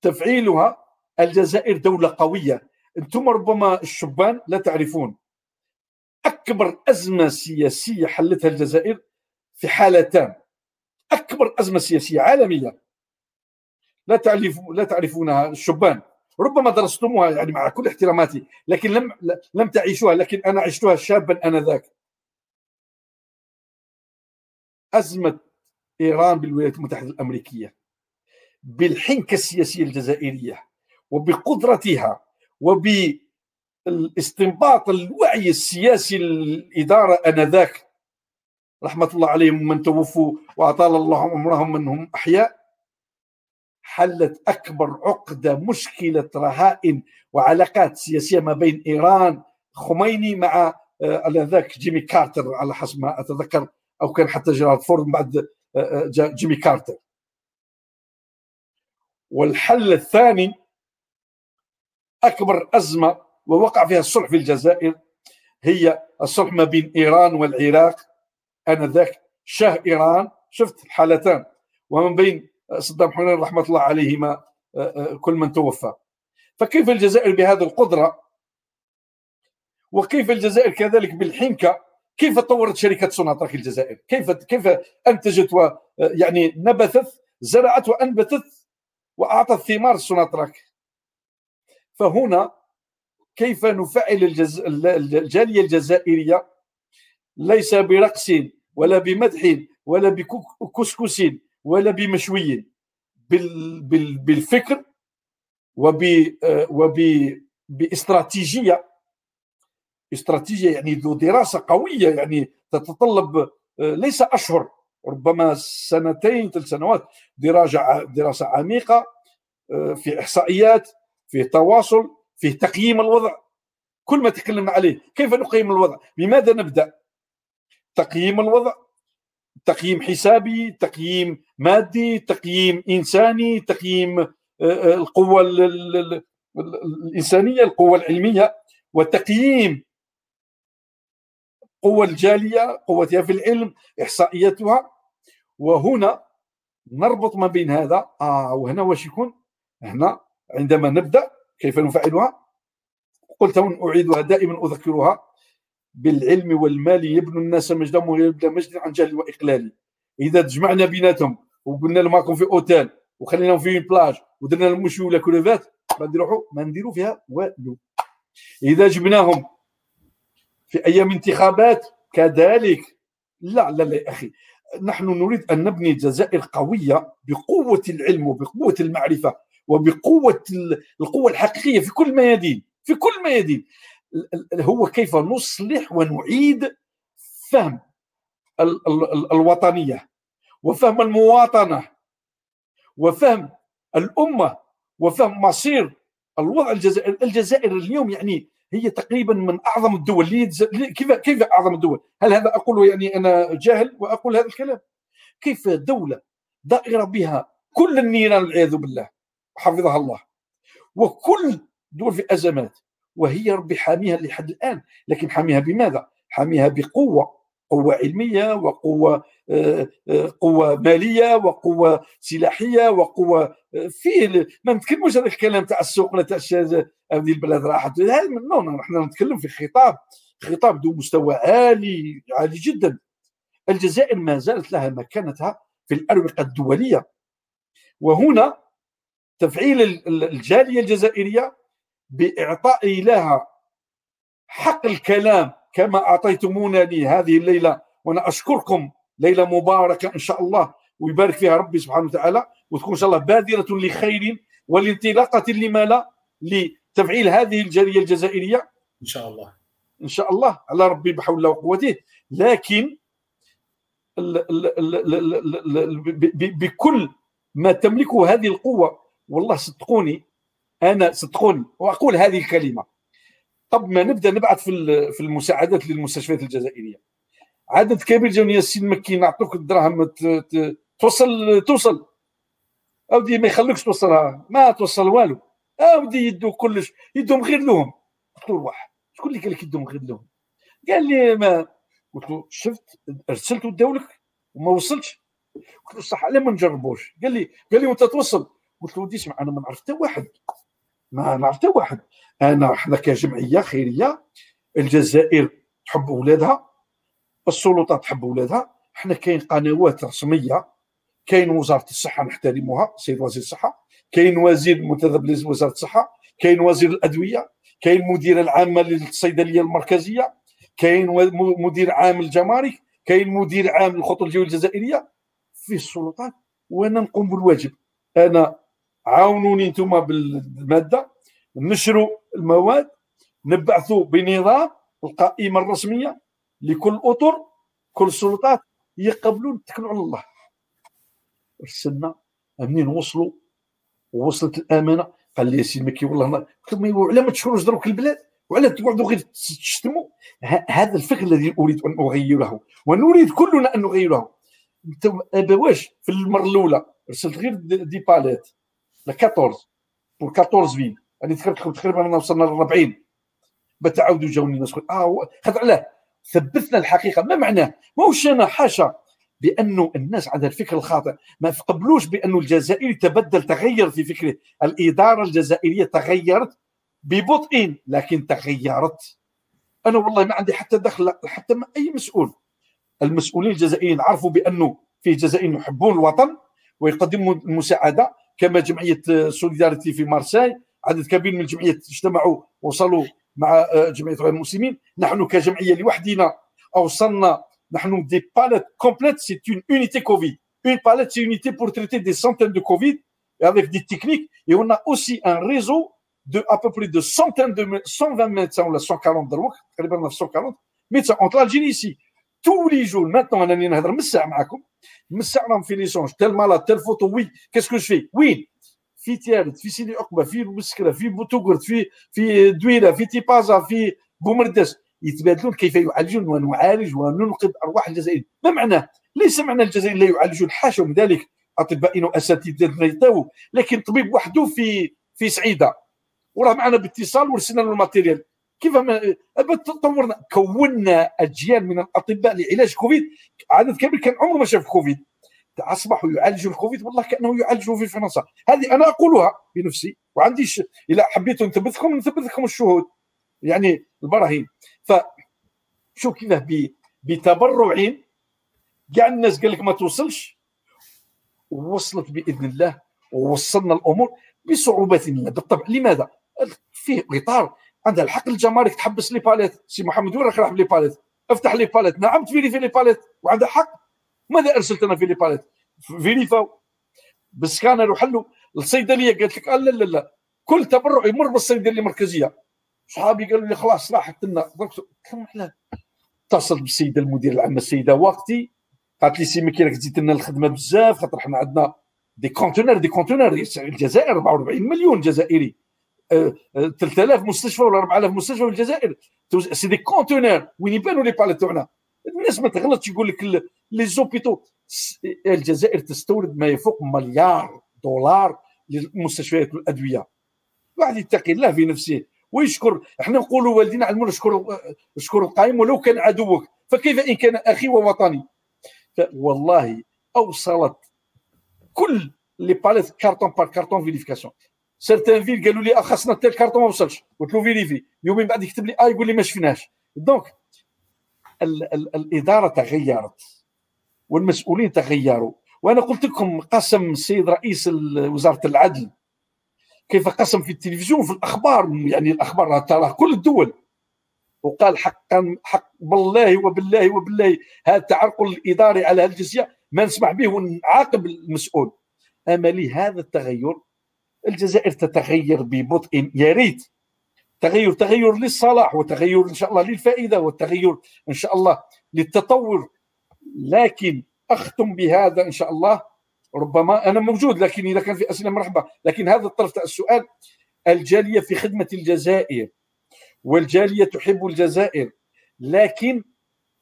تفعيلها الجزائر دولة قوية. أنتم ربما الشبان لا تعرفون. أكبر أزمة سياسية حلتها الجزائر في حالتان. أكبر أزمة سياسية عالمية. لا تعرف لا تعرفونها الشبان. ربما درستموها يعني مع كل احتراماتي لكن لم لم تعيشوها لكن أنا عشتها شابا آنذاك. أزمة إيران بالولايات المتحدة الأمريكية. بالحنكة السياسية الجزائرية وبقدرتها وب الاستنباط الوعي السياسي الاداره آنذاك. رحمة الله عليهم من توفوا وأطال الله عمرهم منهم أحياء. حلت أكبر عقدة مشكلة رهائن وعلاقات سياسية ما بين إيران خميني مع آه، جيمي كارتر على حسب ما أتذكر أو كان حتى جيرارد فورد بعد آه، آه، جيمي كارتر. والحل الثاني أكبر أزمة ووقع فيها الصلح في الجزائر هي الصلح ما بين إيران والعراق آنذاك شاه إيران. شفت الحالتان ومن بين صدام حسين رحمة الله عليهما كل من توفى. فكيف الجزائر بهذه القدرة؟ وكيف الجزائر كذلك بالحنكة؟ كيف طورت شركة سوناتراك الجزائر؟ كيف كيف أنتجت و يعني نبثت زرعت وأنبتت وأعطت ثمار سوناتراك؟ فهنا كيف نفعل الجز... الجالية الجزائرية؟ ليس برقص ولا بمدح ولا بكسكس ولا بمشوي بال... بال... بالفكر وب وب بإستراتيجية. استراتيجية يعني ذو دراسة قوية يعني تتطلب ليس أشهر ربما سنتين ثلاث سنوات دراسة دراسة عميقة في إحصائيات في تواصل في تقييم الوضع. كل ما تكلمنا عليه كيف نقيم الوضع؟ بماذا نبدأ؟ تقييم الوضع. تقييم حسابي تقييم مادي تقييم إنساني تقييم آه، القوة الإنسانية القوة العلمية وتقييم قوة الجالية قوتها في العلم إحصائياتها وهنا نربط ما بين هذا. آه وهنا واش يكون؟ هنا عندما نبدأ كيف نفعلها؟ قلت أعيدها دائما أذكرها. بالعلم والمال يبنى الناس مجدا ويبدا مجدا عن جهل وإقلال. إذا تجمعنا بيناتهم وقلنا لهم في أوتيل وخليناهم في بلاج ودرنا لهم مشي ولا كروفات ما نديروا ما نديروا فيها والو. إذا جبناهم في أيام انتخابات كذلك. لا لا لا يا أخي. نحن نريد أن نبني جزائر قوية بقوة العلم وبقوة المعرفة وبقوة القوة الحقيقية في كل ميادين في كل ميادين هو كيف نصلح ونعيد فهم الوطنية وفهم المواطنة وفهم الأمة وفهم مصير الوضع الجزائري الجزائر اليوم يعني هي تقريبا من أعظم الدول كيف كيف أعظم الدول؟ هل هذا أقول يعني أنا جاهل وأقول هذا الكلام؟ كيف دولة دائرة بها كل النيران والعياذ بالله حفظها الله وكل دول في أزمات وهي ربي حاميها لحد الآن. لكن حاميها بماذا؟ حاميها بقوة قوة علمية وقوة آه، آه، قوة مالية وقوة سلاحية وقوة آه، في ما نتكلموش هذا الكلام تاع السوق ولا تاع هذه البلاد راحت. نحن نتكلم في خطاب خطاب ذو مستوى عالي عالي جدا. الجزائر ما زالت لها مكانتها في الأروقة الدولية. وهنا تفعيل الجالية الجزائرية بإعطاء لها حق الكلام كما أعطيتمونا لي هذه الليلة وأنا أشكركم ليلة مباركة إن شاء الله ويبارك فيها ربي سبحانه وتعالى وتكون إن شاء الله بادرة لخير والانطلاقة لما لا لتفعيل هذه الجالية الجزائرية إن شاء الله. إن شاء الله على ربي بحول الله وقوته. لكن بكل ما تملكه هذه القوة والله صدقوني أنا صدقوني وأقول هذه الكلمة. قبل ما نبدأ نبعث في في المساعدات للمستشفيات الجزائرية. عدد كبير جاوني السيد مكي نعطوك الدراهم توصل توصل. أودي ما يخلوكش توصلها ما توصل والو. أودي يدو كلش يدوم غير لهم قلت له واحد شكون اللي قال لك يدوم غير لهم قال لي ما قلت له شفت أرسلت وداولك وما وصلش قلت له صح علاه ما نجربوش. قال لي قال لي وأنت توصل. قلت له ودي اسمع أنا ما نعرف حتى واحد. ما نعرف حتى واحد. أنا إحنا كجمعية خيرية الجزائر تحب اولادها السلطات تحب اولادها إحنا كاين قنوات رسمية كاين وزارة الصحة نحترمها سيد وزير الصحة. كاين وزير منتدب لوزارة الصحة. كاين وزير الأدوية. كاين مدير العامه للصيدلية المركزية. كاين مدير عام الجمارك. كاين مدير عام الخطوط الجوية الجزائرية. في السلطات وأنا نقوم بالواجب. أنا عاونوني أنتم بالمادة نشروا المواد نبعثوا بنظام القائمة الرسمية لكل أطر كل السلطات يقبلون يتكلوا على الله. رسلنا منين وصلوا ووصلت الأمانة. قال لي سيدي مكي والله قلت له وعلى ما تشكروش دروك البلاد؟ وعلى تقعدوا غير تشتموا هذا الفكر الذي أريد أن أغيره ونريد كلنا أن نغيره. ابواش في المرة الأولى رسلت غير des palettes. ل 14 pour 14 فين؟ يعني تقريبا وصلنا ل 40 بتعاودوا جاوني الناس آه خاطر علاه ثبتنا الحقيقة. ما معناه؟ ماهوش أنا حاشا بأنه الناس عندها الفكر الخاطئ؟ ما قبلوش بأنه الجزائري تبدل تغير في فكره. الإدارة الجزائرية تغيرت ببطء لكن تغيرت. أنا والله ما عندي حتى دخل حتى مع أي مسؤول. المسؤولين الجزائريين عرفوا بأنه في جزائريين يحبون الوطن ويقدموا المساعدة. كما جمعية سوليداريتي في مارساي عدد كبير من الجمعيات اجتمعوا وصلوا مع جمعية غير المسلمين. نحن كجمعية لوحدنا أوصلنا نحن des palettes complètes c'est une unité Covid une palette c'est unité pour traiter des centaines de Covid et avec des techniques. Et on a aussi un réseau de à peu près de centaines de 120 médecins. ولا 140 دروك تقريبا 140 médecins. Entre l'Algérie ici. Tous les jours maintenant انني نهضر من الساعة معكم من الساعة راهم في ليسونج تال مالاد تال فوتو وي كاسكو جو في وين في تيارت في سيدي عقبه في بوسكره في توغرت في في دويره في تيبازا في بومردس يتبادلون كيف يعالجون ونعالج وننقذ ارواح الجزائريين ما معناه ليس معنى الجزائريين لا يعالجون حاشا من ذلك اطباء واساتذه يتاو لكن طبيب وحده في في سعيده وراه معنا باتصال ورسلنا له ال matériel كيف ما طورنا كونا أجيال من الأطباء لعلاج كوفيد. عدد كبير كان عمره ما شاف كوفيد. أصبحوا يعالجوا الكوفيد والله كانه يعالجوا في فرنسا. هذه أنا أقولها بنفسي وعندي ش... إذا حبيتوا نثبت لكم نثبت لكم الشهود. يعني البراهين. ف شوف كيف بتبرع كاع الناس قال لك ما توصلش. وصلت بإذن الله. ووصلنا الأمور بصعوبة بالطبع لماذا؟ فيه إطار. عندها الحق الجمارك تحبس les palettes. سي محمد وين راك راح les palettes؟ افتح les palettes. نعم ت vérifier les palettes. وعندها حق. ماذا أرسلت أنا في les palettes؟ vérifi او. بالسكانر وحلوا الصيدلية قالت لك لا لا لا. كل تبرع يمر بالصيدلية المركزية. صحابي قالوا لي خلاص راحت لنا اتصل بالسيده المدير العام السيدة وقتي. قالت لي سي مكي راك زيدت لنا الخدمة بزاف خاطر حنا عندنا des conteneurs des conteneurs الجزائر 44 مليون جزائري. 3000 مستشفى ولا 4000 مستشفى في الجزائر. c'est des conteneurs وين يبانوا les palettes تاعنا الناس ما تغلطش يقول لك les hôpitaux. الجزائر تستورد ما يفوق مليار دولار للمستشفيات والادويه واحد يتقي الله في نفسه ويشكر. إحنا نقولوا والدينا علمونا اشكروا اشكروا القائم ولو كان عدوك. فكيف إن كان أخي ووطني؟ والله أوصلت كل les palettes carton par carton vérification certaines villes قالوا لي خاصنا تال كارتون ما وصلش قلت له vérifie يومين بعد يكتب لي آه يقول لي ما شفناش donc ال ال الاداره تغيرت والمسؤولين تغيروا. وأنا قلت لكم قسم السيد رئيس وزارة العدل. كيف قسم في التلفزيون في الأخبار؟ يعني الأخبار ترى كل الدول. وقال حقا حق بالله وبالله وبالله هذا التعرقل الاداري على هذه ما نسمع به ونعاقب المسؤول. املي هذا التغير الجزائر تتغير ببطء يا ريت تغير تغير للصلاح وتغير إن شاء الله للفائدة والتغير إن شاء الله للتطور. لكن أختم بهذا إن شاء الله. ربما أنا موجود لكن إذا كان في أسئلة مرحبا. لكن هذا الطرف السؤال الجالية في خدمة الجزائر والجالية تحب الجزائر. لكن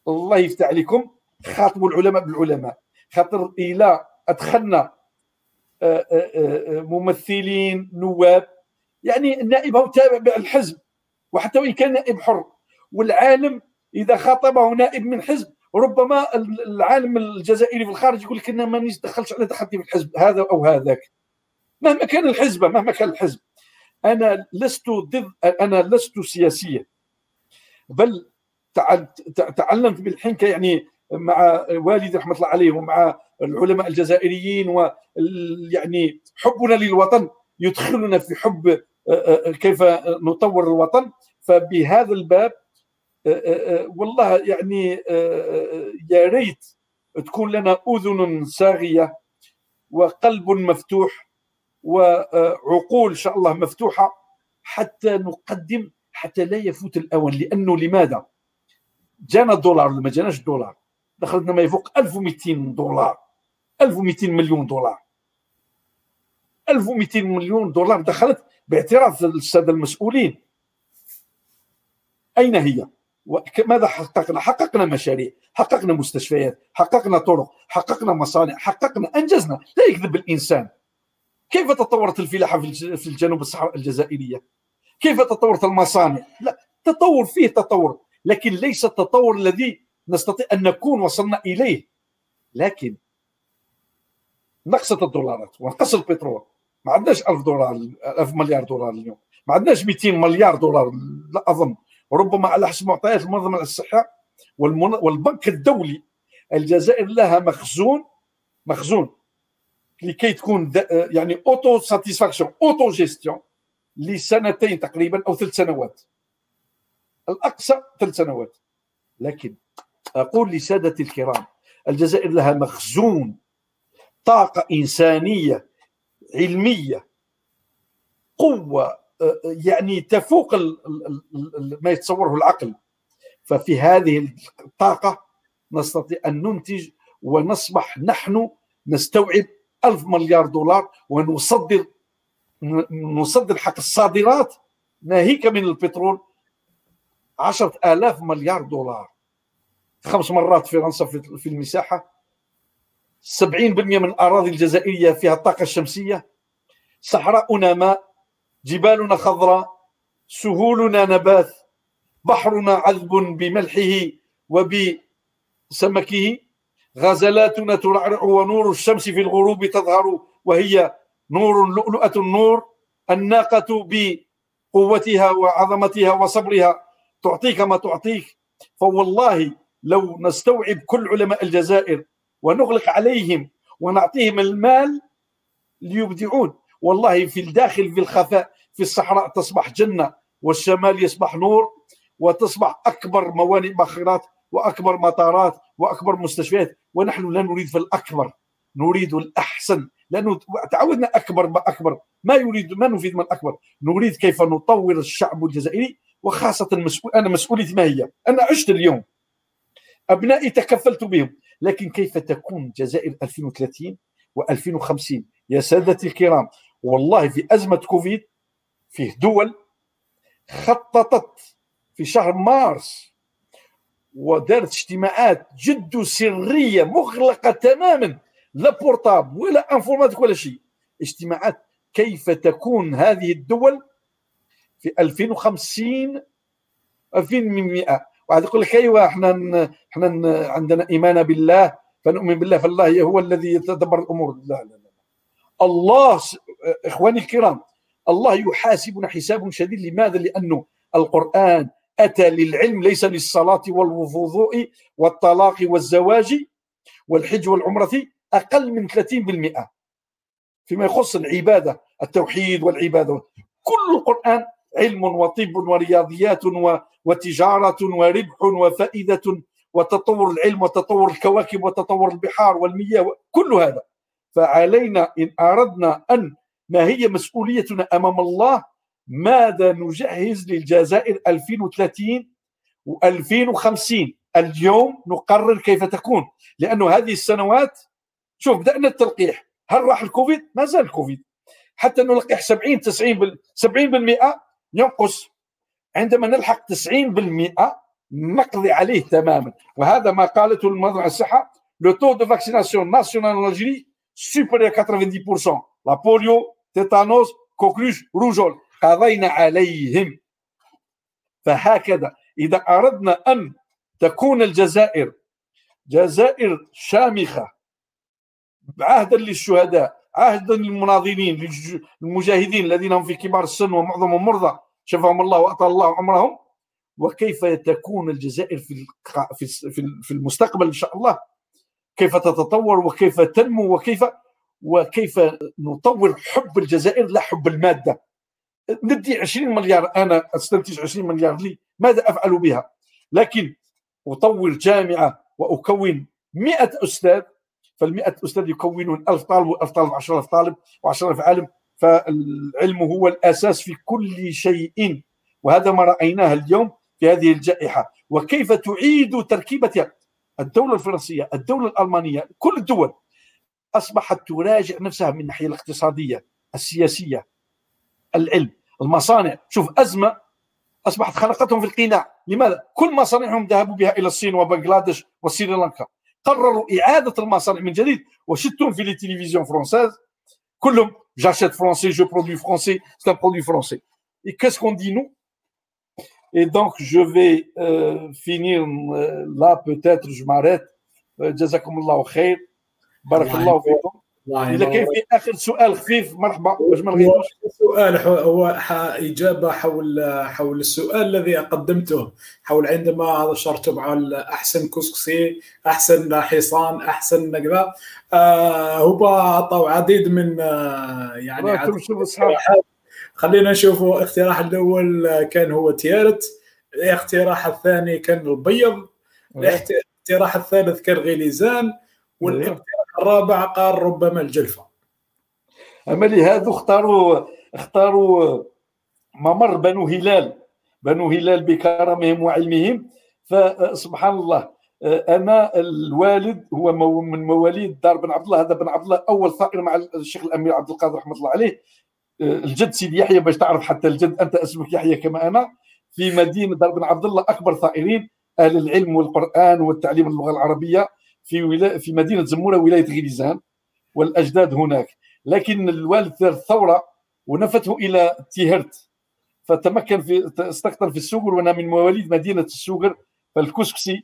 الله يفتح عليكم خاطبوا العلماء بالعلماء. خاطر إلى أدخلنا ممثلين نواب. يعني النائب هو تابع الحزب وحتى وإن كان نائب حر. والعالم إذا خاطبه نائب من حزب ربما العالم الجزائري في الخارج يقول لك أنا مانيش دخلش على دخلتي في الحزب هذا أو هذاك. مهما كان الحزب مهما كان الحزب. أنا لست ضد أنا لست سياسيا. بل تعلمت بالحنكة يعني مع والدي رحمة الله عليه ومع العلماء الجزائريين ويعني حبنا للوطن يدخلنا في حب آه، آه، كيف نطور الوطن. فبهذا الباب آه، والله يعني يا ريت تكون لنا أذن صاغيه وقلب مفتوح وعقول إن شاء الله مفتوحة حتى نقدم حتى لا يفوت الاوان لأنه لماذا؟ جانا الدولار ما جاناش الدولار؟ دخلنا ما يفوق 1200 دولار 1200 مليون دولار 1200 مليون دولار دخلت باعتراف الساده المسؤولين أين هي؟ ماذا حققنا؟ حققنا مشاريع، حققنا مستشفيات، حققنا طرق، حققنا مصانع، حققنا أنجزنا، لا يكذب الإنسان. كيف تطورت الفلاحة في الجنوب الصحراء الجزائرية؟ كيف تطورت المصانع؟ لا تطور فيه تطور لكن ليس التطور الذي نستطيع أن نكون وصلنا إليه. لكن نقصت الدولارات ونقص البترول. ما عندناش 1000 دولار 1000 مليار دولار اليوم. ما عندناش 200 مليار دولار لا اظن ربما على حسب معطيات المنظمة الصحه والبنك الدولي الجزائر لها مخزون مخزون لكي تكون يعني auto-satisfaction auto-gestion لسنتين تقريبا أو ثلاث سنوات. الأقصى ثلاث سنوات. لكن أقول لسادتي الكرام الجزائر لها مخزون طاقة إنسانية علمية قوة يعني تفوق ما يتصوره العقل. ففي هذه الطاقة نستطيع أن ننتج ونصبح نحن نستوعب ألف مليار دولار ونصدر نصدر حق الصادرات ناهيك من البترول عشرة آلاف مليار دولار. خمس مرات فرنسا في المساحة. 70% من الأراضي الجزائرية فيها الطاقة الشمسية. صحراؤنا ماء جبالنا خضراء سهولنا نبات بحرنا عذب بملحه وبسمكه. غزلاتنا ترعرع ونور الشمس في الغروب تظهر وهي نور لؤلؤة النور. الناقة بقوتها وعظمتها وصبرها تعطيك ما تعطيك. فوالله لو نستوعب كل علماء الجزائر ونغلق عليهم ونعطيهم المال ليبدعون. والله في الداخل في الخفاء في الصحراء تصبح جنة والشمال يصبح نور وتصبح أكبر موانئ باخرات وأكبر مطارات وأكبر مستشفيات ونحن لا نريد في الأكبر نريد الأحسن. لأنه تعودنا أكبر ما أكبر. ما يريد ما نفيد من اكبر نريد كيف نطور الشعب الجزائري وخاصة مسؤول أنا مسؤوليتي ما هي؟ أنا عشت اليوم. أبنائي تكفلت بهم. لكن كيف تكون الجزائر 2030 و2050 يا سادتي الكرام والله في أزمة كوفيد فيه دول خططت في شهر مارس ودارت اجتماعات جد سرية مغلقة تماما لا portable ولا informatique ولا شيء. اجتماعات كيف تكون هذه الدول؟ في 2050 2100 واحد يقول لك أيوه إحنا إحنا عندنا ايمان بالله فنؤمن بالله فالله هو الذي يتدبر الأمور. لا لا لا. الله إخواني الكرام الله يحاسبنا حساب شديد. لماذا؟ لأنه القرآن أتى للعلم ليس للصلاة والوضوء والطلاق والزواج والحج والعمرة أقل من 30% فيما يخص العبادة التوحيد والعبادة. كل القرآن علم وطب ورياضيات وتجارة وربح وفائدة وتطور العلم وتطور الكواكب وتطور البحار والمياه كل هذا. فعلينا إن أردنا أن ما هي مسؤوليتنا أمام الله؟ ماذا نجهز للجزائر 2030 و2050 اليوم نقرر كيف تكون. لأنه هذه السنوات شوف بدأنا التلقيح. هل راح الكوفيد؟ ما زال الكوفيد. حتى نلقح 70 90 70% ينقص. عندما نلحق 90% نقضي عليه تماما. وهذا ما قالته المنظمه الصحة. le taux de vaccination national en Algérie supérieur 90% la polio tétanos coqueluche rougeole قضينا عليهم. فهكذا. إذا أردنا أن تكون الجزائر جزائر شامخة عهدا للشهداء عهدا للمناضلين للمجاهدين الذين هم في كبار السن ومعظمهم مرضى شفاهم الله وأطال الله عمرهم وكيف تكون الجزائر في في المستقبل إن شاء الله. كيف تتطور وكيف تنمو وكيف وكيف نطور حب الجزائر لا حب المادة. ندي 20 مليار أنا أستنتج 20 مليار لي ماذا أفعل بها؟ لكن أطور جامعة وأكون 100 أستاذ فال100 أستاذ يكونون 1000 طالب و1000 طالب 10000 طالب و10000 عالم. فالعلم هو الأساس في كل شيء. وهذا ما رأيناه اليوم في هذه الجائحة. وكيف تعيد تركيبتها الدولة الفرنسية الدولة الألمانية كل الدول. أصبحت تراجع نفسها من الناحية الاقتصادية السياسية العلم المصانع. شوف أزمة أصبحت خلقتهم في القناع. لماذا؟ كل مصانعهم ذهبوا بها إلى الصين وبنغلاديش وسريلانكا قرروا إعادة المصانع من جديد. وشتهم في les télévisions françaises كلهم J'achète français, je produis français, c'est un produit français. Et qu'est-ce qu'on dit, nous? Et donc, je vais euh, finir euh, là, peut-être, je m'arrête. Euh, khair. Barakallahu إذا كان في آخر سؤال خفيف مرحبا. باش ما نغيبوش السؤال هو إجابة حول حول السؤال الذي قدمته حول عندما اشرتم على أحسن كسكسي أحسن حصان أحسن كذا آه هو عطوا عديد من آه يعني عديد خلينا نشوف الاقتراح الأول كان هو تيارت. الاقتراح الثاني كان البيض. الاقتراح الثالث كان غليزان. والاقتراح الرابع قال ربما الجلفة. أما لهذا اختاروا اختاروا ممر بنو هلال. بنو هلال بكرمهم وعلمهم. فسبحان الله أنا الوالد هو من مواليد دار بن عبد الله هذا بن عبد الله أول ثائر مع الشيخ الأمير عبد القادر رحمة الله عليه. الجد سيدي يحيى باش تعرف حتى الجد أنت اسمك يحيى كما أنا. في مدينة دار بن عبد الله أكبر ثائرين أهل العلم والقرآن والتعليم اللغة العربية. في ولا في مدينة زموره ولاية غليزان والأجداد هناك. لكن الوالد ثار الثورة ونفته إلى تيهرت. فتمكن في استقطن في السوقر وأنا من مواليد مدينة السوقر فالكسكسي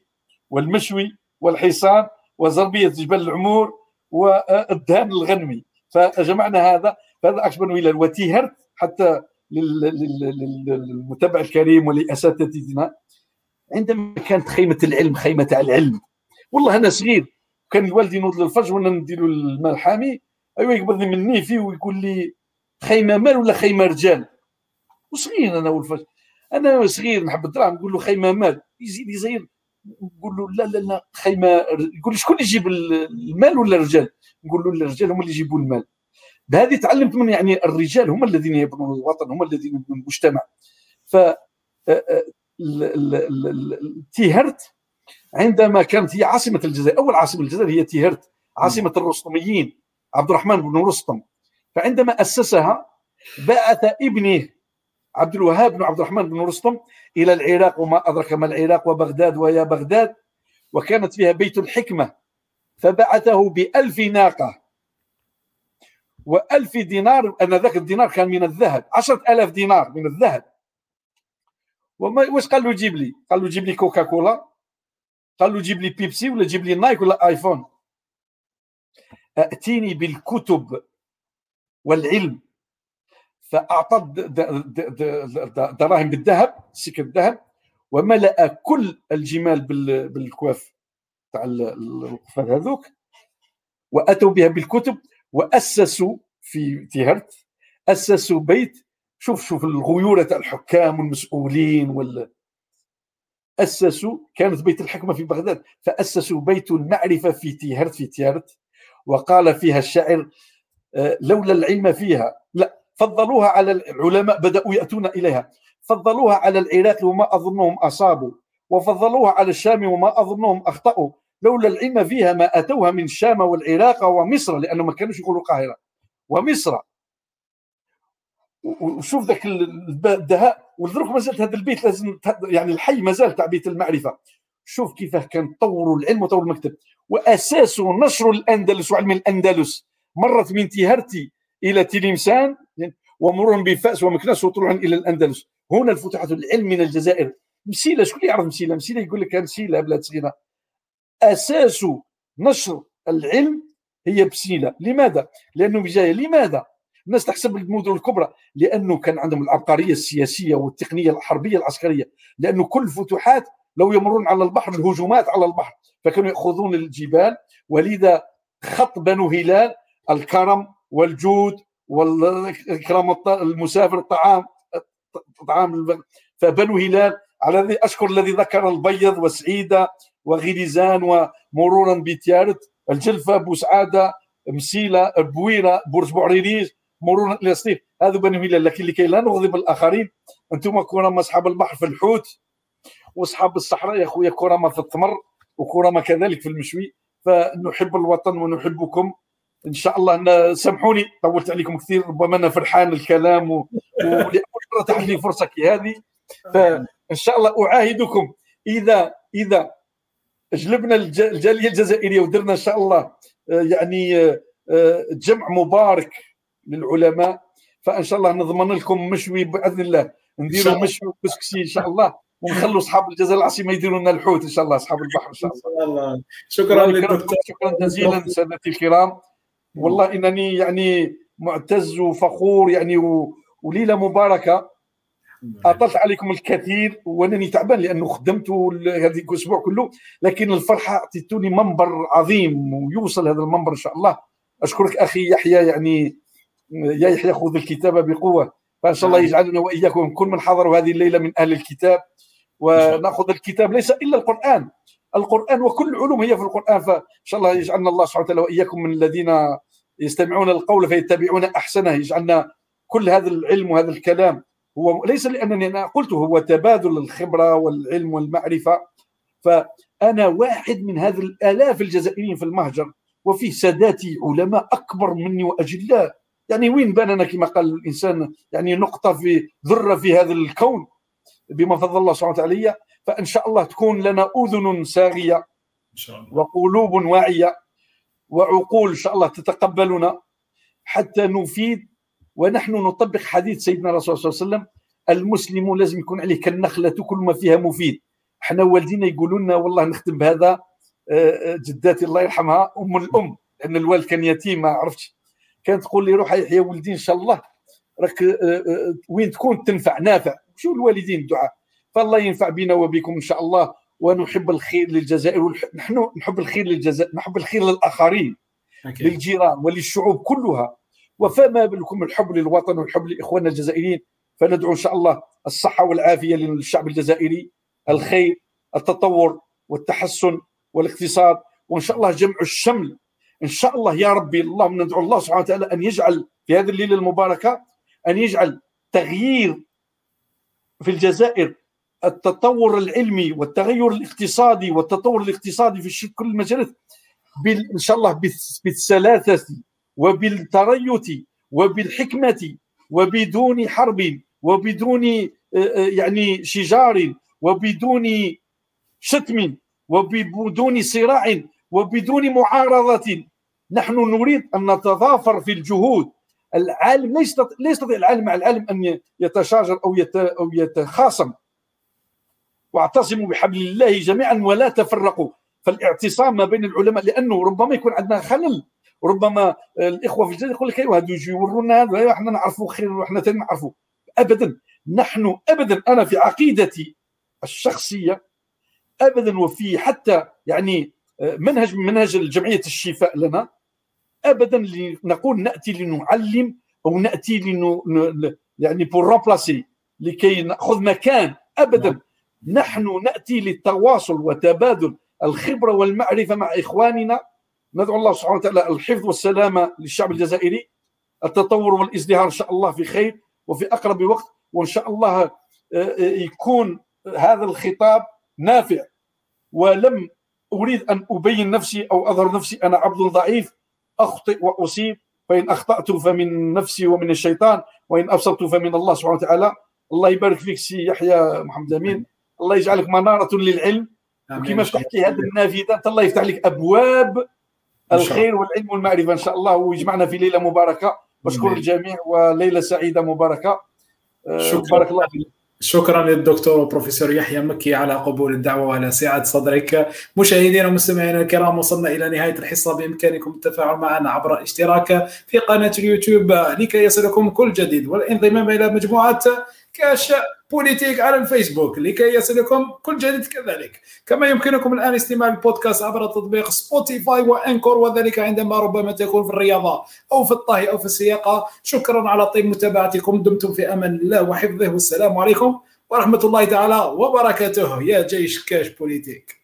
والمشوي والحصان وزربية جبل العمور والدهان الغنمي. فجمعنا هذا فهذا أكبر ولاية. وتيهرت حتى للمتابع الكريم ولأساتذتنا عندما كانت خيمة العلم خيمة العلم والله أنا صغير كان الوالد ينوض للفجر وأنا ندير له الماء الحامي أيوا يقبضني من نيفي ويقول لي خيمة مال ولا خيمة رجال؟ وصغير أنا والفجر أنا صغير نحب الدراهم نقول له خيمة مال. يزيد يزيد نقول له لا لا لا خيمة يقول لي شكون اللي يجيب المال ولا الرجال؟ نقول له الرجال هم اللي يجيبوا المال. بهذه تعلمت من يعني الرجال هم الذين يبنون الوطن هم الذين يبنون المجتمع. ف تيهرت عندما كانت هي عاصمة الجزائر أول عاصمة الجزائر هي تيهرت عاصمة الرستميين عبد الرحمن بن رستم. فعندما أسسها بعث ابنه عبد الوهاب بن عبد الرحمن بن رستم إلى العراق وما أدرك ما العراق وبغداد ويا بغداد وكانت فيها بيت الحكمة. فبعثه بألف ناقة. وألف دينار أن ذاك الدينار كان من الذهب عشرة ألاف دينار من الذهب. وما واش قال له جيب لي قال له جيب لي كوكا كولا قال له جيب لي بيبسي ولا جيب لي نايك ولا آيفون. أتيني بالكتب والعلم. فأعطى دراهم بالذهب سكه الذهب وملأ كل الجمال بالكواف تاع القفال هذوك. وأتوا بها بالكتب وأسسوا في تيهرت أسسوا بيت. شوف شوف الغيورة تاع الحكام والمسؤولين وال أسسوا كانت بيت الحكمة في بغداد فأسسوا بيت المعرفة في تيهرت في تيارت وقال فيها الشاعر آه، لولا العلم فيها. لا فضلوها على العلماء بدأوا يأتون إليها. فضلوها على العراق وما أظنهم أصابوا وفضلوها على الشام وما أظنهم أخطأوا. لولا العلم فيها ما أتوها من الشام والعراق ومصر لأنه ما كانوش يقولوا القاهرة ومصر وشوف ذاك الدهاء ولذلك ما زالت هذا البيت لازم يعني الحي ما زال تاع بيت المعرفة. شوف كيفاه كان طوروا العلم وطوروا المكتب. وأساس نشر الأندلس وعلم الأندلس. مرت من تيهرتي إلى تلمسان ومرورا بفأس ومكناس وطلوعا إلى الأندلس. هنا الفتوحات العلم من الجزائر. مسيلة شكون يعرف مسيلة؟ مسيلة يقول لك مسيلة بلاد صغيرة. أساس نشر العلم هي بسيلة. لماذا؟ لأنه بجاية لماذا؟ الناس تحسب المدن الكبرى لأنه كان عندهم العبقرية السياسية والتقنية الحربية العسكرية لأنه كل الفتوحات لو يمرون على البحر الهجومات على البحر فكانوا يأخذون الجبال ولذا خط بنو هلال الكرم والجود والكرم المسافر الطعام طعام فبنو هلال على أشكر الذي ذكر البيض وسعيدة وغليزان ومرورا بتيارت الجلفة بوسعادة مسيلة بويره برج بوعريريز. مرورا إلى الصيف هذا بني هلال لكن لكي لا نغضب الآخرين أنتم كرامه أصحاب البحر في الحوت وأصحاب الصحراء يا خويا كرامه في التمر وكرامه كذلك في المشوي. فنحب الوطن ونحبكم. إن شاء الله سامحوني طولت عليكم كثير ربما أنا فرحان الكلام ولأول مرة تحت لي فرصة كهذه فإن شاء الله أعاهدكم. اذا إذا جلبنا الجالية الجزائرية ودرنا إن شاء الله آه، يعني آه، آه، جمع مبارك للعلماء فإن شاء الله نضمن لكم مشوي بإذن الله. نديروا مشوي وكسكسي إن شاء الله ونخلوا أصحاب الجزائر العاصمه يديروا لنا الحوت إن شاء الله أصحاب البحر إن شاء الله. شكرا للدكتور. شكرا جزيلا سادتي الكرام. والله إنني يعني معتز وفخور يعني و... وليلة مباركة. أطلت عليكم الكثير وأنني تعبان لأنه خدمت هذه الأسبوع كله لكن الفرحة أعطيتوني منبر عظيم ويوصل هذا المنبر إن شاء الله. أشكرك أخي يحيى يعني يا يحيى خذ الكتابه بقوة. فأن شاء الله يجعلنا وإياكم كل من حضروا هذه الليلة من أهل الكتاب. ونأخذ الكتاب ليس إلا القرآن. القرآن وكل العلوم هي في القرآن. فإن شاء الله يجعلنا الله سبحانه وتعالى وإياكم من الذين يستمعون القول فيتبعون أحسنه. يجعلنا كل هذا العلم وهذا الكلام هو ليس لأنني أنا قلت هو تبادل الخبرة والعلم والمعرفة. فأنا واحد من هذه الآلاف الجزائريين في المهجر وفيه ساداتي علماء أكبر مني وأجلاء. يعني وين باننا كما قال الإنسان يعني نقطة في ذرة في هذا الكون؟ بما فضل الله سبحانه وتعالى فإن شاء الله تكون لنا أذن ساغية إن شاء الله. وقلوب واعية وعقول إن شاء الله تتقبلنا حتى نفيد. ونحن نطبق حديث سيدنا الرسول صلى الله عليه وسلم المسلم لازم يكون عليه كالنخلة كل ما فيها مفيد. إحنا والدينا يقولوا لنا والله نختم بهذا آه، آه، جداتي الله يرحمها أم الأم لأن الوالد كان يتيم ما عرفتش. كانت تقول لي روح يا ولدي إن شاء الله راك آه، وين تكون تنفع نافع. شو الوالدين الدعاء؟ فالله ينفع بنا وبكم إن شاء الله ونحب الخير للجزائر نحن نحب الخير للجزائر نحب الخير للآخرين للجيران وللشعوب كلها. وفما بالكم الحب للوطن والحب لإخواننا الجزائريين فندعو إن شاء الله الصحة والعافية للشعب الجزائري الخير التطور والتحسن والاقتصاد وإن شاء الله جمع الشمل إن شاء الله يا ربي اللهم ندعو الله سبحانه وتعالى أن يجعل في هذه الليلة المباركة أن يجعل تغيير في الجزائر التطور العلمي والتغير الاقتصادي والتطور الاقتصادي في كل المجالات إن شاء الله بالسلاسة وبالتريث وبالحكمة وبدون حرب وبدون آه، آه، يعني شجار وبدون شتم وبدون صراع وبدون معارضة نحن نريد أن نتضافر في الجهود. العالم لا يستطيع العالم مع العالم أن يتشاجر أو أو يتخاصم. واعتصموا بحبل الله جميعا ولا تفرقوا. فالاعتصام ما بين العلماء لأنه ربما يكون عندنا خلل. ربما الإخوة في الجزائر يقول لك ايوا هادو يجوا يورونا هذا إحنا نعرفوا خير وإحنا ثاني نعرفوا ابدا. نحن ابدا أنا في عقيدتي الشخصية ابدا وفي حتى يعني منهج من منهج جمعية الشفاء لنا. ابدا نقول نأتي لنعلم أو نأتي لنو يعني pour remplacer لكي نأخذ مكان. ابدا نعم. نحن نأتي للتواصل وتبادل الخبرة والمعرفة مع إخواننا. ندعو الله سبحانه وتعالى الحفظ والسلامة للشعب الجزائري. التطور والازدهار إن شاء الله في خير وفي أقرب وقت. وإن شاء الله آه، آه، يكون هذا الخطاب نافع. ولم أريد أن أبين نفسي أو أظهر نفسي أنا عبد ضعيف. أخطئ وأصيب. فإن أخطأت فمن نفسي ومن الشيطان وإن أبصرت فمن الله سبحانه وتعالى. الله يبارك فيك سي يحيى محمد أمين. الله يجعلك منارة للعلم. وكما فتحت لي هذه النافذة الله يفتح لك أبواب الخير والعلم والمعرفة إن شاء الله. ويجمعنا في ليلة مباركة. وأشكر الجميع وليلة سعيدة مباركة. آه، شكرا. بارك الله فيك. شكرا للدكتور وبروفيسور يحيى مكي على قبول الدعوة وعلى سعة صدرك. مشاهدينا ومستمعينا الكرام وصلنا إلى نهاية الحصة. بإمكانكم التفاعل معنا عبر اشتراك في قناة اليوتيوب لكي يصلكم كل جديد. والإنضمام إلى مجموعة كاش بوليتيك على الفيسبوك لكي يصلكم كل جديد كذلك. كما يمكنكم الآن استماع البودكاست عبر تطبيق سبوتيفاي وأنكور وذلك عندما ربما تكون في الرياضة أو في الطهي أو في السياقة. شكرا على طيب متابعتكم. دمتم في أمان الله وحفظه. والسلام عليكم ورحمة الله تعالى وبركاته. يا جيش كاش بوليتيك.